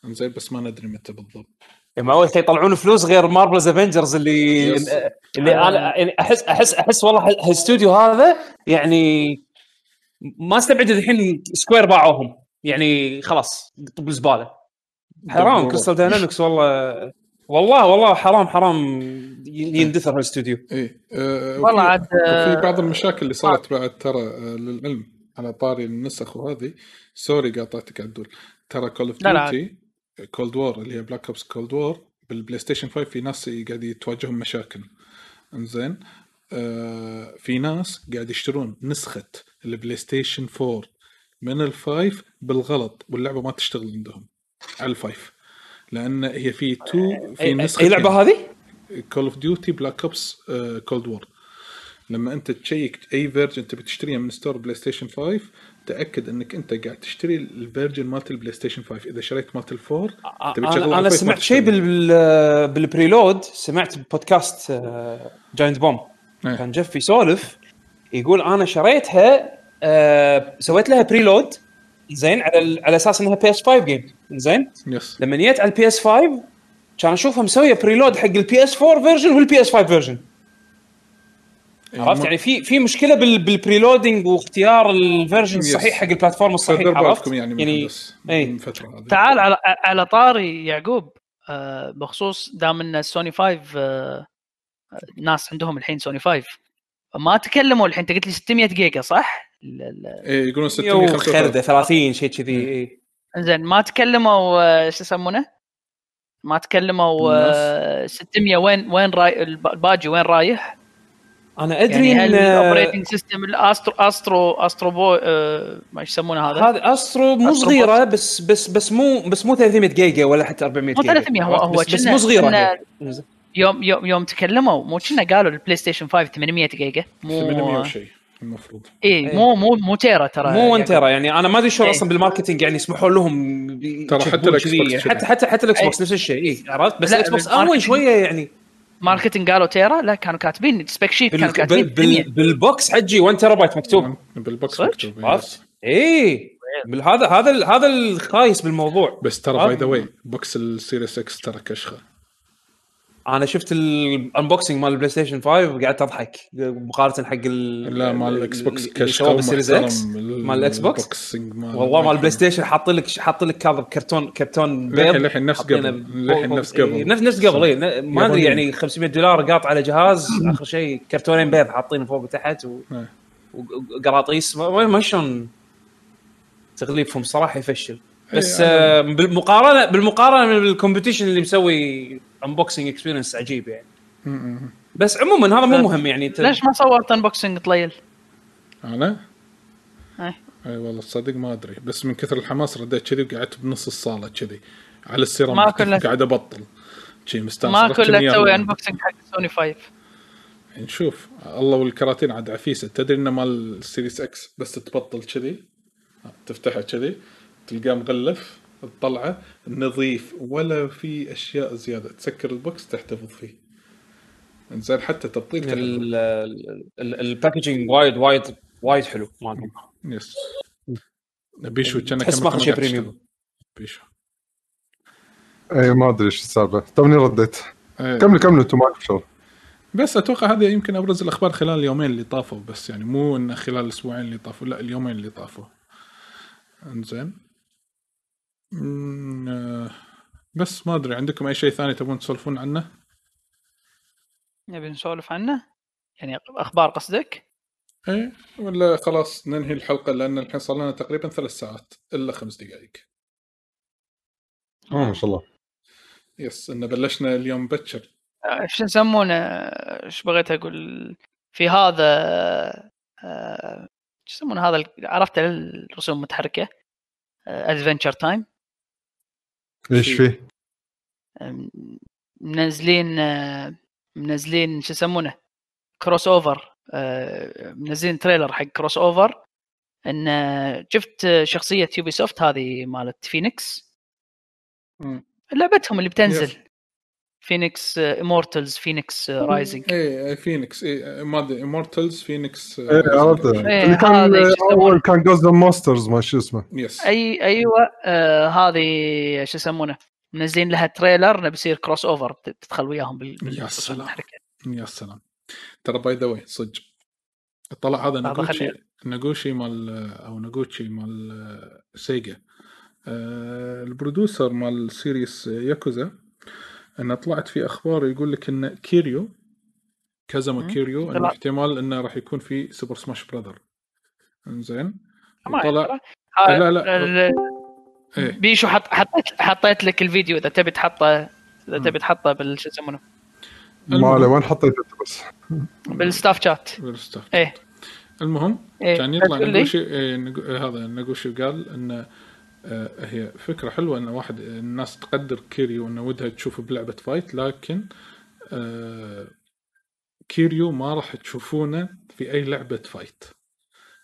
[SPEAKER 3] إنزين بس ما ندري متى بالضبط.
[SPEAKER 1] ما أول شيء يطلعون فلوس غير Marvel's Avengers اللي
[SPEAKER 3] yes.
[SPEAKER 1] اللي أنا يعني احس احس أحس والله هالاستوديو هذا يعني ما استبعد الحين Square باعوهم. يعني خلاص طب الزبالة. حرام. Crystal Dynamics والله. والله والله حرام حرام يندثر هالاستوديو
[SPEAKER 3] اي أه
[SPEAKER 4] والله عاد، آه،
[SPEAKER 3] بعض المشاكل اللي صارت بعد ترى آه، للعلم. على طاري النسخ وهذه. sorry قاطعتك عدول ترى
[SPEAKER 4] Call of
[SPEAKER 3] Duty Cold War اللي هي Black Ops Cold War بالبلاي ستيشن 5 في ناس قاعد يتواجههم مشاكل. إنزين. آه في ناس قاعد يشترون نسخة البلاي ستيشن 4 من ال five بالغلط واللعبة ما تشتغل عندهم. على ال five لأن هي في تو في
[SPEAKER 1] اي
[SPEAKER 3] نسخة
[SPEAKER 1] أي لعبة هذه؟
[SPEAKER 3] Call of Duty Black Ops Cold War لما أنت تشيك أي version تبي تشتريها من store بلاي ستيشن 5 تأكد إنك أنت قاعد تشتري ال version مالت البلاي ستيشن 5 إذا شريت مالت ال four تبي تشغل
[SPEAKER 1] أنا,
[SPEAKER 3] أنا
[SPEAKER 1] سمعت شيء.
[SPEAKER 3] بال
[SPEAKER 1] بال بال preload سمعت بودكاست Giant
[SPEAKER 3] Bomb.
[SPEAKER 1] كان جيف يسولف يقول أنا شريتها آه، سويت لها preload زين على ال- على أساس إنها PS 5 game زين؟
[SPEAKER 3] yes
[SPEAKER 1] لما جيت على ال PS 5 كان أشوفها مسوية preload حق ال PS 4 version وال PS 5 version عرفت؟ يعني في في مشكلة بال بال preloading واختيار ال version
[SPEAKER 3] Yes.
[SPEAKER 1] الصحيح حق ال platform
[SPEAKER 3] الصحيح
[SPEAKER 1] عرفت؟
[SPEAKER 3] بالكم يعني من
[SPEAKER 1] يعني إيه.
[SPEAKER 3] من فترة
[SPEAKER 4] تعال على على طاري يعقوب آه، بخصوص دام إن سوني 5 آه، ناس عندهم الحين سوني 5 ما تكلموا الحين انت قلت لي 600 جيجا صح؟ ال- ال-
[SPEAKER 3] إيه يقولون
[SPEAKER 1] يو
[SPEAKER 3] 635
[SPEAKER 1] خرده 30 شيء كذي إيه.
[SPEAKER 4] انزين ما تكلموا آه، شو يسمونه؟ ما تكلموا آه، 600 وين وين راي الب- الباجي وين رايح؟
[SPEAKER 1] أنا أدري
[SPEAKER 4] يعني
[SPEAKER 1] ان
[SPEAKER 4] ال operating system ال Astro Astro Astro Bo آه، ما إيش يسمونه هذا؟
[SPEAKER 1] هذا Astro مو
[SPEAKER 4] Astro
[SPEAKER 1] صغيرة بس بس بس مو بس مو 300 جيجا ولا حتى 400
[SPEAKER 4] مو
[SPEAKER 1] جيجا
[SPEAKER 4] 300 هو- هو
[SPEAKER 1] بس, بس مو صغيرة.
[SPEAKER 4] يوم يوم يوم تكلموا مو كنا قالوا البلاي ستيشن 5 800 جيجا
[SPEAKER 3] 800
[SPEAKER 4] مو
[SPEAKER 3] وشيء المفروض
[SPEAKER 4] اي
[SPEAKER 1] إيه.
[SPEAKER 4] مو مو مو تيرا ترى
[SPEAKER 1] مو 1 تيرا يعني أنا ما أدري شلون
[SPEAKER 4] إيه.
[SPEAKER 1] أصلا بال marketing يعني يسمحوا لهم
[SPEAKER 3] ترى حتى
[SPEAKER 1] كذي. حتى حتى حتى ال X
[SPEAKER 4] إيه.
[SPEAKER 1] box نفس الشيء اي عرفت بس
[SPEAKER 4] لا،
[SPEAKER 1] ال
[SPEAKER 4] Xbox
[SPEAKER 1] اول شوية يعني
[SPEAKER 4] marketing قالوا تيرا لا كانوا كاتبين spec sheet كانوا كاتبين
[SPEAKER 1] بال
[SPEAKER 4] 800
[SPEAKER 1] بال بال box حجي 1 تيرا بايت مكتوب
[SPEAKER 3] بال
[SPEAKER 4] box؟
[SPEAKER 3] مكتوب إيه،
[SPEAKER 1] عرفت؟ اي هذا هذا هذا الخايس بالموضوع
[SPEAKER 3] بس ترى؟
[SPEAKER 1] by
[SPEAKER 3] the way box ال Series X ترى كشخة
[SPEAKER 1] أنا شفت ال unboxing مال ال PlayStation 5 وقعدت أضحك مقارنة حق ال
[SPEAKER 3] لا مال
[SPEAKER 1] ال
[SPEAKER 3] Xbox
[SPEAKER 1] سووه بال Series
[SPEAKER 3] X.
[SPEAKER 1] مال
[SPEAKER 3] ال Xbox
[SPEAKER 1] والله مال ال PlayStation حاط لك حاط لك هذا كرتون كرتون بيض
[SPEAKER 3] للحين- نفس قبل. للحين نفس
[SPEAKER 1] إيه،
[SPEAKER 3] قبل.
[SPEAKER 1] نفس نفس قبل اي ما
[SPEAKER 3] أدري.
[SPEAKER 1] يعني 500 دولار قاط على جهاز آخر شيء كرتونين بيض حاطين فوق وتحت
[SPEAKER 3] إيه.
[SPEAKER 1] وقراطيس ما شلون تغليفهم صراحة يفشل بس
[SPEAKER 3] إيه،
[SPEAKER 1] آه بالمقارنة بالمقارنة بال competition اللي مسوي unboxing experience عجيب يعني. بس عموما هذا مو مهم يعني انت
[SPEAKER 4] ليش ما صورت unboxing طليل؟
[SPEAKER 3] أنا؟
[SPEAKER 4] اي
[SPEAKER 3] إي والله تصدق ما أدري. بس من كثر الحماس رديت كذي وقعدت بنص الصالة كذي. على
[SPEAKER 4] ما كله-
[SPEAKER 3] قاعد أبطل. شي مستأنس.
[SPEAKER 4] ما كله تسوي. unboxing حق سوني 5
[SPEAKER 3] نشوف. الله والكراتين عاد عفيسة. تدري إنه مال ال Series X بس تبطل كذي؟ تفتحه كذي. تلقاه مغلف تطلعه نظيف ولا في أشياء زيادة. تسكر ال box تحتفظ فيه. إنزين حتى تبطيل تحتفظ.
[SPEAKER 1] ال- ال- ال- ال packaging وايد وايد وايد حلو مالهم
[SPEAKER 3] yes. بيشو كان
[SPEAKER 1] تحس
[SPEAKER 3] كم
[SPEAKER 1] ماخذ شيء
[SPEAKER 3] premium. بيشو.
[SPEAKER 2] اي ما أدري إيش السالفة. توني رديت.
[SPEAKER 3] إيه.
[SPEAKER 2] كملوا كملوا أنتم معكم شغل.
[SPEAKER 3] بس أتوقع هذا يمكن أبرز الأخبار خلال اليومين اللي طافوا بس يعني مو إنه خلال الأسبوعين اللي طافوا لا اليومين اللي طافوا. إنزين. آه، بس ما أدري عندكم أي شيء ثاني تبون تسولفون عنه؟
[SPEAKER 4] نبي نسولف عنه؟ يعني أخبار قصدك؟
[SPEAKER 3] إيه ولا خلاص ننهي الحلقة لأن الحين صار لنا تقريبا ثلاث ساعات إلا خمس دقائق.
[SPEAKER 2] آه ما شاء الله.
[SPEAKER 3] يس إن بلشنا اليوم بكر
[SPEAKER 4] آه، شو يسمونه؟ إيش بغيت أقول؟ في هذا آه، شو يسمونه؟ هذا ال- عرفت الرسوم المتحركة؟ Adventure Time
[SPEAKER 2] إيش فيه؟
[SPEAKER 4] منزلين آه، منزلين شو يسمونه crossover آه، منزلين trailer حق crossover إن آه، شفت شخصية Ubisoft هذه مالت فينيكس. لعبتهم اللي بتنزل. Fenyx Immortals Fenyx Rising
[SPEAKER 3] إيه Fenyx إيه ما أدري Immortals Fenyx
[SPEAKER 2] إيه عرفت اللي كان؟ اول كان Gods Monsters ما شو اسمه.
[SPEAKER 3] yes
[SPEAKER 4] أي أيوه آه هذه شو يسمونه؟ منزلين لها trailer إنه بيصير crossover تدخل وياهم بال-
[SPEAKER 3] يا سلام. يا سلام. ترى by the way صدق. طلع هذا ناغوشي
[SPEAKER 4] خلي-
[SPEAKER 3] ناغوشي مال أو ناغوشي مال Sega آه، ال producer مال series Yakuza انه طلعت في أخبار يقول لك إن كيريو كازاما. كيريو
[SPEAKER 4] إنه.
[SPEAKER 3] احتمال إنه راح يكون في Super Smash Brother إنزين
[SPEAKER 4] ما
[SPEAKER 3] طلع.
[SPEAKER 4] ها-
[SPEAKER 3] لا، لا.
[SPEAKER 4] ال-
[SPEAKER 3] إيه
[SPEAKER 4] بيشو حط حطيت حطيت لك الفيديو إذا تبي تحطه
[SPEAKER 3] إذا.
[SPEAKER 4] تبي تحطه بال شو يسمونه
[SPEAKER 2] ما عليه وين حطيته بس
[SPEAKER 4] بال staff
[SPEAKER 3] chat
[SPEAKER 4] بال staff.
[SPEAKER 3] إيه المهم
[SPEAKER 4] إيه
[SPEAKER 3] كان يطلع؟ ناغوشي إيه، إيه، هذا ناغوشي قال إن آه، هي فكرة حلوة إن واحد الناس تقدر كيريو انه ودها تشوفه بلعبة fight لكن آه، كيريو ما راح تشوفونه في أي لعبة fight.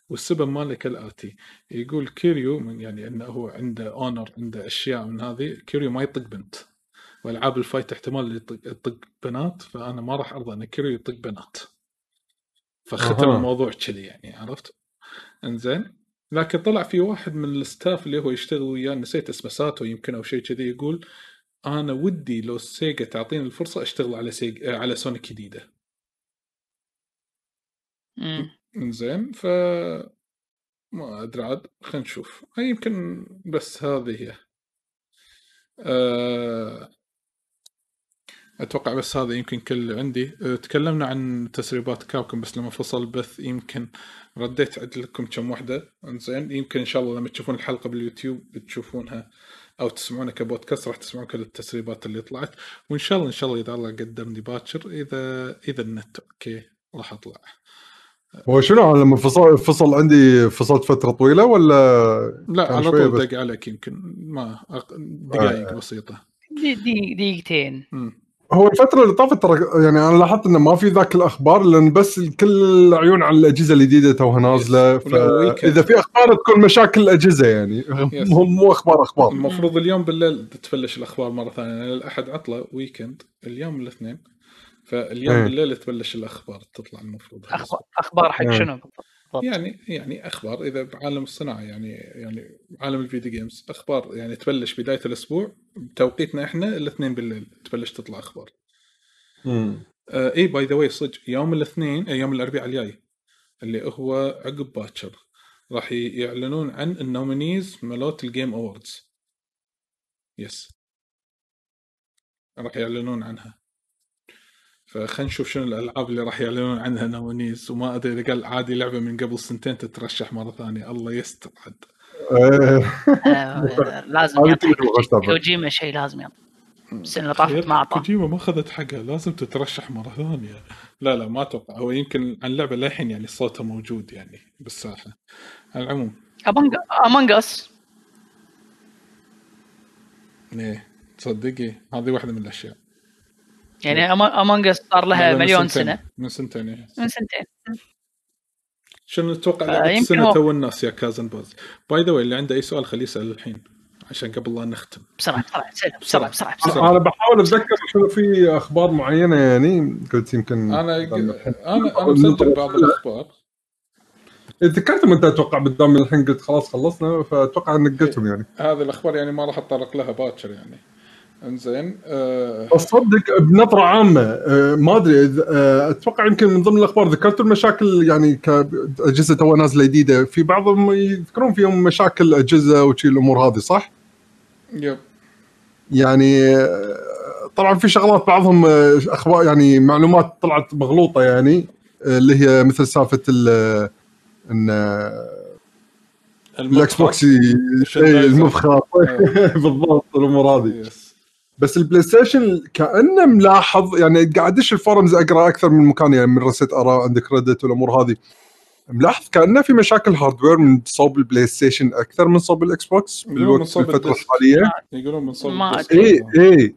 [SPEAKER 3] والسبب ماله كالاتي يقول كيريو من يعني إنه هو عنده honor عنده أشياء من هذه كيريو ما يطق بنت. وألعاب ال fight احتمال يطق, بنات فأنا ما راح أرضى إن كيريو يطق بنات. فختم
[SPEAKER 2] أها.
[SPEAKER 3] الموضوع كذي يعني عرفت؟ إنزين. لكن طلع في واحد من ال staff اللي هو يشتغل وياه نسيت اسمه ساتو يمكن أو شيء كذي يقول أنا ودي لو Sega تعطيني الفرصة أشتغل على Sega على Sonic
[SPEAKER 4] جديدة.
[SPEAKER 3] إنزين ف ما أدري عاد خلينا نشوف. يمكن بس هذه هي. أه... أتوقع بس هذا يمكن كل اللي عندي أه، تكلمنا عن تسريبات Capcom بس لما فصل البث يمكن رديت عد لكم كم واحدة انزين يمكن إن شاء الله لما تشوفون الحلقة باليوتيوب بتشوفونها أو تسمعونها كبودكاست راح تسمعون كل التسريبات اللي طلعت وإن شاء الله إن شاء الله إذا الله قدرني باكر إذا إذا النت أوكي راح أطلع
[SPEAKER 2] هو شنو لما فصل فصل عندي فصلت فترة طويلة ولا
[SPEAKER 3] لا على طول. دق عليك يمكن ما. دقائق بسيطة
[SPEAKER 4] دي دي دقيقتين
[SPEAKER 3] مم.
[SPEAKER 2] هو الفترة اللي طافت ترى يعني أنا لاحظت إنه ما في ذاك الأخبار لأن بس كل العيون على الأجهزة الجديدة توها
[SPEAKER 3] نازلة.
[SPEAKER 2] فاذا في أخبار تكون مشاكل الأجهزة يعني
[SPEAKER 3] Yes.
[SPEAKER 2] مو مو أخبار أخبار
[SPEAKER 3] المفروض اليوم بالليل تبلش الأخبار مرة ثانية لأن الأحد عطلة weekend اليوم الاثنين فاليوم
[SPEAKER 2] إيه.
[SPEAKER 3] بالليل تبلش الأخبار تطلع المفروض
[SPEAKER 4] أخبار أخبار حق
[SPEAKER 2] مم.
[SPEAKER 4] شنو بالضبط؟
[SPEAKER 3] يعني يعني أخبار إذا بعالم الصناعة يعني يعني عالم ال video games أخبار يعني تبلش بداية الأسبوع بتوقيتنا إحنا الاثنين بالليل تبلش تطلع أخبار.
[SPEAKER 2] مم.
[SPEAKER 3] آه إي by the way صدق يوم الاثنين آه، يوم الأربعاء الجاي اللي هو عقب باكر راح يعلنون عن ال nominees مالت ال Game Awards yes راح يعلنون عنها. فخلينا نشوف شنو الألعاب اللي راح يعلنون عنها nominees وما أدري إذا قال عادي لعبة من قبل سنتين تترشح مرة ثانية. الله يستر. عاد.
[SPEAKER 4] آه، لازم يعطي. كوجيما شيء لازم يعطي السنة اللي طافت ما اعطى
[SPEAKER 3] كوجيما ما أخذت حقها لازم تترشح مرة ثانية. لا لا ما أتوقع. هو يمكن عن اللعبه للحين يعني صوتها موجود يعني بالساحة. على العموم.
[SPEAKER 4] امونج اس
[SPEAKER 3] إيه تصدقي؟ هذه واحدة من الأشياء.
[SPEAKER 4] يعني امونج اس صار لها
[SPEAKER 3] من
[SPEAKER 4] مليون
[SPEAKER 3] سنتين.
[SPEAKER 4] سنة.
[SPEAKER 3] من سنتين إيه.
[SPEAKER 4] من سنتين.
[SPEAKER 3] شنو تتوقع لعبة
[SPEAKER 4] يمكن السنة
[SPEAKER 3] تو الناس يا كازن باز؟ باي ذا اللي عنده أي سؤال خليه يسأل الحين عشان قبل لا نختم.
[SPEAKER 4] بسرعة بسرعة بسرعة بسرعة بسرعة,
[SPEAKER 3] بسرعة.
[SPEAKER 4] بسرعة.
[SPEAKER 2] أنا بحاول أتذكر شنو في أخبار معينة يعني قلت يمكن
[SPEAKER 3] أنا أنا أنا مسجل بعض الأخبار.
[SPEAKER 2] ذكرتهم انت أتوقع بالدام الحين قلت خلاص خلصنا فأتوقع إنك قلتهم يعني.
[SPEAKER 3] هذه الأخبار يعني ما راح أتطرق لها باكر يعني. انزين آه
[SPEAKER 2] بس صدق بنظرة عامة آه، ما أدري آه، أتوقع يمكن من ضمن الأخبار ذكرتوا المشاكل يعني كاجهزه تو نازلة جديدة في بعضهم يذكرون فيهم مشاكل أجهزة وشي الأمور هذه صح؟
[SPEAKER 3] yep
[SPEAKER 2] يعني آه، طبعا في شغلات بعضهم أخبار يعني معلومات طلعت مغلوطة يعني اللي هي مثل سالفة ال- إن ال
[SPEAKER 3] Xbox.
[SPEAKER 2] إيه، المبخر
[SPEAKER 3] آه.
[SPEAKER 2] بالضبط الأمور هذه بس ال PlayStation كأنه ملاحظ يعني قاعد أدش ال forums أقرأ أكثر من مكان يعني من ResetEra عندك Reddit والأمور هذه ملاحظ كأنه في مشاكل hardware من صوب ال PlayStation أكثر من صوب
[SPEAKER 3] ال Xbox
[SPEAKER 2] بالوقت
[SPEAKER 3] الفترة.
[SPEAKER 2] الحالية
[SPEAKER 3] يقولون من صوب.
[SPEAKER 2] اي اي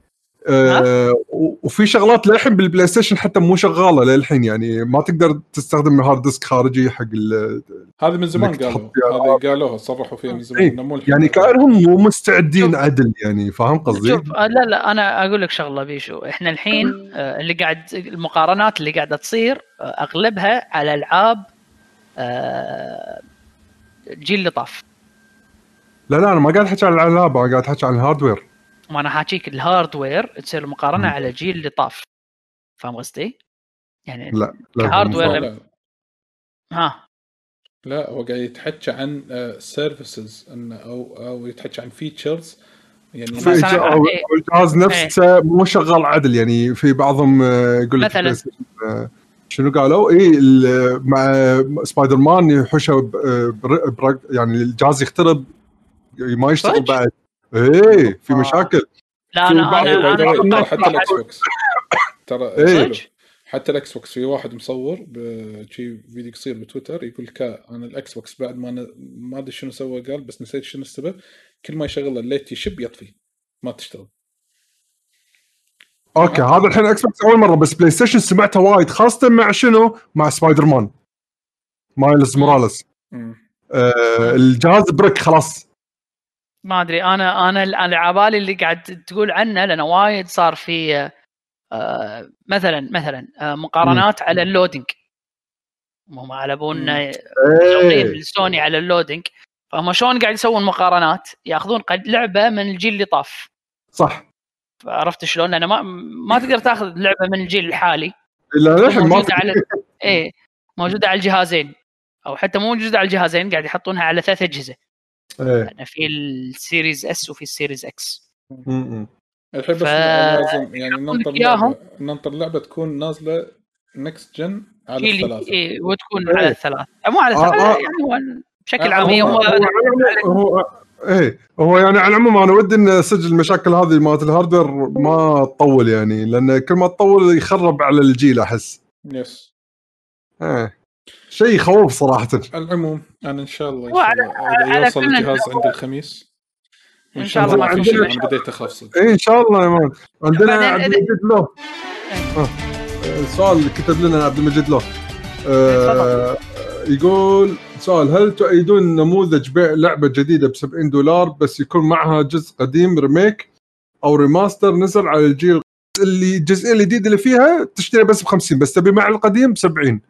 [SPEAKER 2] و- وفي شغلات للحين بال PlayStation حتى مو شغالة للحين يعني ما تقدر تستخدم hard disk خارجي حق ال-
[SPEAKER 3] هذه من زمان قالوا هذه قالوها صرحوا فيها من زمان
[SPEAKER 2] إيه،
[SPEAKER 3] الحين.
[SPEAKER 2] يعني كأنهم مو مستعدين
[SPEAKER 4] شوف.
[SPEAKER 2] عدل يعني فاهم قصدي؟
[SPEAKER 4] شوف آه، لا لا أنا أقول لك شغلة بيشو إحنا الحين آه، اللي قاعد المقارنات اللي قاعدة تصير آه، أغلبها على ألعاب الجيل اللي طاف
[SPEAKER 2] لا لا أنا ما قاعد أحكي عن الألعاب أنا قاعد أحكي عن الهاردوير
[SPEAKER 4] ما أنا حاكيك ال hardware تصير المقارنه
[SPEAKER 2] مم.
[SPEAKER 4] على الجيل اللي طاف فاهم قصدي؟ يعني
[SPEAKER 2] لا لا
[SPEAKER 4] ك hardware.
[SPEAKER 3] لا, لا,
[SPEAKER 4] ها
[SPEAKER 3] لا هو قاعد يتحكى عن services انه أو أو يتحكى عن features يعني
[SPEAKER 4] إيه.
[SPEAKER 2] الجهاز نفسه مو شغال عدل يعني في بعضهم آه، يقول لك
[SPEAKER 4] مثلاً.
[SPEAKER 2] آه، شنو قالوا؟ اي ال- مع سبايدر مان يحوشه آه، يعني الجهاز يخترب ما يشتغل؟ بعد إيه في. مشاكل.
[SPEAKER 4] لا
[SPEAKER 2] في
[SPEAKER 4] أنا
[SPEAKER 2] بعض-
[SPEAKER 3] أنا
[SPEAKER 2] أنا
[SPEAKER 3] حتى الإكس بوكس. ترى
[SPEAKER 2] إيه.
[SPEAKER 3] حتى ال Xbox في واحد مصور بشي فيديو قصير بتويتر يقول كا أنا ال Xbox بعد ما ن... ما أدري شنو سوى قال بس نسيت شنو السبب. كل ما يشغل ال light يشب يطفي ما تشتغل.
[SPEAKER 2] okay هذا الحين Xbox أول مرة بس PlayStation سمعته وايد خاصة مع شنو؟ مع Spider-Man. Miles
[SPEAKER 3] Morales.
[SPEAKER 2] آه الجهاز brick خلاص.
[SPEAKER 4] ما أدري أنا أنا أنا عبالي اللي قاعد تقول عنه لأنه وايد صار في آه، مثلا مثلا آه، مقارنات على ال loading. هم على بونا
[SPEAKER 2] إيه.
[SPEAKER 4] سوني على ال loading. فهم شلون قاعد يسوون مقارنات؟ ياخذون قد لعبة من الجيل اللي طاف.
[SPEAKER 2] صح.
[SPEAKER 4] عرفت شلون؟ لأن ما ما تقدر تاخذ لعبة من الجيل الحالي.
[SPEAKER 2] إلا للحين ما
[SPEAKER 4] على إيه موجودة على الجهازين. أو حتى مو موجودة على الجهازين قاعد يحطونها على ثلاث
[SPEAKER 2] أجهزة.
[SPEAKER 4] إيه. في ال Series S وفي ال Series X
[SPEAKER 2] م- م.
[SPEAKER 3] الحين بس
[SPEAKER 4] ف-
[SPEAKER 3] لازم يعني ننطر. لعبه ننطر لعبه تكون نازلة next gen على الثلاثة.
[SPEAKER 4] إيه وتكون
[SPEAKER 2] إيه.
[SPEAKER 4] على الثلاث مو على
[SPEAKER 2] آه،
[SPEAKER 4] الثلاث
[SPEAKER 2] آه.
[SPEAKER 4] يعني هو بشكل
[SPEAKER 3] آه،
[SPEAKER 4] عام هي
[SPEAKER 3] هو-
[SPEAKER 4] هو
[SPEAKER 2] هو إيه. هو يعني على العموم أنا ودي إن سجل المشاكل هذه مالت ال hardware ما تطول يعني لأن كل ما تطول يخرب على الجيل أحس.
[SPEAKER 3] yes
[SPEAKER 2] إيه. شيء يخوف صراحة.
[SPEAKER 3] العموم أنا إن شاء الله ان
[SPEAKER 4] هو
[SPEAKER 3] شاء
[SPEAKER 4] على-
[SPEAKER 3] الله اذا يوصل
[SPEAKER 4] كل
[SPEAKER 3] الجهاز عند الخميس.
[SPEAKER 4] إن شاء الله
[SPEAKER 3] ما في شيء. أنا بديت اخاف صدق
[SPEAKER 2] إيه إن شاء الله يا man. عندنا عبد المجيد له آه. آه، سؤال كتب لنا عبد المجيد له آه يقول سؤال هل تؤيدون نموذج بيع لعبة جديدة ب 70 دولار بس يكون معها جزء قديم remake أو remaster نزل على الجيل اللي الجزئية الجديدة اللي فيها تشتري بس ب 50 بس تبي مع القديم ب 70
[SPEAKER 3] مم.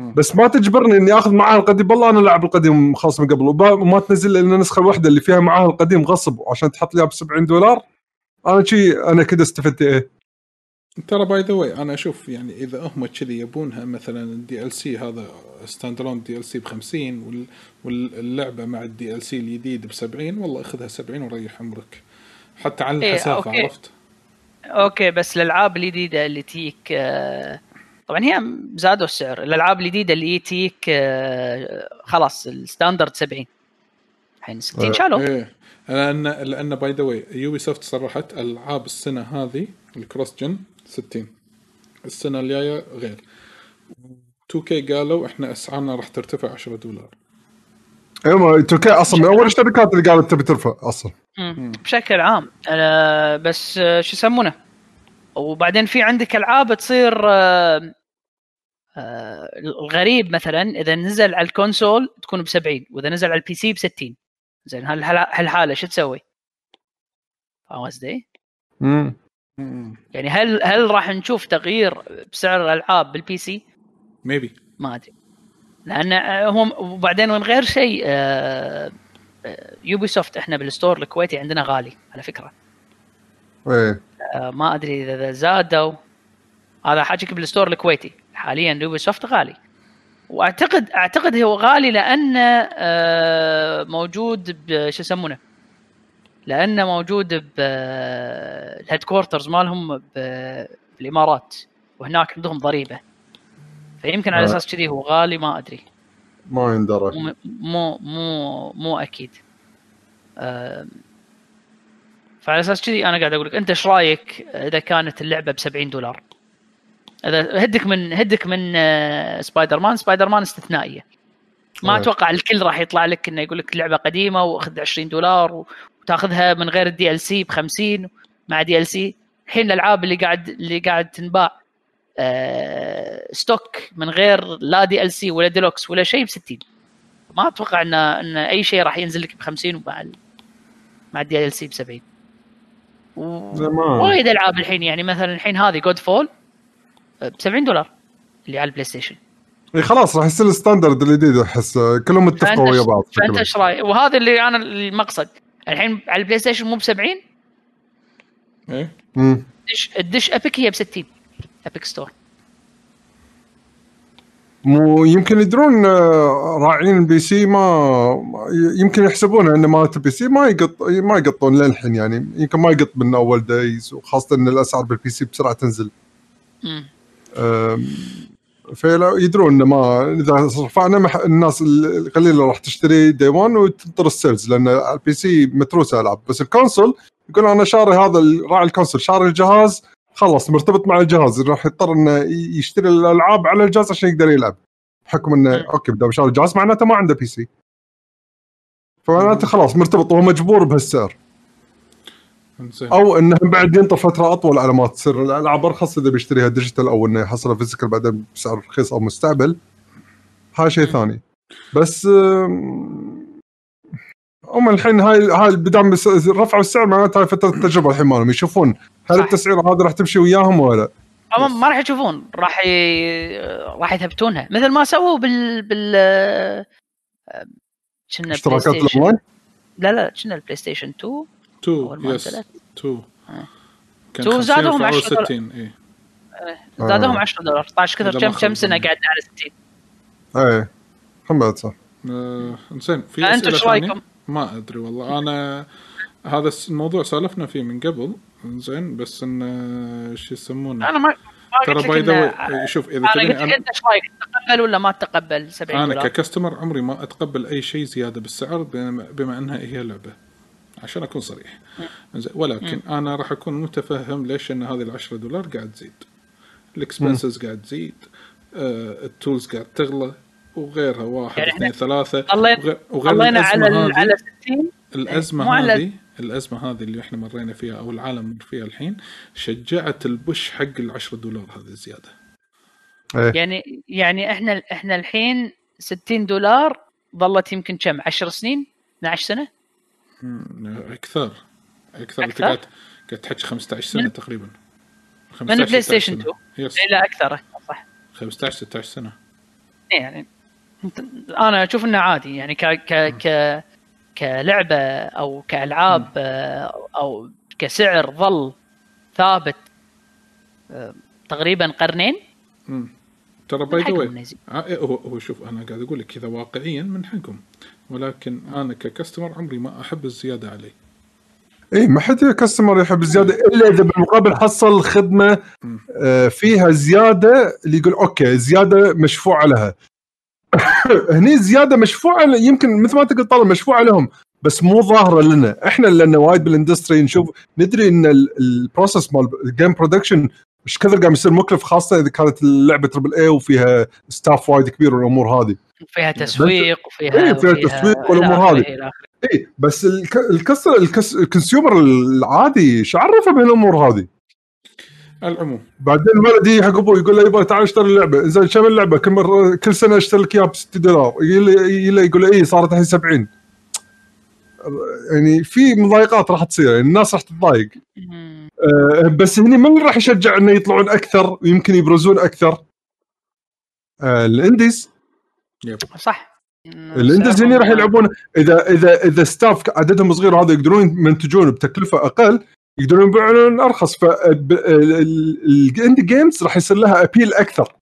[SPEAKER 2] بس ما تجبرني إني آخذ معاه القديم. والله أنا لاعب القديم خلاص من قبل وما تنزل إلا النسخه الواحده اللي فيها معاه القديم غصب عشان تحط لي ب 70 دولار. أنا شي أنا كذا استفدت إيه؟
[SPEAKER 3] ترى by the way أنا أشوف يعني إذا هم كذي يبونها مثلا الدي ال سي هذا ستاند الون دي ال سي ب 50 وال- واللعبة مع ال DLC الجديد ب 70 والله أخذها 70 وريح عمرك. حتى على
[SPEAKER 4] إيه،
[SPEAKER 3] الحسافة
[SPEAKER 4] okay.
[SPEAKER 3] عرفت؟
[SPEAKER 4] okay بس الألعاب الجديدة اللي take آه، طبعا هي زادوا السعر. الألعاب الجديدة اللي take آه، خلاص ال standard 70 الحين 60 شالوا
[SPEAKER 3] إيه. لأن لأن by the way Ubisoft صرحت ألعاب السنة هذه ال cross gen 60 السنة الجاية غير. 2K قالوا إحنا أسعارنا راح ترتفع 10 دولار.
[SPEAKER 2] أيوه 2K أصلا من أول الشركات اللي قالت تبي ترفع أصلا.
[SPEAKER 4] مم. بشكل عام. أنا بس آه، شو يسمونه؟ وبعدين في عندك ألعاب تصير آه، آه، الغريب مثلا إذا نزل على ال console تكون ب 70 وإذا نزل على ال PC ب 60 زين هالحالة شو تسوي؟ فاهم قصدي؟
[SPEAKER 2] امم
[SPEAKER 4] يعني هل هل راح نشوف تغيير بسعر الألعاب بال PC؟
[SPEAKER 3] maybe
[SPEAKER 4] ما أدري. لأن هم وبعدين من غير شيء آه، Ubisoft إحنا بال store الكويتي عندنا غالي على فكرة.
[SPEAKER 2] إيه.
[SPEAKER 4] آه، ما أدري اذا زادوا. هذا حاجيك بال store الكويتي. حاليا Ubisoft غالي. واعتقد أعتقد هو غالي لأنه آه، موجود بشو يسمونه؟ لأنه موجود ب ال headquarters مالهم بالإمارات وهناك عندهم ضريبة. فيمكن على
[SPEAKER 2] آه.
[SPEAKER 4] أساس كذي هو غالي ما أدري.
[SPEAKER 2] ما يندرى.
[SPEAKER 4] مو مو مو, أكيد. فعلى أساس كذي أنا قاعد أقول لك أنت إيش رأيك إذا كانت اللعبة ب 70 دولار؟ اذا هدك من هدك من آه، Spider-Man Spider-Man استثنائية. ما
[SPEAKER 2] آه.
[SPEAKER 4] أتوقع الكل راح يطلع لك إنه يقول لك لعبة قديمة واخذ 20 دولار وتاخذها من غير ال DLC ب 50 مع DLC الحين الألعاب اللي قاعد اللي قاعد تنباع آه، stock من غير لا DLC ولا ديلوكس ولا شيء ب 60 ما أتوقع ان إن أي شيء راح ينزل لك ب 50 ومع. مع ال DLC ب 70 و-
[SPEAKER 2] زمان.
[SPEAKER 4] وايد ألعاب الحين يعني مثلا الحين هذه Godfall ب 70 دولار اللي على البلاي ستيشن
[SPEAKER 2] إي خلاص راح يصير الستاندرد الجديد احس كلهم اتفقوا ويا بعض
[SPEAKER 4] فانت. إيش رايك؟ وهذا اللي أنا المقصد الحين على البلاي ستيشن مو ب 70
[SPEAKER 3] إيه
[SPEAKER 2] مم.
[SPEAKER 4] الدش الدش ابيك هي ب 60 ابيك ستور
[SPEAKER 2] مو يمكن يدرون آه، راعين البي سي ما يمكن يحسبون إن مالت البي سي ما يقط ما يقطون للحين يعني يمكن ما يقط من أول دايز وخاصة إن الأسعار بالبي سي بسرعة تنزل
[SPEAKER 4] مم.
[SPEAKER 2] أم، فلا يدرون ان ما إذا رفعنا. الناس القليلة راح تشتري day 1 وتنطر ال sales لأن ال PC متروسة ألعاب بس ال console يقول أنا شاري هذا راعي ال console شاري الجهاز خلاص مرتبط مع الجهاز راح يضطر إنه يشتري الألعاب على الجهاز عشان يقدر يلعب بحكم إنه
[SPEAKER 4] مم.
[SPEAKER 2] أوكي بدام شاري الجهاز معناته ما عنده PC فمعناته خلاص مرتبط وهو مجبور بهالسعر أو إنه بعد ينطر فترة أطول على ما تصير. الالعاب ارخص إذا بيشتريها digital أو إنه يحصلها physical بعدين بسعر رخيص أو مستعمل. هاي شيء ثاني. بس هم الحين هاي هاي بدام بس- رفعوا السعر معناتها هاي فترة التجربة الحين مالهم. يشوفون هل
[SPEAKER 4] صح.
[SPEAKER 2] التسعيره هذه راح تمشي وياهم ولا
[SPEAKER 4] ما راح يشوفون. راح ي... راح يثبتونها. مثل ما سووا بال بال آه، كنا بلاي
[SPEAKER 2] اشتراكات
[SPEAKER 4] ستيشن
[SPEAKER 2] الأونلاين؟
[SPEAKER 4] لا لا كنا البلاي ستيشن 2 أول
[SPEAKER 3] 2
[SPEAKER 4] ما
[SPEAKER 3] يس
[SPEAKER 4] نزلت.
[SPEAKER 3] 2
[SPEAKER 4] آه.
[SPEAKER 3] كان
[SPEAKER 4] 2 زادوهم
[SPEAKER 3] 50
[SPEAKER 4] 10 دولار.
[SPEAKER 3] 60 اي
[SPEAKER 4] زادوهم
[SPEAKER 2] آه.
[SPEAKER 4] 10 دولار 12 كثر كم كم سنه. قعدنا على 60
[SPEAKER 2] إيه هم بعد صح
[SPEAKER 3] آه، انزين في
[SPEAKER 4] فانتم أسئلة
[SPEAKER 3] إيش
[SPEAKER 4] رأيكم؟
[SPEAKER 3] ما أدري والله أنا هذا الموضوع سالفنا فيه من قبل زين بس انه شو يسمونه
[SPEAKER 4] أنا ما ما
[SPEAKER 3] ترى
[SPEAKER 4] قلت
[SPEAKER 3] باي
[SPEAKER 4] لك
[SPEAKER 3] ذا شوف إذا
[SPEAKER 4] أنا قلت لك أنت إيش رأيك تتقبل ولا ما تتقبل 70 أنا؟
[SPEAKER 3] ككستمر عمري ما أتقبل أي شيء زيادة بالسعر بما بما إنها هي لعبة عشان أكون صريح. زين ولكن أنا راح أكون متفهم ليش إن هذه ال 10 دولار قاعد تزيد. الإكسبنسز قاعد تزيد. آه التولز قاعد تغلى. وغيرها واحد
[SPEAKER 4] يعني
[SPEAKER 3] اثنين
[SPEAKER 4] طلينا-
[SPEAKER 3] وغير, وغير
[SPEAKER 4] على
[SPEAKER 3] الأزمة
[SPEAKER 4] ال-
[SPEAKER 3] هذه
[SPEAKER 4] على 60
[SPEAKER 3] الأزمة
[SPEAKER 4] مو على-
[SPEAKER 3] هذه الأزمة هذه اللي إحنا مرينا فيها أو العالم مر فيها الحين شجعت البش حق ال 10 دولار هذه زيادة.
[SPEAKER 2] إيه.
[SPEAKER 4] يعني يعني إحنا إحنا الحين 60 دولار ظلت يمكن كم؟ 10 سنين؟ 12
[SPEAKER 3] سنة؟ أكثر. أكثر. أنت
[SPEAKER 4] أكثر؟
[SPEAKER 3] قاعد قاعد تحكي 15 سنة
[SPEAKER 4] من-
[SPEAKER 3] تقريبا.
[SPEAKER 4] من
[SPEAKER 3] 15
[SPEAKER 4] البلاي
[SPEAKER 3] 16
[SPEAKER 4] ستيشن
[SPEAKER 3] سنة.
[SPEAKER 4] 2
[SPEAKER 3] yes.
[SPEAKER 4] إيه، لا أكثر. صح.
[SPEAKER 3] 15 16 سنة.
[SPEAKER 4] يعني أنت- أنا أشوف إنه عادي. يعني ك ك ك كلعبة أو كألعاب آه، أو كسعر ظل ثابت آه، تقريبا قرنين.
[SPEAKER 3] ترى
[SPEAKER 4] من
[SPEAKER 3] باي ذا
[SPEAKER 4] يزيد.
[SPEAKER 3] هو هو شوف أنا قاعد أقول لك كذا واقعيا من حقهم. ولكن أنا ك customer عمري ما أحب الزيادة علي
[SPEAKER 2] اي ما حد customer يحب الزيادة إلا إذا بالمقابل حصل
[SPEAKER 3] خدمة.
[SPEAKER 2] آه، فيها زيادة اللي يقول أوكي زيادة مشفوعة لها. هني زيادة مشفوعة يمكن مثل ما تقول طالب مشفوعة لهم بس مو ظاهرة لنا. إحنا لأن وايد بال industry نشوف ندري إن ال- ال process مال ال game production إيش كثر قاعد يصير مكلف خاصة إذا كانت اللعبة triple A وفيها staff وايد كبير والأمور هذه.
[SPEAKER 4] فيها تسويق وفيها
[SPEAKER 2] إيه، فيها تسويق
[SPEAKER 4] آخره،
[SPEAKER 2] هذه. اي بس الك- الكسر الكس ال consumer العادي إيش عرفه بهالامور هذه؟
[SPEAKER 3] العموم.
[SPEAKER 2] بعدين الولد يجي حق أبوه يقول له يبا تعال اشتري اللعبه زين كم اللعبه كل مرة كل سنة أشتري لك إياها ب 60 دولار. يقول له اي صارت الحين 70 يعني في مضايقات راح تصير يعني الناس راح تتضايق. أه بس هني من راح يشجع إنه يطلعون أكثر ويمكن يبرزون أكثر. أه ال indies.
[SPEAKER 4] صح.
[SPEAKER 2] ال indies هني راح يلعبون. إذا إذا إذا staff عددهم صغير وهذا يقدرون يمنتجون بتكلفة أقل يقدرون يبيعون أرخص. فال indie games راح يصير لها
[SPEAKER 4] appeal
[SPEAKER 3] أكثر.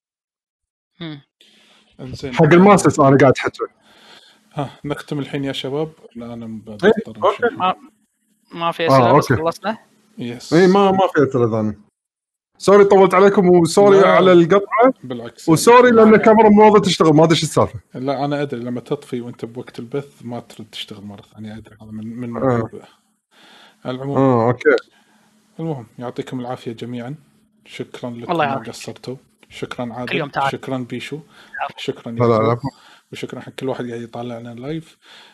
[SPEAKER 2] حق ال masses أنا قاعد احكي
[SPEAKER 3] ها نختم الحين يا شباب. لا أنا مضطر
[SPEAKER 2] إيه،.
[SPEAKER 4] ما ما في
[SPEAKER 2] آه،
[SPEAKER 4] اسئله بس
[SPEAKER 2] أوكي.
[SPEAKER 4] خلصنا.
[SPEAKER 3] yes
[SPEAKER 2] اي ما ما في أسئلة ثانية. sorry طولت عليكم و sorry
[SPEAKER 3] لا.
[SPEAKER 2] على القطعة.
[SPEAKER 3] بالعكس.
[SPEAKER 2] و sorry لأن الكاميرا مو راضيه تشتغل ما أدري إيش السالفة.
[SPEAKER 3] لا أنا أدري لما تطفي وأنت بوقت البث ما ترد تشتغل مرة ثانية أدري. هذا من من
[SPEAKER 2] آه.
[SPEAKER 3] العموم
[SPEAKER 2] آه أوكي.
[SPEAKER 3] المهم يعطيكم العافية جميعا. شكرا لكم
[SPEAKER 4] الله
[SPEAKER 3] ما
[SPEAKER 4] يعافيك.
[SPEAKER 3] قصرتوا. شكرا عادل. شكرا بيشو. شكرا يا وشكرا حق كل واحد قاعد يطالعنا live آه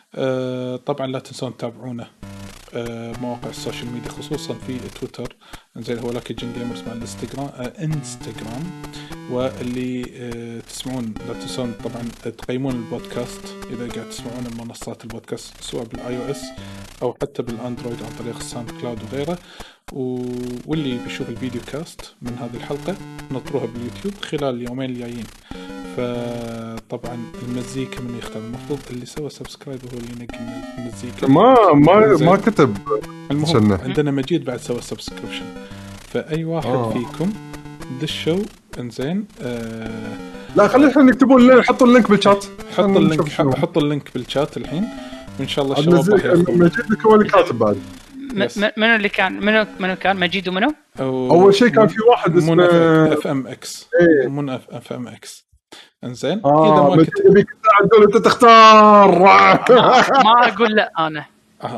[SPEAKER 3] طبعا لا تنسون تتابعونا آه مواقع ال social media خصوصا في تويتر. زين هو Lucky Gun Gamers مع الانستغرام آه انستغرام واللي آه تسمعون لا تنسون طبعا تقيمون البودكاست إذا قاعد تسمعون منصات البودكاست سواء بال iOS أو حتى بال Android عن طريق ال SoundCloud وغيره. واللي بيشوف ال videocast من هذه الحلقة نطروها باليوتيوب خلال اليومين الجايين فطبعا المزيكا من يختار المفروض اللي سوى subscribe هو اللي ينقي المزيكا
[SPEAKER 2] ما ما. ما كتب
[SPEAKER 3] المهم. عندنا مجيد بعد سوى subscription فأي واحد
[SPEAKER 2] آه.
[SPEAKER 3] فيكم دشوا إنزين آه
[SPEAKER 2] لا خلي الحين يكتبون ال link حطوا ال link بال chat
[SPEAKER 3] حط
[SPEAKER 2] خلنا
[SPEAKER 3] ال link
[SPEAKER 2] نشوف شنو.
[SPEAKER 3] حط ال link بال chat الحين وإن شاء الله الشباب
[SPEAKER 2] مجيد هو اللي كاتب بعد
[SPEAKER 4] منو اللي كان منو منو كان مجيد ومنو؟
[SPEAKER 3] أو-
[SPEAKER 2] أول شيء كان في واحد
[SPEAKER 3] منى
[SPEAKER 2] اسمه
[SPEAKER 3] اف أم إكس
[SPEAKER 2] إيه.
[SPEAKER 3] منى اف أم إكس إنزين
[SPEAKER 2] آه
[SPEAKER 3] إذا ما
[SPEAKER 2] يبيك تعدل أنت تختار
[SPEAKER 4] ما أقول لا أنا
[SPEAKER 3] آه.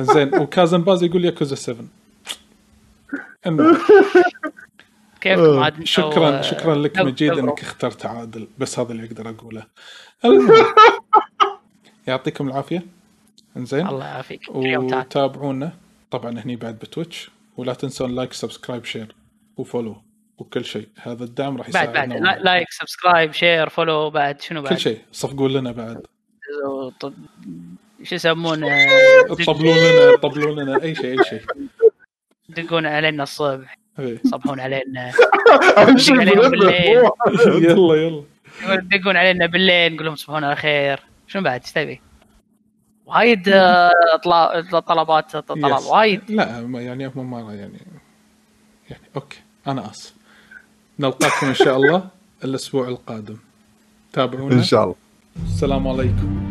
[SPEAKER 3] زين وكازن باز يقول ياكوزا 7 المهم
[SPEAKER 4] كيفكم عاد أنتوا،
[SPEAKER 3] شكرا
[SPEAKER 4] آه،
[SPEAKER 3] شكرا لك مجيد. إنك اخترت عادل بس هذا اللي أقدر أقوله. يعطيكم العافية. إنزين.
[SPEAKER 4] الله يعافيك.
[SPEAKER 3] وتابعونا. طبعا هني بعد ب Twitch. ولا تنسون like subscribe share و follow وكل شيء. هذا الدعم راح
[SPEAKER 4] بعد بعد.
[SPEAKER 3] يساعدنا.
[SPEAKER 4] لا- like subscribe share follow بعد. شنو بعد؟
[SPEAKER 3] كل شيء. صفقوا لنا بعد.
[SPEAKER 4] شو يسمونه؟
[SPEAKER 3] طبلوا لنا طبلوا لنا. أي شيء أي شيء.
[SPEAKER 4] يدقون علينا الصبح
[SPEAKER 3] إيه.
[SPEAKER 4] يصبحون علينا. بالليل.
[SPEAKER 3] يلا يلا.
[SPEAKER 4] يدقون علينا بالليل نقول لهم تصبحون على خير. شنو بعد؟ إيش تبي؟ وايد آه، طلا- طلبات طلب
[SPEAKER 3] yes.
[SPEAKER 4] وايد.
[SPEAKER 3] لا ما- يعني هم ما يعني يعني okay. أنا آسف. نلقاكم إن شاء الله الأسبوع القادم. تابعونا؟
[SPEAKER 2] إن شاء الله.
[SPEAKER 3] السلام عليكم.